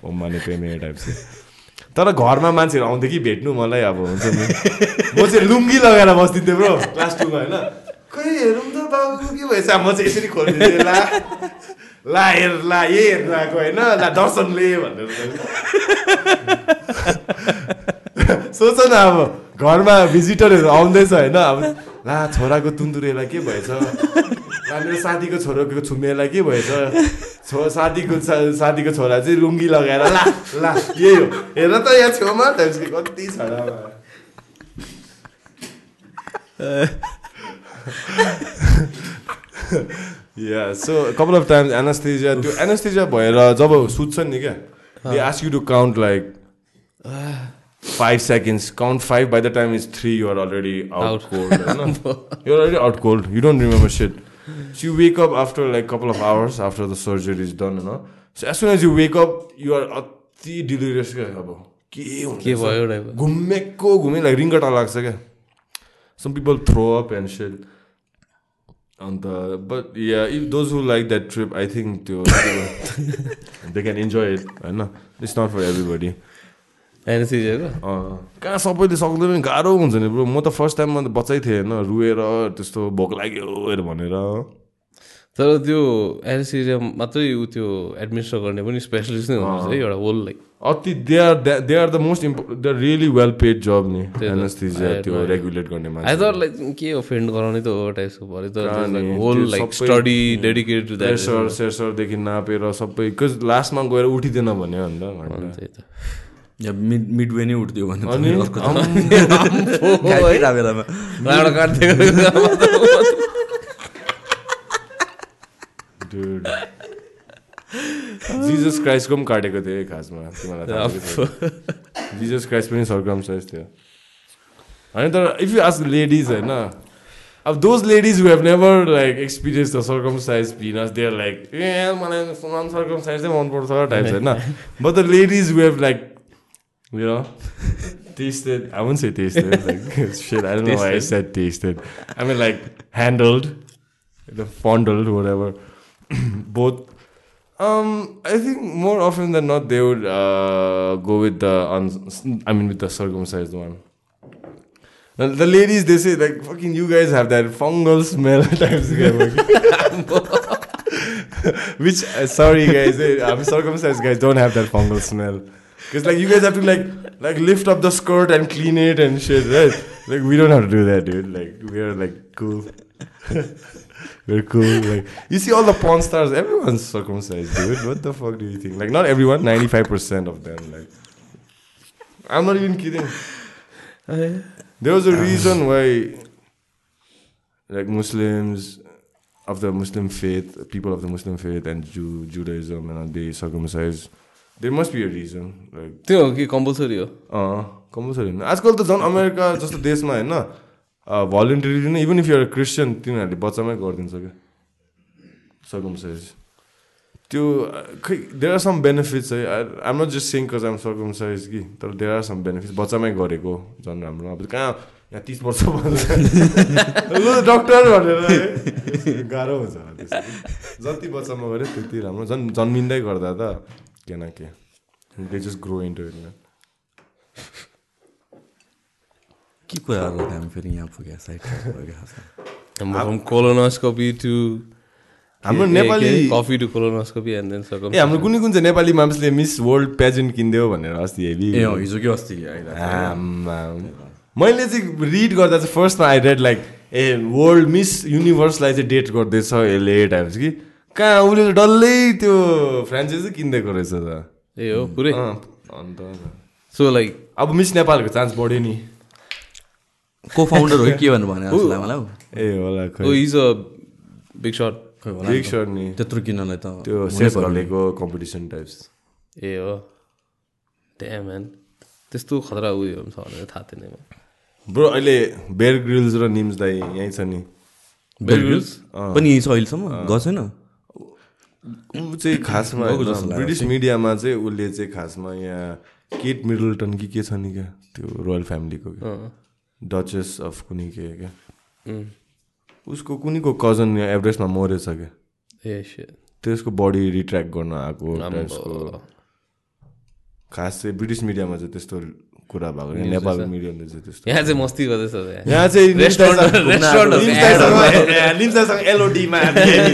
oh माने पेमे टाइप तर घरमा मान्छेहरू आउँथ्यो कि भेट्नु मलाई अब हुन्छ नि। म चाहिँ लुङ्गी लगाएर बस्दिन्थेँ ब्रो क्लास टूमा होइन। खै हेरौँ त बाबु के भएछ? म चाहिँ यसरी खोलिदिन्थेँ ला ला हेर ला यही हेर्नु आएको होइन? ला दर्शनले भनेर सोच न अब घरमा भिजिटरहरू आउँदैछ होइन? अब ला छोराको तुन्दुरेलाई के भएछ? ला मेरो साथीको छोराको छुम्मेलाई के भएछ? छो साथीको साथीको छोरा चाहिँ लुङ्गी लगाएर ला ला यही हो। हेर त यहाँ छेउमा त्यसको कति छोरा yeah so couple of times anaesthesia त्यो एनास्थेजिया भएर जब सुत्छ नि क्या they ask you to count like five seconds count five by the time is three you're already out cold होइन [LAUGHS] you're already out cold you don't remember shit so you wake up after like couple of hours after the surgery is done होइन so as soon as you wake up you're अति डिलिरियस क्या अब के के हुन्छ भयो type घुमेको घुमे लाइक रिङ्गटा लाग्छ क्या some people throw up and sell अन्त but yeah if those who like that trip I think त्यो दे क्यान इन्जोय इट होइन इट्स नट फर एभ्रिबडी एनएससिजिएको कहाँ सबैले सक्दै पनि गाह्रो हुन्छ नि ब्रो। म त फर्स्ट टाइममा त बच्चै थिएँ होइन रुएर त्यस्तो भोक लाग्यो भनेर। तर त्यो एनएससिजिया मात्रै ऊ त्यो एडमिनिस्टर गर्ने पनि स्पेसलिस्ट नै हुनुहुन्छ है एउटा होल लाइक अति they are they are the most इम्पो they are really well paid जब नि I त्यो. रेगुलेट गर्ने मान्छे। थट लाइक के अफेन्ड गराउने त हो टाइपको भयो कहाँ त नि, whole like study dedicated to that pressure सेसरदेखि नापेर सबै बिकज लास्टमा गएर उठिँदैन भन्यो अन्त। त्यही त। या मिड मिडवे नै उठ्थ्यो भने. जिजस क्राइस्टको पनि काटेको थियो है खासमा? जिजस क्राइस्ट पनि सर्कमसाइज थियो। होइन तर इफ यु आस्क लेडिज होइन। अब those ladies who have never like experience the circumcise penis there like a मलाई नन सर्कमसाइज चाहिँ मनपर्छ टाइप्स [LAUGHS] होइन। But the ladies who have like you know, [LAUGHS] tasted. I wouldn't say tasted. Like [LAUGHS] shit, I don't know why I said tasted. I mean like handled, the fondled, whatever. [CLEARS THROAT] Both. Um, I think more often than not they would uh, go with the un- I mean with the circumcised one. The, the ladies they say like fucking you guys have that fungal smell [LAUGHS] times which uh, sorry guys eh, I'm circumcised guys don't have that fungal smell because like you guys have to like like lift up the skirt and clean it and shit right? Like we don't have to do that dude. Like we're like cool. [LAUGHS] We're cool like you see all the porn stars everyone's circumcised dude. What the fuck do you think? Like not everyone 95% of them like I'm not even kidding. Oh, there was a uh. reason why like Muslims of the Muslim faith, people of the Muslim faith and Jew, Judaism and all, they circumcise. There must be a reason. Like त्यो हो कि compulsory हो? अँ compulsory होइन। आजकल त झन् America जस्तो देशमा होइन भलिन्टरी नै इभन इफ युआर क्रिस्चियन तिनीहरूले बच्चामै गरिदिन्छ क्या। सर्कमसाइज त्यो अ, खै देयर आर सम बेनिफिट्स है। I'm not just saying cause I'm circumcise कि तर देयर आर सम बेनिफिट्स बच्चामै गरेको झन् राम्रो। अब कहाँ यहाँ तिस वर्ष भन्छ डक्टर [LAUGHS] भनेर। गाह्रो हुन्छ। जति बच्चामा गऱ्यो त्यति राम्रो। झन् जन्मिँदै गर्दा त। के न के they just grow into it man के कुराहरू गर्दा हामी फेरि यहाँ पुग्यो साइड फ्रम कोलोनोस्कोपी टु हाम्रो Nepali coffee to colonoscopy and then circum ए हाम्रो कुनै कुन चाहिँ नेपाली मान्छेले मिस वर्ल्ड पेजेन्ट किनिदियो भनेर अस्ति हेभी ए हिजो कि अस्ति। मैले चाहिँ रिड गर्दा चाहिँ फर्स्टमा I read like a world miss युनिभर्सलाई चाहिँ डेट गर्दैछ यसले टाइप्स कि कहाँ उसले डल्लै त्यो फ्रेन्चाइज किनिदिएको रहेछ त। ए हो पुरै। अन्त सो लाइक अब मिस नेपालको चान्स बढ्यो नि। को फाउन्डर हो कि भन्नु भने [LAUGHS] मलाई। ए होला इज अ बिग सर्ट होला बिग सर्ट नि। त्यत्रो किन्नलाई त त्यो सेफ। घलेको कम्पिटिसन टाइप्स ए हो। म्यान त्यस्तो खतरा उयो पनि छ भनेर थाहा थिएन। ब्रो अहिले बेयर ग्रिल्स र निम्स दाई यहीँ छ नि। Bear Grylls? पनि यही छ अहिलेसम्म? गएको छैन? ऊ चाहिँ खासमा ब्रिटिस मिडियामा चाहिँ उसले चाहिँ खासमा यहाँ केट मिडल्टन कि के छ नि क्या त्यो रोयल फ्यामिलीको। डचेस अफ कुनै के क्या. उसको कुनैको कजन यहाँ एभरेस्टमा मरेछ क्या. त्यसको बडी रिट्र्याक्ट गर्न आएको खास चाहिँ ब्रिटिस मिडियामा चाहिँ त्यस्तो कुरा भएको नेपाल मिडियाले चाहिँ त्यस्तो यहाँ चाहिँ मस्ती गर्दैछ यहाँ। यहाँ चाहिँ रेस्टुरेन्ट रेस्टुरेन्ट निम्सासँग एलओडीमा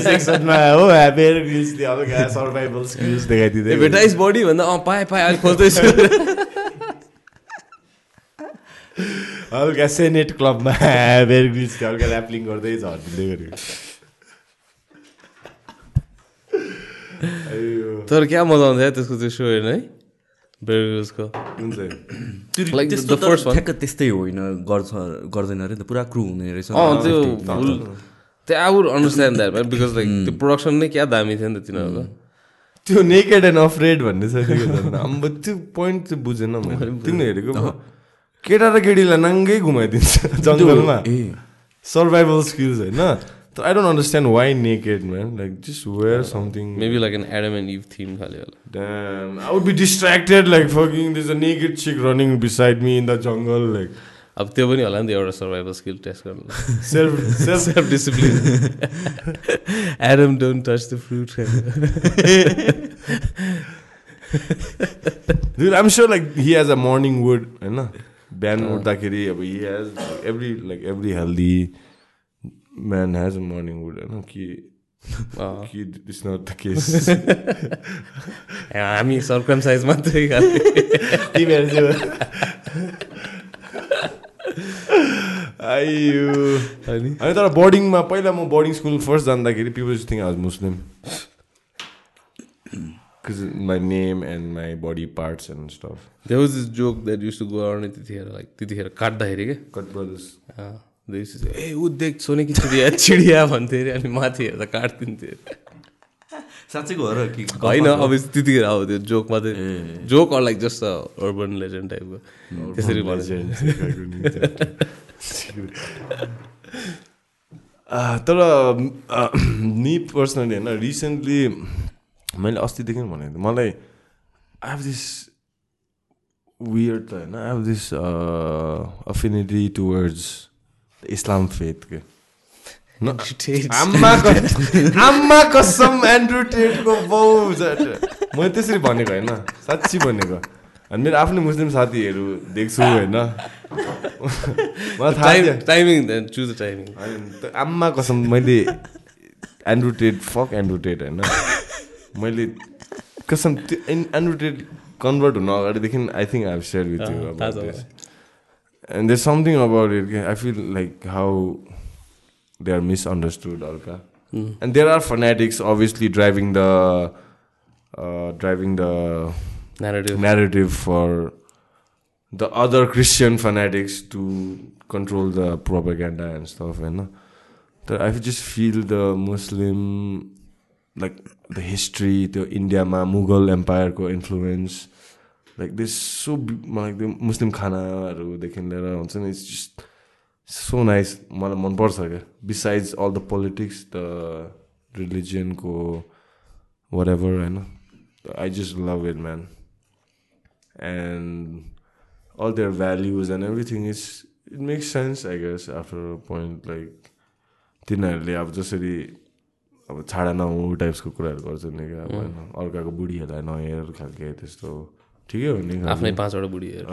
सेक्सनमा हो बेयर ग्रिल्स त्यो अब सर्भाइभल स्किल्स देखाइदिँदै भेटाइस बडी भन्दा अँ पाएँ पाएँ अहिले खोज्दैछु। [LAUGHS] हल्का सेनेट क्लबमा [LAUGHS] बेयर ग्रिल्स हल्का ऱ्यापलिङ गर्दै झर्दिँदै गरेको। तर क्या मजा आउँछ है त्यसको त्यो सो हेर्नु है? [CLEARS THROAT] ठ्याक्क त्यस्तै होइन? गर्छ गर्दैन अरे नि त पुरा क्रु हुने रहेछ। अँ त्यो त्यो I would understand that because like त्यो प्रोडक्सन नै क्या दामी थियो नि त तिनीहरूको। त्यो नेकेड एन्ड अफ्रेड भन्ने छ। अब त्यो पोइन्ट चाहिँ बुझेन मैले। [LAUGHS] तिमीले हेरेको केटा र केटीलाई नाङ्गै घुमाइदिन्छ जङ्गलमा। सर्भाइभल स्किल्स होइन? तर I don't understand why naked man like just wear something maybe like an Adam and Eve theme खाले होला Damn, I would be distracted like fucking there's a naked chick running beside me in the jungle like अब त्यो पनि होला नि त एउटा survival skill test गर्नु self self self discipline Adam don't touch the fruit dude I'm sure like he has a morning wood होइन बिहान उठ्दाखेरि अब he has every like every healthy man has a morning wood होइन कि कि it's not the case. हामी circum size मात्रै तिमीहरू आइयो अनि अनि तर बोर्डिङमा पहिला म बोर्डिङ स्कुल फर्स्ट जाँदाखेरि people think I was Muslim my name and my body parts and stuff there was this joke that use to go around त्यतिखेर लाइक त्यतिखेर काट्दाखेरि क्या कट ब्रदर्स अँ, they used to say, ए ऊ देख सोने कि चिडिया चिडिया भन्थ्यो अरे अनि माथि हेर्दा काटिदिन्थ्यो अरे। साँच्चैको हो र कि होइन अब त्यतिखेर अब त्यो जोक मात्रै। जोक अर लाइक जस्ट अर्बन लेजेन्ड टाइपको त्यसरी [LAUGHS] तर नि पर्सनली [CLEARS THROAT] होइन रिसेन्टली मैले अस्तिदेखि भनेको थिएँ। मलाई आई हेभ दिस वियर्ड त होइन I have this affinity towards Islam faith के आम्मा आम्मा कसम एन्ड्रु टेटको बाउ झट। मैले त्यसरी भनेको होइन साँच्ची भनेको अनि मेरो आफ्नै मुस्लिम साथीहरू देख्छु होइन मलाई थाहा थियो टाइमिङ चुज द टाइमिङ आम्मा कसम मैले Andrew Tate fuck Andrew Tate होइन मैले कसम त्यो एन- एन्ड्रु टेट कन्भर्ट हुन अगाडिदेखि I think I have share with you and there's something about it i feel like how they are misunderstood alka. Mm. and there are fanatics obviously driving the uh, driving the narrative. narrative for the other christian fanatics to control the propaganda and stuff and know, i just feel the muslim like the history the india ma mughal empire co influence like this so b- like the Muslim khana देखि लिएर हुन्छ नि it's just so nice मलाई मनपर्छ क्या besides all the politics the religion को whatever होइन just love it man and all their values and everything is it makes sense I guess after a point like तिनीहरूले अब जसरी अब छाडा नहुँ टाइप्सको कुराहरू गर्छ नि क्या अब होइन अर्काको बुढीहरूलाई नहेर खालके त्यस्तो ठिकै हो नि आफ्नै पाँचवटा बुढीहरू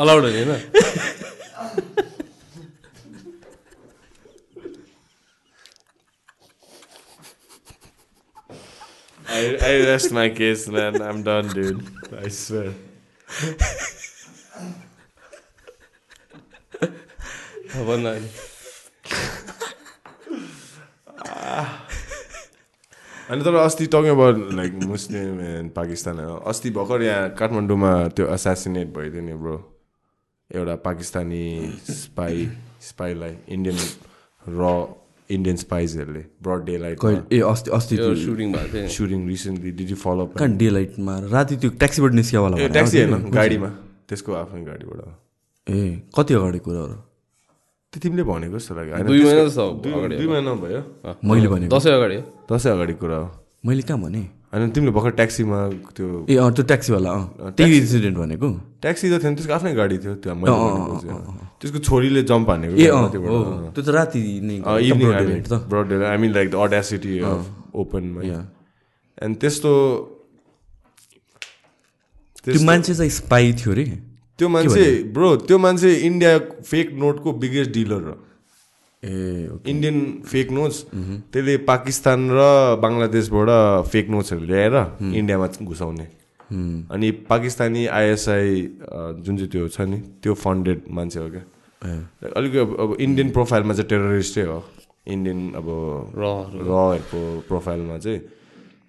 अलाउड हो नि होइन I, I rest my case man I'm done dude I swear न अनि। अनि तर अस्ति talking about like Muslim and Pakistan अस्ति भर्खर यहाँ काठमाडौँमा त्यो एसासिनेट भइदियो नि ब्रो एउटा पाकिस्तानी स्पाई स्पाईलाई इन्डियन र इन्डियन स्पाइजहरूले ब्रड डे लाइट कहिले? ए अस्ति अस्ति त्यो सुटिङ भएको थियो। Shooting recently did you follow कहाँ डे लाइटमा राति त्यो ट्याक्सीबाट निस्कियावाला ए भने ट्याक्सी होइन गाडीमा। त्यसको आफ्नै गाडीबाट ए कति अगाडि कुराहरू? त्यो तिमीले भनेको जस्तो लाग्यो। दुई महिना भयो। मैले भनेको। दसैँ अगाडि। दसैँ अगाडि कुरा हो। मैले कहाँ भने? होइन तिमीले भर्खर ट्याक्सीमा त्यो ए अँ त्यो ट्याक्सीवाला अँ। त्यही इन्सिडेन्ट भनेको? ट्याक्सी त थिएन त्यसको आफ्नै गाडी थियो त्यो मैले भनेको चाहिँ। त्यसको छोरीले जम्प हानेको ए त्यो त राति broad I mean like the audacity of ओपनमा. एन्ड त्यस्तो त्यो मान्छे चाहिँ स्पाई थियो रे। त्यो मान्छे ब्रो त्यो मान्छे इन्डिया फेक नोटको बिगेस्ट डिलर हो। ए इन्डियन फेक नोट्स। त्यसले पाकिस्तान र बङ्गलादेशबाट फेक नोट्सहरू ल्याएर इन्डियामा घुसाउने। अनि पाकिस्तानी आइएसआई जुन चाहिँ त्यो छ नि त्यो फन्डेड मान्छे हो क्या। अलिक अब इन्डियन प्रोफाइलमा चाहिँ टेररिस्टै हो। इन्डियन अब। रहरूको प्रोफाइलमा चाहिँ।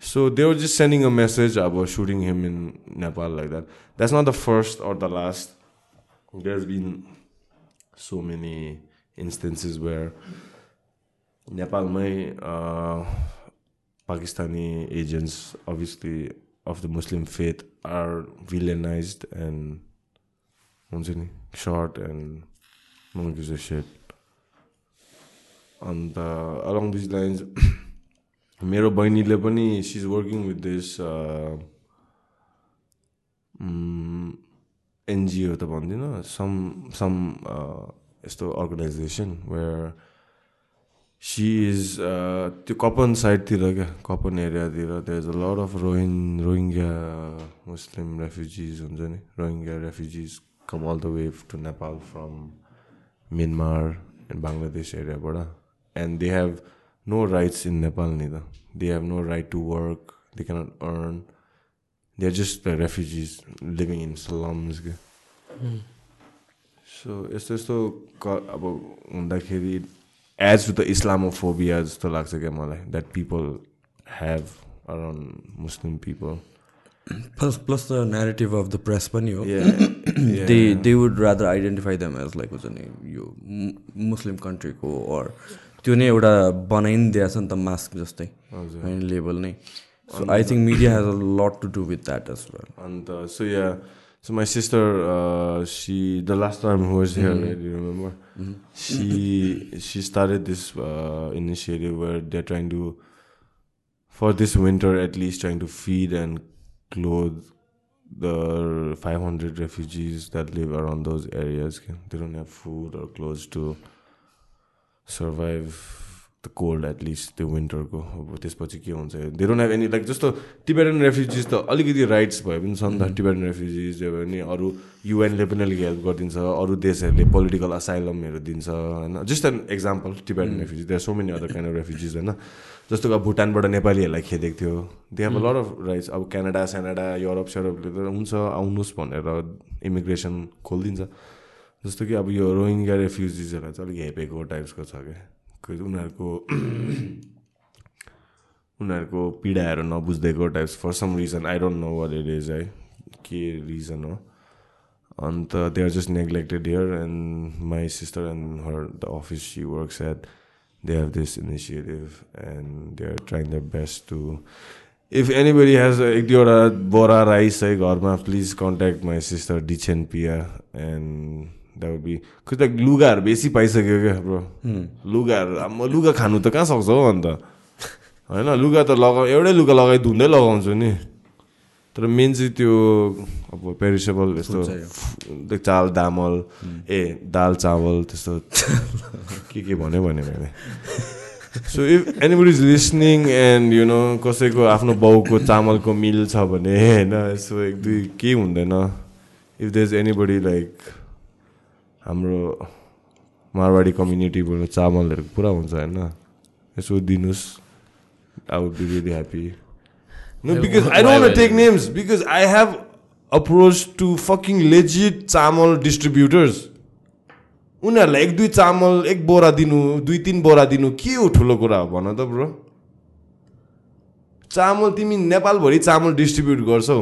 So they were just sending a message about shooting him in Nepal like that. That's not the first or the last. There's been so many instances where Nepal may uh, Pakistani agents, obviously of the Muslim faith, are villainized and shot and no one gives a shit. And uh, along these lines. [CLEARS THROAT] मेरो बहिनीले पनि she is working with this NGO त भन्दिनँ some some यस्तो organisation where she is त्यो कपन साइडतिर क्या कपन एरियातिर there is a lot of रोहिङ Rohingya Muslim refugees हुन्छ नि Rohingya refugees come all the way to Nepal from Myanmar and Bangladesh एरियाबाट and they have no rights in Nepal नि त they have no right to work they cannot earn they are just refugees living in slums. के so यस्तो यस्तो क अब हुँदाखेरि as to the Islamophobia जस्तो लाग्छ क्या मलाई that people have around Muslim people plus plus the narrative of the press पनि हो. They they would rather identify them as like हुन्छ नि यो मुस्लिम कन्ट्रीको अर त्यो नै एउटा बनाइ नि दिएछ नि त मास्क जस्तै। हजुर। एभलेबल नै। So I think media has a lot to do with that us अन्त so yeah so याइ sister she the last time she sister at this initiative where they are trying to for this winter at least trying to feed and clothe the five hundred refugees that live around those areas can't have food clothes to survive the cold at least त्यो विन्टरको अब त्यसपछि के हुन्छ? They don't have any like जस्तो Tibetan refugees त अलिकति rights भए पनि छ नि त टिबेटन रेफ्युजिज भने अरू युएनले पनि अलिक हेल्प गरिदिन्छ अरू देशहरूले पोलिटिकल असाइलमहरू दिन्छ होइन? Just an example Tibetan refugees there so many other kind of refugees होइन? जस्तो कि अब भुटानबाट नेपालीहरूलाई खेदेको थियो। They have a lot of rights अब क्यानाडा स्यानाडा युरोप सेरोपले त हुन्छ आउनुहोस् भनेर इमिग्रेसन खोलिदिन्छ। जस्तो कि अब यो रोहिङ्गा रेफ्युजिजहरूलाई चाहिँ अलिक हेपेको टाइप्सको छ क्या। उनीहरूको [CLEARS THROAT] उनीहरूको पीडाहरू नबुझ्दैको types. For some reason I don't know what it is है। के रिजन हो? अन्त they are just neglected here and my sister and her the office she works at they have this initiative and they are trying the best to if anybody has एक दुईवटा बोरा rice है घरमा please contact my sister Dechen पिया and that would be खोइ त लुगाहरू बेसी पाइसक्यो क्या ब्रो लुगाहरू अब म लुगा खानु त कहाँ सक्छ हो अन्त होइन लुगा त लगाउ एउटै लुगा लगाइ धुँदै लगाउँछु नि तर मेन चाहिँ त्यो अब पेरिसेबल यस्तो चाल दामल ए दाल चावल त्यस्तो के के भन्यो भने मैले so if anybody is listening and you know कसैको आफ्नो बाउको चामलको मिल छ भने होइन यसो एक दुई केही हुँदैन if they is anybody like हाम्रो मारवाडी कम्युनिटीबाट चामलहरू पुरा हुन्छ होइन। यसो दिनुहोस्। I would be really happy no because I don't take names because I have approach to fucking legit chamal distributors उनीहरूलाई एक दुई चामल एक बोरा दिनु दुई तिन बोरा दिनु के हो ठुलो कुरा हो भन त ब्रो। चामल तिमी नेपालभरि चामल डिस्ट्रिब्युट गर्छौ।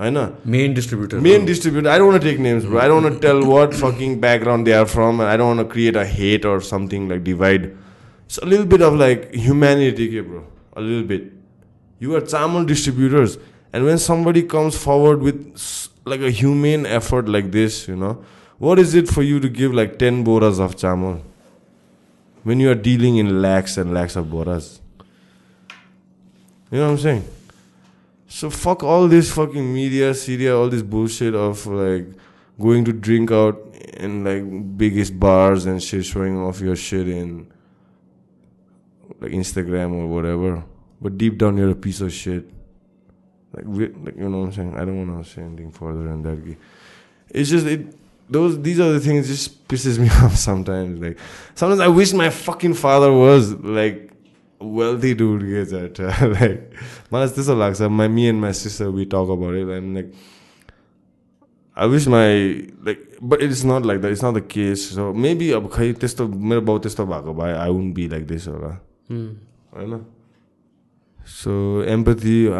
होइन main distributor main distributor i don't want to take names bro i don't want to tell what fucking background they are from i don't want to create a hate or something like divide it's a little bit of like humanity okay, bro a little bit you are chamal distributors and when somebody comes forward with s- like a humane effort like this you know what is it for you to give like 10 boras of chamal when you are dealing in lakhs and so fuck all this fucking media, Syria, all this bullshit of like going to drink out in like biggest bars and shit, showing off your shit in like Instagram or whatever. But deep down, you're a piece of shit. Like, like you know what I'm saying? I don't want to say anything further than that. It's just it. Those these are the things just pisses me [LAUGHS] off sometimes. Like sometimes I wish my fucking father was like wealthy dude gets at like मलाई त्यस्तो लाग्छ my me and my sister we talk about it and like I wish my like but it's not like that it's not the case so maybe अब खै त्यस्तो मेरो बाउ त्यस्तो भएको भए I wouldn't be like this होला होइन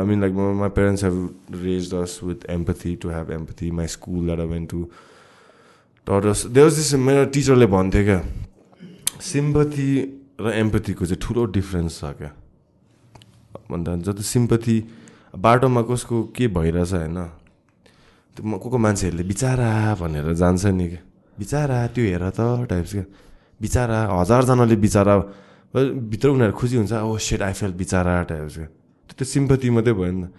mean like my, my parents have raised us with empathy to have empathy my school that I went to taught us there was this मेरो टिचरले भन्थ्यो क्या सिम्पथी र एम्पथीको चाहिँ ठुलो डिफ्रेन्स छ क्या। भन्दा जति सिम्पथी बाटोमा कसको के भइरहेछ होइन त्यो को को मान्छेहरूले बिचारा भनेर जान्छ नि क्या। बिचारा त्यो हेर त टाइप्स क्या। बिचारा हजारजनाले बिचारा भित्र उनीहरू खुसी हुन्छ ओ सेट आई फेल बिचारा टाइप्स क्या। त्यो सिम्पथी मात्रै भयो नि त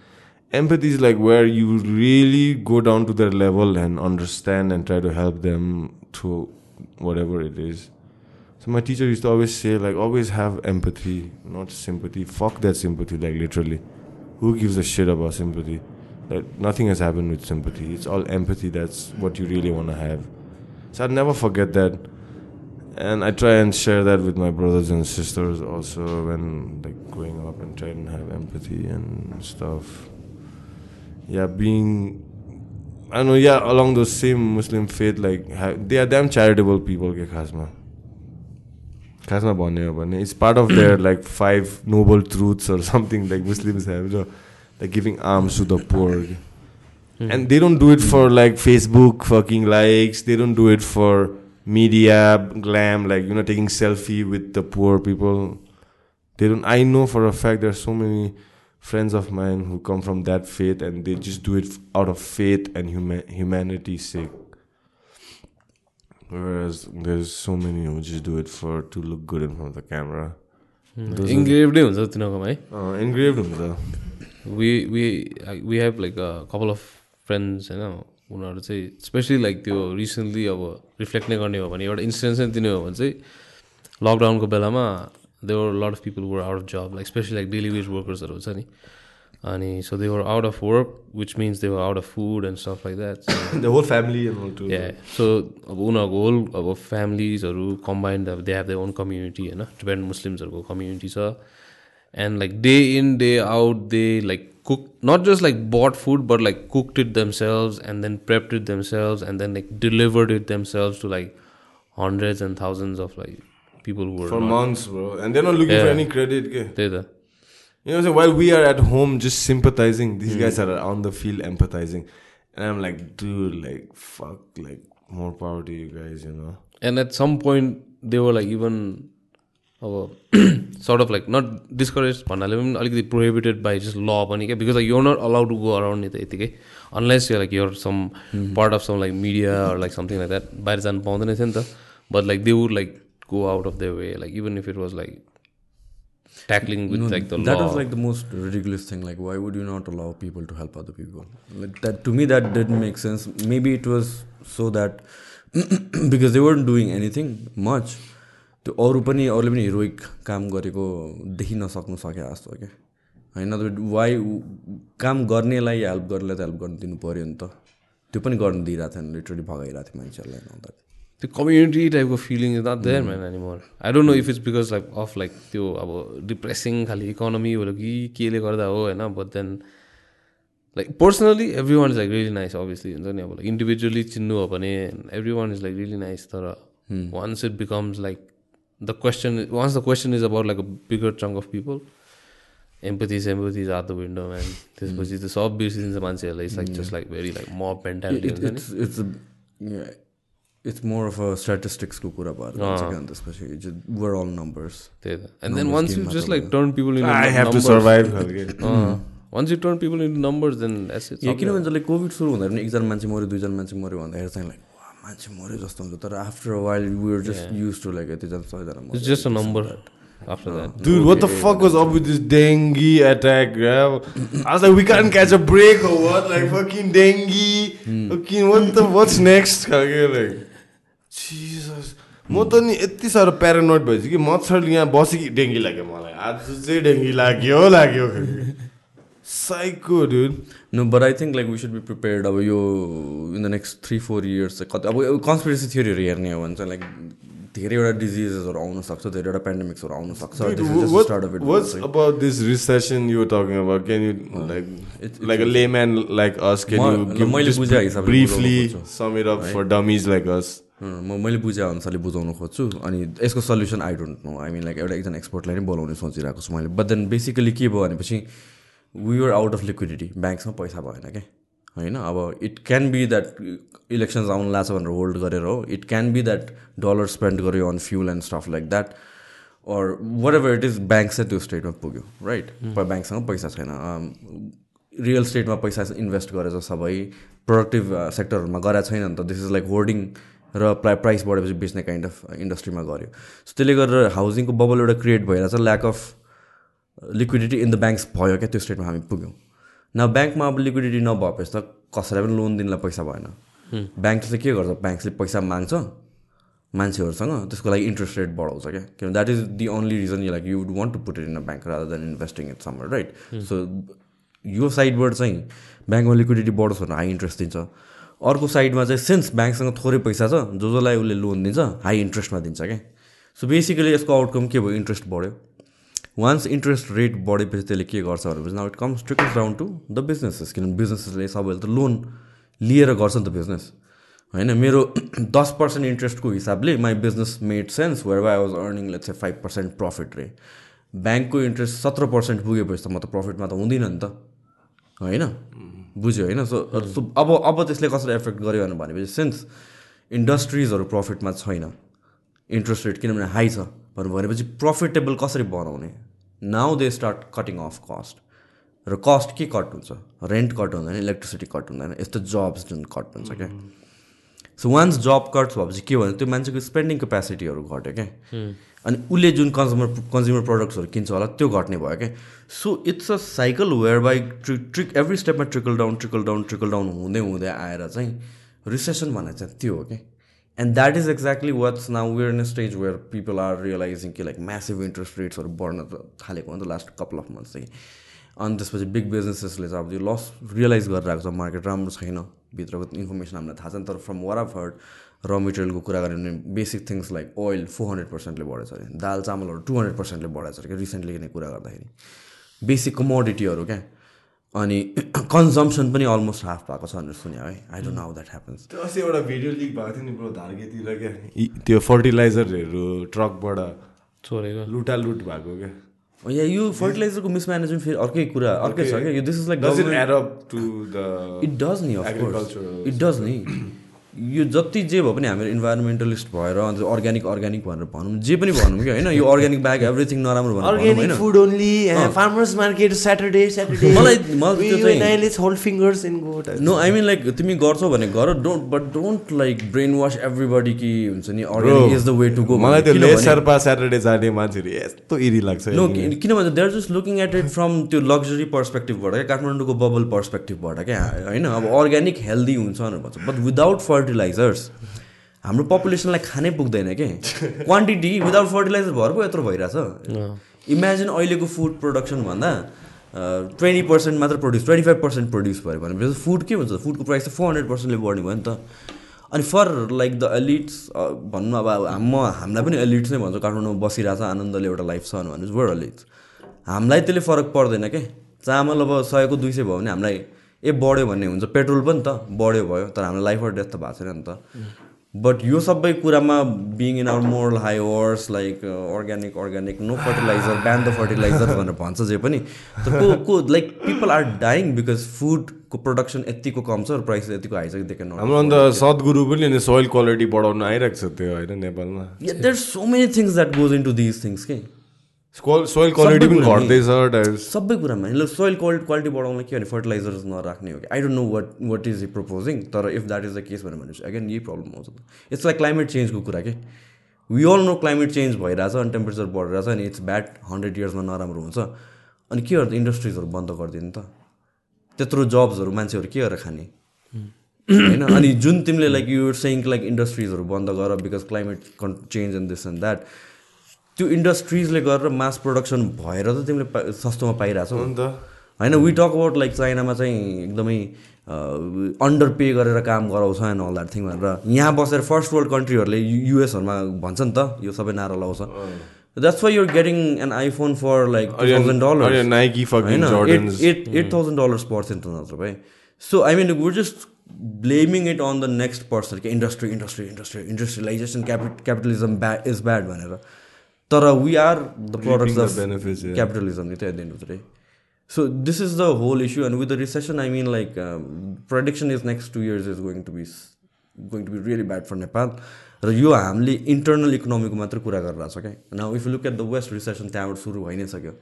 empathy is like where you really go down to their level and understand and try to help them through whatever it is So my teacher used to always say, like, always have empathy, not sympathy. Fuck that sympathy, like literally. Who gives a shit about sympathy? Like nothing has happened with sympathy. It's all empathy. That's what you really want to have. So I'd never forget that, and I try and share that with my brothers and sisters also when like growing up and trying to have empathy and stuff. Yeah, being I know yeah along those same Muslim faith like they are damn charitable people. Ke khasma. खासमा भन्ने हो भने it's part of there like five noble truths or something like Muslims have र like giving alms to the poor and they don't do it for like Facebook fucking likes they don't do it for media glam like you know taking selfie with the poor people they don't i know for a fact there's so many friends of mine who come from that faith and they just do it f- out of faith and huma- humanity's sake Whereas there's so many who just do it for to look good in front of the camera. इन्ग्रेभडै हुन्छ तिनीहरूकोमा है uh, engraved हुन्छ we we we have like couple of friends होइन उनीहरू चाहिँ specially like त्यो recently अब रिफ्लेक्ट नै गर्ने हो भने एउटा इन्सिडेन्स नै दिने हो भने चाहिँ लकडाउनको बेलामा they were lot of people were out of job like specially like daily wage वर्कर्सहरू हुन्छ नि। अनि so they were out of work which means they were out of food and stuff like that the whole family and all too. Yeah so अब उनीहरूको whole अब फ्यामिलीजहरू combined अब they have the own community होइन Tibetan मुस्लिम्सहरूको community छ। And like day in day out they like cook not just like but food but like cooked it themselves and then prepped it themselves and then like delivered it themselves to like hundreds and thousands of like people for were months bro. And they're not looking for Yeah. any credit okay? त्यही त You know, what I'm saying? while we are at home just sympathizing, these guys are on the field empathizing. And I'm like, dude, like, fuck, like, more power to you guys, you know? And at some point they were like even अब sort of like not discourage भन्नाले पनि अलिकति prohibited by just ल पनि क्या because like your not allowed to go around नि त यतिकै अनलेस यो like your some part of some like media like something like that बाहिर जानु पाउँदैन थियो नि त but like they would like go out of the way like even if it was like tackling with like the that was like the most ridiculous thing like why would you not allow people to help other people like that to me that didn't make sense maybe it was so that because they weren't doing anything much त्यो अरू पनि अरूले पनि heroic काम गरेको देखिन सक्नु सके जस्तो क्या होइन वाइ काम गर्नेलाई हेल्प गर्नेलाई त हेल्प गर्नु दिनु पऱ्यो नि त त्यो पनि गर्नु दिइरहेको थिएन लिटरली भगाइरहेको थियो मान्छेहरूलाई त्यो कम्युनिटी टाइपको feeling is not there man anymore I don't know if it's because like of like त्यो अब डिप्रेसिङ खालि इकोनोमी हो कि केले गर्दा हो होइन but then like personally everyone is like really nice obviously हुन्छ नि अब लाइक इन्डिभिजुअली चिन्नु हो भने everyone is like really nice तर once it becomes like the question once the question is about like a bigger chunk of people empathy is empathy is out the window man. त्यसपछि त सब बिर्सिदिन्छ मान्छेहरूलाई it's like just like very like mentality हुन्छ नि. It's more of a statisticsको कुरा भएर जान्छ अनि त्यसपछि वर अल नम्बर्स त्यही त and then once you just like turn people I in have to survive खालके once you turn people in numbers then as a किनभने जसले कोभिड सुरु हुँदा पनि एकजना मान्छे मऱ्यो दुईजना मान्छे मऱ्यो भन्दाखेरि चाहिँ लाइक मान्छे मऱ्यो जस्तो हुन्छ। तर after while were just use to like यतिजना सयजना it's just a number after that Dude, what the fuck was up with this dengue attack, bro? I was like, we can't catch a break or what? Like fucking dengue. Fucking what the what's next? like. म त नि यति साह्रो paranoid भएछु कि मच्छरले यहाँ बसेँ कि डेङ्गी लाग्यो मलाई आज चाहिँ डेङ्गी लाग्यो लाग्यो psycho no but I think like we should be prepared अब यो in the next three four years चाहिँ कति अब कन्सपिरेसी थियोरीहरू हेर्ने हो भने चाहिँ लाइक धेरैवटा डिजिजेसहरू आउन सक्छ धेरैवटा पेन्डेमिक्सहरू आउन सक्छ This is just the start of it what's चाहिँ। about this recession you were talking about? Can you like it's- like a layman like us? Can म- you ल, give, मैले just बुझे हिसाबले briefly बुझाउनु खोज्छु। sum it up म मैले बुझे अनुसारले बुझाउनु खोज्छु। अनि यसको solution I don't know I mean like एउटा एकजना एक्सपर्टलाई नै बोलाउने सोचिरहेको छु मैले। बट देन बेसिकली के भयो भनेपछि we are out of liquidity ब्याङ्कमा पैसा भएन क्या? होइन? अब it can be that elections आउनु लाग्छ भनेर होल्ड गरेर हो। It can be that dollar spend गर्यो on fuel and stuff like that or whatever it is bank चाहिँ त्यो स्टेटमा पुग्यो राइट ब्याङ्कसँग पैसा छैन। रियल स्टेटमा पैसा इन्भेस्ट गरेछ सबै प्रोडक्टिभ सेक्टरहरूमा गरेको छैन नि त। दिस इज लाइक होर्डिङ र प्राइ प्राइस बढेपछि बेच्ने काइन्ड अफ इन्डस्ट्रीमा गऱ्यो। सो त्यसले गरेर हाउसिङको बबल एउटा क्रिएट भएर चाहिँ lack of liquidity in the banks भयो क्या त्यो स्टेटमा हामी पुग्यौँ। न ब्याङ्कमा अब लिक्विडिटी नभएपछि त कसैलाई पनि लोन दिनलाई पैसा भएन। ब्याङ्कले के गर्छ? ब्याङ्कले पैसा माग्छ मान्छेहरूसँग त्यसको लागि इन्ट्रेस्ट रेट बढाउँछ क्या। किनभने that is the only reason you like you would want to put it in a bank rather than investing it somewhere right so यो साइडबाट चाहिँ ब्याङ्कमा लिक्विडिटी बढोस् भनेर हाई इन्ट्रेस्ट दिन्छ। अर्को साइडमा चाहिँ सिन्स ब्याङ्कसँग थोरै पैसा छ जो जसलाई उसले लोन दिन्छ हाई इन्ट्रेस्टमा दिन्छ क्या। सो बेसिकली यसको आउटकम के भयो? इन्ट्रेस्ट बढ्यो। वान्स इन्ट्रेस्ट रेट बढेपछि त्यसले के गर्छ भनेपछि now it comes trickles down to the businesses किनभने बिजनेसेसले सबैले त लोन लिएर गर्छ नि त बिजनेस होइन मेरो [CLEARS THROAT] दस पर्सेन्ट इन्ट्रेस्टको हिसाबले my business made sense where I was earning let's a five percent profit रे ब्याङ्कको इन्ट्रेस्ट सत्र पर्सेन्ट पुगेपछि त म त प्रफिटमा त हुँदिनँ नि त। होइन? बुझ्यो होइन? सो सो अब अब त्यसले कसरी एफेक्ट गर्यो भनेपछि सिन्स इन्डस्ट्रिजहरू प्रफिटमा छैन इन्ट्रेस्ट रेट किनभने हाई छ भनेर भनेपछि प्रफिटेबल कसरी बनाउने? Now they start cutting off cost र कस्ट के कट हुन्छ? रेन्ट कट हुँदैन इलेक्ट्रिसिटी कट हुँदैन यस्तो जब्स जुन कट हुन्छ क्या सो वान्स जब कट्स भएपछि के भन्यो? त्यो मान्छेको स्पेन्डिङ क्यापेसिटीहरू घट्यो क्या अनि उसले जुन कन्ज्युमर कन्ज्युमर प्रडक्ट्सहरू किन्छ होला त्यो घट्ने भयो क्या so it's a cycle whereby tri trick every स्टेपमा trickle down trickle down trickle down हुँदै हुँदै आएर चाहिँ रिसेसन भन्ने चाहिँ त्यो हो क्या and that is exactly what's now where in stage where people are realising कि लाइक म्यासिभ इन्ट्रेस्ट रेट्सहरू बढ्न त थालेको हो नि त लास्ट कपाल अफ मन्थ्स चाहिँ अनि त्यसपछि बिग बिजनेसेसले चाहिँ अब त्यो लस रियलाइज गरिरहेको छ मार्केट राम्रो छैन भित्रको इन्फर्मेसन हामीलाई थाहा छैन तर फ्रम वर अफ हर्ड र मेटेरियलको कुरा गऱ्यो भने basic things like oil four hundred पर्सेन्टले बढेछ अरे। दाल चामलहरू टू हन्ड्रेड पर्सेन्टले बढेछ अरे क्या रिसेन्टली नै कुरा गर्दाखेरि। बेसिक कमोडिटीहरू क्या। अनि [CLEARS THROAT] कन्जम्सन पनि अलमोस्ट हाफ भएको छ भनेर सुन्यो है। I don't how that happens त्यो अस्ति एउटा भिडियो लिक भएको थियो नि ब्रो धार्गेतिर क्या। त्यो फर्टिलाइजरहरू ट्रकबाट छोडेको लुटालुट भएको क्या। या यो फर्टिलाइजरको मिसम्यानेजमेन्ट फेरि अर्कै कुरा अर्कै छ क्या। यो this is like does it add up to the it does नि. इट डज नि यो जति जे भए पनि हामीहरू इन्भाइरोमेन्टलिस्ट भएर अन्त अर्ग्यानिक अर्ग्यानिक भनेर भनौँ जे पनि भनौँ कि होइन यो अर्ग्यानिक बाहेक एभ्रिथिङ नराम्रो भनेर food only farmers market Saturday Saturday मलाई मलाई त्यो चाहिँ hold fingers in got no I mean like तिमी गर्छौ भने गर don't but don't like brainwash everybody कि हुन्छ नि organic is the way to go मलाई त्यो शेर्पा स्याटरडे जाने मान्छेहरू यस्तो इरी लाग्छ नो। किनभने they are just looking at it from त्यो लग्जरी पर्सपेक्टिभबाट क्या? काठमाडौँको बबल पर्सपेक्टिभबाट क्या? होइन? अब अर्ग्यानिक हेल्दी हुन्छ भनेर भन्छ। बट विदाउट फर्टिलाइजर्स हाम्रो पपुलेसनलाई खानै पुग्दैन के? क्वान्टिटी विदाउट फर्टिलाइजर भएर पो यत्रो भइरहेछ। इमेजिन अहिलेको फुड प्रोडक्सन भन्दा ट्वेन्टी पर्सेन्ट मात्र produce twenty five percent produce भयो भनेपछि फुड के हुन्छ? फुडको प्राइस त फोर हन्ड्रेड पर्सेन्टले बढ्ने भयो नि त। अनि फर लाइक द एलिट्स भन्नु अब म हामीलाई पनि एलिट्स नै भन्छ। काठमाडौँमा बसिरहेको छ आनन्दले एउटा लाइफ छ भने वर एलिट्स हामीलाई त्यसले फरक पर्दैन के? चामल अब सयको दुई सय भयो भने हामीलाई ए बढ्यो भन्ने हुन्छ। पेट्रोल पनि त बढ्यो भयो तर हामीलाई लाइफ अर डेथ त भएको छैन नि त। बट यो सबै कुरामा being in our moral high horse like organic organic no fertiliser ban the fertiliser भनेर भन्छ जे पनि। तर को को like people are dying because फुडको प्रोडक्सन यतिको कम छ र प्राइस यतिको हाई छ कि देखेन हाम्रो अन्त सद्गुरु पनि अनि सोइल क्वालिटी बढाउन आइरहेको छ त्यो होइन नेपालमा। There so many things that goes into these things के? सोइल क्वालिटी पनि। घट्दैछ सबै कुरामा ल सोइल क्वालिटी क्वालिटी बढाउन के भने फर्टिलाइजर्स नराख्ने हो कि? I don't know what what is he proposing तर if that is the case भनेर भनेपछि अगेन यही प्रब्लम आउँछ इट्स लाइक क्लाइमेट चेन्जको कुरा के? We all know climate change भइरहेछ अनि टेम्परेचर बढिरहेछ अनि इट्स ब्याड हन्ड्रेड इयर्समा नराम्रो हुन्छ। अनि के गर्दा इन्डस्ट्रिजहरू बन्द गरिदिनु त। त्यत्रो जब्सहरू मान्छेहरू के गरेर खाने? होइन? अनि जुन तिमीले लाइक यु सेङ लाइक इन्डस्ट्रिजहरू बन्द गर because climate con change and this and that त्यो इन्डस्ट्रिजले गरेर मास प्रोडक्सन भएर त तिमीले पा- सस्तोमा पाइरहेछौ। अन्त होइन वी टक अबाउट लाइक चाइनामा चाहिँ एकदमै अन्डर पे गरेर काम गराउँछ एन्ड अल द्याट थिङ भनेर यहाँ बसेर फर्स्ट वर्ल्ड कन्ट्रीहरूले युएसहरूमा भन्छ नि त यो सबै नारा लाउँछ। That's why your getting an iPhone for like thousand dollar होइन एट एट थाउजन्ड डलर्स पर्छ नि त नत्र भाइ so I mean we're just blaming it on the next person कि industry industry industry industrialisation capit capitalism bad is bad भनेर। तर we are the products of. Capitalism नि त at the end of the day so this is the whole issue and with the recession I mean like prediction is next two years is going to be going to be really bad for Nepal र यो हामीले internal इकोनोमीको मात्रै कुरा गरिरहेको छ क्या now if look at the west recession त्यहाँबाट सुरु भइ नै सक्यो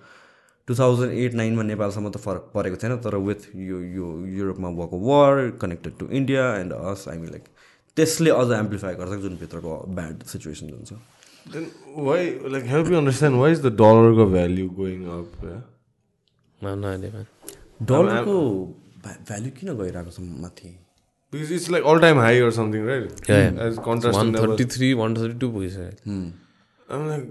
टु थाउजन्ड एट नाइनमा नेपालसम्म त फरक परेको थिएन तर विथ यो यो युरोपमा भएको war connected to India and us I mean like त्यसले अझ एम्प्लिफाई गर्छ जुन भित्रको ब्याड सिचुएसन हुन्छ Then why, like, help me understand why is the dollar value going up? Yeah? No, no idea, man. डलरको भ्याल्यु किन गइरहेको छ माथि Because it's like all time high or something, right? Yeah, yeah. As contrast to never- 133, 132 पुगिसक्यो I'm like,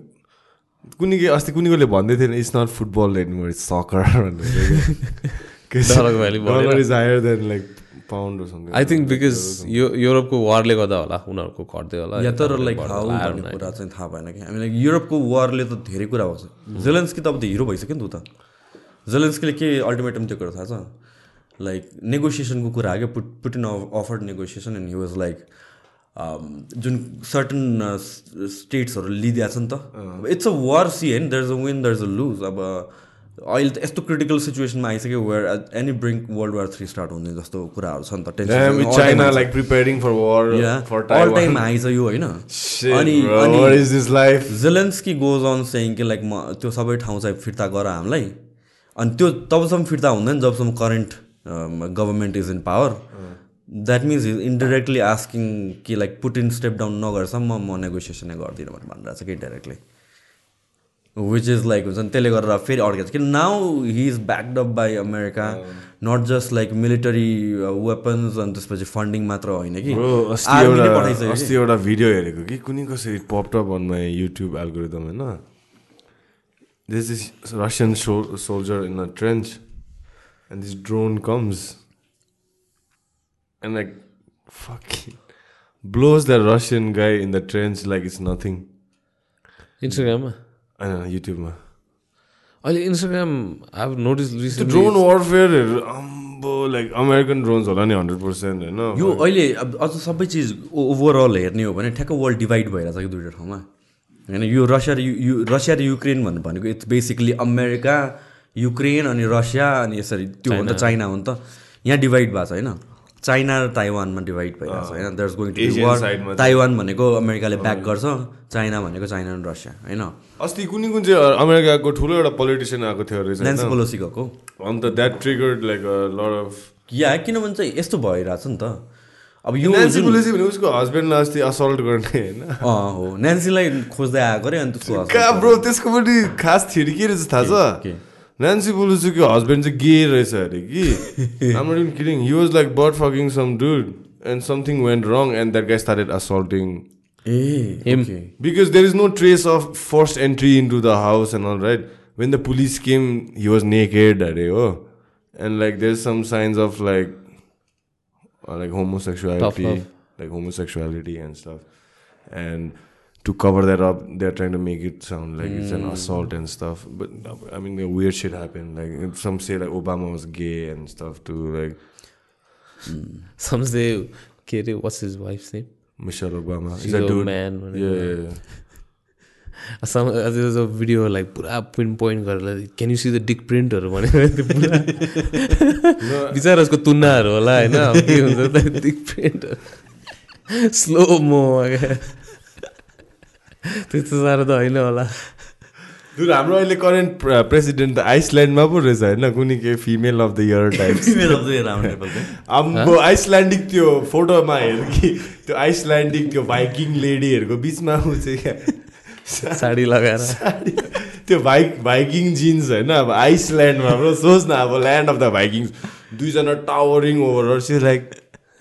कुनै के अस्ति कुनैकोले भन्दै थिएन it's not football anymore it's soccer. Dollar is higher than like pound. I think because यो युरोपको वारले गर्दा होला उनीहरूको घट्दै होला। या तर लाइक हाउ भन्ने. कुरा चाहिँ थाहा भएन कि हामी लाइक युरोपको वारले त धेरै कुरा भएको छ जेलेन्सकी त अब त हिरो भइसक्यो नि त त। जेलेन्सकीले के अल्टिमेटम त्यो कुरा थाहा छ? लाइक नेगोसिएसनको कुरा आयो put Putin offered negotiation and he was like जुन सर्टन स्टेट्सहरू लिइदिएको छ नि त। It's a. वार सी होइन there is a win there is a lose अब अहिले त यस्तो क्रिटिकल सिचुएसनमा आइसक्यो where any brink world war three start हुने जस्तो कुराहरू छ नि त tension preparing for war for all Taiwan. Time high छ यो होइन अनि life? Zelensky goes on saying कि लाइक म त्यो सबै ठाउँ चाहिँ फिर्ता गर हामीलाई। अनि त्यो तबसम्म फिर्ता हुँदैन जबसम्म current government is in power that means is indirectly asking कि like put in step down नगरेसम्म म नेगोसिएसनै गर्दिनँ भनेर भनिरहेको छ कि डाइरेक्टली विच इज लाइक हुन्छ नि त्यसले गरेर फेरि अड्केको छ। कि now he is backed up by America not just like military weapons अनि त्यसपछि फन्डिङ मात्र होइन कि। अस्ति एउटा भिडियो हेरेको कि कुनै कसरी पपटप अन माई युट्युब एल्गोरिदम होइन। This is Russian so soldier in a trench and this drone comes and like fucking blows the Russian guy in the trench like it's nothing. इन्स्टाग्राममा होइन युट्युबमा। अहिले इन्स्टाग्राम आई नोटिस ड्रोन वारफेयरहरू अम्बो like American drones होला नि hundred percent होइन? यो अहिले अब अझ सबै चिज ओभरअल हेर्ने हो भने ठ्याक्क वर्ल्ड डिभाइड भइरहेछ कि दुइटा ठाउँमा। होइन यो रसिया र यु यु- रसिया र युक्रेन भन्नु भनेको इट्स बेसिकली अमेरिका युक्रेन अनि रसिया अनि यसरी त्यो हो नि त चाइना हो नि त। यहाँ डिभाइड भएको छ होइन? चाइना र ताइवानमा डिभाइड भइरहेको छ होइन? There going to war Taiwan भनेको अमेरिकाले ब्याक गर्छ चाइना भनेको चाइना र रसिया होइन? अस्ति कुनै कुन चाहिँ अमेरिकाको ठुलो एउटा पोलिटिसियन आएको थियो रहेछ नेन्सी? पोलोसी गएको। अन्त that triggered like lot of yeah किनभने चाहिँ यस्तो भइरहेछ नि त। अब यो पोलिसी भने उसको हस्बेन्डलाई अस्ति असल्ट गर्ने होइन? हो। नेन्सीलाई खोज्दै आएको अरे अनि त्यसको husband- कहाँ ब्रो त्यसको पनि खास थिरी के रहेछ थाहा? छ? नेन्सी पोलिसीको हस्बेन्ड चाहिँ गे रहेछ अरे कि हाम्रो kidding he was like bird fucking some dude and something went wrong and that guy started assaulting a Him. okay. Because there is no trace of forced entry into the house and all right. When the police came, he was naked, are oh. and like there's some signs of like uh, like homosexuality, love. like homosexuality and stuff. And to cover that up, they're trying to make it sound like it's an assault and stuff. But uh, I mean, the weird shit happened. Like some say like Obama was gay and stuff too. Like some say के अरे what's his wife name Michelle Obama. Is She's that a dude? man, whatever. Yeah, yeah, yeah. Some uh, there was a video like पुरा pin point गरेर can you see the dick प्रिन्टहरू भनेर त्यो पुरा बिचरा उसको तुन्नाहरू होला होइन के हुन्छ डिक प्रिन्टहरू स्लो मो त्यस्तो साह्रो त होइन होला। दुर हाम्रो अहिले करेन्ट प्रेसिडेन्ट त आइसल्यान्डमा पो रहेछ होइन कुनै के female of the year type table को। अब आइसल्यान्डिक त्यो फोटोमा हेर कि त्यो आइसल्यान्डिक त्यो भाइकिङ लेडीहरूको बिचमा ऊ चाहिँ क्या। साडी लगाएर। साडी त्यो भाइक भाइकिङ जिन्स होइन अब आइसल्यान्डमा सोच न अब ल्यान्ड अफ द भाइकिङ्स दुईजना towering over see like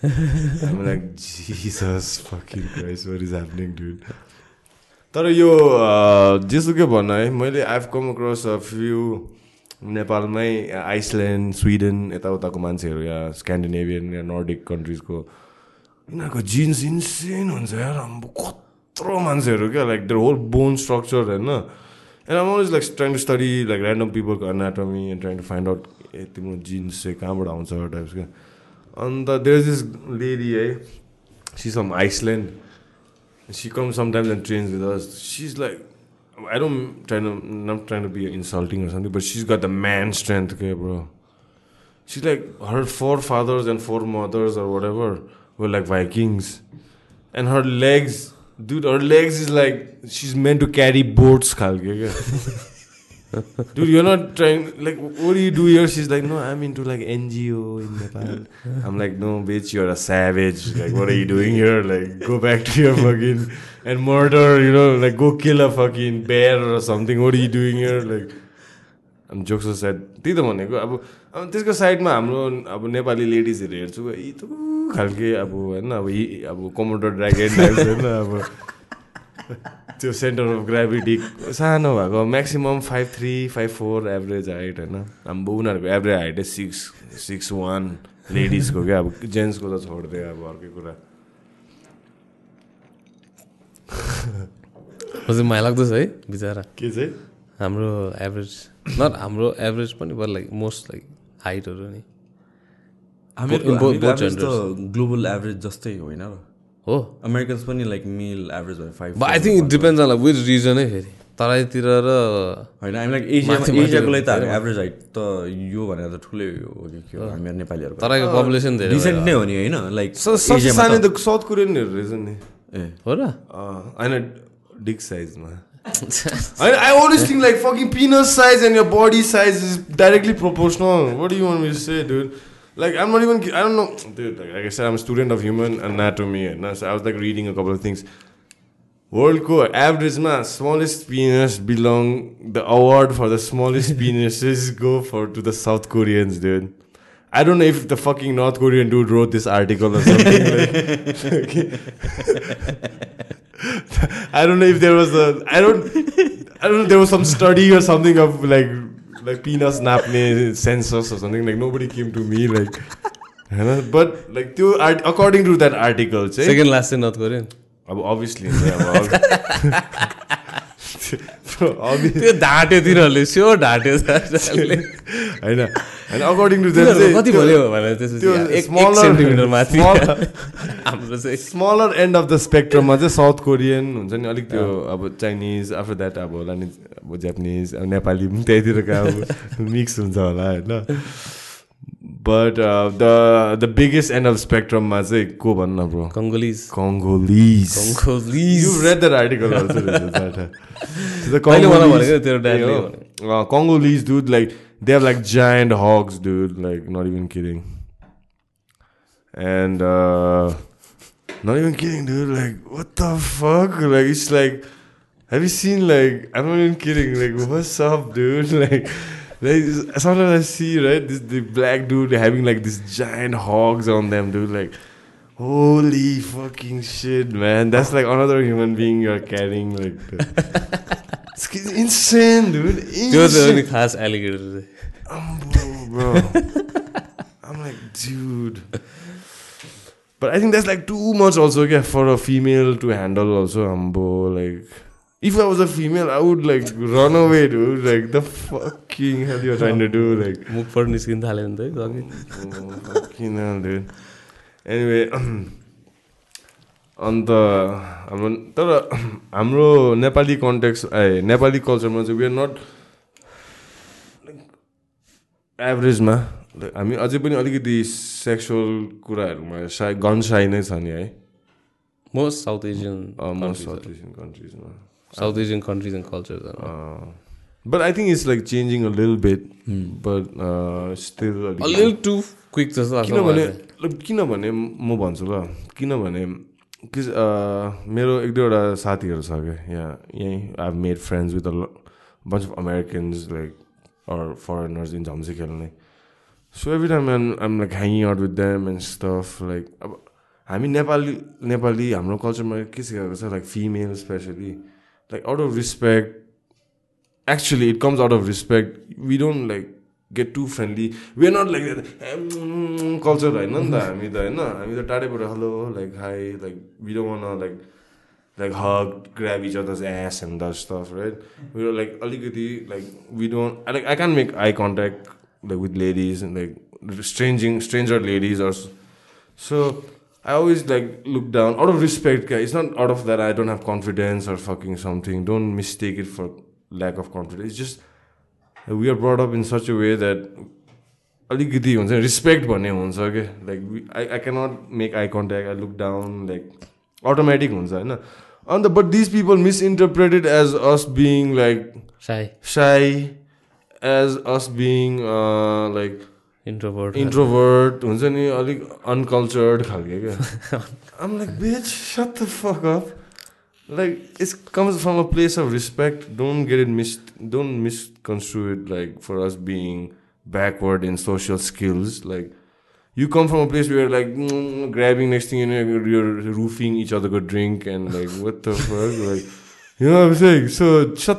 like Jesus fucking Christ what is happening dude तर यो जेसुकै भन है मैले I come across a few नेपालमै आइसल्यान्ड स्विडेन यताउताको मान्छेहरू या स्क्यान्डिनेभियन या नर्डिक कन्ट्रिजको यिनीहरूको जिन्स इन्सेन हुन्छ यार हाम्रो कत्रो मान्छेहरू क्या like there whole bone structure होइन? And um always like trying to study like random पिपलको anatomy and trying to find out ए तिम्रो जिन्स चाहिँ कहाँबाट आउँछ? टाइप्स क्या। अन्त देयर इज दिस लेडी है she some Iceland she comes sometimes and trains with us. She's like, I don't try to, not trying to be insulting or something, but she's got the man strength, okay, bro. She's like, her forefathers and foremothers or whatever were like Vikings. And her legs, dude, her legs is like, she's meant to carry boats, khalke, okay? [LAUGHS] Dude, you're not trying, like, what do you do here? She's like, no, I'm into like NGO in Nepal. I'm like, no, bitch, you're a savage. Like, what are you doing here? Like, go back to your fucking, and murder, you know, like, go kill a fucking bear or something. What are you doing here? Like, I'm jokes aside. त्यही त भनेको अब अब त्यसको साइडमा हाम्रो अब नेपाली लेडिजहरू हेर्छु यस्तो खालके अब होइन अब अब कमोडर ड्रागन होइन अब त्यो सेन्टर अफ ग्राभिटी सानो भएको maximum five three five four average height होइन। अब उनीहरूको average height six six one लेडिजको क्या अब जेन्ट्सको त छोडिदियो अब अर्कै कुरा। हजुर माया लाग्दछ है बिचरा। के चाहिँ? हाम्रो एभरेज नट हाम्रो एभरेज पनि बट लाइक मोस्ट लाइक हाइटहरू नि। ग्लोबल एभरेज जस्तै होइन र। हो। अमेरिकन्स पनि लाइक मेल एभरेज भयो five I think it depends on which रिजनै फेरि। तराईतिर र होइन हामी लाइक एसिया एसियाको लागि त धेरै एभरेज हाइट त यो भनेर त ठुलै हो कि के हो हामीहरू नेपालीहरूको तराईको पपुलेसन धेरै रिसेन्ट नै हो नि होइन लाइक सानो त- त साउथ कोरियनहरू रहेछ नि। ए। हो र? होइन डिक साइजमा I, I always think like fucking penis size and your body size is directly proportional. What do you want me to say, dude? Like I'm not even I don't know, dude. Like, like I said, I'm a student of human anatomy, and so I was like reading a couple of things. World co average ma smallest penis belong the award for the smallest [LAUGHS] penises go for to the South Koreans, dude. I don't know if the fucking North Korean dude wrote this article or something. like, [LAUGHS] I don't know if there was a I don't I don't know there was some study or something of like like penis napne census or something. Like nobody came to me like you know, but like त्यो art, according to that article चाहिँ second last चाहिँ north Korean अब [LAUGHS] obvi- त्यो ढाँट्यो तिनीहरूले sure ढाँट्यो होइन। होइन according to कति भन्यो भनेर त्यो माथि। small- हाम्रो चाहिँ स्मलर एन्ड अफ द स्पेक्ट्रममा चाहिँ साउथ कोरियन हुन्छ नि अलिक त्यो अब चाइनिज आफ्टर द्याट अब होला नि अब जापानिज अब नेपाली पनि त्यहीतिरको अब मिक्स हुन्छ होला होइन but the the biggest end of स्पेक्ट्रममा चाहिँ को भन्न bro Congolese Congolese Congolese You read that article also. That, the मैले मलाई भनेको तेरो ड्याडले uh, Congolese dude, like they have like giant hogs, dude. Like not even kidding. And uh, not even have you seen like I'm not even kidding, like what's up, dude? [LAUGHS] Like like sometimes I see right this the black dude having like these giant hogs on them, dude. Like, holy fucking shit, man! That's like another human being you're carrying. Like, [LAUGHS] it's insane, dude. Insane. Those are the class alligators. Um, bro, bro. I'm like, dude. But I think that's like too much also okay, for a female to handle. Also, ambo like. If I was a female, I would like run away, dude. Like, the fucking hell you're trying to do. Like, मुखबाट निस्किन थाल्यो नि त है अघि Oh, fucking hell, dude. Anyway, अन्त हाम्रो तर हाम्रो नेपाली कन्टेक्स ए नेपाली कल्चरमा चाहिँ वी आर नट एभरेजमा हामी अझै पनि अलिकति सेक्सुअल कुराहरूमा साय गन साई नै छ नि है most south Asian most south Asian कन्ट्रिजमा south Asian countries and culture but I think it's like changing a lil bit but lil too quick जस्तो लाग्छ किनभने किनभने म भन्छु ल किनभने कि मेरो एक दुईवटा साथीहरू छ क्या यहाँ यहीँ I made friends with a bunch of Americans like or foreigners in Jhamsikhel. So every time um um like hanging out with them and stuff like अब हामी नेपाली नेपाली हाम्रो कल्चरमा के सिकाएको छ like female especially like out of respect actually it comes out of respect we don't like get too friendly we're not like that culture होइन नि त हामी त होइन हामी त टाढैबाट hello like hi like we don't wanna like like hug grab each other's ass and that stuff right we're like अलिकति like we don't I like I can't make eye contact like with ladies and like stranging stranger ladies or so I always like look down out of respect guys. It's not out of that I don't have confidence or fucking something. Don't mistake it for lack of confidence. It's just uh, we are brought up in such a way that अलिकति हुन्छ respect भन्ने हुन्छ कि like I I cannot make eye contact I look down like automatic हुन्छ होइन अन्त but these people misinterpreted as us being like shy shy as us being like introvert introvert हुन्छ नि अलिक अनकल्चर्ड खालके क्या आम like bitch shut the fuck up like it's comes from a place of respect don't get it miss don't misconstrue it like for us being backward in social skills like you come from a place where like mm, grabbing next thing you know you're roofing each other good drink and like what the fuck like you know what I'm saying so shut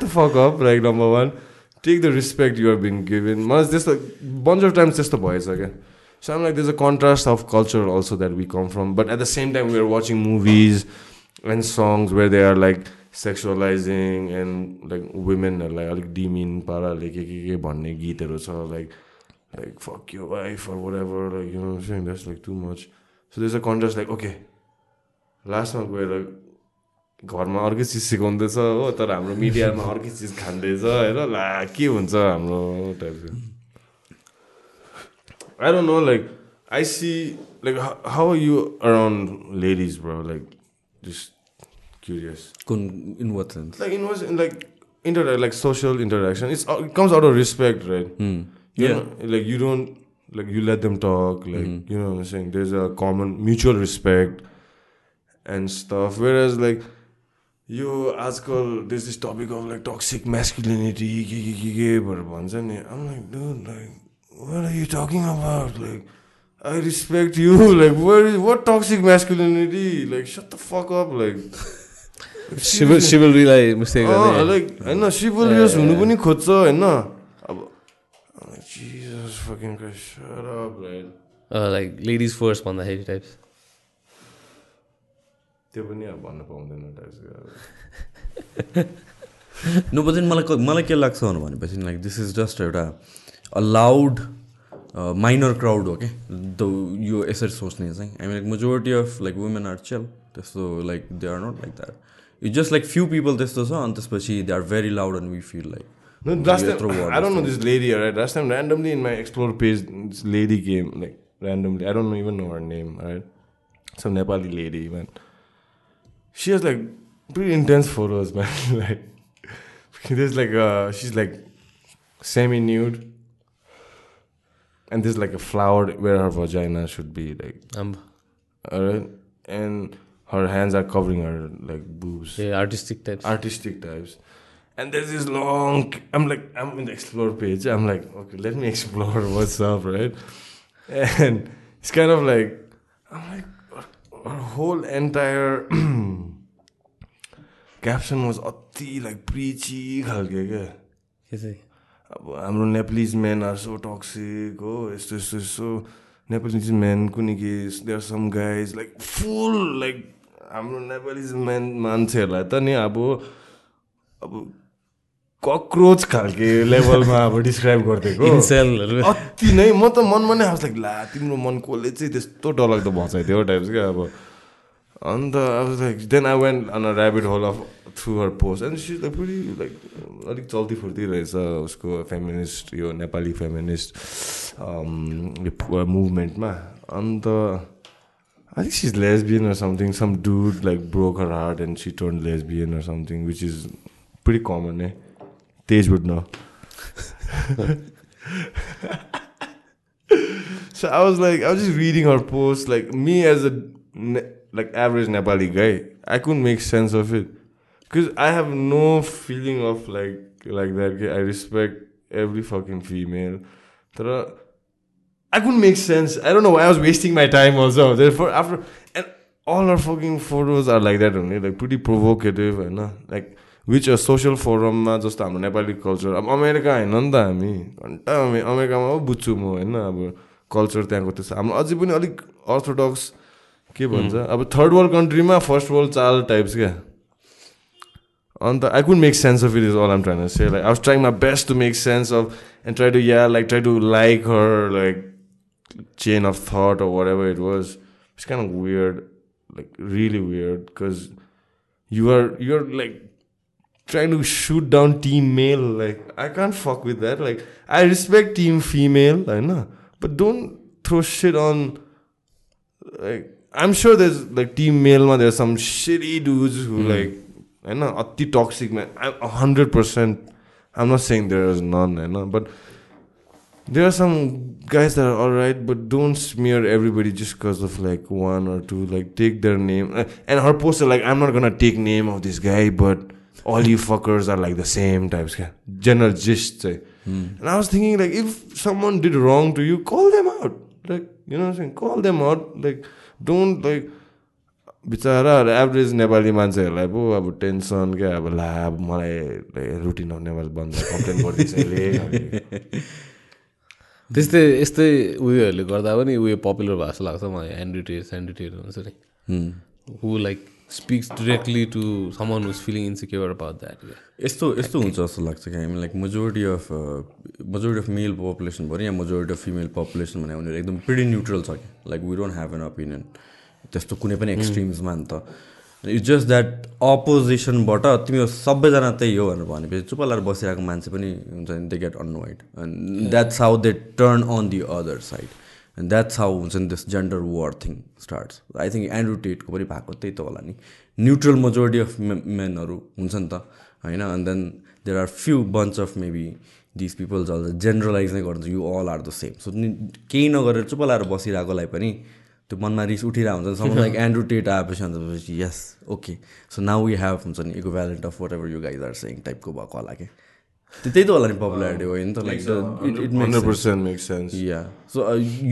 have been given Mas just like bunch of times just the boys again so I'm like there's a contrast of culture also that we come from but at the same time we're watching movies and songs where they are like sexualizing and like women are like अलिक demean पाराले के के के भन्ने गीतहरू छ like like fuck yo wife like you know what I'm saying that's like too much so there's a contrast like okay लास्टमा गएर घरमा अर्कै चिज सिकाउँदैछ हो तर हाम्रो मिडियामा अर्कै चिज खाँदैछ होइन ला के हुन्छ हाम्रो टाइपको I don't know, like I see, like how, how are you around ladies, bro? Like, just curious. कुन in what sense Like, in was in like inter like social interaction. It's it comes out of respect, right? You Yeah. know, like you don't like you let them talk. Like you know what I'm saying. There's a common mutual respect and stuff. Whereas like you आजकल there's this topic of like toxic masculinity के के के के भनेर भन्छ नि I'm like dude like what are you talking about like I respect you like what is what toxic masculinity like shut the fuck up like civil सिभिलरीलाई mistake like होइन सिभिलियस हुनु पनि खोज्छ होइन अब लाइक लेडिज फर्स्ट भन्दाखेरि types त्यो पनि अब भन्न पाउँदैन टाइप्सको नो बट मलाई मलाई के लाग्छ भनेपछि लाइक दिस इज जस्ट एउटा अ लाउड माइनर क्राउड हो क्या द यो यसरी सोच्ने चाहिँ I like majority of like women are chill त्यस्तो like they are not like that it just like few people त्यस्तो छ अनि त्यसपछि they are very loud and we feel like No, last time, I don't know this lady, right? Last time, randomly in my explore page, this lady came, like, randomly. I don't even know her name, right? Some Nepali lady, man. she has like pretty intense photos, [LAUGHS] man. like there's like uh she's like semi nude. And there's like a flower where her vagina should be, like um. Alright. And her hands are covering her like boobs. Yeah, artistic types. Artistic types. And there's this long I'm like I'm in the explore page. I'm like, okay, let me [LAUGHS] explore what's up, right? And it's kind of like I'm like her whole entire [CLEARS THROAT] caption was अति like preachy खालके क्या के? चाहिँ अब हाम्रो Nepalese men are so toxic हो यस्तो यस्तो यस्तो। नेपालिज मेन कुनै के there some guys like full like हाम्रो नेपालिज मेन मान्छेहरूलाई त नि अब अब कक्रोच खालके लेभलमा अब डिस्क्राइब गरिदिएको अति नै म त मनमा नै आउँछ लाइक ला तिम्रो मन कसले चाहिँ त्यस्तो डरलाग्दो भचाइदियो टाइप्स क्या अब। अन्त अब like then I went on a rabbit hole of through her post and see like Puri like अलिक चल्ती फुर्ती रहेछ उसको फेमिनिस्ट यो नेपाली फेमिनिस्ट मुभमेन्टमा अन्त I think she's lesbian or something. Some dude like broke her heart and she turned lesbian or something, which is pretty common, eh? Tej would know. [LAUGHS] so I was like, I was just reading her post. Like me as a ne- like average Nepali guy, I couldn't make sense of it because I have no feeling of like like that. I respect every fucking female. But I couldn't make sense. I don't know why I was wasting my time also. Therefore, after and all our fucking photos are like that only, like pretty provocative uh, like which a social फोरममा जस्तो हाम्रो Nepali culture अब America होइन नि त हामी घन्टा अमे अमेरिकामा पो बुझ्छु म होइन अब के भन्छ? अब थर्ड वर्ल्ड कन्ट्रीमा फर्स्ट वर्ल्ड चाल टाइप्स क्या। अन्त I can't make sense of it is all like I as trying my best to make sense of and try to why to like her like chain of thought whatever it was of weird like really weird because you're you're like try to shoot down team male like I can't fuck with that like I respect team female होइन but don't throw shit on like I'm sure there is like team मेलमा there some sorry does who like होइन अति toxic man I hundred percent I am not saying there is none होइन but there are some guys are all right but don't smear everybody just because of like one or two like take their name and her post like I am not gonna take name of this guy but all you fuckers are like the same types. General gist. Say. Mm. And I was thinking, like, if someone did wrong to you, call them out. Like, you know what I'm saying? Call them out. Like, don't like बिचरा average Nepali मान्छेहरूलाई पो अब tension क्या अब ला अब मलाई routine आउने बन्द कम्प्लेन गरिदिन्छ [LAUGHS] त्यस्तै यस्तै उयोहरूले गर्दा पनि उयो पपुलर भएको जस्तो लाग्छ मलाई ह्यान्डी टेर स्यान्डी टेर हुन्छ नि। हु। Like speaks directly to someone who's feeling insecure about that यस्तो यस्तो हुन्छ जस्तो लाग्छ कि हामी like majority of majority of male population भयो या मेजोरिटी अफ फिमेल पपुलेसन भने उनीहरू एकदम प्रिटी न्युट्रल छ कि like we don't have an opinion त्यस्तो कुनै पनि एक्सट्रिम्समा नि त। इट्स जस्ट द्याट अपोजिसनबाट तिमीहरू सबैजना त्यही हो भनेर भनेपछि चुप लाएर बसिरहेको मान्छे पनि हुन्छ नि they get unwind and that's how they turn on the other side and that's how हुन्छ नि this gender war thing starts I think Andrew टेटको पनि भएको त्यही त होला नि. न्युट्रल मेजोरिटी अफ मेनहरू हुन्छ नि त होइन? And then there are few bunch of maybe this people जल जेनरलाइज नै गर्छ you all are the same so केही नगरेर चुप लाएर बसिरहेकोलाई पनि त्यो मनमा रिस उठिरहेको हुन्छ। सम लाइक एन्ड्रु टेट आएपछि अन्त yes okay so now we have हुन्छ नि valiant of whatever you guys are saying टाइपको भएको होला कि? त्यही त होला नि पपुलारिटी हो नि त like it hundred percent make sense yeah so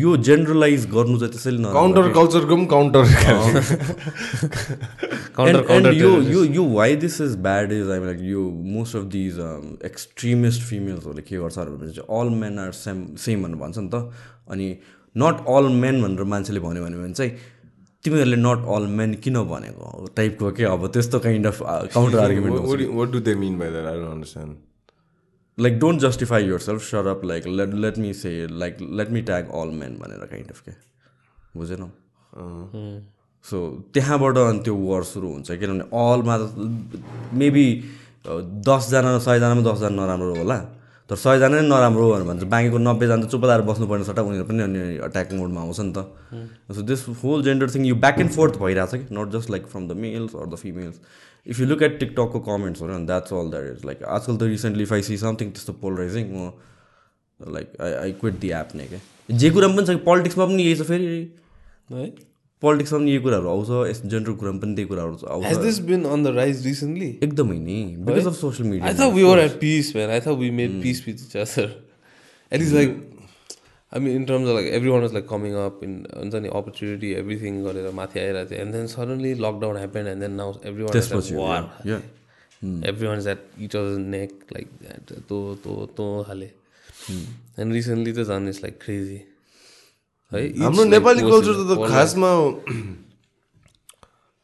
यो जेनरलाइज गर्नु चाहिँ त्यसैले न काउन्टर कल्चरको पनि काउन्टर यो यो यो why this is bad is I like यो मोस्ट अफ दिज एक्सट्रिमिस्ट फिमेल्सहरूले के गर्छ भने चाहिँ all men are same same भनेर भन्छ नि त। अनि नट अल मेन भनेर मान्छेले भन्यो भने चाहिँ तिमीहरूले नट अल मेन किन भनेको? टाइपको के अब त्यस्तो kind of counter argument what do they mean by that? I don't understand. Like don't justify yourself sir up like let let me say like let me tag all men भनेर kind of के। बुझेनौ? So त्यहाँबाट अनि त्यो वार सुरु हुन्छ। किनभने अलमा त मेबी दसजना सयजनामा दसजना नराम्रो होला। तर सयजना नै नराम्रो हो भनेर भन्छ। बाँकीको नब्बेजना त चुप लाएर बस्नुपर्ने सट्टा। उनीहरू पनि अनि अट्याक मोडमा आउँछ नि त। So this whole gender thing यो ब्याक एन्ड फोर्थ भइरहेछ कि? Not just like from the males or the females if you look at टिकटकको कमेन्ट्सहरू अनि that's all that is like आजकल त recently if I see something त्यस्तो polarising म like I I quit the app नै क्या जे कुरामा पनि छ पोलिटिक्समा पनि यही छ फेरि है पोलिटिक्समा पनि यही कुराहरू आउँछ यस जेनरल कुरामा पनि त्यही कुराहरू Has आउँछ this been on the rise recently? एकदमै नि because of social I media thought we were at peace, man. I thought we made peace with each other. [LAUGHS] At least, like, I mean, in terms of like everyone was like coming up in हुन्छ नि opportunity, everything गरेर माथि आइरहेको थियो and then suddenly lockdown happened and then now everyone is at त्यसपछि war. Yeah Everyone is at each other's neck like that. तो to तो खाले and recently the झन् is like crazy. है हाम्रो नेपाली कल्चर त खासमा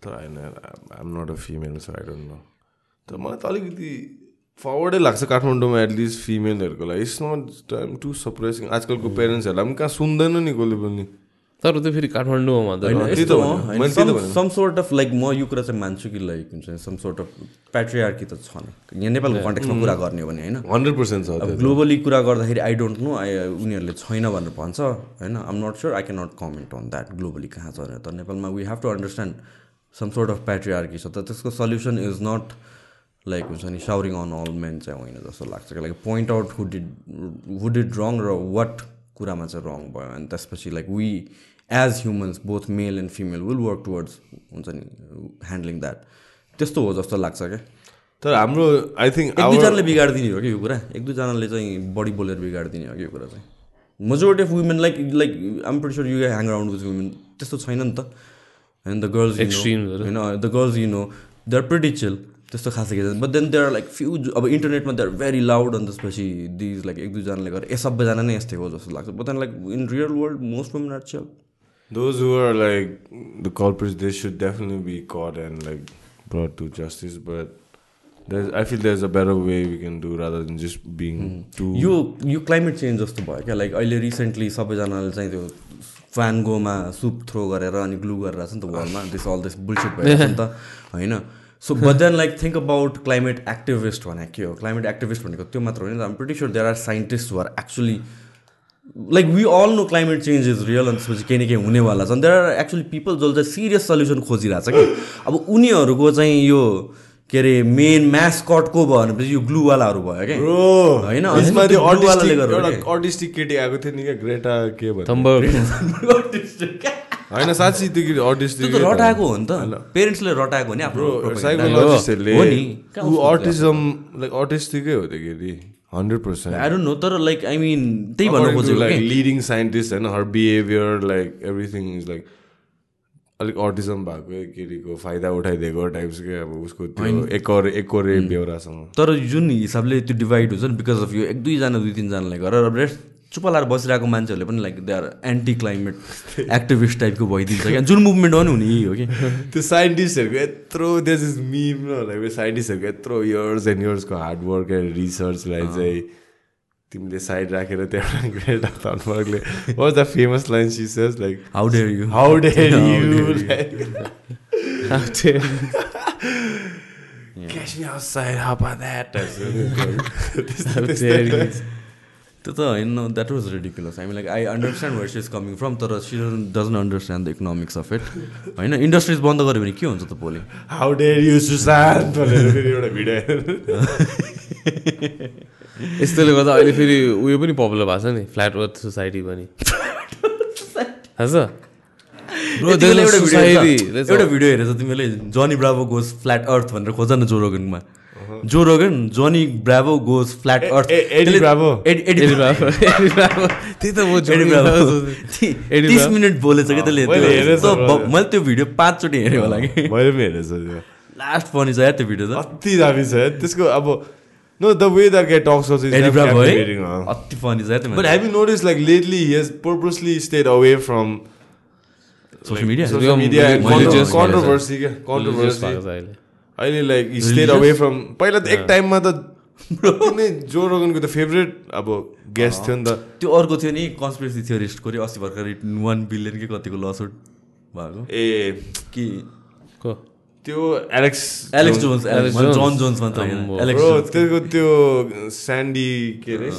तर होइन I'm not a female so I don't know तर मलाई त अलिकति फरवर्डै लाग्छ काठमाडौँमा एटलिस्ट फिमेलहरूको लागि. It's not time to suppressing आजकलको पेरेन्ट्सहरूलाई पनि कहाँ सुन्दैन नि कसले पनि। तर त्यो फेरि काठमाडौँमा त त। सम सोर्ट अफ लाइक म यो कुरा चाहिँ मान्छु कि लाइक हुन्छ सम सोर्ट अफ प्याट्रियार्की त छ नि। यहाँ नेपालको कन्टेक्समा कुरा गर्ने हो भने होइन। हन्ड्रेड पर्सेन्ट छ। ग्लोबली कुरा गर्दाखेरि आई डोन्ट नो आई उनीहरूले छैन भनेर भन्छ होइन? आम not sure I can not comment on that globally कहाँ छ भनेर। तर नेपालमा we have to understand some sort of patriarchy छ। तर त्यसको सल्युसन इज नट लाइक हुन्छ नि साउरिङ अन अल मेन चाहिँ होइन जस्तो लाग्छ। कि like point out who did who did wrong र वाट कुरामा चाहिँ रङ भयो। अनि त्यसपछि like we as humans both male and female will work towards हुन्छ नि ह्यान्डलिङ द्याट त्यस्तो हो जस्तो लाग्छ क्या। तर हाम्रो आई थिङ्क एक दुईजनाले बिगाडिदिने हो कि यो कुरा? एक दुईजनाले चाहिँ बढी बोलेर बिगाडिदिने हो कि यो कुरा चाहिँ? Majority of women like like um pretty you hang around with women त्यस्तो छैन नि त। होइन द गर्ल्स होइन the girls you know they are pretty chill त्यस्तो खासै के but then they are like few अब इन्टरनेटमा दे आर भेरी लाउड अनि त्यसपछि दिज लाइक एक दुईजनाले गरेर ए सबैजना नै यस्तै हो जस्तो लाग्छ। But then like in real world most women are chill Those who are like the culprits, they should definitely be caught and like brought to justice. But there's, I feel there's a better way we can do rather than just being too. यो यो climate change जस्तो भयो क्या? Like अहिले recently सबैजनाले चाहिँ त्यो फ्यानगोमा soup throw गरेर अनि ग्लु गरेर छ नि त वालमा दिस अल दिस बुलसिट भइरहेको छ नि त। होइन? So but then like think about climate activist भनेको के हो क्लाइमेट एक्टिभिस्ट भनेको त्यो मात्र होइन आम pretty sure there are scientist are actually like we all know climate change is real अनि त्यसपछि केही न केही हुनेवाला छ देयर आर एक्चुली पिपल जसले चाहिँ सिरियस सल्युसन खोजिरहेको छ कि। अब उनीहरूको चाहिँ यो के अरे मेन म्यासकटको भयो भनेपछि यो ग्लुवालाहरू भयो क्या होइन, अनि यसमा त्यो त्यो blue वालाले artistic- गरेर एउटा के? artistic केटी आएको थियो नि क्या ग्रेटा के थम्बर होइन साँच्ची त्यो त? रटाएको हो नि त। पेरेन्ट्सले रटाएको हो नि। आफ्नो। साइकोलोजिस्टहरूले नि ऊ autism लाइक अटिस्टिकै हो त्यो hundred percent I don't know तर लाइक आई मिन त्यही भन्न खोजेको लाइक लिडिङ साइन्टिस्ट होइन her behaviour like everything is like अलिक अटिजम भएको केटीको फाइदा उठाइदिएको टाइप्सकै अब उसको त्यो एकोरे एकोरे बेहोरासँग तर जुन हिसाबले त्यो डिभाइड हुन्छ नि बिकज अफ यो एक दुईजना दुई तिनजनाले गरेर रेस्ट चुप लाएर बसिरहेको मान्छेहरूले पनि like they are anti climate activist टाइपको भइदिन्छ क्या। जुन मुभमेन्ट हो नि हुने हो कि। त्यो साइन्टिस्टहरूको यत्रो देश इज मिम न लाइक साइन्टिस्टहरूको यत्रो इयर्स एन्ड इयर्सको हार्डवर्क एन्ड रिसर्चलाई चाहिँ तिमीले साइड राखेर त्यहाँ Greta थनबर्गले was the famous line she says like how dare you how dare you like Catch me outside, how about that? [LAUGHS] त्यो त होइन that was ridiculous mean like I understand where she is coming from तर she doesn't understand the economics of it होइन industries बन्द गऱ्यो भने के हुन्छ त भोलि हाउ डेयर यु सुशान्त एउटा भिडियो यस्तोले गर्दा अहिले फेरि उयो पनि पपुलर भएको छ नि फ्ल्याट अर्थ सोसाइटी पनि। [LAUGHS] थाहा छ एउटा भिडियो हेरेछ। तिमीले जनी ब्राभो गोज फ्ल्याट अर्थ भनेर खोज न जोरोगनमा। Joe Rogan Johnny Bravo goes flat earth. त्यही त म तिस। मिनट बोलेछ क्या त्यसले मैले त्यो- भिडियो पाँचचोटि हेरेँ होला कि। [LAUGHS] मैले पनि हेरेको छु त्यो। लास्ट पनि छ या त्यो भिडियो त। अति दामी छ है त्यसको अब no the way the gate talks is Eddie Bravo है? captivating, या त्यो But have you noticed, like lately, he has purposely stayed away from social become media? and contro- भएको छ। controversy controversy. अहिले। लाइक stayed away from पहिला त एक टाइममा [LAUGHS] त कुनै जो रोगनको त फेभरेट अब गेस्ट थियो नि त। त्यो अर्को थियो नि कन्सपिरेसी थियोरिस्टको रे अस्ति भर्खर वान बिलियन कि कतिको लसुट भएको? ए कि को? त्यो एलेक्स एलेक्स जोन्स Alex जन. जोन्स। एलेक्स त्यसको त्यो स्यान्डी के अरे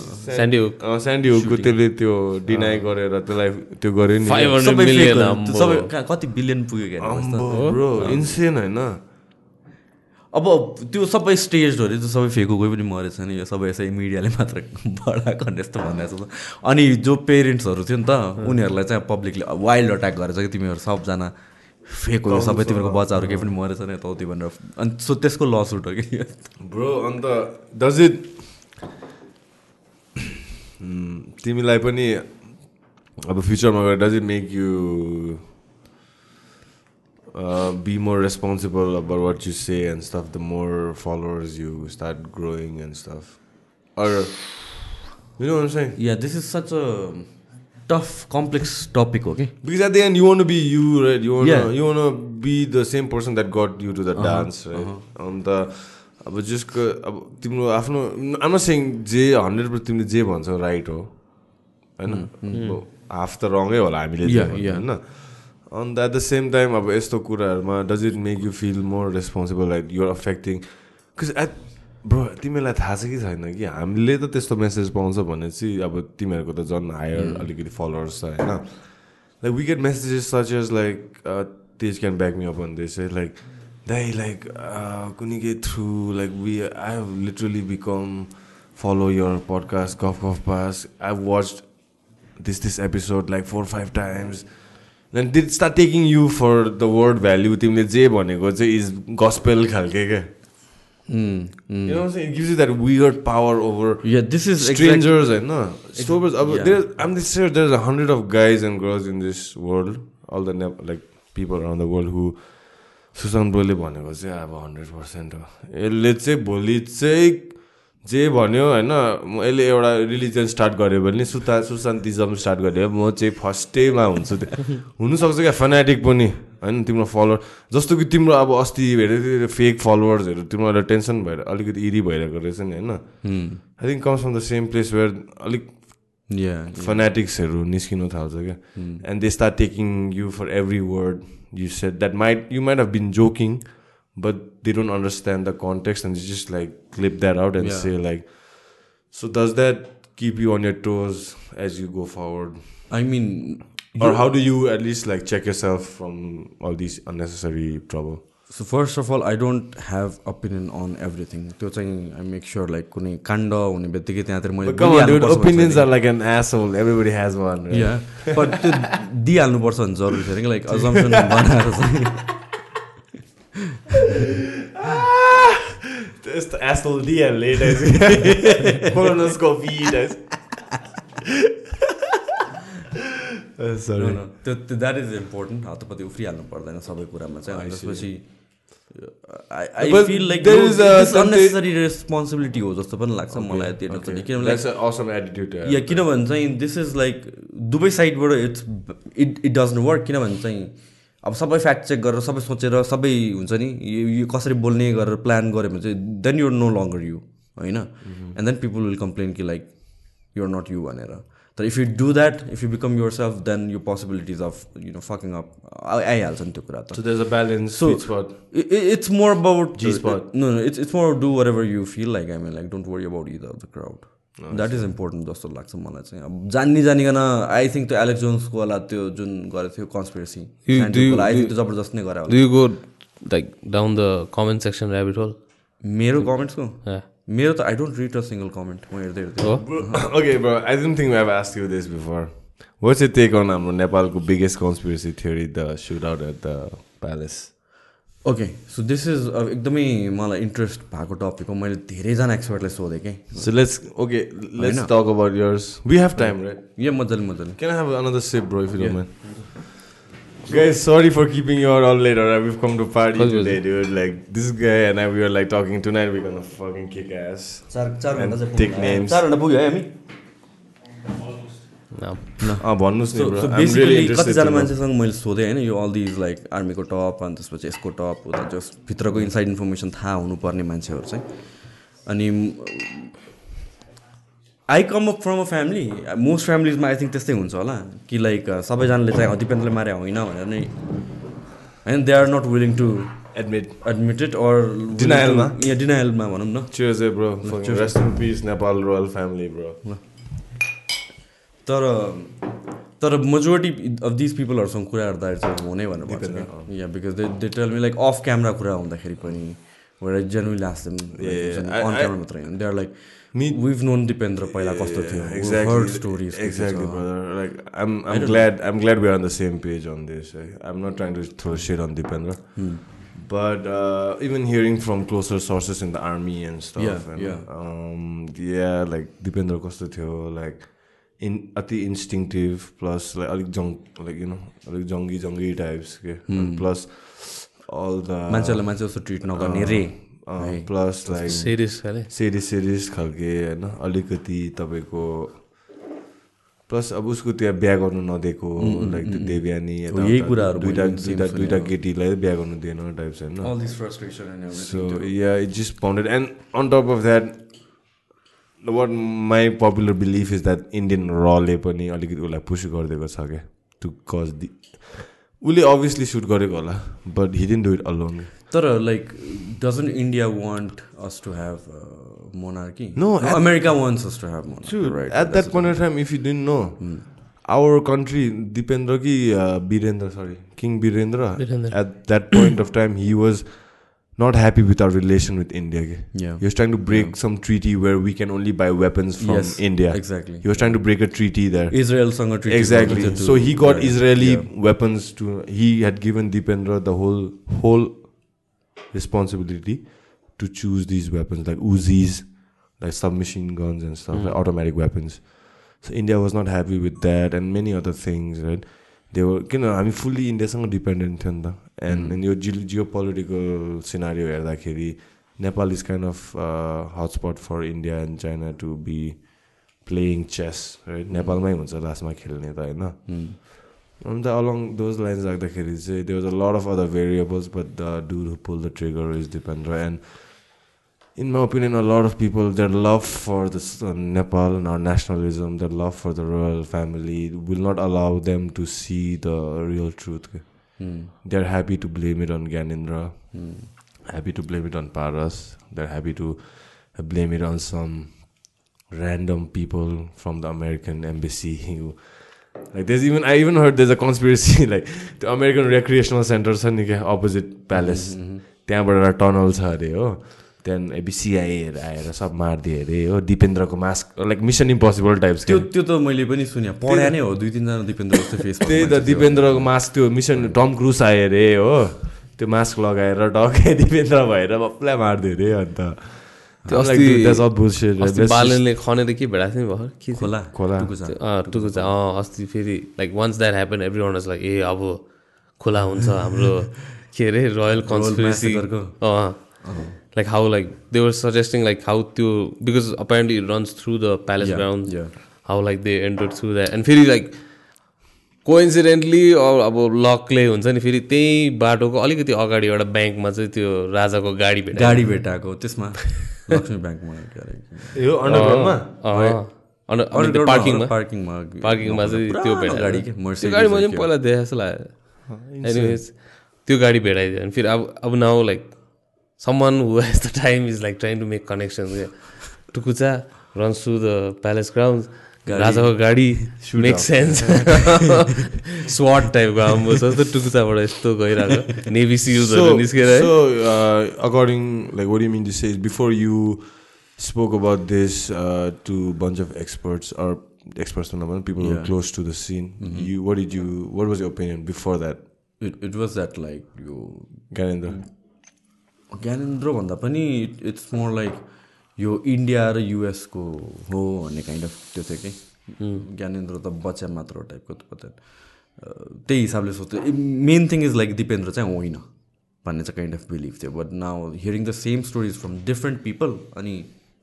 Hook. अँ, स्यान्डी हुकको त्यसले त्यो डिनाइ गरेर त्यसलाई त्यो गर्यो नि। 500 सबै कति बिलियन पुग्यो क्या? इन्सेन होइन। अब त्यो सबै स्टेज हो अरे त्यो सबै फेको कोही पनि मरेछ नि यो सबै यसै मिडियाले मात्र [LAUGHS] बढाएको भने जस्तो भनिरहेको छ अनि जो पेरेन्ट्सहरू थियो नि त उनीहरूलाई चाहिँ पब्लिकले वाइल्ड अट्याक गरेछ कि तिमीहरू सबजना फेक हो सबै तिमीहरूको बच्चाहरू केही पनि मरेछ नि यताउति भनेर। अनि सो त्यसको लसुट हो कि? ब्रो अन्त डज इट तिमीलाई पनि अब फ्युचरमा गएर does it make you be more responsible about what you say and stuff the more followers you start growing and stuff or you know saying? Yeah this is such a tough complex topic हो कि Because at the end, you want to be you, right? You want to Yeah. you want to be the same person that got you to the dance, right? अन्त अब जसको अब तिम्रो आफ्नो आम सेङ जे hundred तिमीले जे भन्छौ राइट हो? होइन? हाफ त रङै होला हामीले Yeah, yeah. होइन? अन्त एट द सेम टाइम अब यस्तो कुराहरूमा does it make you feel more responsible like you're affecting because at bro तिमीलाई थाहा छ कि छैन कि? हामीले त त्यस्तो मेसेज पाउँछ भने चाहिँ अब तिमीहरूको त झन् हायर अलिकति फलोवर्स छ होइन? Like we get messages such as like they can back me up on this like दाइ लाइक कुनै के through like we I have literally become follow your podcast Cough Cough Pass. I've watched this this episode like four five times. Then did start taking you for the word value. तिमीले जे भनेको चाहिँ is gospel खालके क्या Mm, You know what I'm saying? It gives you that weird power over Yeah, this is strangers and no strangers. yeah. There, I'm just sure there's a hundred of guys and girls in this world. All the like people around the world who Sushant ब्रोले भनेको चाहिँ अब hundred percent हो यसले चाहिँ भोलि चाहिँ जे भन्यो होइन म यसले एउटा रिलिजन स्टार्ट गर्यो भने सुता सुशान्तिजम स्टार्ट गर्यो म चाहिँ फर्स्टैमा हुन्छु त्यो। हुनसक्छ क्या फनाटिक पनि होइन? तिम्रो फलोवर जस्तो कि तिम्रो अब अस्ति हेरेर फेक फलोवर्सहरू तिम्रो अहिले टेन्सन भएर अलिकति इरी भइरहेको रहेछ नि होइन? I think comes from the same place where अलिक फनेटिक्सहरू निस्किनु थाल्छ क्या। And they start taking you for every word you said that might you might have been joking they don't understand the context and just like clip that out and Yeah. Say like so does that keep you on your toes as you go forward I mean, or how do you at least like check yourself from all these unnecessary trouble so first of all, I don't have opinion on everything. त्यो चाहिँ I make sure like कुनै काण्ड हुने बित्तिकै त्यहाँतिर मैले but come on dude बोलिहाल्नुपर्छ opinions are like an asshole everybody has one? Yeah, but त्यो दिइहाल्नुपर्छ भने जरुरी छैन कि लाइक अजम्सन बनाएर चाहिँ त्यस्तो asshole दिइहाल्ने रहेछ कोलोनोस्कोपी रहेछ No, no, त्यो त्यो द्याट इज इम्पोर्टेन्ट हातपति उफ्रिहाल्नु पर्दैन सबै कुरामा चाहिँ त्यसपछि I But feel like there is a certain- unnecessary responsibility हो जस्तो पनि लाग्छ मलाई त्यो किनभने like- That's an awesome attitude to have. या किनभने चाहिँ दिस इज लाइक दुवै साइडबाट it's it it doesn't work किनभने चाहिँ अब सबै फ्याक्ट चेक गरेर सबै सोचेर सबै हुन्छ नि यो यो कसरी बोल्ने गरेर प्लान गऱ्यो भने चाहिँ then you're no longer you होइन and then people will complain कि लाइक युआर नट यु भनेर तर if you do that if you become yourself then यो possibilities of you know fucking up आइहाल्छ नि त्यो कुरा त a balance, So- sweet spot. I- I- it's more about G spot. No, no, it's it's more do whatever you feel like. I that is important जस्तो लाग्छ मलाई चाहिँ अब जान्ने जानिकन आई थिङ्क त्यो एलेक्स जोन्सको वाला त्यो जुन गरेको थियो conspiracy You- do you- I think do- त्यो जबरजस्त नै गरे Do you go like down the comment section rabbit hole? मेरो कमेन्ट्सको. मेरो त I don't read a single comment म हेर्दै हेर्दै Oh, okay, bro. I didn't think I've asked you this before. What's your take on हाम्रो नेपालको biggest conspiracy theory, the shootout at the palace? Okay so this is एकदमै मलाई interest भएको topic हो मैले धेरैजना एक्सपर्टलाई सोधेँ कि So let's okay, let's know. talk about yours. We have time, right? यो मजाले मजाले Can I have another sip, bro, if you don't mind? Guys, sorry for keeping you all late. Alright, we've come to party today, dude. Like this guy and I, we were like talking tonight. We're gonna fucking kick ass. चार चार And take names. है हामी no. अँ भन्नुहोस् नि bro कतिजना. मान्छेसँग मैले सोधेँ होइन यो अल दिज लाइक आर्मीको टप अनि त्यसपछि यसको टप उता जस भित्रको इनसाइड इन्फर्मेसन थाहा हुनुपर्ने मान्छेहरू चाहिँ। अनि I come up from a family most फ्यामिलीजमा I think त्यस्तै हुन्छ होला। कि लाइक सबैजनाले चाहिँ अँ, दिपेन्द्रले मारे होइन भनेर नै होइन they are not willing to Admit. Admitted or Denial मा? यहाँ डिनायलमा भनौँ न। Peace, Nepal royal family, bro. तर तर मेजोरिटी अफ दिस पिपलहरूसँग कुरा हेर्दा चाहिँ म नै भन्नु या because they they tell me like off camera कुरा हुँदाखेरि पनि मलाई जेनमिन लास्दैन एउटा मात्रै होइन। They are like me known Dipendra पहिला कस्तो थियो like I'm I'm I'm glad we are on the same page on देश I'm not trying to throw share on Dipendra but even hearing from closer sources in the army and stuff like Dipendra कस्तो थियो like in अति instinctive plus like अलिक जङ like you know अलिक जङ्गी जङ्गी types के। Plus all the मान्छेहरूलाई मान्छे जस्तो ट्रिट नगर्ने रे। like Series, खाले। सिरिस सिरिस खालके होइन अलिकति तपाईँको प्लस अब उसको त्यहाँ बिहा गर्नु नदिएको लाइक त्यो देवयानी यही कुराहरू दुइटा दुइटा दुइटा केटीलाई बिहा गर्नु दिएन टाइप्स होइन। Also yeah it just pounded and on top of that what my popular belief is that Indian रले पनि अलिकति उसलाई पुस गरिदिएको छ क्या टु कज दि उसले अभियसली सुट गरेको होला but he didn't do it alone तर like doesn't India want us to have monarchy No, America wants us to have monarchy at that point of time if you didn't know our country Dipendra कि Birendra sorry king Birendra. At that point of time he was not happy with our relation with India. Yeah. He was trying to break yeah. some treaty where we can only buy weapons from yes, India. Exactly. He was trying to break a treaty there. Israel sang a treaty. Exactly. So he got yeah, Israeli yeah. weapons to he had given Deependra the whole whole responsibility to choose these weapons like Uzis, like submachine guns and stuff, mm. like hmm. automatic weapons. So India was not happy with that and many other things, right? Were, किन हामी fully इन्डियासँग dependent थियो नि त and यो Jio Jio political scenario हेर्दाखेरि Nepal is kind of hotspot for India and China to be playing chess right नेपालमै हुन्छ लास्टमा खेल्ने त होइन. अन्त अलङ दोज लाइन्स राख्दाखेरि चाहिँ was a lot of other variables but the do pull the trigger is depend and in my opinion, a lot of people, their love for this uh, Nepal and our nationalism, their love for the royal family will not allow them to see the real truth. Hmm. They're happy to blame it on Ganindra, Hmm. happy to blame it on Paras, they're happy to uh, blame it on some random people from the American embassy who like there's even I even heard there's a conspiracy like the American recreational center छ नि क्या opposite palace त्यहाँबाट एउटा tunnel छ अरे हो त्यहाँदेखि एबिसिआईहरू आएर सब मारिदियो अरे। हो दिपेन्द्रको mask like mission impossible types त्यो त्यो त मैले पनि सुने। पढाए नै हो दुई तिनजना दिपेन्द्र जस्तो फेस त्यही त दिपेन्द्रको मास्क त्यो मिसन टम क्रुस आयो अरे हो। त्यो मास्क लगाएर टक्कै [LAUGHS] दिपेन्द्र भएर बप्ला मारिदियो अरे अन्त। बालनले खनेर के भेटाएको थियो नि भर्खर? के? खोला। खोला। टुकुचा। अँ, अस्ति फेरि like once that happen everyone was like ए अब खोला हुन्छ हाम्रो [LAUGHS] के अरे रोयल कन्सपिरेसी? अँ। Like how like they were suggesting like how त्यो because apparently runs through the palace ground yeah. How like they enter through that and फेरि like coincidentally अब लकले हुन्छ नि फेरि त्यही बाटोको अलिकति अगाडि एउटा ब्याङ्कमा चाहिँ त्यो राजाको गाडी भेट गाडी भेटाएको त्यसमा [LAUGHS] लक्ष्मी ब्याङ्कमा के पार्किङमा पार्किङमा पार्किङमा चाहिँ त्यो भेटायो। गाडी के? त्यो Mercedes गाडी मैले के पनि पहिला देखाएको जस्तो लाग्यो। एनिवेज त्यो गाडी भेटाइदियो। अनि फेरि अब अब now like who has the time is like trying to make connection Tukucha runs to the palace ground राजाको गाडी मेक सेन्स स्वाट टाइपको आम्बो छ जस्तो टुकुचाबाट यस्तो गइरहेको नेभी सिल्सहरू निस्केर है So, uh, according, like, what do you mean to say is before you spoke about this uh, to a bunch of experts or experts, no, no, people who Yeah. are close to the scene, you, what did you, what was your opinion before that, it it was that like यो Ganendra? Gyanendra भन्दा पनि it's more like यो India र युएसको हो भन्ने kind of त्यो थियो कि? ज्ञानेन्द्र त बच्चा मात्र हो टाइपको त्यही हिसाबले सोच्थ्यो। Main thing is like Dipendra चाहिँ होइन भन्ने चाहिँ काइन्ड अफ बिलिभ थियो। But now hearing the same stories from different people अनि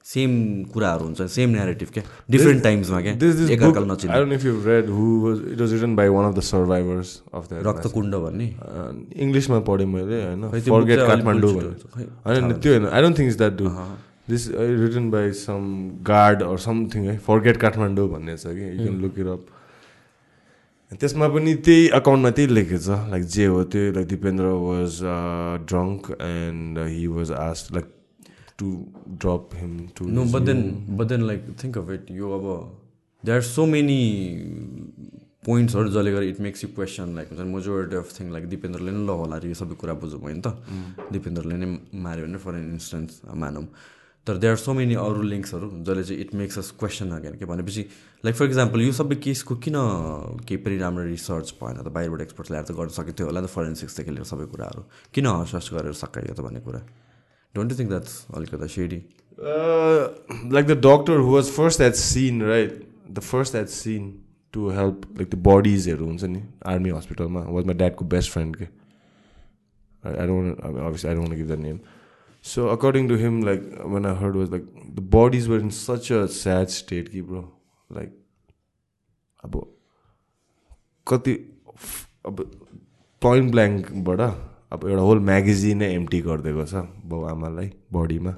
सेम कुराहरू हुन्छ सेम नेरेटिभ क्या डिफ्रेन्ट टाइम्समा क्या. रक्तकुण्ड भन्ने इङ्ग्लिसमा पढेँ मैले होइन काठमाडौँ होइन त्यो होइन I don't think is that do this written by some guard or something है फर्गेट काठमाडौँ भन्ने छ कि you can look it up त्यसमा पनि त्यही अकाउन्टमा त्यही लेखेको छ लाइक जे हो त्यो like Dipendra was drunk and he was asked like to drop him to no but then but then like think of it यो अब देयर आर सो मेनी पोइन्ट्सहरू जसले गर्दा it makes you question like हुन्छ majority of thing like दिपेन्द्रले नै ल होला यो सबै कुरा बुझौँ होइन त दिपेन्द्रले नै माऱ्यो भने फर एन इन्स्टेन्स मानौँ तर देयर आर सो मेनी अरू लिङ्क्सहरू जसले चाहिँ it makes us question again के भनेपछि लाइक फर इक्जाम्पल यो सबै केसको किन केही पनि राम्रो रिसर्च भएन त बाहिरबाट एक्सपर्ट्स ल्याएर त गर्न सकिन्थ्यो होला नि त फरेन्सिक्सदेखि लिएर सबै कुराहरू किन हस गरेर सकाइयो त भन्ने कुरा डोन्ट यु थिङ्क द्याट्स अलिकति सेडी Uh, like the doctor who was first at scene, right? The first at scene to help like the bodies हरू हुन्छ नि आर्मी हस्पिटलमा वाज माई ड्याडको बेस्ट फ्रेन्ड के I don't obviously I don't want to give that name. So according to him, like when I heard was like the bodies were in such a sad state, कि bro. Like अब कति अब point ब्ल्याङ्कबाट अब एउटा whole म्यागजिनै empty गरिदिएको छ बाउ आमालाई बडीमा।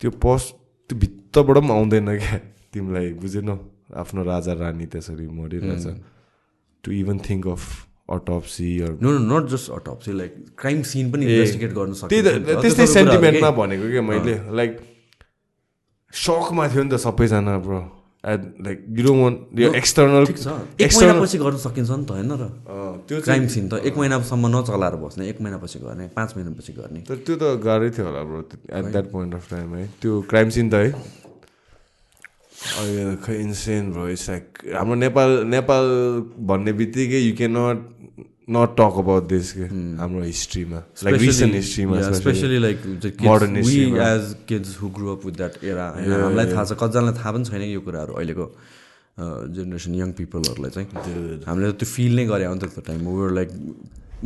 त्यो पस त्यो भित्रबाट पनि आउँदैन क्या। तिमीलाई बुझेन आफ्नो राजा रानी त्यसरी मरिरहेछ। To even think of autopsy no no not just autopsy like crime scene पनि इन्भेस्टिगेट गर्न त। त्यस्तै सेन्टिमेन्टमा भनेको क्या मैले। लाइक सकमा थियो नि त सबैजना bro like you don't want यो एक्सटर्नल महिनापछि गर्न सकिन्छ नि त होइन र? त्यो क्राइम सिन त एक महिनासम्म नचलाएर बस्ने एक महिनापछि गर्ने पाँच महिनापछि गर्ने। तर त्यो त गाह्रै थियो होला bro at that point of time है। त्यो क्राइम सिन त है। अहिले खै इन्सेन ब्रो इट्स लाइक हाम्रो नेपाल नेपाल भन्ने बित्तिकै you can not not talk about this के हाम्रो हिस्ट्रीमा लाइक रिसेन्ट हिस्ट्रीमा specially like Modern we history मा। As kids who grow up with that era होइन हामीलाई थाहा छ कतिजनालाई थाहा पनि छैन यो कुराहरू अहिलेको जेनेरेसन यङ पिपलहरूलाई चाहिँ हामीले त त्यो फिल नै गरे हो नि त त्यो time were like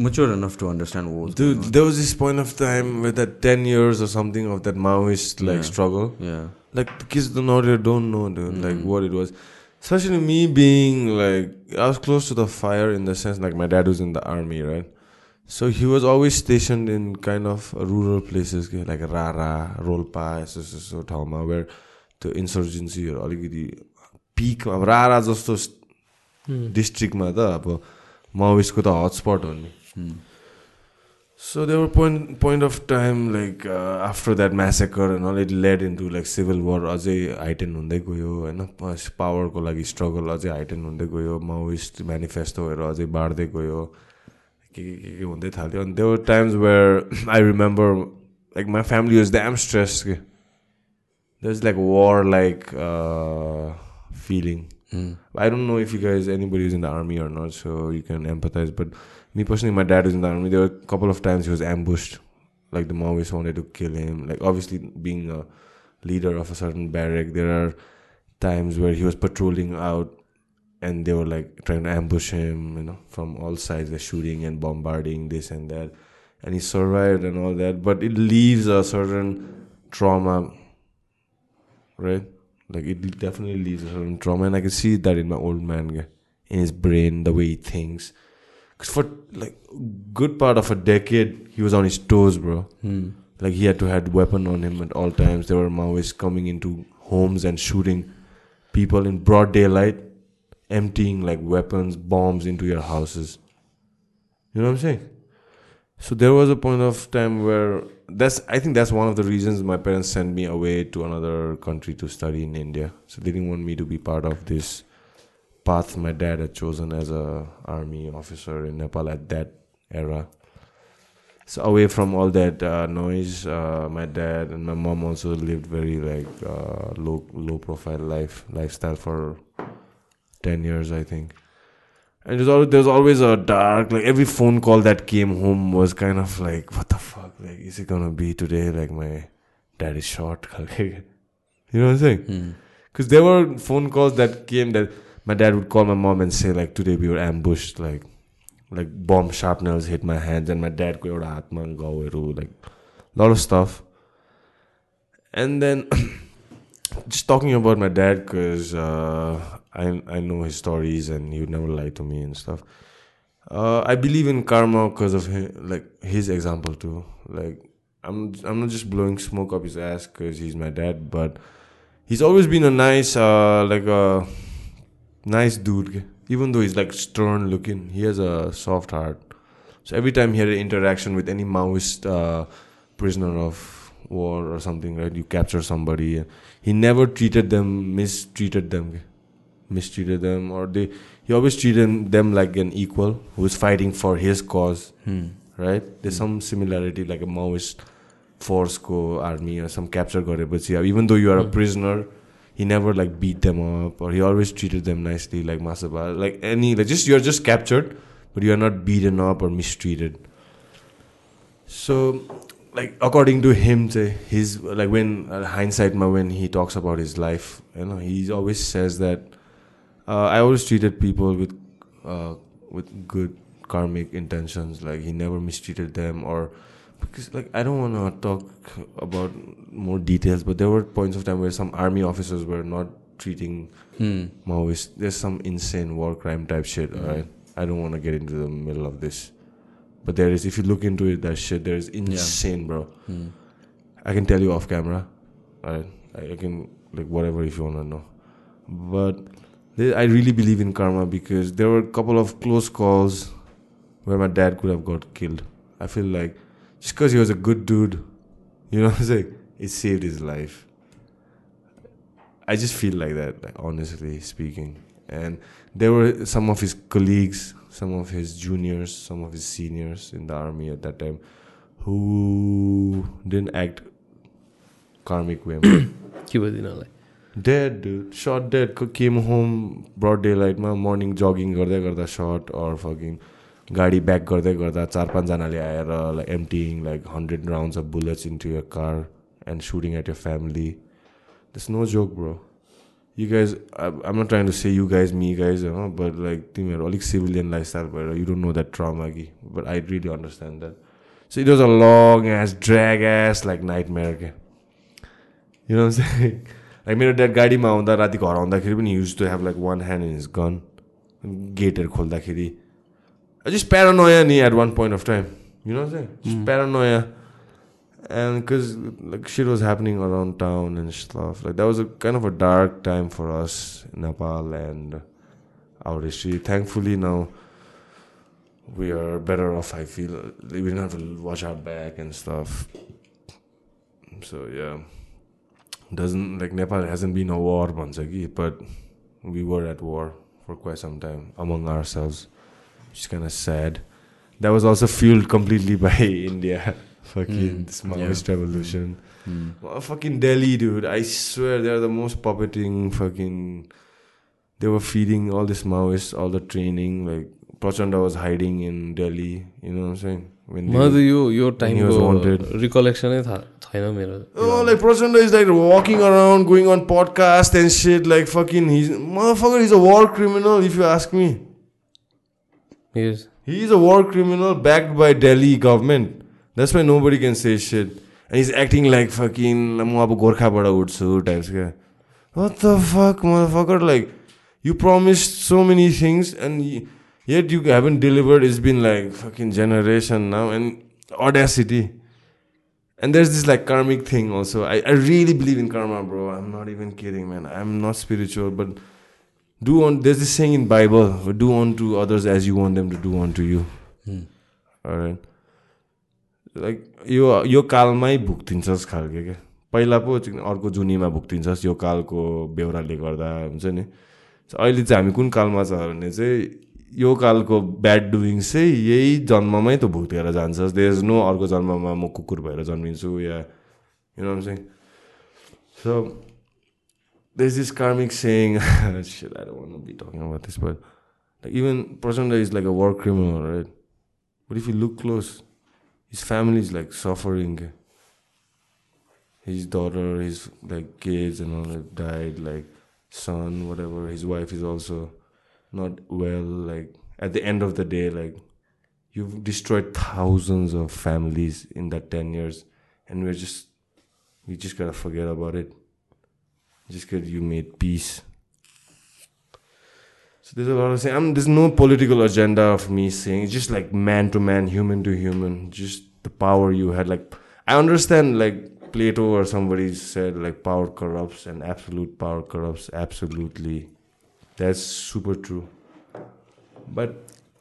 mature enough to understand वो Dude, there was this point of time with that 10 years or something of that Maoist like struggle. Yeah. Like the kids know, they don't know, dude, like what it was. Especially me being like, I was close to the fire in the sense like my dad was in the army, right? So he was always stationed in kind of rural places, like Rara, Rolpa, so so so ठाउँमा where the insurgency or अलिकति peak अब रारा जस्तो डिस्ट्रिक्टमा त अब माओइस्टको त hotspot हो नि So there were point point of time like uh, after that massacre and all it led into like civil war अझै हाइटेन हुँदै गयो होइन पावरको लागि स्ट्रगल अझै हाइटेन हुँदै गयो माओइस्ट मेनिफेस्टोहरू अझै बाढ्दै गयो के के के के हुँदै थाल्यो अनि there were times where I remember like my family was damn stress के there is like war like feeling I don't know if you guys, anybody who's in the army or not, so you can empathize. But me personally, my dad was in the army. There were a couple of times he was ambushed. Like the Maoists wanted to kill him. Like obviously being a leader of a certain barrack, there are times where he was patrolling out and they were like trying to ambush him, you know, from all sides. They're shooting and bombarding this and that. And he survived and all that. But it leaves a certain trauma right? Like it definitely leaves a certain trauma, and I can see that in my old man, in his brain, the way he thinks. For like good part of a decade, he was on his toes, bro. Hmm. Like he had to have weapon on him at all times. There were Maoists coming into homes and shooting people in broad daylight, emptying like weapons, bombs into your houses. You know what I'm saying? So there was a point of time where that's I think that's one of the reasons my parents sent me away to another country to study in India. So they didn't want me to be part of this path my dad had chosen as a army officer in Nepal at that era. So away from all that uh, noise, uh, my dad and my mom also lived very like uh, low low profile life lifestyle for ten years, I think. And there's always, there's always a dark, like every phone call that came home was kind of like, what the fuck? Like, is it gonna be today? Like, my dad is shot. [LAUGHS] you know what I'm saying? Because there were phone calls that came that my dad would call my mom and say, like, today we were ambushed, like, like bomb sharpnels hit my hands, and my dad go like, lot of stuff. And then [CLEARS THROAT] just talking about my dad because uh, I I know his stories and he would never lie to me and stuff. Uh, I believe in karma because of his, like his example too. Like I'm I'm not just blowing smoke up his ass because he's my dad, but he's always been a nice uh, like a nice dude. Even though he's like stern looking, he has a soft heart. So every time he had an interaction with any Maoist uh, prisoner of war or something, right? You capture somebody, he never treated them, mistreated them, mistreated them, or they. He always treated them like an equal who is fighting for his cause, right? There's some similarity, like a Maoist force ko army or some capture गरेपछि अब even though you are a prisoner he never like beat them up or he always treated them nicely like Masaba. Like any like just you're just captured but you are not beaten up or mistreated. So like according to him his like when uh, hindsight when he talks about his life you know he always says that uh, I always treated people with uh, with good karmic intentions. Like he never mistreated them or because like I don't want to talk about more details but there were points of time where some army officers were not treating hmm. Maoists. There's some insane war crime type shit hmm. alright? I don't want to get into the middle of this. But there is if you look into it that shit there is insane bro. Hmm. I can tell you off camera alright? I, I can like whatever if you wanna know. But they, I really believe in karma because there were a couple of close calls where my dad could have got killed. I feel like just because he was a good dude. You know, [LAUGHS] I'm saying it saved his life. I just feel like that, like, honestly speaking. And there were some of his colleagues, some of his juniors, some of his seniors in the army at that time, who didn't act karmic way. [COUGHS] he was in like dead, dude. Shot dead. Came home broad daylight. Morning jogging, garda garda shot or fucking. गाडी back गर्दै गर्दा चार पाँचजनाले आएर like emptying like hundred rounds of bullets into your car and shooting at your family this no joke bro you guys I'm not trying to say you guys me guys होइन but like तिमीहरू अलिक civilian lifestyle भएर you don't know that trauma कि but I really understand that so it was a long ass drag ass like nightmare I'm saying? [LAUGHS] Like मेरो dad गाडीमा आउँदा राति घर आउँदाखेरि पनि used to have like one hand in his gun गेटहरू खोल्दाखेरि just paranoia knee at one point of time. You know what I'm saying? Just mm. paranoia. And because like shit was happening around town and stuff. Like that was a kind of a dark time for us in Nepal and our history. Thankfully now we are better off. I feel we don't have to watch our back and stuff. So yeah, doesn't like Nepal hasn't been a war, Bansagi, but we were at war for quite some time among ourselves which is kind of sad that was also fueled completely [LAUGHS] by India fucking Mm, this Maoist revolution Hmm. well, fucking Delhi dude I swear they're the most puppeting fucking they were feeding all this Maoists all the training like Prachanda was hiding in Delhi you know what I'm saying when they मलाई त यो यो he was टाइमको wanted. रिकलेक्सनै थाहा छैन मेरो Oh, like Prachanda is like walking around, going on podcast and shit. Like fucking, he's motherfucker. He's a war criminal, if you ask me. Yes. He's a war criminal backed by Delhi government. That's why nobody can say shit. And he's acting like fucking म अब गोर्खाबाट उठ्छु types क्या What the fuck, motherfucker? Like, you promised so many things and y- yet you haven't delivered. It's been like fucking generation now and audacity. And there's this like karmic thing also. I, I really believe in karma, bro. I'm not even kidding, man. I'm not spiritual, but do on there's this saying in Bible, do unto others as you want them to do unto you. Hmm. Alright. Like यो यो कालमै भुक्तिन्छस् खालके क्या पहिला पो अर्को जुनीमा भुक्तिन्छस् यो कालको बेहोराले गर्दा हुन्छ नि अहिले चाहिँ हामी कुन कालमा छ भने चाहिँ यो कालको ब्याड डुइङ चाहिँ यही जन्ममै त भुक्तेर जान्छस् देयर इज नो अर्को जन्ममा म कुकुर भएर जन्मिन्छु या यु नो चाहिँ so there's this karmic saying [LAUGHS] shit i don't want to be talking about this but like even prachanda is like a war criminal right? But if you look close his family is like suffering. His daughter his like kids and all have died like son whatever his wife is also not well like at the end of the day like you've destroyed thousands of families in that 10 years and we're just we just gotta forget about it just because you made peace. So there's a lot of saying. I'm, there's no political agenda of me saying. It's just like man to man, human to human. Just the power you had. Like I understand. Like Plato or somebody said, like power corrupts and absolute power corrupts. Absolutely, that's super true. But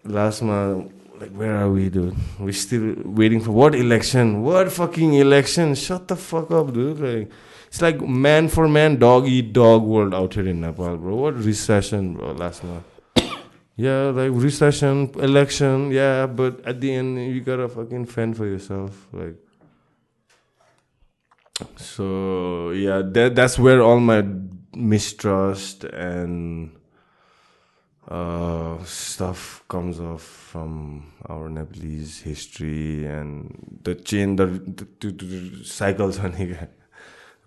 last month, like where are we, dude? We're still waiting for what election? What fucking election? Shut the fuck up, dude. Like. It's like man for man, dog eat dog world out here in Nepal, bro. What recession, bro, last month. [COUGHS] yeah, like recession, election, yeah, but at the end, you gotta fucking fend for yourself. Like, so yeah, that that's where all my mistrust and uh, stuff comes off from our Nepalese history and the chain, the, the, the, the cycles [LAUGHS] on here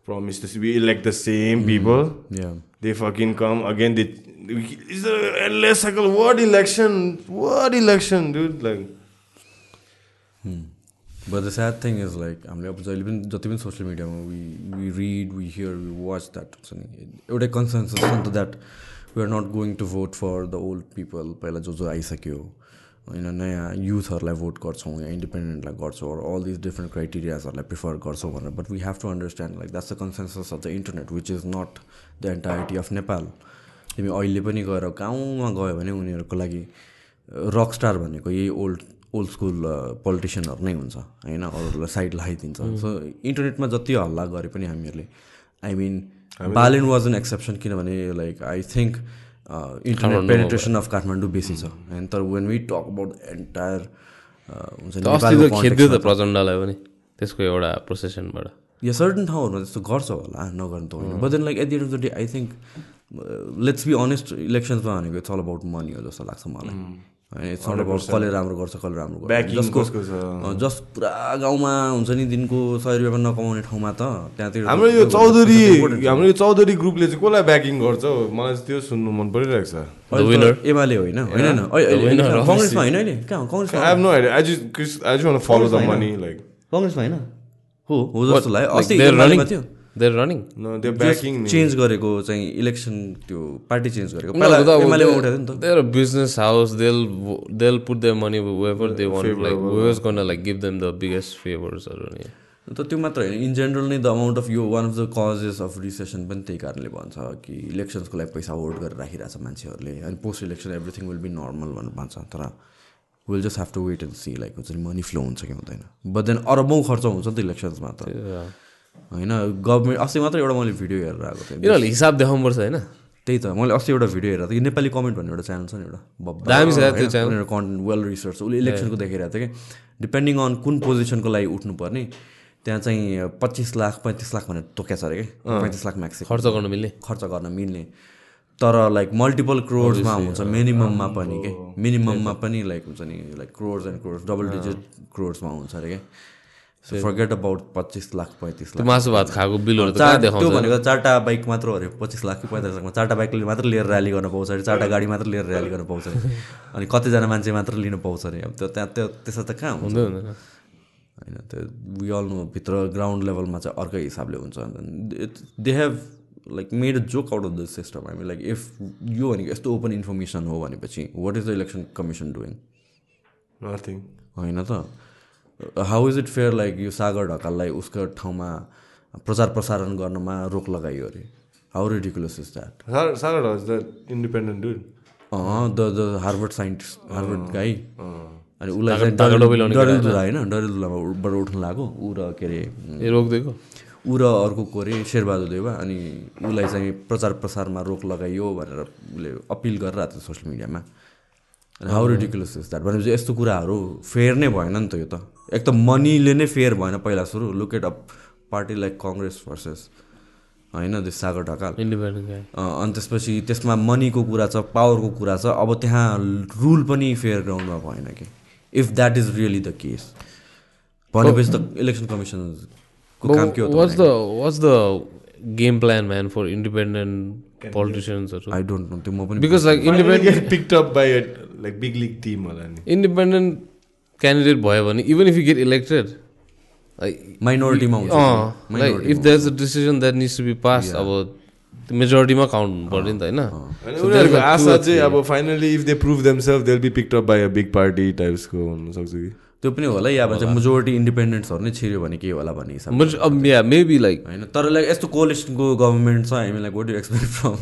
promise to we elect the same people. Yeah. They fucking come again. They it's a endless cycle. What election? What election, dude? Like but the sad thing is like हामीले अब जहिले पनि जति पनि social मिडियामा we we read we hear we watch that हुन्छ नि एउटै कन्सेन्सस छ नि त that we are not going to vote for the old people पहिला जो जो आइसक्यो होइन नयाँ युथहरूलाई भोट गर्छौँ या इन्डिपेन्डेन्टलाई गर्छौँ अल दिस डिफ्रेन्ट क्राइटेरियाजहरूलाई प्रिफर गर्छौँ भनेर but we have to understand like that's the consensus of the internet which is not the entirety of Nepal तिमी अहिले पनि गएर गाउँमा गयो भने उनीहरूको लागि रक स्टार भनेको यही ओल्ड ओल्ड स्कुल पोलिटिसियनहरू नै हुन्छ होइन अरूहरूलाई साइड लगाइदिन्छ सो इन्टरनेटमा जति हल्ला गरे पनि हामीहरूले I mean Balen was an exception किनभने like I think internet penetration of Kathmandu बेसी छ होइन तर when we talk about entire हुन्छ नि खेद्यो त प्रचण्डलाई पनि त्यसको एउटा प्रोसेसनबाट या सर्टन ठाउँहरूमा त्यस्तो गर्छ होला नगर्नु त होइन। But then like at the end of the day I think let's be honest इलेक्सन्समा भनेको इट्स अल अबाउट मनी हो जस्तो लाग्छ मलाई। होइन अल अबाउट कसले राम्रो गर्छ कसले राम्रो गर्छ। जसको जस पुरा गाउँमा हुन्छ नि दिनको सय रुपियाँ पनि नकमाउने ठाउँमा त त्यहाँतिर हाम्रो यो चौधरी हाम्रो यो चौधरी ग्रुपले चाहिँ कसलाई ब्याकिङ गर्छ हौ? मलाई चाहिँ त्यो सुन्नु मन परिरहेको छ. एमाले होइन होइन? कङ्ग्रेसमा होइन अहिले। कहाँ कङ्ग्रेसमा I have no idea. I just, cause I just want to follow the money. Like, कङ्ग्रेसमा होइन। हो हो जस्तो लाग्यो। अस्ति थियो। There running no, they're backing me. Change गरेको चाहिँ इलेक्सन त्यो पार्टी चेन्ज गरेको नि business house. They'll they'll put their money wherever they want. Like whoever's gonna like give them the biggest favors or any. त त्यो मात्र होइन in general नै द अमाउन्ट अफ यो one of the causes of recession पनि त्यही कारणले भन्छ कि इलेक्सन्सको लागि पैसा होल्ड गरेर राखिरहेछ मान्छेहरूले अनि post election everything will be normal भनेर भन्छ तर will just have to wait and see like हुन्छ नि मनी फ्लो हुन्छ कि हुँदैन बट देन अरबौँ खर्च हुन्छ नि त इलेक्सन्समा त. होइन गभर्मेन्ट अस्ति मात्र एउटा मैले भिडियो हेरेर आएको थिएँ। यिनीहरूले हिसाब देखाउनुपर्छ होइन। त्यही त मैले अस्ति एउटा भिडियो हेरेको थिएँ। नेपाली कमेन्ट भन्ने एउटा च्यानल छ नि एउटा। दामी छ त्यो। उनीहरू कन्टेन्ट वेल रिसर्च उसले इलेक्सनको देखिरहेको थियो कि। डिपेन्डिङ अन कुन पोजिसनको लागि उठ्नुपर्ने त्यहाँ चाहिँ पच्चिस लाख पैँतिस लाख भनेर तोकेको छ अरे कि। पैँतिस लाख म्याक्स खर्च गर्न मिल्ने। खर्च गर्न मिल्ने। तर लाइक मल्टिपल क्रोर्समा हुन्छ मिनिमममा पनि के। मिनिमममा पनि लाइक हुन्छ नि like crores and crores double digit क्रोर्समा हुन्छ अरे क्या फर्गेट अबाउट पच्चिस लाख पैँतिस लाख। मासु भात खाएको बिलहरू त्यो भनेको चारवटा बाइक मात्र हो अरे पच्चिस लाख कि पैँतालिस लाखमा चारवटा बाइकले मात्र लिएर ऱ्याली गर्न पाउँछ अरे चारवटा गाडी मात्र लिएर ऱ्याली गर्न पाउँछ अरे। [LAUGHS] अनि कतिजना मान्छे मात्र लिन पाउँछ अरे। अब त्यो त्यहाँ त्यो त्यसो त कहाँ हुन्छ? होइन त्यो वी अल नो भित्र ग्राउन्ड लेभलमा चाहिँ अर्कै हिसाबले हुन्छ। They have like made a joke out of the system हामी लाइक इफ यो भनेको यस्तो ओपन इन्फर्मेसन हो भनेपछि what is the election commission doing Nothing. होइन त। How is it fair like यो सागर ढकाललाई उसको ठाउँमा प्रचार प्रसारण गर्नमा रोक लगाइयो अरे? How ridiculous is that Sarah was the independent dude. The the Harvard scientist Harvard guy अनि उसलाई डरेलधुरा होइन? डरेलधुराबाट उठ्नु लाग्यो। ऊ र के अरे ए रोकिदिएको ऊ र अर्को को अरे शेरबहादुर देवा। अनि उसलाई चाहिँ प्रचार प्रसारमा रोक लगाइयो भनेर उसले अपिल गरिरहेको थियो सोसियल मिडियामा। हाउ रिडिकुलस इज द्याट भनेपछि यस्तो कुराहरू फेयर नै भएन नि त यो त। एक त मनीले नै फेयर भएन पहिला सुरु। Look at a party like Congress versus होइन दिस सागर ढकाल अनि त्यसपछि त्यसमा मनीको कुरा छ पावरको कुरा छ अब त्यहाँ रुल पनि फेयर ग्राउन्डमा भएन कि। If that is really the case भनेपछि त इलेक्सन कमिसनको काम के हो त what's the what's the game plan man for independent पोलिटिसियन्सहरू I don't know त्यो म पनि because like independent get picked up big league team होला नि. इन्डिपेन्डेन्ट क्यान्डिडेट भयो भने even if you get elected माइनोरिटीमा हुन्छ। Like if there is a decision that needs to be pass अब मेजोरिटीमा काउन्ट हुनु पर्यो नि त होइन? उनीहरूको आशा चाहिँ. अब finally if they prove themselves they'll be picked up by a big party टाइप्सको हुनसक्छ कि? त्यो पनि होला या भन्छ मेजोरिटी इन्डिपेन्डेन्ट्सहरू नै छिर्यो भने के होला भन्ने हिसाब But, um, yeah, maybe like होइन तर लाइक यस्तो कोलिसनको गभर्मेन्ट छ हामीलाई वाट यु एक्सपेक्ट फ्रम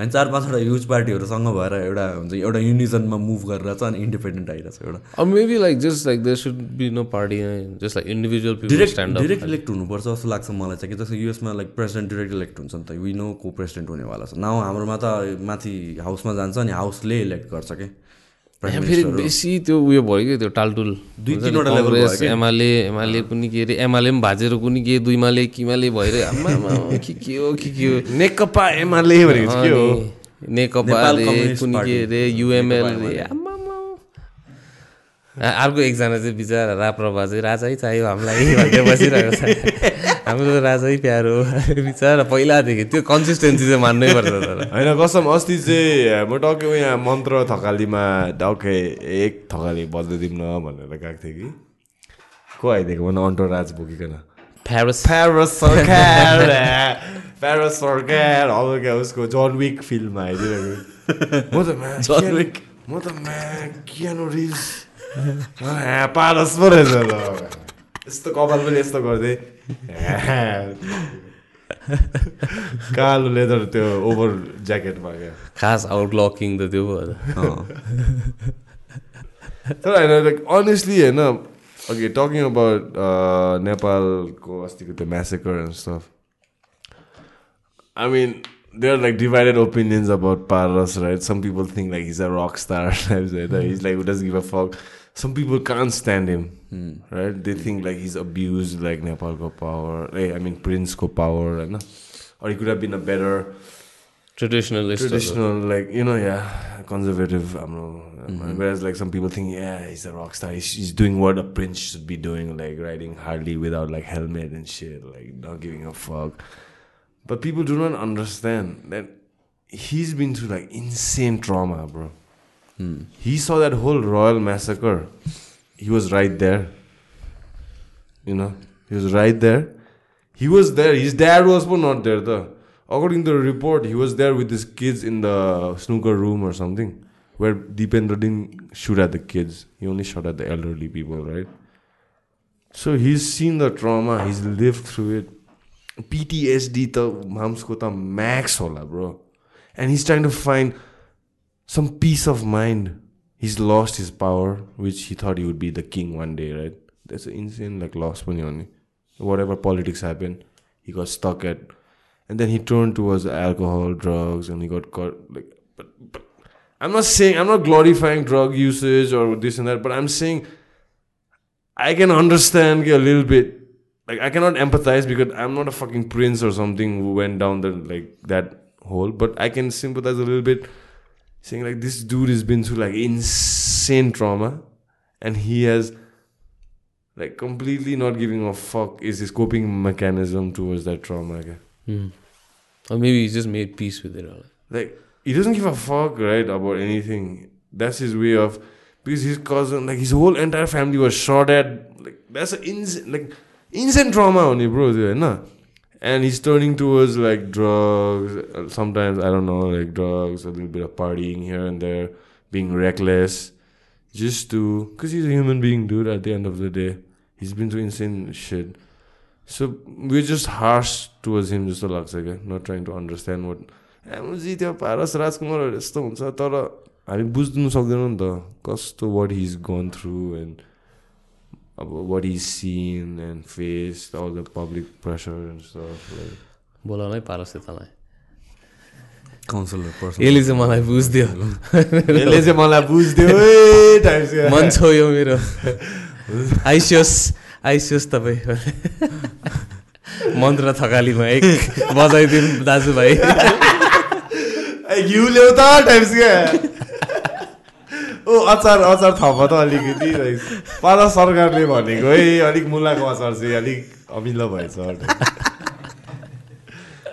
होइन चार पाँचवटा ह्युज पार्टीहरूसँग भएर एउटा हुन्छ एउटा युनिजनमा मुभ गरेर छ अनि इन्डिपेन्डेन्ट आइरहेको छ एउटा just like there should be no party uh, just like individual people direct direct elect हुनुपर्छ जस्तो लाग्छ मलाई चाहिँ कि जस्तो युएसमा लाइक प्रेसिडेन्ट डिरेक्ट इलेक्ट हुन्छ नि त। वी नो को प्रेसिडेन्ट हुनेवाला छ। नाउ हाम्रोमा त माथि हाउसमा जान्छ अनि हाउसले इलेक्ट गर्छ कि? यहाँ फेरि बेसी त्यो उयो भयो कि त्यो टालटुल दुई तिनवटा कङ्ग्रेस? एमाले एमाले कुनि के अरे एमाले पनि भाजेर कुनि के दुईमाले किमाले भएर के के हो के के हो नेकपा एमआलए भनेको हो नेकपा अरे कुनि के। अरे युएमएल नेकपा अरे आम्मा, आम्मा। आ- अर्को एकजना चाहिँ बिचरा राप्रपा चाहिँ राजै चाहियो हामीलाई बसिरहेको छ हाम्रो त राजै प्यारो [LAUGHS] बिचरा पहिलादेखि। त्यो कन्सिस्टेन्सी चाहिँ मान्नै पर्छ तर। होइन कसम अस्ति चाहिँ म टक्कै यहाँ मन्त्र थकालीमा टक्कै एक थकाली बजाइदिउँ न भनेर गएको थिएँ कि। को आइदिएको? भने अन्टो राज बोकिकन प्यारिस प्यारस सरकार प्यारस सरकार अब क्या उसको जन विक फिल्ममा आइदिरहेको म त John Wick. म त म्या किनो रिल्स पारस पो रहेछ यस्तो कपाल पनि यस्तो गर्दै। कालो लेदर त्यो ओभर ज्याकेटमा क्या खास आउटलकिङ त त्यो भयो अँ। तर होइन लाइक अनेस्टली होइन ओके टकिङ अबाउट नेपालको अस्तिको त्यो massacre and stuff I mean, there are like divided opinions about Paras, right? Some people think like he's a rock star, [LAUGHS] right? he's like who doesn't give a fuck. Some people can't stand him, right? They think like he's abused like Nepal ko power. Hey, I mean Prince ko power, right? Or he could have been a better ट्रेडिसनलिस्ट traditional, like you know, yeah, conservative. I don't know. Whereas like some people think, yeah, he's a rock star. He's, he's doing what a prince should be doing, like riding Harley without like helmet and shit, like not giving a fuck. But people do not understand that he's been through like insane trauma, bro. Hmm. He saw that whole royal massacre. He was right there. You know, he was right there. He was there. His dad was not there though. According to the report, he was there with his kids in the snooker room or something, where Deependra didn't shoot at the kids. He only shot at the elderly people, right? So he's seen the trauma. He's lived through it. PTSD, the mom's got max bro. And he's trying to find some peace of mind. He's lost his power, which he thought he would be the king one day, right? That's an insane like loss money only. Whatever politics happened, he got stuck at, and then he turned towards alcohol, drugs, and he got caught. Like, but but I'm not saying I'm not glorifying drug usage or this and that, but I'm saying I can understand a little bit. Like I cannot empathize because I'm not a fucking prince or something who went down the like that hole, but I can sympathize a little bit saying like this dude has been through like insane trauma and he has like completely not giving a fuck is his coping mechanism towards that trauma okay? Hmm. Or maybe he's just made peace with it. All. like he doesn't give a fuck right about anything that's his way of because his cousin like his whole entire family was shot at like that's an insane like insane trauma on only bro you know and he's turning towards like drugs uh, sometimes i don't know like drugs a little bit of partying here and there being reckless just to because he's a human being dude at the end of the day he's been through insane shit so we're just harsh towards him जस्तो लाग्छ क्या not trying to understand what MG त्यो पारस राजकुमारहरू यस्तो हुन्छ तर हामी बुझ्नु सक्दैनौँ नि त कस्तो what he's gone through and अब what he's seen and face all the public pressure and stuff like बोलाउनै पारोस् काउन्सिलर पर्सन यसले चाहिँ मलाई बुझिदियो। यसले चाहिँ मलाई बुझ्दियो मन छोयो मेरो। आइसियोस् आइसियोस् तपाईँ। मन्त्र थकालीमा एक बजाइदिउँ दाजुभाइ। [LAUGHS] घिउ ल्याउ त टाइप्स क्या ओ अचार अचार थप त अलिकति पारा सरकारले भनेको है अलिक मुलाको अचार चाहिँ अलिक अमिलो भएछ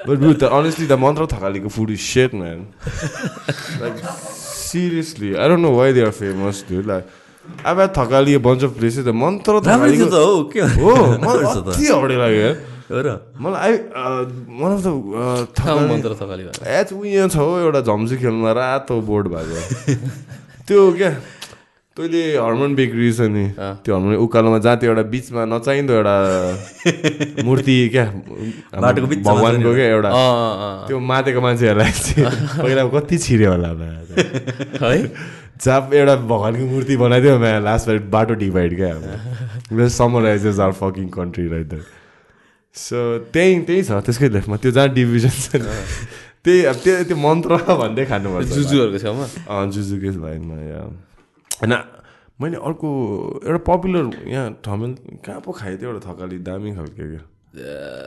But dude, the, honestly, the mantra thakaliko food is shit, man. like, seriously, I don't know why they are famous, dude. Like, I've had thakali a bunch of places. The mantra राम्रै थियो त thakaliko. हो के हो मलाई त? हाउडे लाग्यो र मलाई I one of the Thakali मन्त्र थकाली एच यहाँ छ हौ एउटा झम्सी खेल्नुमा रातो बोर्ड भएको त्यो क्या? तैँले हर्मन बेकरी छ नि। त्यो हर्मन उकालोमा जहाँ त्यो एउटा बिचमा नचाहिँदो एउटा मूर्ति क्या बाटोको बिचमा भगवान्को क्या एउटा। त्यो मातेको मान्छेहरूलाई पहिला कति छिर्यो होला। है? जहाँ एउटा भगवान्को मूर्ति बनाइदियो म्या लास्ट बाटो डिभाइड क्या। Summarises are fucking country right so त्यही त्यही छ त्यसकै लेफ्टमा त्यो जहाँ डिभिजन छ त्यही अब त्यो त्यो मन्त्र [LAUGHS] भन्दै खानुपर्छ जुजुहरूको छेउमा? जुजुकै लाइनमा या। होइन मैले अर्को एउटा पपुलर यहाँ ठाउँमा कहाँ पो खाएँ त्यो एउटा थकाली दामी खालको क्या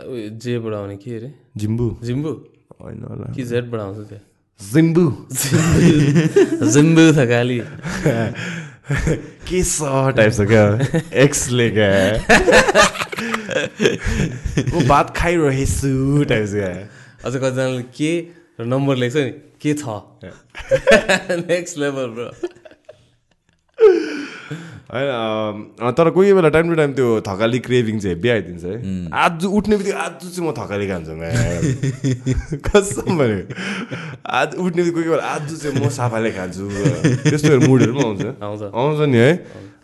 उयो जेबाट आउने के अरे? जिम्बु। जिम्बु? होइन होला। कि जेडबाट आउँछ त्यो? जिम्बु। जिम्बु। थकाली। [LAUGHS] के छ टाइप छ क्या? एक्सले क्या? [LAUGHS] भात खाइरहेछु टाइप छ क्या? अझ कतिजनाले के र नम्बर लेख्छ नि के छ? नेक्स्ट लेभल ब्रो होइन तर कोही बेला टाइम टु टाइम त्यो थकाली क्रेभिङ चाहिँ हेब्बी आइदिन्छ है। आज उठ्ने बित्तिकै आज चाहिँ म थकाली खान्छु [LAUGHS] कसम भने आज उठ्ने बित्तिकै कोही बेला आज चाहिँ म साफाले खान्छु। त्यस्तोहरू मुडहरू पनि आउँछ। आउँछ। आउँछ नि है।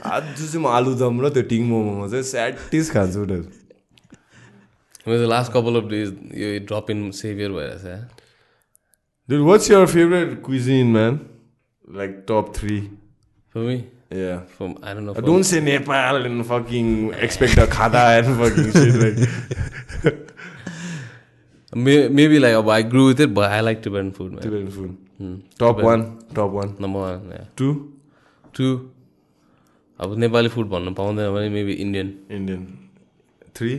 आज चाहिँ म आलुदम र त्यो टिङ मोमोमा चाहिँ स्याटिस खान्छु उनीहरू। मेरो लास्ट कपाल अफ डेज यो ड्रप इन सेभियर भइरहेछ Dude, what's your favorite cuisine, man? Like top three? For me, Yeah. from I don't know. Uh, from- Don't say Nepal and fucking expect a khada and fucking shit. Like May, maybe like oh, I grew with it, but I like Tibetan food, man. Tibetan food. Hmm. Top Tibetan. one. Top one. Number one, yeah. Two. Two. अब Nepali food भन्न पाउँदैन भने maybe Indian Indian. Three.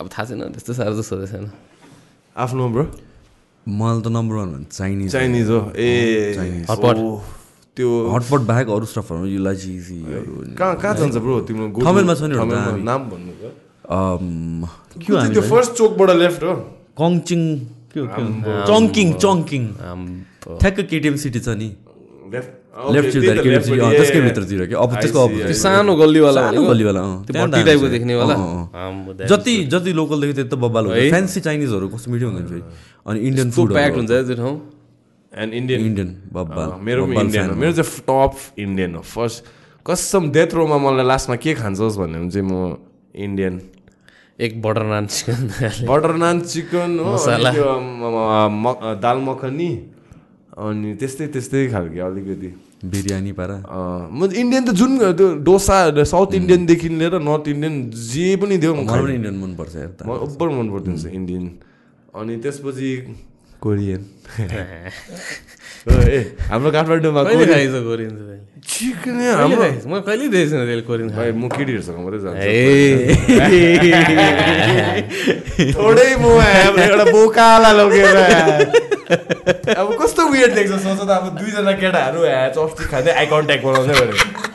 अब थाहा छैन त्यस्तो साह्रो त सोधेको छैन आफ्नो ब्रो मलाई त नम्बर वान भन्छ चाइनिज चाइनिज हो? ए. Hotpot. ओ, त्यो हटपट बाहेक अरू स्टफहरू यो लजिजीहरू कहाँ कहाँ जान्छ ब्रो तिम्रो थमेलमा छ नि। नाम भन्नु त्यो फर्स्ट चोकबाट लेफ्ट हो। कङचिङ चङ्किङ चङ्किङ। ठ्याक्क केटिएम सिटी छ नि। लेफ्ट लेफ्ट तिर केटिएम सिटी अँ, त्यसकै भित्रतिर कि अब त्यसको अपोजिट त्यो सानो गल्लीवाला? गल्लीवाला अँ, त्यो त्यहाँ भट्टी टाइपको। देख्नेवाला जति जति लोकल देख्यो त्यति त बब्बाल हुन्छ है? फ्यान्सी चाइनिजहरू कस्तो मिठो हुन्छ फेरि अनि इन्डियन फुड प्याक्ड हुन्छ है त्यो ठाउँ एन्ड इन्डियन इन्डियन बब्बाल मेरो इन्डियन हो मेरो चाहिँ टप इन्डियन हो फर्स्ट कसम डेथ रोमा मलाई लास्टमा के खान्छस् भन्यो भने चाहिँ म इन्डियन एक butter naan chicken butter naan chicken हो दाल मखनी अनि त्यस्तै त्यस्तै खालको अलिकति बिरयानी पारा म इन्डियन त जुन त्यो डोसा साउथ इन्डियनदेखि लिएर नर्थ इन्डियन जे पनि देऊ मलाई इन्डियन मनपर्छ म ओभर मन इन्डियन अनि त्यसपछि कोरियन। [LAUGHS] ए। हाम्रो काठमाडौँमा? म कहिले देखेको त्यसले कोरियन भाइ म केटीहरूसँग मात्रै जान्छु। [LAUGHS] थोरै म एउटा बोकाला लगेर अब कस्तो उयो देख्छ सोच त अब दुईजना केटाहरू ह्या चस्टिक खाँदै आई कन्ट्याक्ट बनाउँदै भने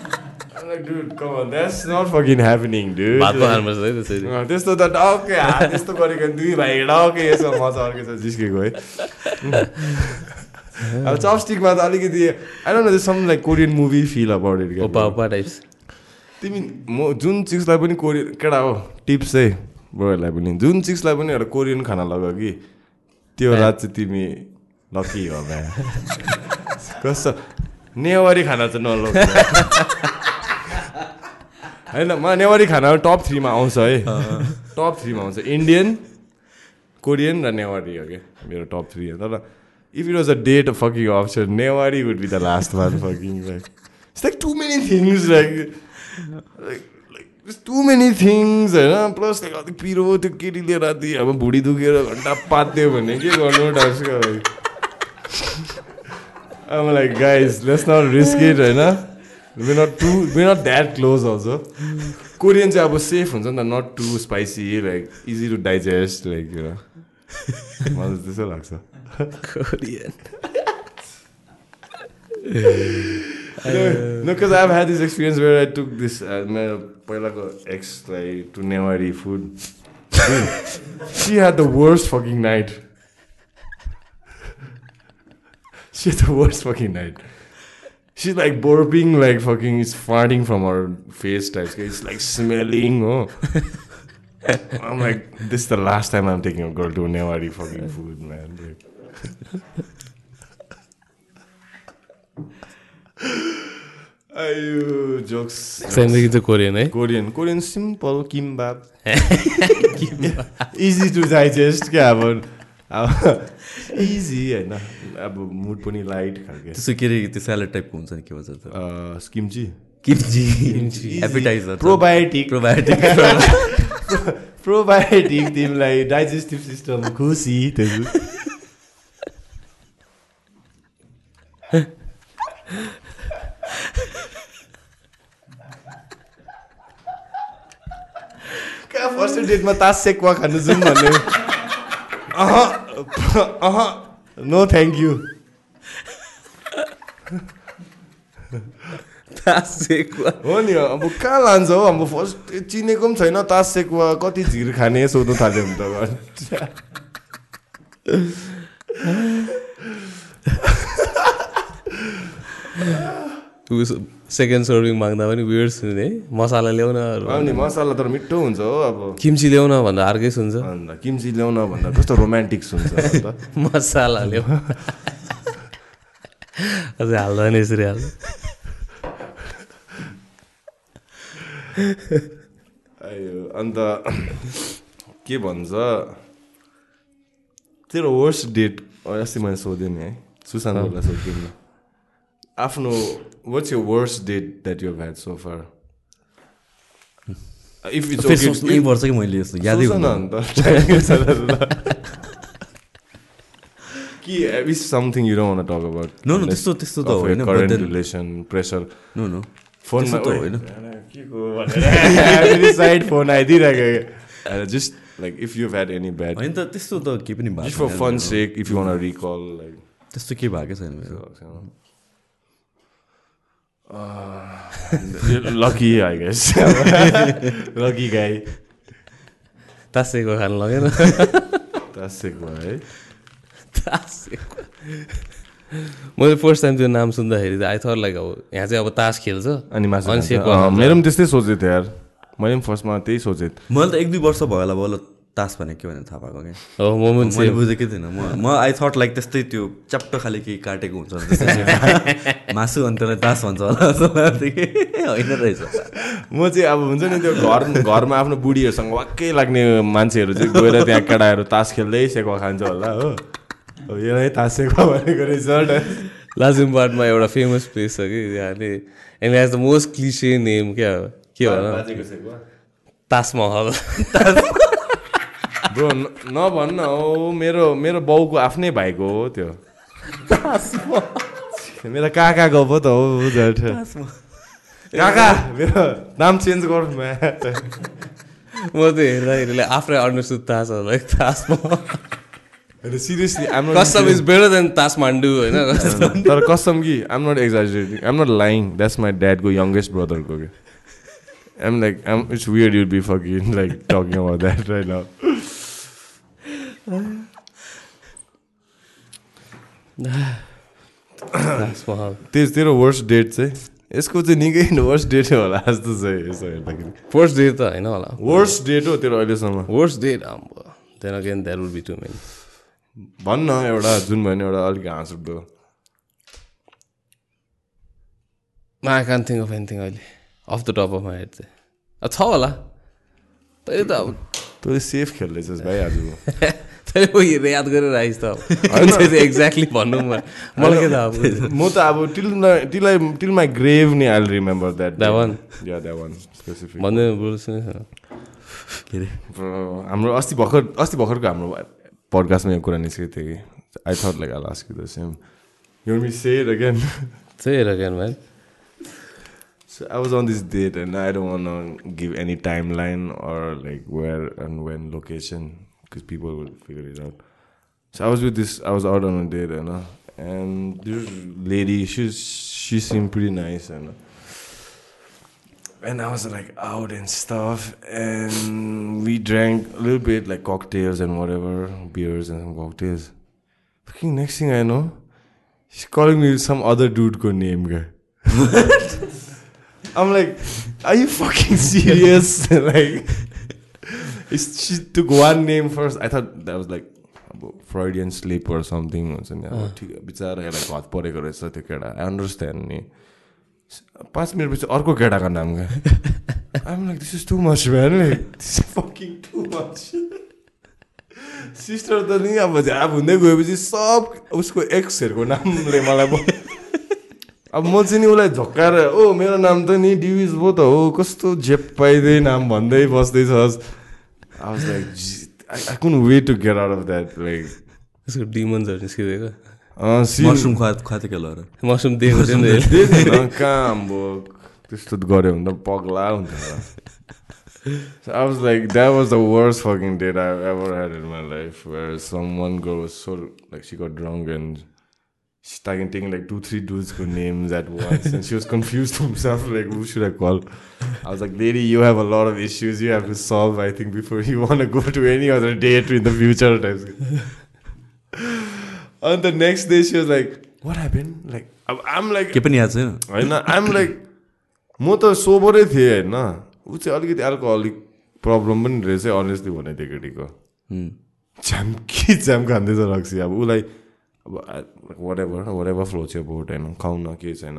त्यस्तो त हात त्यस्तो गरेको दुई भाइ डक्कै यसो मजा अर्केछ जिस्केको है। अब चपस्टिकमा त अलिकति I don't know some like Korean movie feel about it ओपा ओपा टाइप्स तिमी म जुन चिजलाई पनि कोरियन केटा हो टिप्स है ब्रोहरूलाई पनि। जुन चिजलाई पनि एउटा कोरियन खाना लग कि त्यो रात चाहिँ तिमी लकी हो म्या [LAUGHS] कस्तो? नेवारी खाना चाहिँ नलग [LAUGHS] होइन म नेवारी खाना टप थ्रीमा आउँछ है। टप थ्रीमा आउँछ। इन्डियन कोरियन र नेवारी हो क्या मेरो टप थ्री हो। तर if it was a date fucking option Newari would be the last one fucking like it's like too many things like too many things होइन प्लस लाइक अलिक पिरो त्यो केटीले राति अब भुँडी दुखेर घन्टा पात्यो भने के गर्नु अब? Like guys let's not risk it होइन Way not too way not that close also Korean चाहिँ अब सेफ हुन्छ नि त not too spicy like easy to digest like यो मलाई त्यस्तो लाग्छ Korean No, because I've had this experience where I took this uh, मेरो पहिलाको एक्सलाई to Newari food she had the worst fucking night. She had the worst fucking night. She's like burping, like fucking, it's farting from her face types. It's like smelling. Oh, I'm like, this is the last time I'm taking a girl to a Newari fucking food, man. Like, Ayo, jokes. सेमदेखि चाहिँ Korean है Korean, Korean simple kimbap. Easy to digest क्या अब अब [LAUGHS] easy होइन। अब mood पनि light खालके। त्यसो के अरे त्यो स्यालेड टाइपको हुन्छ नि के भन्छ त्यो स्किम्ची kimchi. Appetiser probiotic probiotic probiotic तिमीलाई डाइजेस्टिभ सिस्टम खुसी त्यसो कहाँ फर्स्ट डेटमा तास सेक्वा खानु जाउँ भन्ने अह नो थ्याङ्क यू हो नि अब कहाँ लान्छ हो अब फर्स्ट चिनेको पनि छैन तास सेक्वा कति झिर खाने सोध्नु थाल्यो भने त सेकेन्ड सर्भिङ माग्दा पनि वियर्ड सुन्ने मसाला ल्याउन अनि मसला तर मिठो हुन्छ हो अब। किम्ची ल्याउन भन्दा अर्कै सुन्छ अन्त किम्ची ल्याउन भन्दा कस्तो रोमान्टिक अन्त। [LAUGHS] मसाला ल्याउ अझै हाल्दा नि यसरी आयो अन्त के भन्छ तेरो वर्स्ट डेट अस्ति मैले सोधेँ नि है सुशान्तलाई सोध्थेँ नि आफ्नो वाट्स यो worst date that you had so far if it's फेरि सोच्नै पर्छ कि मैले यस्तो यादै अन्त कि is something you don't talk about No, no, त्यस्तो- त्यस्तो त होइन, current relation pressure no no फोनमा त होइन के को भनेर side phone आइदिइरहेको just like if you had any bad होइन त त्यस्तो त केही पनि भएको for. Fun sake if you wanna recall like त्यस्तो केही भएकै छैन मेरो लकी आई गेस लकी गाई तासेको खानु लगेन तासेको है तासेको मैले फर्स्ट टाइम त्यो नाम सुन्दाखेरि त आई थर लाइक अब यहाँ चाहिँ अब तास खेल्छ अनि मासु। मेरो पनि त्यस्तै सोचेको थिएँ यार मैले पनि फर्स्टमा त्यही सोचेँ मैले त एक दुई वर्ष भयो होला बल्ल तास भने के भनेर थाहा पाएको क्या? हो म पनि मैले। बुझेकै थिइनँ। म म आई थट लाइक त्यस्तै त्यो च्याप्टो खाले केही काटेको हुन्छ [LAUGHS] मासु अनि त्यसलाई तास भन्छ होला जस्तो लाग्थ्यो कि होइन रहेछ। म चाहिँ अब हुन्छ नि त्यो घर घरमा आफ्नो बुढीहरूसँग वाक्कै लाग्ने मान्छेहरू चाहिँ गएर त्यहाँ केटाहरू तास खेल्दै सेकुवा खान्छ होला हो। यो है तास सेकुवा भनेको रहेछ लाजिमबाडमा एउटा फेमस प्लेस छ कि त्यहाँले and has the most cliché name क्या हो। के भन ताजमहल। ब्रो नभन्न हो मेरो मेरो बाउको आफ्नै भाइको हो त्यो। मेरो काकाको पो त हो काका मेरो नाम चेन्ज गर म्या। म त हेर्दाखेरि आफ्नै अन्डरस्टुड ताज लाइक सिरियसली आम कसम इज बेटर देन ताजमान्डु होइन? तर कसम कि I'm not exaggerating I'm not lying that's my ड्याडको youngest ब्रदरको कि I'm like I'm it's weird you'd be fucking like talking about that right now त्यो तेरो वर्स्ट डेट चाहिँ? यसको चाहिँ निकै [LAUGHS] वर्स्ट डेटै होला जस्तो छ यसो हेर्दाखेरि। फर्स्ट डे त होइन होला। वर्स्ट डेट हो तेरो अहिलेसम्म? Worst day then again that would be too many भन्न एउटा जुन भयो भने एउटा अलिक हाँस उठ्दो। I can't think of anything अहिले। Off the top of my head चाहिँ। छ होला। तैँले त अब तैँले सेफ खेल्दैछस् भाइ आज। [LAUGHS] तैँले याद गरेर आइस् त एक्ज्याक्टली [LAUGHS] भन्नु म मलाई के थाहा अब म त अब till till I till my grave नि I remember that That one? या द्याट वान स्पेसिफिक भन्दै के अरे? हाम्रो अस्ति भर्खर अस्ति भर्खरको हाम्रो पडकास्टमा यो कुरा निस्केको थियो कि? I thought like I ask the same you me say it again हेर क्या man So I was on this date and I don't want to give any timeline or like where and when location. Because people will figure it out. So I was with this, I was out on a date, you uh, know, and this lady, she's she seemed pretty nice, and and I was like out and stuff, and we drank a little bit like cocktails and whatever, beers and some cocktails. Fucking next thing I know, she's calling me some other dude called name guy. [LAUGHS] I'm like, are you fucking serious? [LAUGHS] like, she took one name first. I thought that was like अब Freudian slip or something. हुन्छ नि अब ठिक बिचरा यसलाई घत परेको रहेछ त्यो केटा आई अन्डरस्ट्यान्ड नि. पाँच मिनटपछि अर्को केटाको नाम क्या? I'm like this is too much man like this is fucking too much sister त नि अब झाप हुँदै गएपछि सब उसको एक्सहरूको नामले मलाई अब म चाहिँ नि उसलाई झक्काएर ओ मेरो नाम त नि डिभिज पो त हो कस्तो झेप पाइँदै नाम भन्दै बस्दैछस्। I was like, "Gee, I, I couldn't wait to get out of that. Like, त्यसको डिमन्सहरू निस्किदिएको uh, see, मसरुम खुवा खुवा थियो क्या ल मसरुम दिएको थियो नि त त्यही त न, कहाँ अब त्यस्तो गऱ्यो भने त पगला हुन्छ होला। So I was like, that was the worst fucking date I've ever had in my life. Where some one girl was so like she got drunk and she started taking like two, three dudes' names at once, and she was confused to herself. Like, who should I call? I was like, lady, you have a lot of issues you have to solve. I think before you want to go to any other date in the future. and the next day, she was like, what happened? Like, I'm- like, के पनि याद छैन होइन I'm like म त सोबरै थिएँ होइन ऊ चाहिँ अलिकति अल्कोहलिक प्रब्लम पनि रहेछ अनेस्टली भने त्यो केटीको उम्, च्याम के च्याम खाँदैछ रक्सी अब उसलाई अब whatever whatever flow थियो बोट होइन खाउँ न केही छैन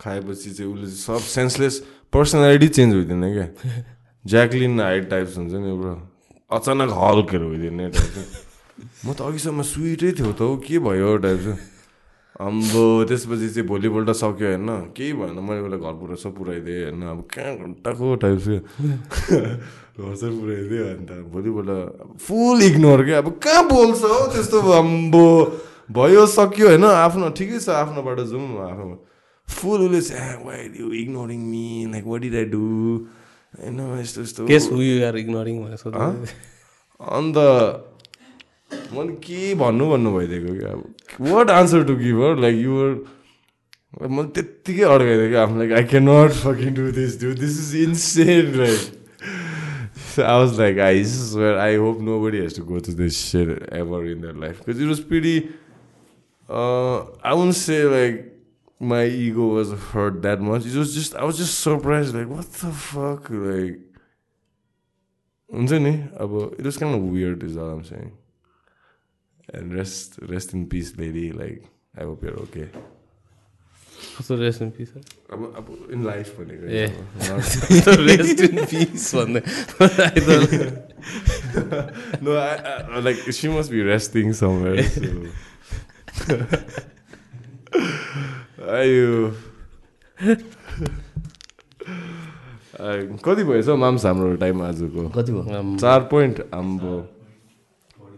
खाएपछि चाहिँ उसले चाहिँ सब सेन्सलेस पर्सनालिटी चेन्ज भइदिने क्या ज्याकलिन हाइट टाइप्स हुन्छ नि ब्रो अचानक हल्केर भइदिने टाइप म त अघिसम्म स्विटै थियो त हौ के भयो टाइप चाहिँ अम्बो त्यसपछि चाहिँ भोलिपल्ट सक्यो होइन केही भएन मैले उसलाई घर सब पुऱ्याइदिएँ होइन अब कहाँ घन्टाको टाइप चाहिँ पुऱ्याइदिएँ अन्त भोलिपल्ट फुल इग्नोर क्या? अब कहाँ बोल्छ हौ? त्यस्तो अम्बो भयो सक्यो होइन? आफ्नो ठिकै छ आफ्नोबाट जाउँ आफ्नो। फुल उसले you ignoring me like what did I do होइन यस्तो यस्तो। इग्नोरिङ अन्त मैले के भन्नु भन्नु भइदिएको क्या? अब what answer to give like your मैले त्यत्तिकै अड्काइदिएँ क्या आफ्नो like I can not fucking do this do this is insane like I was like, I swear, I hope nobody has to go through this shit ever in their life. Because it was pretty, uh, I wouldn't say like my ego was hurt that much. It was just, I was just surprised, like, what the fuck? Like, हुन्छ नि अब it was kind of weird is all I'm saying. And rest, rest in peace, lady. Like, I hope you're okay. कस्तो rest in peace अब अब in life भनेको ए rest in peace भन्दै like she must be resting somewhere. So. आयो कति भएछ mums हाम्रो time आजको कति भयो चार पोइन्ट आम्बो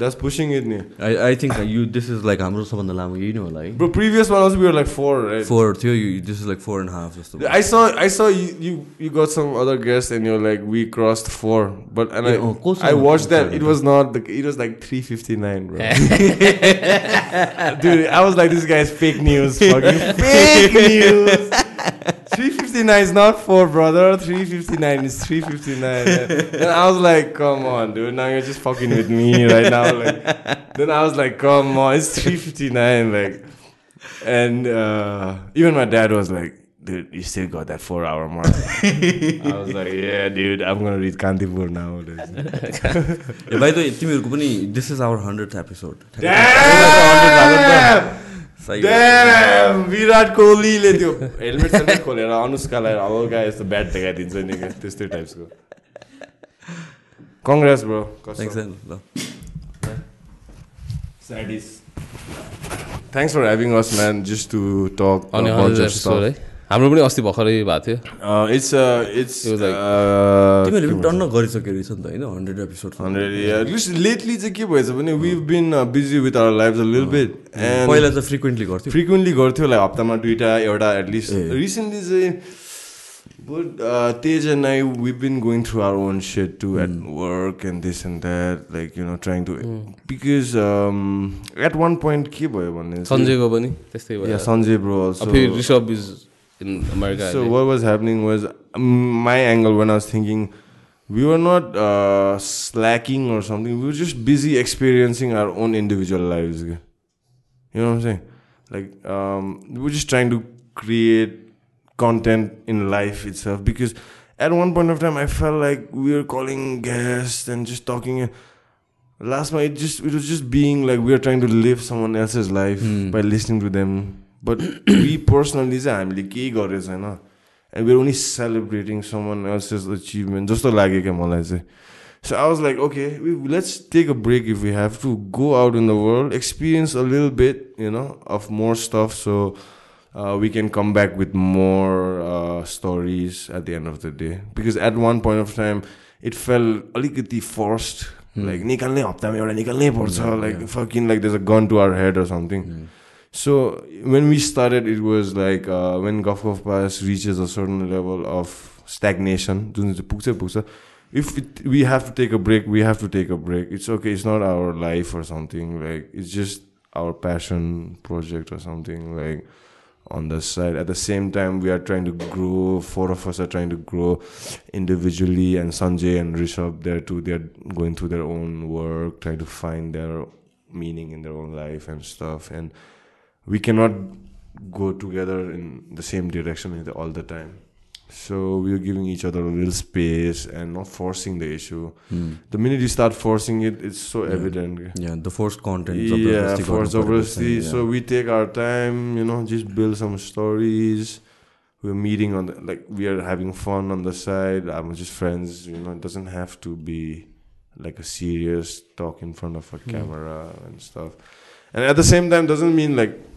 That's pushing it नि I I think you this is like हाम्रो सबभन्दा लामो यही नै होला है Bro, previous one also we were like four, right? Four थियो this is like four and half जस्तो I saw I saw you, you you got some other guests and you're like we crossed four, but and Yeah, oh, I close I enough. watched that. It was not the it was like three fifty nine, bro. [LAUGHS] Dude, I was like this guy's fake news, [LAUGHS] fucking fake news. [LAUGHS] 359 is not four, brother. 359 is 359. and I was like, come on, dude. Now you're just fucking with me right now. Like, then I was like, come on, it's 359. Like, and uh, even my dad was like, dude, you still got that four hour mark. I was like, yeah, dude, I'm gonna read Kantipur now. yeah, by the way, this is our 100th episode. Damn! Virat कोहलीले त्यो [LAUGHS] helmet खोलेर अनुष्कालाई हल्का यस्तो bat देखाइदिन्छ नि त्यस्तै टाइप्सको Congress bro thanks for having us man just to talk हाम्रो पनि अस्ति भर्खरै भएको थियो। It's it's It was like- तिमीहरूले पनि टन्न गरिसक्यो रहेछ नि त होइन? हन्ड्रेड एपिसोड हन्ड्रेड लेटली चाहिँ के भएछ भने we been busy with our life a lil bit and पहिला चाहिँ फ्रिक्वेन्टली गर्थ्यो। फ्रिक्वेन्टली गर्थ्यो लाइक हप्तामा दुइटा एउटा एटलिस्ट। रिसेन्टली चाहिँ But uh, Tej and I, we've been going through our own shit too at work and this and that, like you know, trying to because um, at one point, के भयो भने सञ्जयको पनि त्यस्तै भयो। yeah, Sanjay bro also. अब फेरि Rishabh in America. So what was happening was um, my angle when I was thinking we were not uh, slacking or something. We were just busy experiencing our own individual lives. You know what I'm saying? Like um, we were just trying to create content in life itself because at one point of time I felt like we were calling guests and just talking. Last night, it just it was just being like we were trying to live someone else's life mm. by listening to them But we personally चाहिँ हामीले केही गरेको छैन and we're only celebrating someone else's achievement जस्तो लाग्यो क्या मलाई चाहिँ So I was like, okay, we, let's take a break if we have to. Go out in the world, experience a little bit, you know, of more stuff, so uh, we can come back with more uh, stories at the end of the day. Because at one point of time, it felt अलिकति forced. Like निकाल्ने हप्तामा एउटा निकाल्नै पर्छ like fucking like there's a gun to our head or something. So when we started, it was like uh, when Gulf of Pass reaches a certain level of stagnation, if it, we have to take a break, we have to take a break. It's okay. It's not our life or something. Like it's just our passion project or something. Like on the side. At the same time, we are trying to grow. Four of us are trying to grow individually, and Sanjay and Rishabh there too. They're going through their own work, trying to find their meaning in their own life and stuff. And we cannot go together in the same direction all the time so we are giving each other a little space and not forcing the issue mm. the minute you start forcing it it's so yeah. evident yeah the forced content yeah forced obviously yeah. so we take our time you know just build some stories we're meeting on the, like we are having fun on the side i'm just friends you know it doesn't have to be like a serious talk in front of a mm. camera and stuff and at the same time doesn't mean like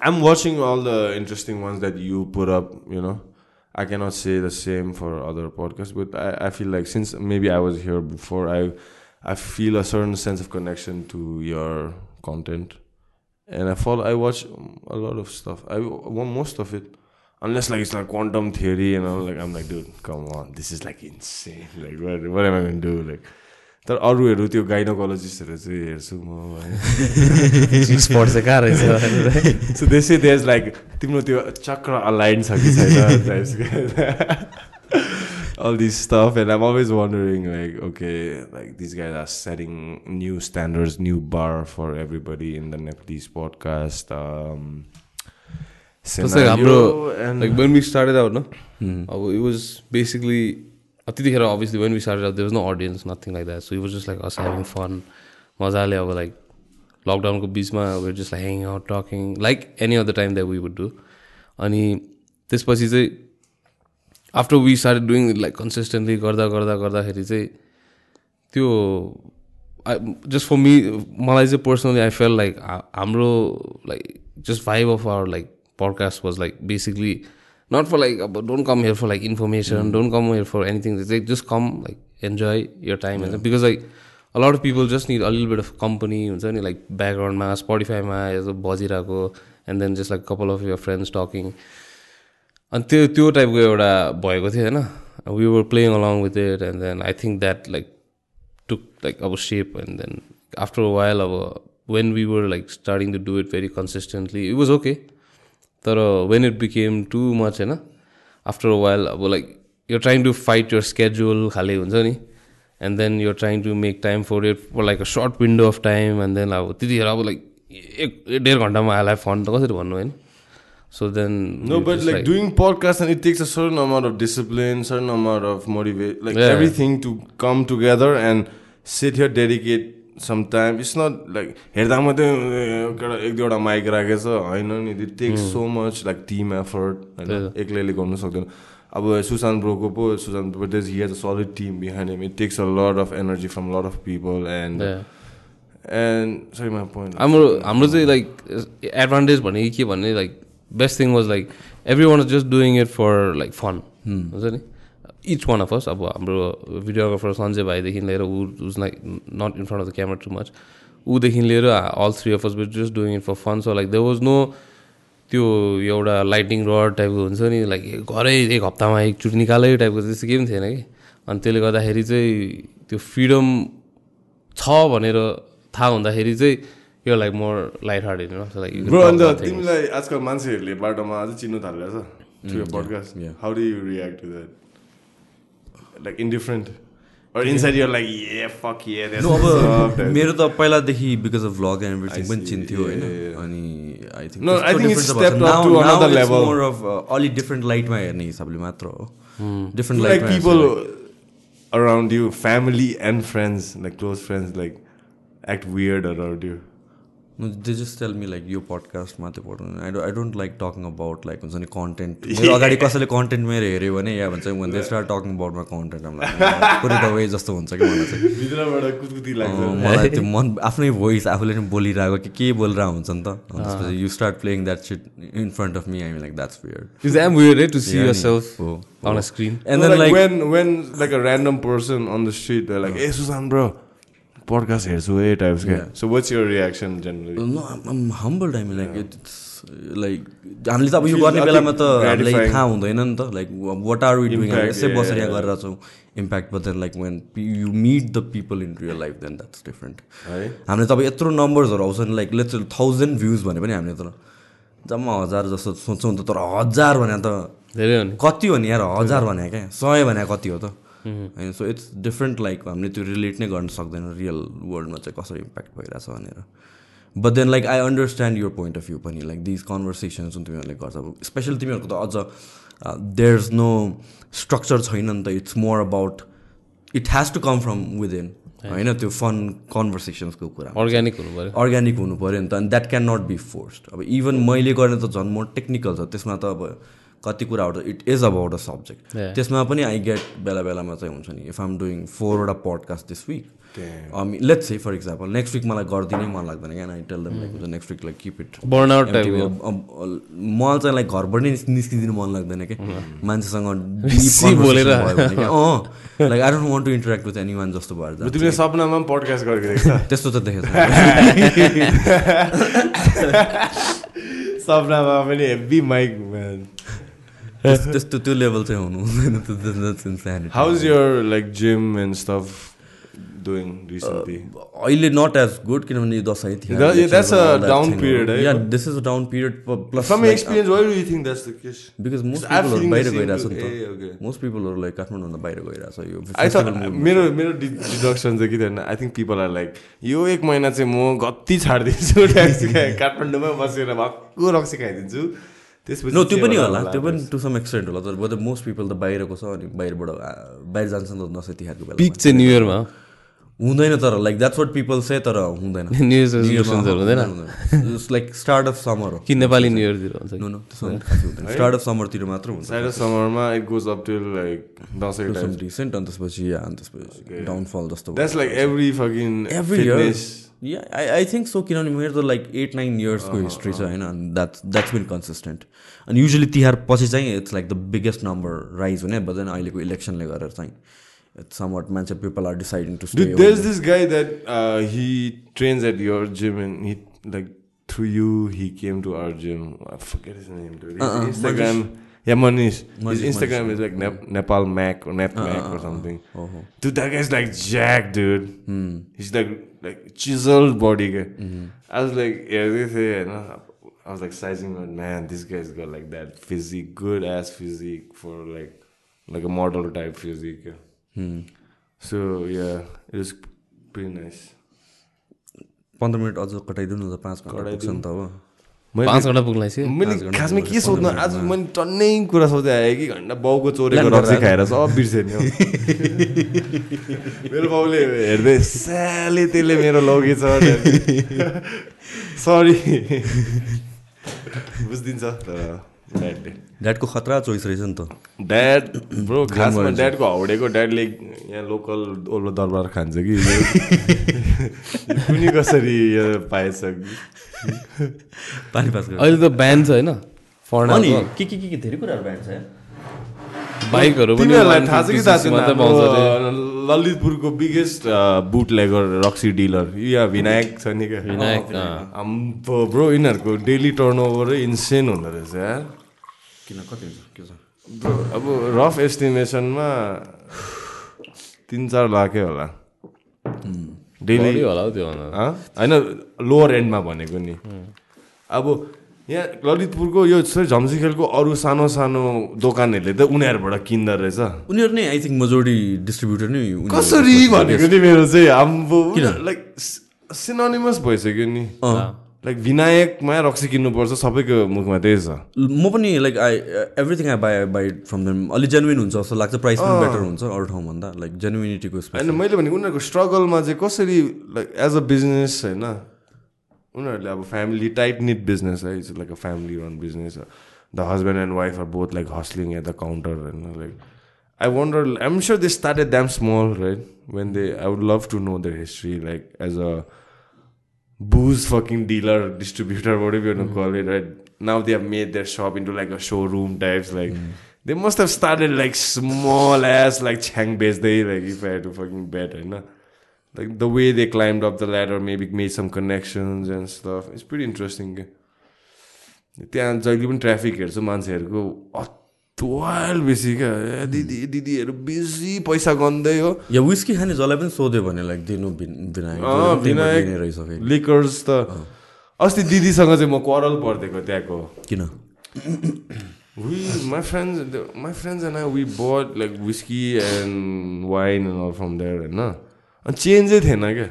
I'm watching all the interesting ones that you put up. You know, I cannot say the same for other podcasts, but I, I feel like since maybe I was here before, I I feel a certain sense of connection to your content, and I follow. I watch a lot of stuff. I want most of it, unless like it's like quantum theory, and I'm like, I'm like, dude, come on, this is like insane. Like, what what am I gonna do? Like, तर अरूहरू त्यो गाइनोकोलोजिस्टहरू चाहिँ हेर्छु म। कहाँ रहेछ? So त्यसै there like तिम्रो त्यो चक्र अलाइन छ कि all this stuff and I'm always wondering like okay like this guys are setting new standards new bar for everybody in the Nepalese podcast हाम्रो like when we started out न अब it was basically त्यतिखेर we started out there was no audience, nothing like that. So it was just like us having fun. मजाले अब like लकडाउनको बिचमा we're just like hanging out, talking like any other time that we would do. अनि त्यसपछि चाहिँ after we doing it like consistently गर्दा गर्दा गर्दाखेरि चाहिँ त्यो जस्ट फर मी मलाई चाहिँ पर्सनली आई फेल लाइक हाम्रो like just vibe of our like podcast was like basically not for like अब don't come here for like information don't come here for anything just come like enjoy your time हुन्छ because like a lot of people just need a lil bit of company हुन्छ नि like ब्याकग्राउन्डमा स्पोटिफाईमा यसो बजिरहेको and then just like couple of your friends talking अनि त्यो त्यो टाइपको एउटा भएको थियो होइन we were playing along with it and then I think that like took like अब shape and then after a while अब when we were like starting to do it very consistently it was okay तर when it became too much होइन after a while अब like यो trying to fight your schedule खाले हुन्छ नि and then you're trying to make time for it for like a short window of time and then अब त्यतिखेर अब like एक डेढ घन्टामा आइलाई फन त कसरी भन्नु होइन so then No, but like, doing podcasts and it takes a certain amount of discipline, certain amount of motivate, like Yeah. everything to come together and sit here, time. It's not like हेर्दा मात्रै एउटा एक दुईवटा mic राखेछ होइन नि? It takes so much like team effort होइन? एक्लैले गर्नु सक्दैन। अब सुशान्त ब्रोको पो Sushant bro does he has a solid team behind him it takes a lot of energy from lot of people and and sorry my point हाम्रो हाम्रो चाहिँ लाइक एडभान्टेज भने के भन्ने like best thing was like everyone just doing it for like fun हुन्छ नि each one of us अब हाम्रो भिडियोग्राफर सञ्जय भाइदेखि लिएर ऊ was like not in front of the camera too much ऊदेखि लिएर all three of us just doing it for fun so like they was no त्यो एउटा lighting rod टाइपको हुन्छ नि लाइक घरै एक हप्तामा एकचोटि निकालै टाइपको त्यस्तो केही पनि थिएन कि। अनि त्यसले गर्दाखेरि चाहिँ त्यो फ्रिडम छ भनेर थाहा हुँदाखेरि चाहिँ यो like more light hearted like bro अन्त तिमीलाई आजकल मान्छेहरूले बाटोमा अझै चिन्नु थालेको छ to your podcast yeah. How do you react to that like indifferent up, अब मेरो त पहिलादेखि because of vlog and everything पनि चिन्थ्यो होइन. अनि आई थिङ्क अलिक डिफ्रेन्ट लाइटमा हेर्ने हिसाबले मात्र हो डिफ्रेन्ट like लाइटमा people around you family and friends like close friends like act weird around you they just tell me like यो पडकास्टमा त्यो पढ्नु I I don't like talking about like हुन्छ नि कन्टेन्ट मेरो अगाडि कसैले कन्टेन्ट मेरो हेऱ्यो भने या भन्छ भने they start talking about my content पुरै द वे जस्तो हुन्छ कि मलाई चाहिँ भित्रबाट कुदकुदी अँ, लाग्छ मलाई त्यो मन आफ्नै भोइस आफूले नै बोलिरहेको कि के बोलिरहेको हुन्छ नि त अनि त्यसपछि you start playing that shit in front of me I like that's weird damn weird. Eh, to see Yeah, yourself oh, on a screen. And No, then like, like when when like a random person on the street they're like hey Susan podcast हेर्छु generally? No, I'm, I'm humbled. I mean, like it's like हामीले त अब यो गर्ने बेलामा त हामीलाई. थाहा हुँदैन नि त like what are we doing Impact, यसै बसेर यहाँ. गरेर छौँ। Impact but then like when you meet the people in real life then that's different है हामीले त अब यत्रो नम्बर्सहरू आउँछ नि लाइक लेट्स थाउजन्ड भ्युज भने पनि हामीले त जम्मा हजार जस्तो सोच्छौँ नि त तर हजार भने त धेरै नि। कति हो नि यार हजार भने क्या? सय भने कति हो त? होइन सो इट्स डिफ्रेन्ट लाइक हामीले त्यो रिलेट नै गर्न सक्दैन रियल वर्ल्डमा चाहिँ कसरी इम्प्याक्ट भइरहेछ भनेर. But then like I understand your point of view पनि लाइक दिज कन्भर्सेसन जुन तिमीहरूले गर्छ अब स्पेसली तिमीहरूको त अझ देयर इज नो स्ट्रक्चर छैन नि त it's more about it has to come from within होइन? त्यो फन कन्भर्सेसन्सको कुरा. अर्ग्यानिक हुनु पऱ्यो। अर्ग्यानिक हुनु पऱ्यो नि त अनि that can not be forced अब इभन मैले गर्ने त झन् मोर टेक्निकल छ त्यसमा त अब कति कुराहरू it is about a subject. त्यसमा पनि आई गेट बेला बेलामा चाहिँ हुन्छ नि if I'm doing फोरवटा podcast this week. Let's say for example next week मलाई गरिदिनै मन लाग्दैन क्या आई टेल देम लाइक हुन्छ next week like keep it burnout मलाई चाहिँ लाइक घरबाट नै निस्- निस्किदिनु मन लाग्दैन कि मान्छेसँग बेसी [LAUGHS] बोलेर। Like I don't want to interact with anyone जस्तो भएर जान्छ। तिमीले सपनामा पनि पडकास्ट गरेको देख्छ त्यस्तो त देखेको। [LAUGHS] [LAUGHS] सपनामा पनि हेभी माइक त्यस्तो त्यो लेभल चाहिँ हुनु हुँदैन. How is your like gym and stuff doing recently अहिले नट एज गुड किनभने यो Dashain yeah, that's a down period, है? This is a down period plus from experience why do you think that's the case because most पिपलहरू बाहिर गइरहेछ. नि त. Most पिपलहरू like काठमाडौँभन्दा बाहिर गइरहेछ यो आई थट मा। मेरो मेरो डिडक्सन चाहिँ के थियो भने I think people are like यो एक महिना चाहिँ म गत्ती छाडिदिन्छु [LAUGHS] [LAUGHS] काठमाडौँमै बसेर भक्कु रक्सी खाइदिन्छु त्यसपछि नो त्यो पनि होला. त्यो पनि टु सम एक्सटेन्ट होला तर मोस्ट पिपल त बाहिरको छ अनि बाहिरबाट बाहिर जान्छ नि त दसैँ तिहारको बेला पिक चाहिँ न्यु इयरमा हुँदैन तर like that's what people say तर हुँदैन। न्यु इयर रेजोल्युसन्सहरू हुँदैन। लाइक स्टार्ट अफ समर हो कि नेपाली न्यु इयरतिर हुन्छ नो नो स्टार्ट अफ समरतिर मात्र हुन्छ। समरमा it goes up till like Dashain time decent अनि त्यसपछि या अनि त्यसपछि डाउनफल जस्तो। That's like every fucking every year. Fitness yeah I, I think so किनभने मेरो त लाइक एट नाइन इयर्सको हिस्ट्री छ होइन अनि द्याट्स द्याट्स बिन कन्सिस्टेन्ट अनि युजली तिहार पछि चाहिँ it's like the biggest number rise हुने बट देन अहिलेको इलेक्सनले गरेर चाहिँ it's somewhat Manchester people are deciding to stay. Dude, there's this guy that uh, he trains at your gym and he like through you he came to our gym. I forget his name, dude. His uh-uh. Instagram. Manish. Yeah, Manish. Manish. His Instagram Manish. is like Nep- Nepal Mac or Nep uh-uh. Mac or uh-uh. something. Uh-huh. Dude, that guy's like Jack, dude. Hmm. He's like like chiseled body guy. Mm-hmm. I was like, yeah, this yeah. No, I was like sizing up, man, this guy's got like that physique, good ass physique for like like a model type physique. Yeah. So yeah, it was pretty nice. पन्ध्र minute अझ कटाइदिउँ न त पाँच घन्टा पुग्छ नि त अब। मैले पाँच घन्टा पुग्ला मैले खासमा के सोध्नु आज। मैले टन्नै कुरा सोध्दै आएँ कि घन्टा बाउको चोरेको रक्सी गरेर खाएर सब बिर्सेँ नि हौ। मेरो बाउले हेर्दै साले त्यसले मेरो लगेछ सरी बुझिदिन्छ तर ड्याडले ड्याडको खतरा चोइस रहेछ नि त ड्याड ब्रो खासमा ड्याडको हाउडेको ड्याडले यहाँ लोकल ओल्लो दरबार खान्छ कि यो कुनी कसरी पाएछ कि पानी पास अहिले त ब्यान छ होइन? के के के के धेरै कुराहरू ब्यान्ड छ। बाइकहरू पनि तिमीहरूलाई थाहा छ कि थाहा 150 छैन मात्रै पाउँछ अरे। हाम्रो ललितपुरको बिगेस्ट बुट लेगर रक्सी डिलर या विनायक छ नि क्या? विनायक ब्रो यिनीहरूको डेली टर्न ओभरै इन्सेन हुँदो रहेछ यार। किन? कति हुन्छ? के छ? अब रफ एस्टिमेसनमा तिन चार लाखै होला। डेली होला हौ त्यो? होइन लोवर एन्डमा भनेको नि। अब यहाँ ललितपुरको यो झम्सीखेलको अरू सानो सानो दोकानहरूले त उनीहरूबाट किन्दो रहेछ। उनीहरू नै आई थिङ्क मेजोरिटी डिस्ट्रिब्युटर नै कसरी भनेको नि मेरो चाहिँ आम्बो? लाइक सिनोनिमस भइसक्यो नि। लाइक विनायकमा रक्सी किन्नुपर्छ सबैको मुखमा त्यही छ। म पनि like I everything I buy buy from them अलिक जेन्युन हुन्छ जस्तो लाग्छ प्राइस पनि बेटर हुन्छ अरू ठाउँभन्दा। लाइक जेन्युनिटीको होइन मैले भनेको उनीहरूको स्ट्रगलमा चाहिँ कसरी लाइक एज अ बिजनेस होइन? उनीहरूले अब फ्यामिली टाइट निट बिजनेस है it's like a family run business the husband and wife are both like hustling at the counter होइन like I wonder I'm sure they started damn small right when they I would love to know their history like as a booze fucking dealer distributor whatever you want to call it right now they have made their shop into like a showroom types like they must have started like small ass like chang base day like if i had to fucking bet you know like the way they climbed of the ladder may made some some connections and it's pretty interesting. Interesting त्यहाँ जहिले पनि traffic हेर्छु मान्छेहरूको अथुवाल बेसी क्या ए दिदी दिदीहरू बेसी पैसा गन्दै हो या विस्की खाने जसलाई पनि सोध्यो भने लाइक दिनु लिकर्स त अस्ति दिदीसँग चाहिँ म करल पर्दिएको त्यहाँको किन my friends my friends and I with like whisky and wine and नम देयर होइन अनि चेन्जै थिएन क्या।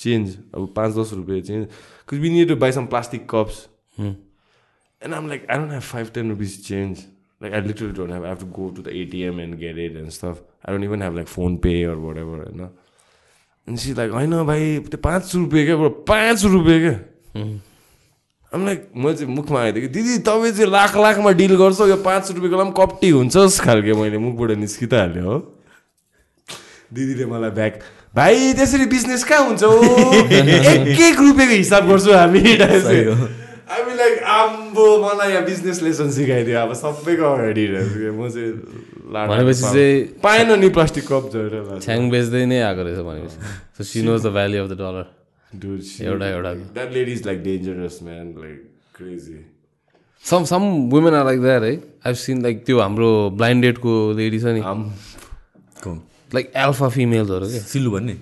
चेन्ज अब पाँच दस रुपियाँ change. Because we need to buy some plastic cups and um like I don't have five ten rupees change like I literally don't have I have to go to the ATM and get it and stuff I don't even have like PhonePe or whatever होइन अनि C like होइन भाइ त्यो पाँच रुपियाँ क्या पाँच रुपियाँ क्या? आम लाइक म चाहिँ मुखमा आइदिएँ कि दिदी तपाईँ चाहिँ लाख लाखमा डिल गर्छ यो पाँच रुपियाँको लागि पनि कप्टी हुन्छस् खालके मैले मुखबाट निस्कि त हाल्यो हो। दिदीले मलाई ब्याक भाइ त्यसरी बिजनेस कहाँ हुन्छ एक एक रुपियाँको हिसाब गर्छु हामी। [LAUGHS] हामी लाइक आम्बो मलाई यहाँ बिजनेस लेसन सिकाइदियो। अब सबैको अगाडि म चाहिँ लाड भनेपछि चाहिँ- पाएन नि प्लास्टिक कप झरेर छ्याङ बेच्दै नै आएको रहेछ भनेपछि। So she knows the value of the dollar एउटा- एउटा। that lady is like dangerous, man. Like crazy. Some some women are like that है आई सिन लाइक त्यो हाम्रो ब्लाइन्ड डेटको लेडी छ नि। Um, लाइक एल्फा फिमेल्सहरू क्या सिल्लु भन्ने।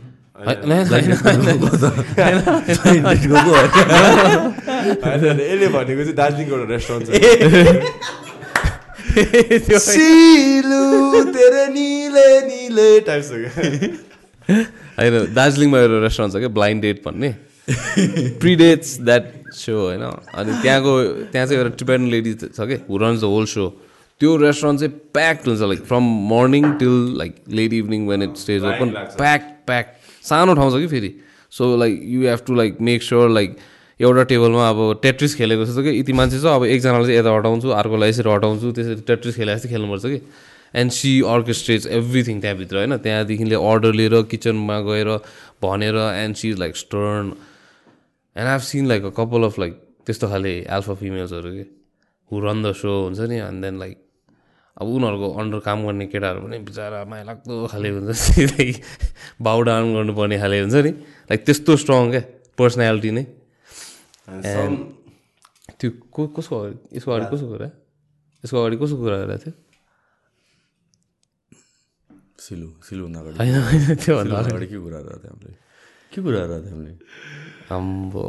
यसले भनेको चाहिँ दार्जिलिङको एउटा रेस्टुरेन्ट सिलु होइन दार्जिलिङमा एउटा रेस्टुरेन्ट छ क्या ब्लाइन्ड डेट भन्ने प्रिडेट्स द्याट सो होइन अनि त्यहाँको त्यहाँ चाहिँ एउटा टिबेटन लेडी छ क्या who runs the whole so त्यो रेस्टुरेन्ट चाहिँ प्याक्ड हुन्छ like from morning till like late evening when it stays open pack pack सानो ठाउँ छ कि फेरि so like you have to like make sure like एउटा टेबलमा अब टेट्रिस खेलेको जस्तो कि यति मान्छे छ अब एकजनालाई चाहिँ यता हटाउँछु अर्कोलाई यसरी हटाउँछु त्यसरी टेट्रिस खेले जस्तै खेल्नुपर्छ कि। एन्ड सी अर्केस्ट्रेट्स एभ्रिथिङ त्यहाँभित्र होइन? त्यहाँदेखिले अर्डर लिएर किचनमा गएर भनेर and she is like stern and I seen like a कपाल अफ लाइक त्यस्तो खाले एल्फा फिमेल्सहरू के। हु रन द सो हुन्छ नि एन्ड देन लाइक अब उनीहरूको अन्डर काम गर्ने केटाहरू पनि बिचरा माया लाग्दो खाले हुन्छ सिधै बाउ डाउन गर्नुपर्ने खाले हुन्छ नि। लाइक त्यस्तो स्ट्रङ क्या पर्सनालिटी नै। त्यो को कसको अगाडि यसको अगाडि कसको कुरा? यसको अगाडि कसको कुरा गरेको थियो? सिलु सिलुभन्दा अगाडि। होइन होइन त्योभन्दा अगाडि। के कुरा गरेको थियो हामीले? के कुरा गरेको थियो हामीले? आम्बो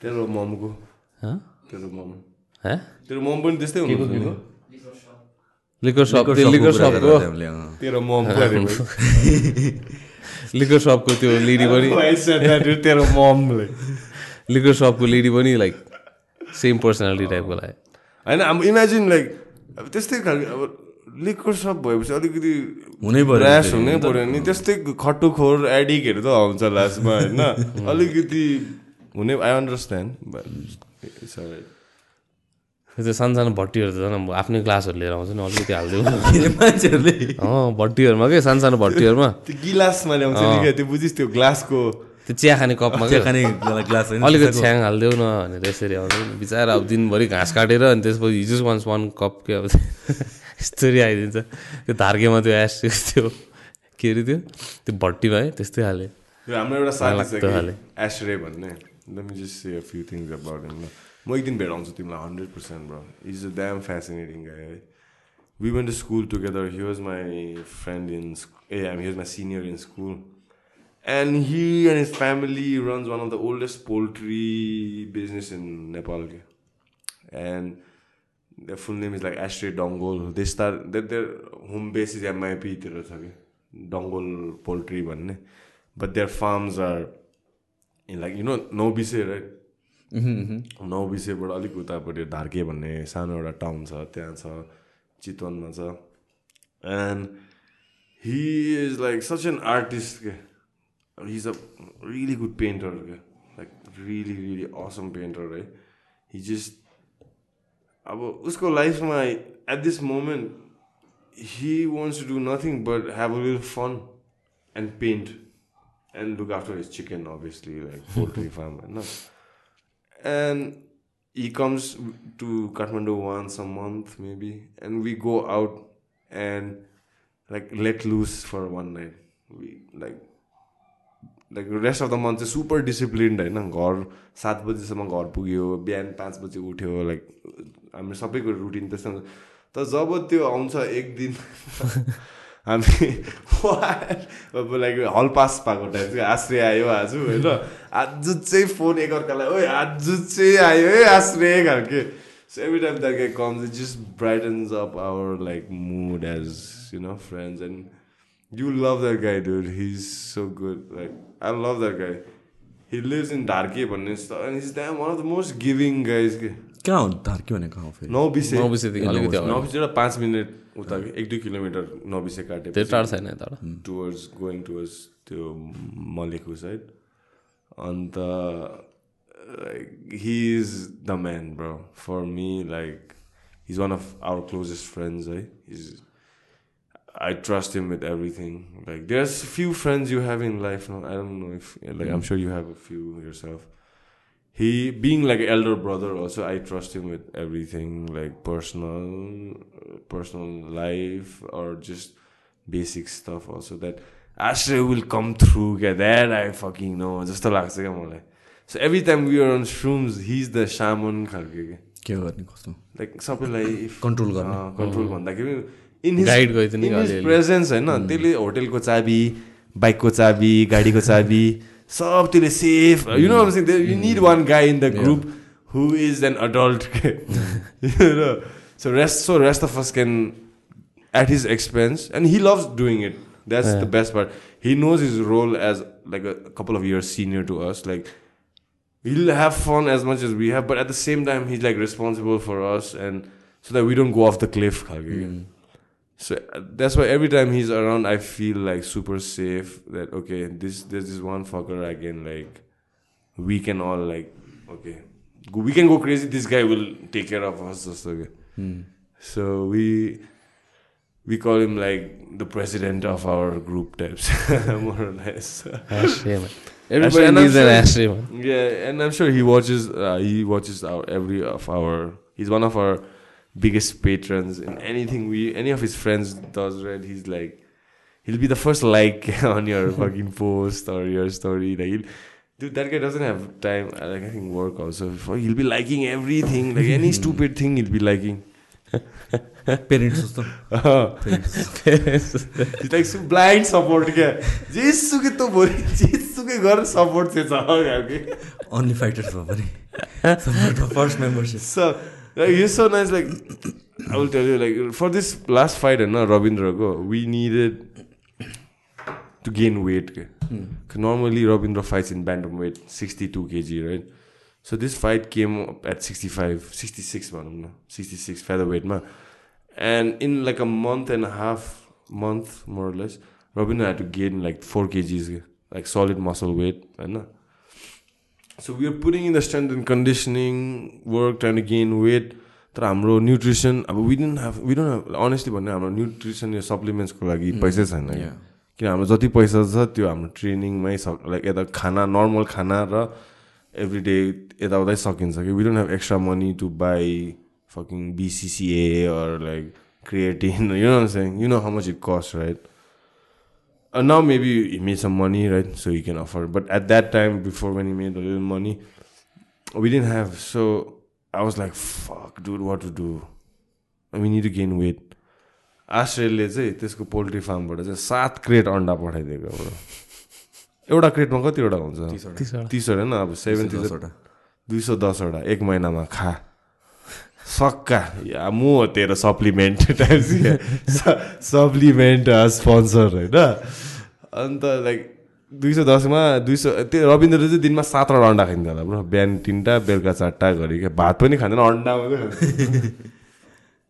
तेरो ममको। हँ? तेरो मम। हँ? तेरो मम पनि त्यस्तै हुनुहुन्छ नि। लिकर सप सपको। तेरो लिकर [LAUGHS] त्यो लेडी पनि [LAUGHS] तेरो ममले लिकर सपको लेडी पनि लाइक सेम पर्सनालिटी टाइपको लाग्यो होइन अब इमेजिन लाइक अब त्यस्तै खालको अब लिक्वर सप भएपछि अलिकति हुनै पर्यो ऱ्यास। हुनै पऱ्यो नि। त्यस्तै खट्टुखोर एडिकहरू त आउँछ लास्टमा होइन? [LAUGHS] अलिकति हुने आई अन्डरस्ट्यान्ड त्यो सानो सानो भट्टीहरू त झन् अब आफ्नै क्लासहरू लिएर आउँछ नि अलिकति हालिदिउँ। [LAUGHS] मान्छेहरूले? अँ भट्टीहरूमा के? सानो सानो भट्टीहरूमा। त्यो गिलासमा ल्याउँछ त्यो बुझिस् त्यो ग्लासको त्यो चिया खाने कपमा चिया खाने ग्लास होइन अलिकति छ्याङ हालिदेऊ न भनेर यसरी आउँछ बिचरा अब दिनभरि घाँस काटेर अनि त्यसपछि हिजो वान्स वान कप के अब [LAUGHS] यस्तरी आइदिन्छ। त्यो धार्केमा त्यो एस त्यो के अरे त्यो? त्यो भट्टीमा है त्यस्तै हाले। हाम्रो एउटा साथी छ लाग्दो खाले। कि एसरे भन्ने। Let me just say a few things about him ल म एक दिन भेटाउँछु तिमीलाई hundred percent bro is a damn fascinating guy है we went to school together he was my friend in a he was my senior in school and he and his family runs one of the oldest poultry business in Nepal के and the full name is like ashtray Dangol they start that their home base is एमआइपीतिर छ कि Dangol poultry भन्ने but their farms are in like you know Naubise right नौबिसेबाट अलिक उतापट्टि धार्के भन्ने सानो एउटा town छ त्यहाँ छ चितवनमा छ। And he is like such an artist के। He is a really good painter के। Like really really awesome painter है हि जस्ट अब उसको लाइफमा at this moment he wants to do nothing but have a lil fun and paint and look after his chicken, obviously, like [LAUGHS] poultry farm. No. He comes to Kathmandu once a month, maybe, and we go out and like let loose for one night. We like like rest of the month चाहिँ super disciplined होइन घर सात बजीसम्म घर पुग्यो बिहान पाँच बजी उठ्यो लाइक हाम्रो सबैको रुटिन त्यस्तो तर जब त्यो आउँछ एक दिन हामी लाइक हल पास पाएको टाइप चाहिँ आश्रय आयो आज होइन [LAUGHS] आज चाहिँ फोन एकअर्कालाई ओ आज चाहिँ आयो है आश्रय खालके so every time that guy comes it just brightens up our like mood as you know friends and you love that guy, dude. He's so good. Like I love that guy. He lives in Darke, भन्ने and he's damn one of the most giving guys. कहाँ हो धार्की भने कहाँ हो फेरि नौबिसे नौबिसेदेखि अलिकति अगाडि। नौबिसेबाट पाँच मिनट उता एक दुई किलोमिटर नौबिसे काटे त्यो टाढो छैन यताबाट टुवर्ड्स गोइङ टुवर्ड्स त्यो मलेकु साइड अन्त like he is the man bro for me like his one of our closest friends है is I trust him with everything. Like there's few friends you have in life. No, I don't know if like I'm sure you have a few yourself. He being like an elder brother also, I trust him with everything, like personal, personal life or just basic stuff. Also that Ashley will come through. Yeah, that I fucking know. Just a लाग्छ क्या मलाई. So every time we are on shrooms, he's the shaman खालके के. के गर्ने कस्तो like सबैलाई Control गर्ने। कन्ट्रोल भन्दाखेरि इन Guide गरिदिने। प्रेजेन्स होइन त्यसले होटेलको चाबी बाइकको चाबी गाडीको चाबी सब त्यसले safe you know you need one guy in the group who is an adult So rest, so rest of us can, at his expense, and he loves doing it. That's yeah. the best part. He knows his role as like a, a couple of years senior to us. Like he'll have fun as much as we have, but at the same time, he's like responsible for us, and so that we don't go off the cliff. Mm. So uh, that's why every time he's around, I feel like super safe. That okay, this there's this one fucker again. Like we can all like okay, we can go crazy. This guy will take care of us. Just okay so we we call him like the president of our group types [LAUGHS] more or less Ashtray, man. [LAUGHS] Everybody and I'm needs an sure- ashtray, man. yeah and i'm sure he watches uh, he watches our every of our he's one of our biggest patrons in anything we any of his friends does right he's like he'll be the first like [LAUGHS] on your fucking post or your story like dude that guy doesn't have time uh, like i think work also he'll be liking everything like any stupid thing he'll be liking parents जस्तो It's like so blind support क्या जेसुकै त भोलि जेसुकै गरेर support चाहिँ छ खालके अन्ली फाइटर्स भयो भने first membership So like he's so nice. Like I will tell you, like for this last fight, and Ravindra go, we needed to gain weight. 'Cause Normally, Ravindra fights in bantamweight, 62 kg, right? So this fight came up at 65, 66, man, 66 featherweight, man. And in like a month and a half, month more or less, Ravindra had to gain like 4 kgs, like solid muscle weight, and so we are putting in the strength and conditioning work trying to gain weight तर हाम्रो nutrition अब we don't have we don't have honestly भन्ने हाम्रो nutrition या सप्लिमेन्ट्सको लागि पैसै छैन। किन हाम्रो जति पैसा छ त्यो हाम्रो ट्रेनिङमै स लाइक यता खाना नर्मल खाना र एभ्री डे यताउतै सकिन्छ कि don't have extra money to buy fucking BCAA or like creatine you know न you know how much it cost right न maybe you made some money right so you can afford but at that time before money made the money we within have so I was like fuck do what to do I mean to gain weight आश्रयले चाहिँ त्यसको poultry फार्मबाट चाहिँ सात crate अन्डा पठाइदिएको bro. एउटा क्रेटमा कतिवटा हुन्छ? तिसवटा। होइन? अब दसवटा। दुई सौ दसवटा एक महिनामा खा। सक्का। या म हो तेरो सप्लिमेन्ट सप्लिमेन्ट स्पोन्सर होइन? अन्त लाइक दुई सौ दसमा दुई सौ त्यो रविन्द्रले चाहिँ दिनमा सातवटा अन्डा खाइन्थ्यो होला ब्रो। बिहान तिनवटा बेलुका चारवटा गरी क्या भात पनि खाँदैन अन्डा मात्रै [LAUGHS]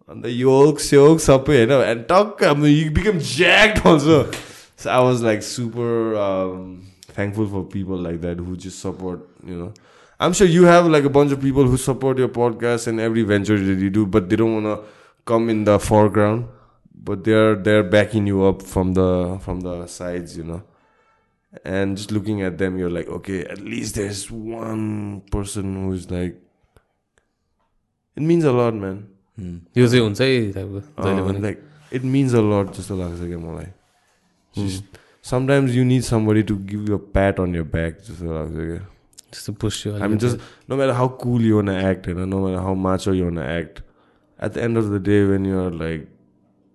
And the yokes, yokes, oh, up here, you know, and talk, I you become jacked also. So I was like super um, thankful for people like that who just support, you know. I'm sure you have like a bunch of people who support your podcast and every venture that you do, but they don't want to come in the foreground, but they're they're backing you up from the from the sides, you know. And just looking at them, you're like, okay, at least there's one person who's like. It means a lot, man. यो चाहिँ हुन्छ है टाइपको जहिले Uh, पनि like it means a lot जस्तो लाग्छ क्या मलाई sometimes you need somebody to give you a pat on your back जस्तो लाग्छ क्या Just to push you. I mean, just no matter how cool you wanna act, you know, no matter how macho you wanna act, at the end of the day, when you're like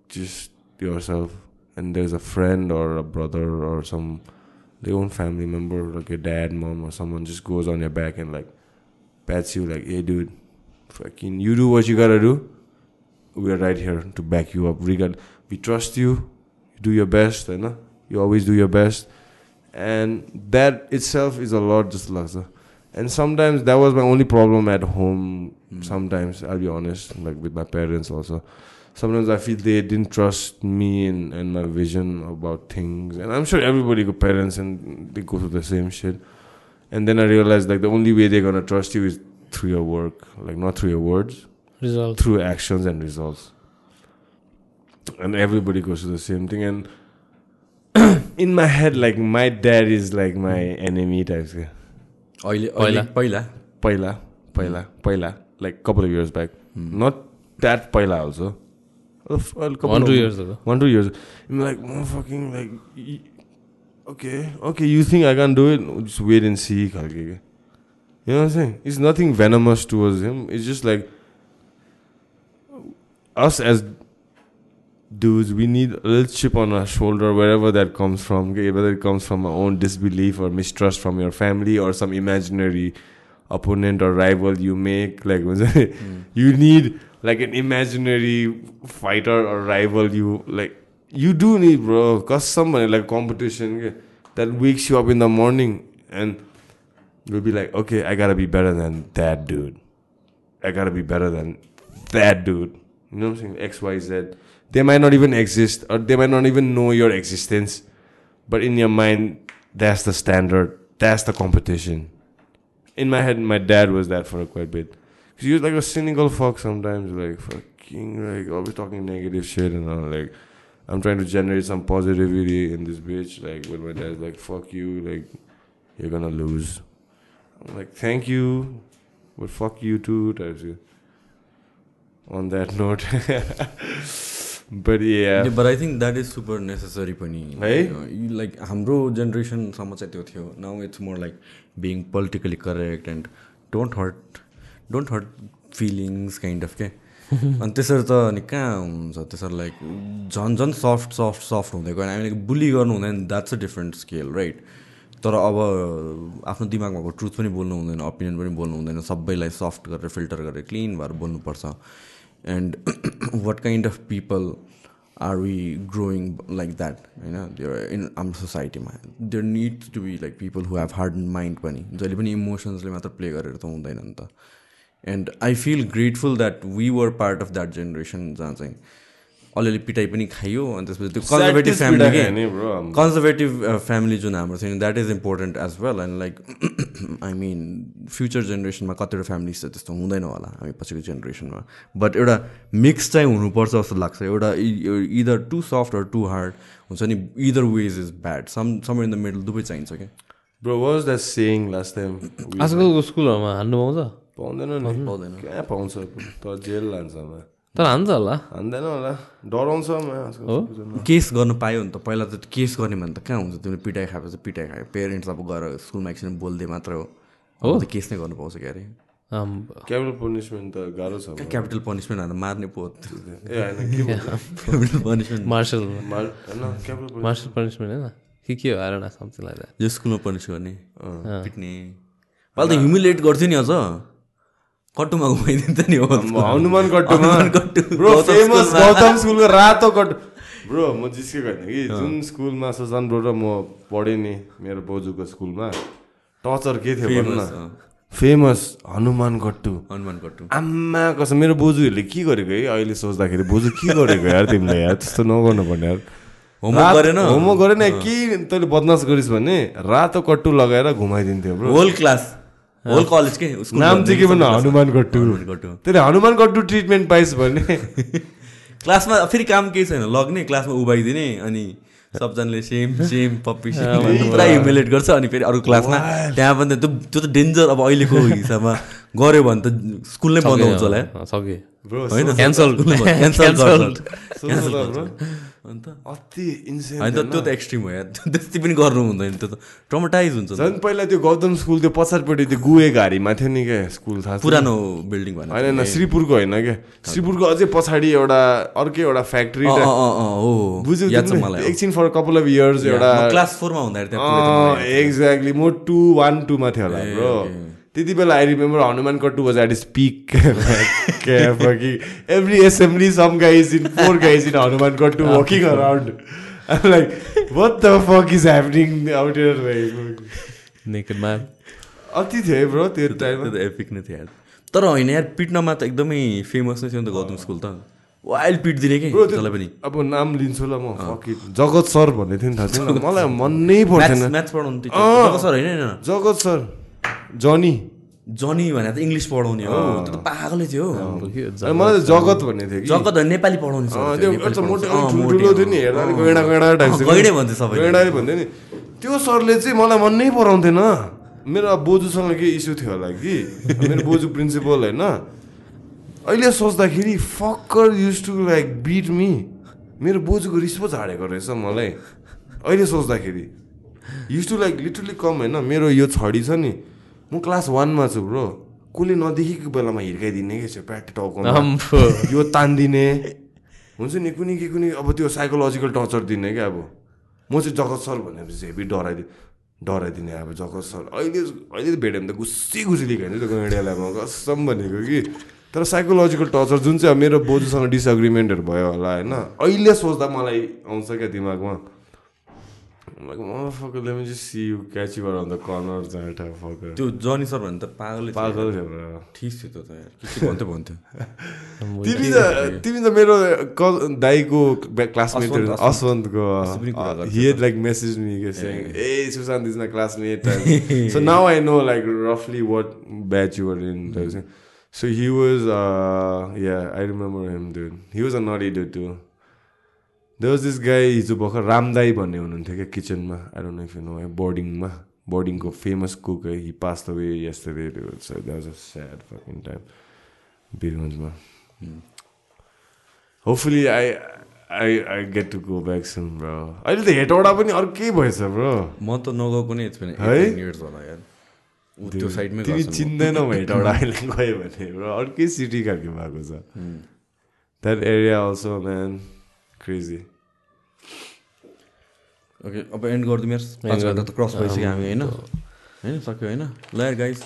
just yourself, and there's a friend or a brother or some their own family member, like your dad, mom, or someone, just goes on your back and like pats you, like, "Hey, dude, fucking, you do what you gotta do. We are right here to back you up. Regard, we trust you. You do your best, you know. You always do your best." And that itself is a lot, just like and sometimes that was my only problem at home hmm. sometimes i'll be honest like with my parents also sometimes i feel they didn't trust me and, and my vision about things and i'm sure everybody got parents and they go through the same shit and then i realized like the only way they're gonna trust you is through your work like not through your words result. through actions and results and everybody goes through the same thing and [CLEARS THROAT] in my head like my dad is like my enemy types yeah. अहिले पहिला? अहिले पहिला पहिला पहिला पहिला like couple of years back not that पहिला also One, two years ago. One two years like म fucking like okay okay you think I can do it just wait and see खालके के You know what I'm saying? It's nothing venomous towards him. It's just like us as dudes, we need a little chip on our shoulder wherever that comes from. Okay? Whether it comes from our own disbelief or mistrust from your family or some imaginary opponent or rival you make. Like [LAUGHS] you hmm. need like an imaginary fighter or rival you like you do need bro cause somebody like competition okay, that wakes you up in the morning and you'll be like okay i gotta be better than that dude i gotta be better than that dude you know what i'm saying xyz they might not even exist or they might not even know your existence but in your mind that's the standard. That's the competition. In my head my dad was that for a quite bit. Because he was like a cynical fuck sometimes like fucking like always talking negative shit and all like i'm trying to generate some positivity in this bitch like when my dad's like fuck you like you're gonna lose. I'm like thank you but fuck you too types of- on that note. [LAUGHS] But yeah. But I think that is super necessary पनि. है? Like हाम्रो जेनेरेसनसम्म चाहिँ त्यो थियो. Now it's more like being politically correct and don't hurt don't hurt feelings kind of के अनि त्यसरी त अनि कहाँ हुन्छ? त्यसरी लाइक झन् झन् सफ्ट सफ्ट सफ्ट हुँदै गयो। हामीले बुली गर्नु हुँदैन। That's a different scale right तर अब आफ्नो दिमागमा भएको ट्रुथ पनि बोल्नु हुँदैन ओपिनियन पनि बोल्नु हुँदैन। सबैलाई सफ्ट गरेर फिल्टर गरेर क्लिन भएर बोल्नुपर्छ। And what kind of people are we growing like that होइन देयर इन हाम्रो सोसाइटीमा there need to be like people who have hard mind पनि जहिले पनि इमोसन्सले मात्र प्ले गरेर त हुँदैन नि त. And I feel grateful that we were part of that generation जहाँ चाहिँ अलिअलि पिटाइ पनि खाइयो अनि त्यसपछि त्यो कन्जर्भेटिभ फ्यामिली। कन्जर्भेटिभ फ्यामिली जुन हाम्रो थियो that is important as well and like I mean future जेनेरेसनमा कतिवटा फ्यामिलीज चाहिँ त्यस्तो हुँदैन होला हामी पछिको जेनेरेसनमा बट एउटा मिक्स चाहिँ हुनुपर्छ जस्तो लाग्छ। एउटा either to soft or to hard हुन्छ नि either ways is bad some some in the middle दुवै चाहिन्छ क्या। Was that saying last time? We- आजकलको स्कुलहरूमा हान्नु पाउँछ? पाउँदैन नि। पाउँदैन। कहाँ पाउँछ? तर जेल लान्छ तर हान्छ होला। हान्दैन होला। डराउँछ म आजकल केस गर्नु पायो नि त पहिला त केस गर्ने भने त कहाँ हुन्छ तिमीले पिटाइ खाएपछि पिटाइ खायो। पेरेन्ट्स अब गएर स्कुलमा एकछिन बोल्दै मात्र हो। त केस नै गर्नु पाउँछ क्या अरे आम्, क्यापिटल पनिसमेन्ट त गाह्रो छ। क्यापिटल पनिसमेन्ट हाल्दा मार्ने पो हो। [LAUGHS] होइन पनिसमेन्ट। मार्सल होइन पनिसमेन्ट। होइन। के के हो आएर समथिङ यो स्कुलमा पनिस गर्ने पिट्ने। पहिला त ह्युमिलेट गर्थ्यो नि अझ। कट्टुमा घुमाइदिन्छ नि हो हनुमान कट्टुमा। Bro famous. गौतम स्कुलको रातो कट्टु ब्रो म जिस्केको होइन कि? जुन स्कुलमा सुशान्त ब्रो र म पढेँ नि मेरो बोजूको स्कुलमा टचर के थियो भन्नु फेमस हनुमान कट्टु हनुमान कट्टु आम्मा कसम मेरो बोजूहरूले के गरेको है? अहिले सोच्दाखेरि बोजू के गरेको यार तिमीले यार? त्यस्तो नगर्नु पर्ने यार होमवर्क गरेन? होमवर्क गरेन के तैँले बदमास गरिस् भने? रातो कट्टु लगाएर घुमाइदिन्थ्यो bro. Whole class whole college के स्कुल नाम चाहिँ के भन्नु? हनुमान कट्टु। त्यसले हनुमान कट्टु ट्रिटमेन्ट पाइस् भने। क्लासमा फेरि काम केही छैन। लग्ने क्लासमा उभाइदिने अनि सबजनाले सेम सेम पप्पी पुरा ह्युमिलेट गर्छ अनि फेरि अरू क्लासमा त्यहाँ पनि त्यो त्यो त डेन्जर अब अहिलेको हिसाबमा गऱ्यो भने त स्कुल नै बन्द हुन्छ होला। सके। होइन. क्यान्सल. [LAUGHS] गर्छ। अन्त? अति होइन त त्यो त एक्सट्रिम हो यार। त्यति पनि गर्नु हुँदैन त्यो त ट्रमाटाइज हुन्छ। झन् पहिला त्यो गौतम स्कुल त्यो पछाडिपट्टि त्यो गुहे घारीमा थियो नि क्या स्कुल थाहा? पुरानो बिल्डिङ भने होइन होइन श्रीपुरको होइन क्या श्रीपुरको अझै पछाडि एउटा अर्कै एउटा फ्याक्ट्री हो बुझ्यौ? मलाई एकछिन फर कपाल अफ इयर्स एउटा क्लास फोरमा हुँदाखेरि। एक्ज्याक्टली म टू वान टूमा थियो होला ब्रो त्यति बेला I remember Hanuman कट्टु was at speak every assembly some guys in four guys in Hanuman कट्टु walking around like what the fuck is happening out here naked man अति थियो bro त्यो टाइममा त एपिक नै थियो तर होइन यार पिट्नमा त एकदमै फेमस नै थियो नि त गौतम स्कुल त। वाइल्ड पिट दिने कि ब्रो त्यो जसलाई पनि? अब नाम लिन्छु ल म. जगत सर भन्ने थियो नि थाहा छैन मलाई [LAUGHS] मनै पर्थेन म्याथ्स म्याथ्स पढाउनु। त्यो सर होइन जगत सर। जनी। जनी भनेर त इङ्ग्लिस पढाउने हो। त्यो त पागलै थियो। मलाई जगत भन्ने थियो कि? जगत नेपाली पढाउने भन्थ्यो नि। त्यो सरले चाहिँ मलाई मनै पराउँथेन। मेरो अब बोजूसँग के इस्यु थियो होला कि? मेरो बोजू प्रिन्सिपल होइन। अहिले सोच्दाखेरि fucker use to like beat me मेरो बोजूको रिस पो झाडेको रहेछ मलाई। अहिले सोच्दाखेरि। युज टु लाइक लिटरली कम होइन। मेरो यो छडी छ नि। म क्लास वानमा छु ब्रो। कसले नदेखेको बेलामा हिर्काइदिने कि चाहिँ प्याट टाउकोमा। यो तानिदिने। हुन्छ नि कुनै के कुनै अब त्यो साइकोलोजिकल टर्चर दिने क्या अब। म चाहिँ जगत सर भनेपछि हेभी डराइदिए डराइदिने अब जगत सर। अहिले अहिले त भेट्यो भने त गुस्सी गुसी लिखाइन्छ त्यो म कसम भनेको कि? तर साइकोलोजिकल टर्चर जुन चाहिँ अब मेरो बोजूसँग डिसएग्रिमेन्टहरू भयो होला होइन? अहिले सोच्दा मलाई आउँछ क्या दिमागमा। Like, motherfucker, let me just see you catch you around the corner, that fucker. त्यो जनी सर भने त पागलै पागल थियो bro. ठिक थियो त्यो त। यार के के भन्थ्यो भन्थ्यो। [LAUGHS] तिमी त तिमी त मेरो दाईको क्लासमेटहरू असवन्त, असवन्तको हि लाइक मेसेज मी के saying A. Sushant is my classmate so now I know like रफली what batch you were in so he was yeah I remember him dude he was a naughty do to was this guy हिजो भर्खर रामदाई भन्ने हुनुहुन्थ्यो क्या किचनमा I don't know if you know है बोर्डिङमा बोर्डिङको फेमस कुक है he pass the way that was a sad fucking time बिरगन्जमा hopefully I I I get to go back soon bro अहिले त हेटौडा पनि अर्कै भएछ ब्रो म त नगएको नै पनि है? त्यो साइडमै। चिन्दैनौ हेटौडा [LAUGHS] अहिले गयो भने ब्रो अर्कै सिटी खालको भएको छ। That area also man crazy okay अब एन्ड गरिदिउँ यस पाँच त क्रस भइसक्यो हामी होइन होइन सक्यो होइन liar guys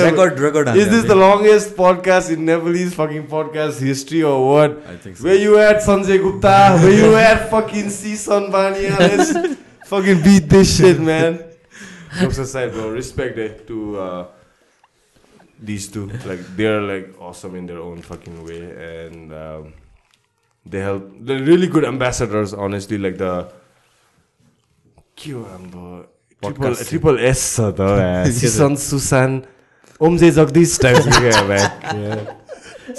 record record is this the longest podcast in Nepalese fucking podcast history of world where you at Sanjay Gupta where you at fucking Sisan Bania let's fucking beat this shit man jokes side bro respect they to this to like they are like awesome in their own fucking way and they help. They're really good ambassadors. Honestly, like the. के हो हाम्रो triple triple S छ त सिसन सुसान ओमजे Jagdish types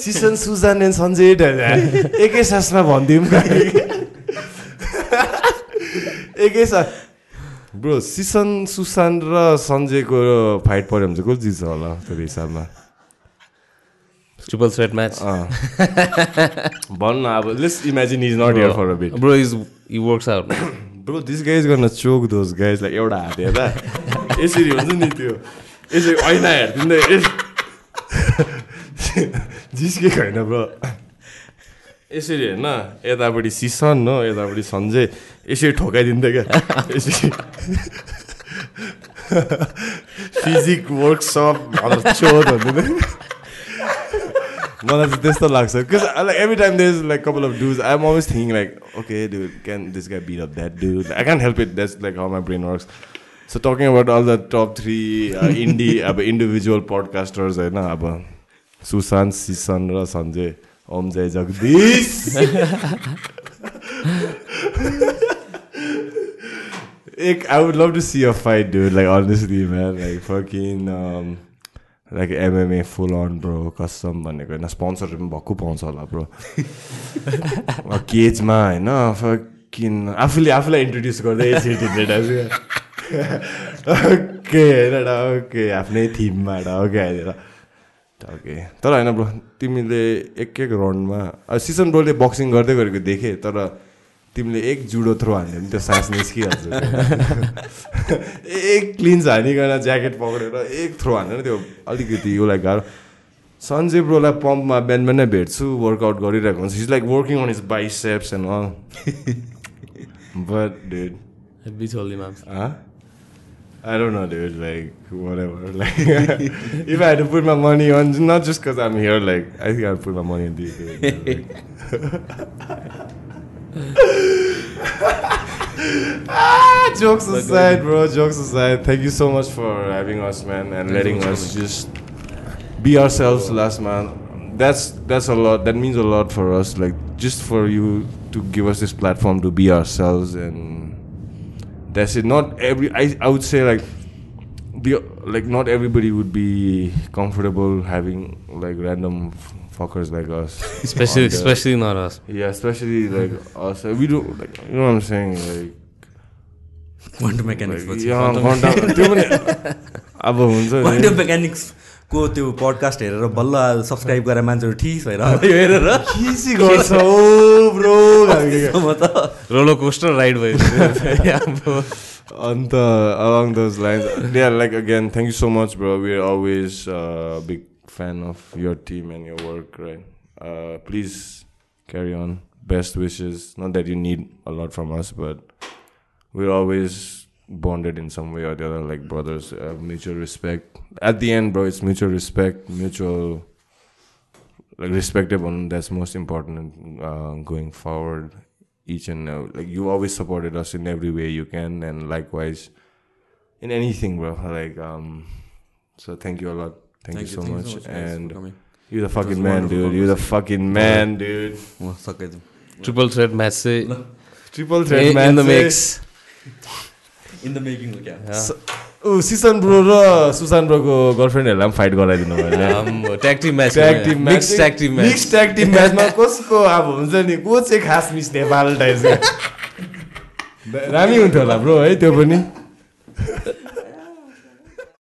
सिसन सुजान and type एकै सासमा भनिदिउँ एकै सास ब्रो सिसन सुशान्त र सञ्जयको फाइट पऱ्यो भने चाहिँ कसले जित्छ होला त्यो हिसाबमा ट्रिपल थ्रेट म्याच भन् न अब let's imagine is not here for a bit bro is e works out bro this guys गर्न चोक दोज गाइज लाइक एउटा हात हेर्दा [LAUGHS] यसरी हुन्छ नि त्यो? यसरी ऐना हेरिदिँदै [LAUGHS] जिस्केको होइन ब्रो। यसरी होइन यतापट्टि सिसन हो यतापट्टि सञ्जय यसरी ठोकाइदिन्थ्यो क्या। यसरी। फिजिक वर्कसप चोद भनिदिँदै मलाई चाहिँ त्यस्तो लाग्छ because like every time there is like कपाल of does I am always thinking like okay do can this guy beat of that do I can help it that's like how my brain works so talking about all the top three इन्डी अब individual podcasters होइन अब सुशान्त सिसन र सञ्जय ओम जय जगदीश एक I would love to see a fight do like honestly man like fucking like MMA full on bro कसम भनेको होइन स्पोन्सरहरू पनि भक्कु पाउँछ होला [LAUGHS] ब्रो केजमा होइन फकिन आफूले आफूलाई इन्ट्रोड्युस गर्दै ओके होइन ओके आफ्नै थिममा ओके हालेर ओके तर होइन ब्रो तिमीले एक एक राउन्डमा सिजन ब्रोले बक्सिङ गर्दै गरेको देखेँ तर तिमीले एक जुडो थ्रो हान्यो भने त्यो सास निस्किहाल्छ एक क्लिन्स हानिकन ज्याकेट पक्रेर एक थ्रो भने त्यो अलिकति उसलाई गाह्रो सन्जय ब्रोलाई पम्पमा बिहान बिहानै भेट्छु वर्कआउट गरिरहेको हुन्छ his like working on his biceps and all but dead? I don't know, dude. Like, whatever. Like, [LAUGHS] if I had to put my money on, not just because I'm here, like, I think I'd put my money on DK. [LAUGHS] ah, jokes aside, bro. Jokes aside. Thank you so much for having us, man, and letting us just be ourselves, last man. That's that's a lot. That means a lot for us. Like, just for you to give us this platform to be ourselves and that's it not every i, I would say like the like not everybody would be comfortable having like random fuckers like us especially, especially not us. yeah especially like us we do like you know what i'm saying like quantum mechanics अब हुन्छ quantum मेकानिक्सको त्यो podcast हेरेर बल्ल subscribe गरेर मान्छेहरू ठिक भएर यो हेरेर खिसी गर्छ ओ ब्रो म त Roller coaster ride भयो yeah, bro. And uh, along those lines, yeah, like again, thank you so much, bro. We're always uh, big fan of your team and your work, right? Uh, please carry on. Best wishes. Not that you need a lot from us, but we're always bonded in some way or the other, like brothers. Uh, mutual respect. At the end, bro, it's mutual respect, mutual like respective one. That's most important uh, going forward each and uh, like you always supported us in every way you can and likewise in anything bro like um so thank you a lot thank, you so much and you're the fucking man dude you're the fucking man dude म सकाइदिउँ Triple threat match चाहिँ triple in, threat man in the mix. In the making हो क्या ऊ सिसन bro र सुशान्त ब्रोको गर्लफ्रेन्डहरूलाई पनि fight गराइदिनु भयो Um, tag team match. Tag team Mixed tag team match. Mix tag team म्याचमा कसको अब हुन्छ नि को चाहिँ खास मिस नेपाल टाइप रामी हुन्थ्यो होला ब्रो है त्यो पनि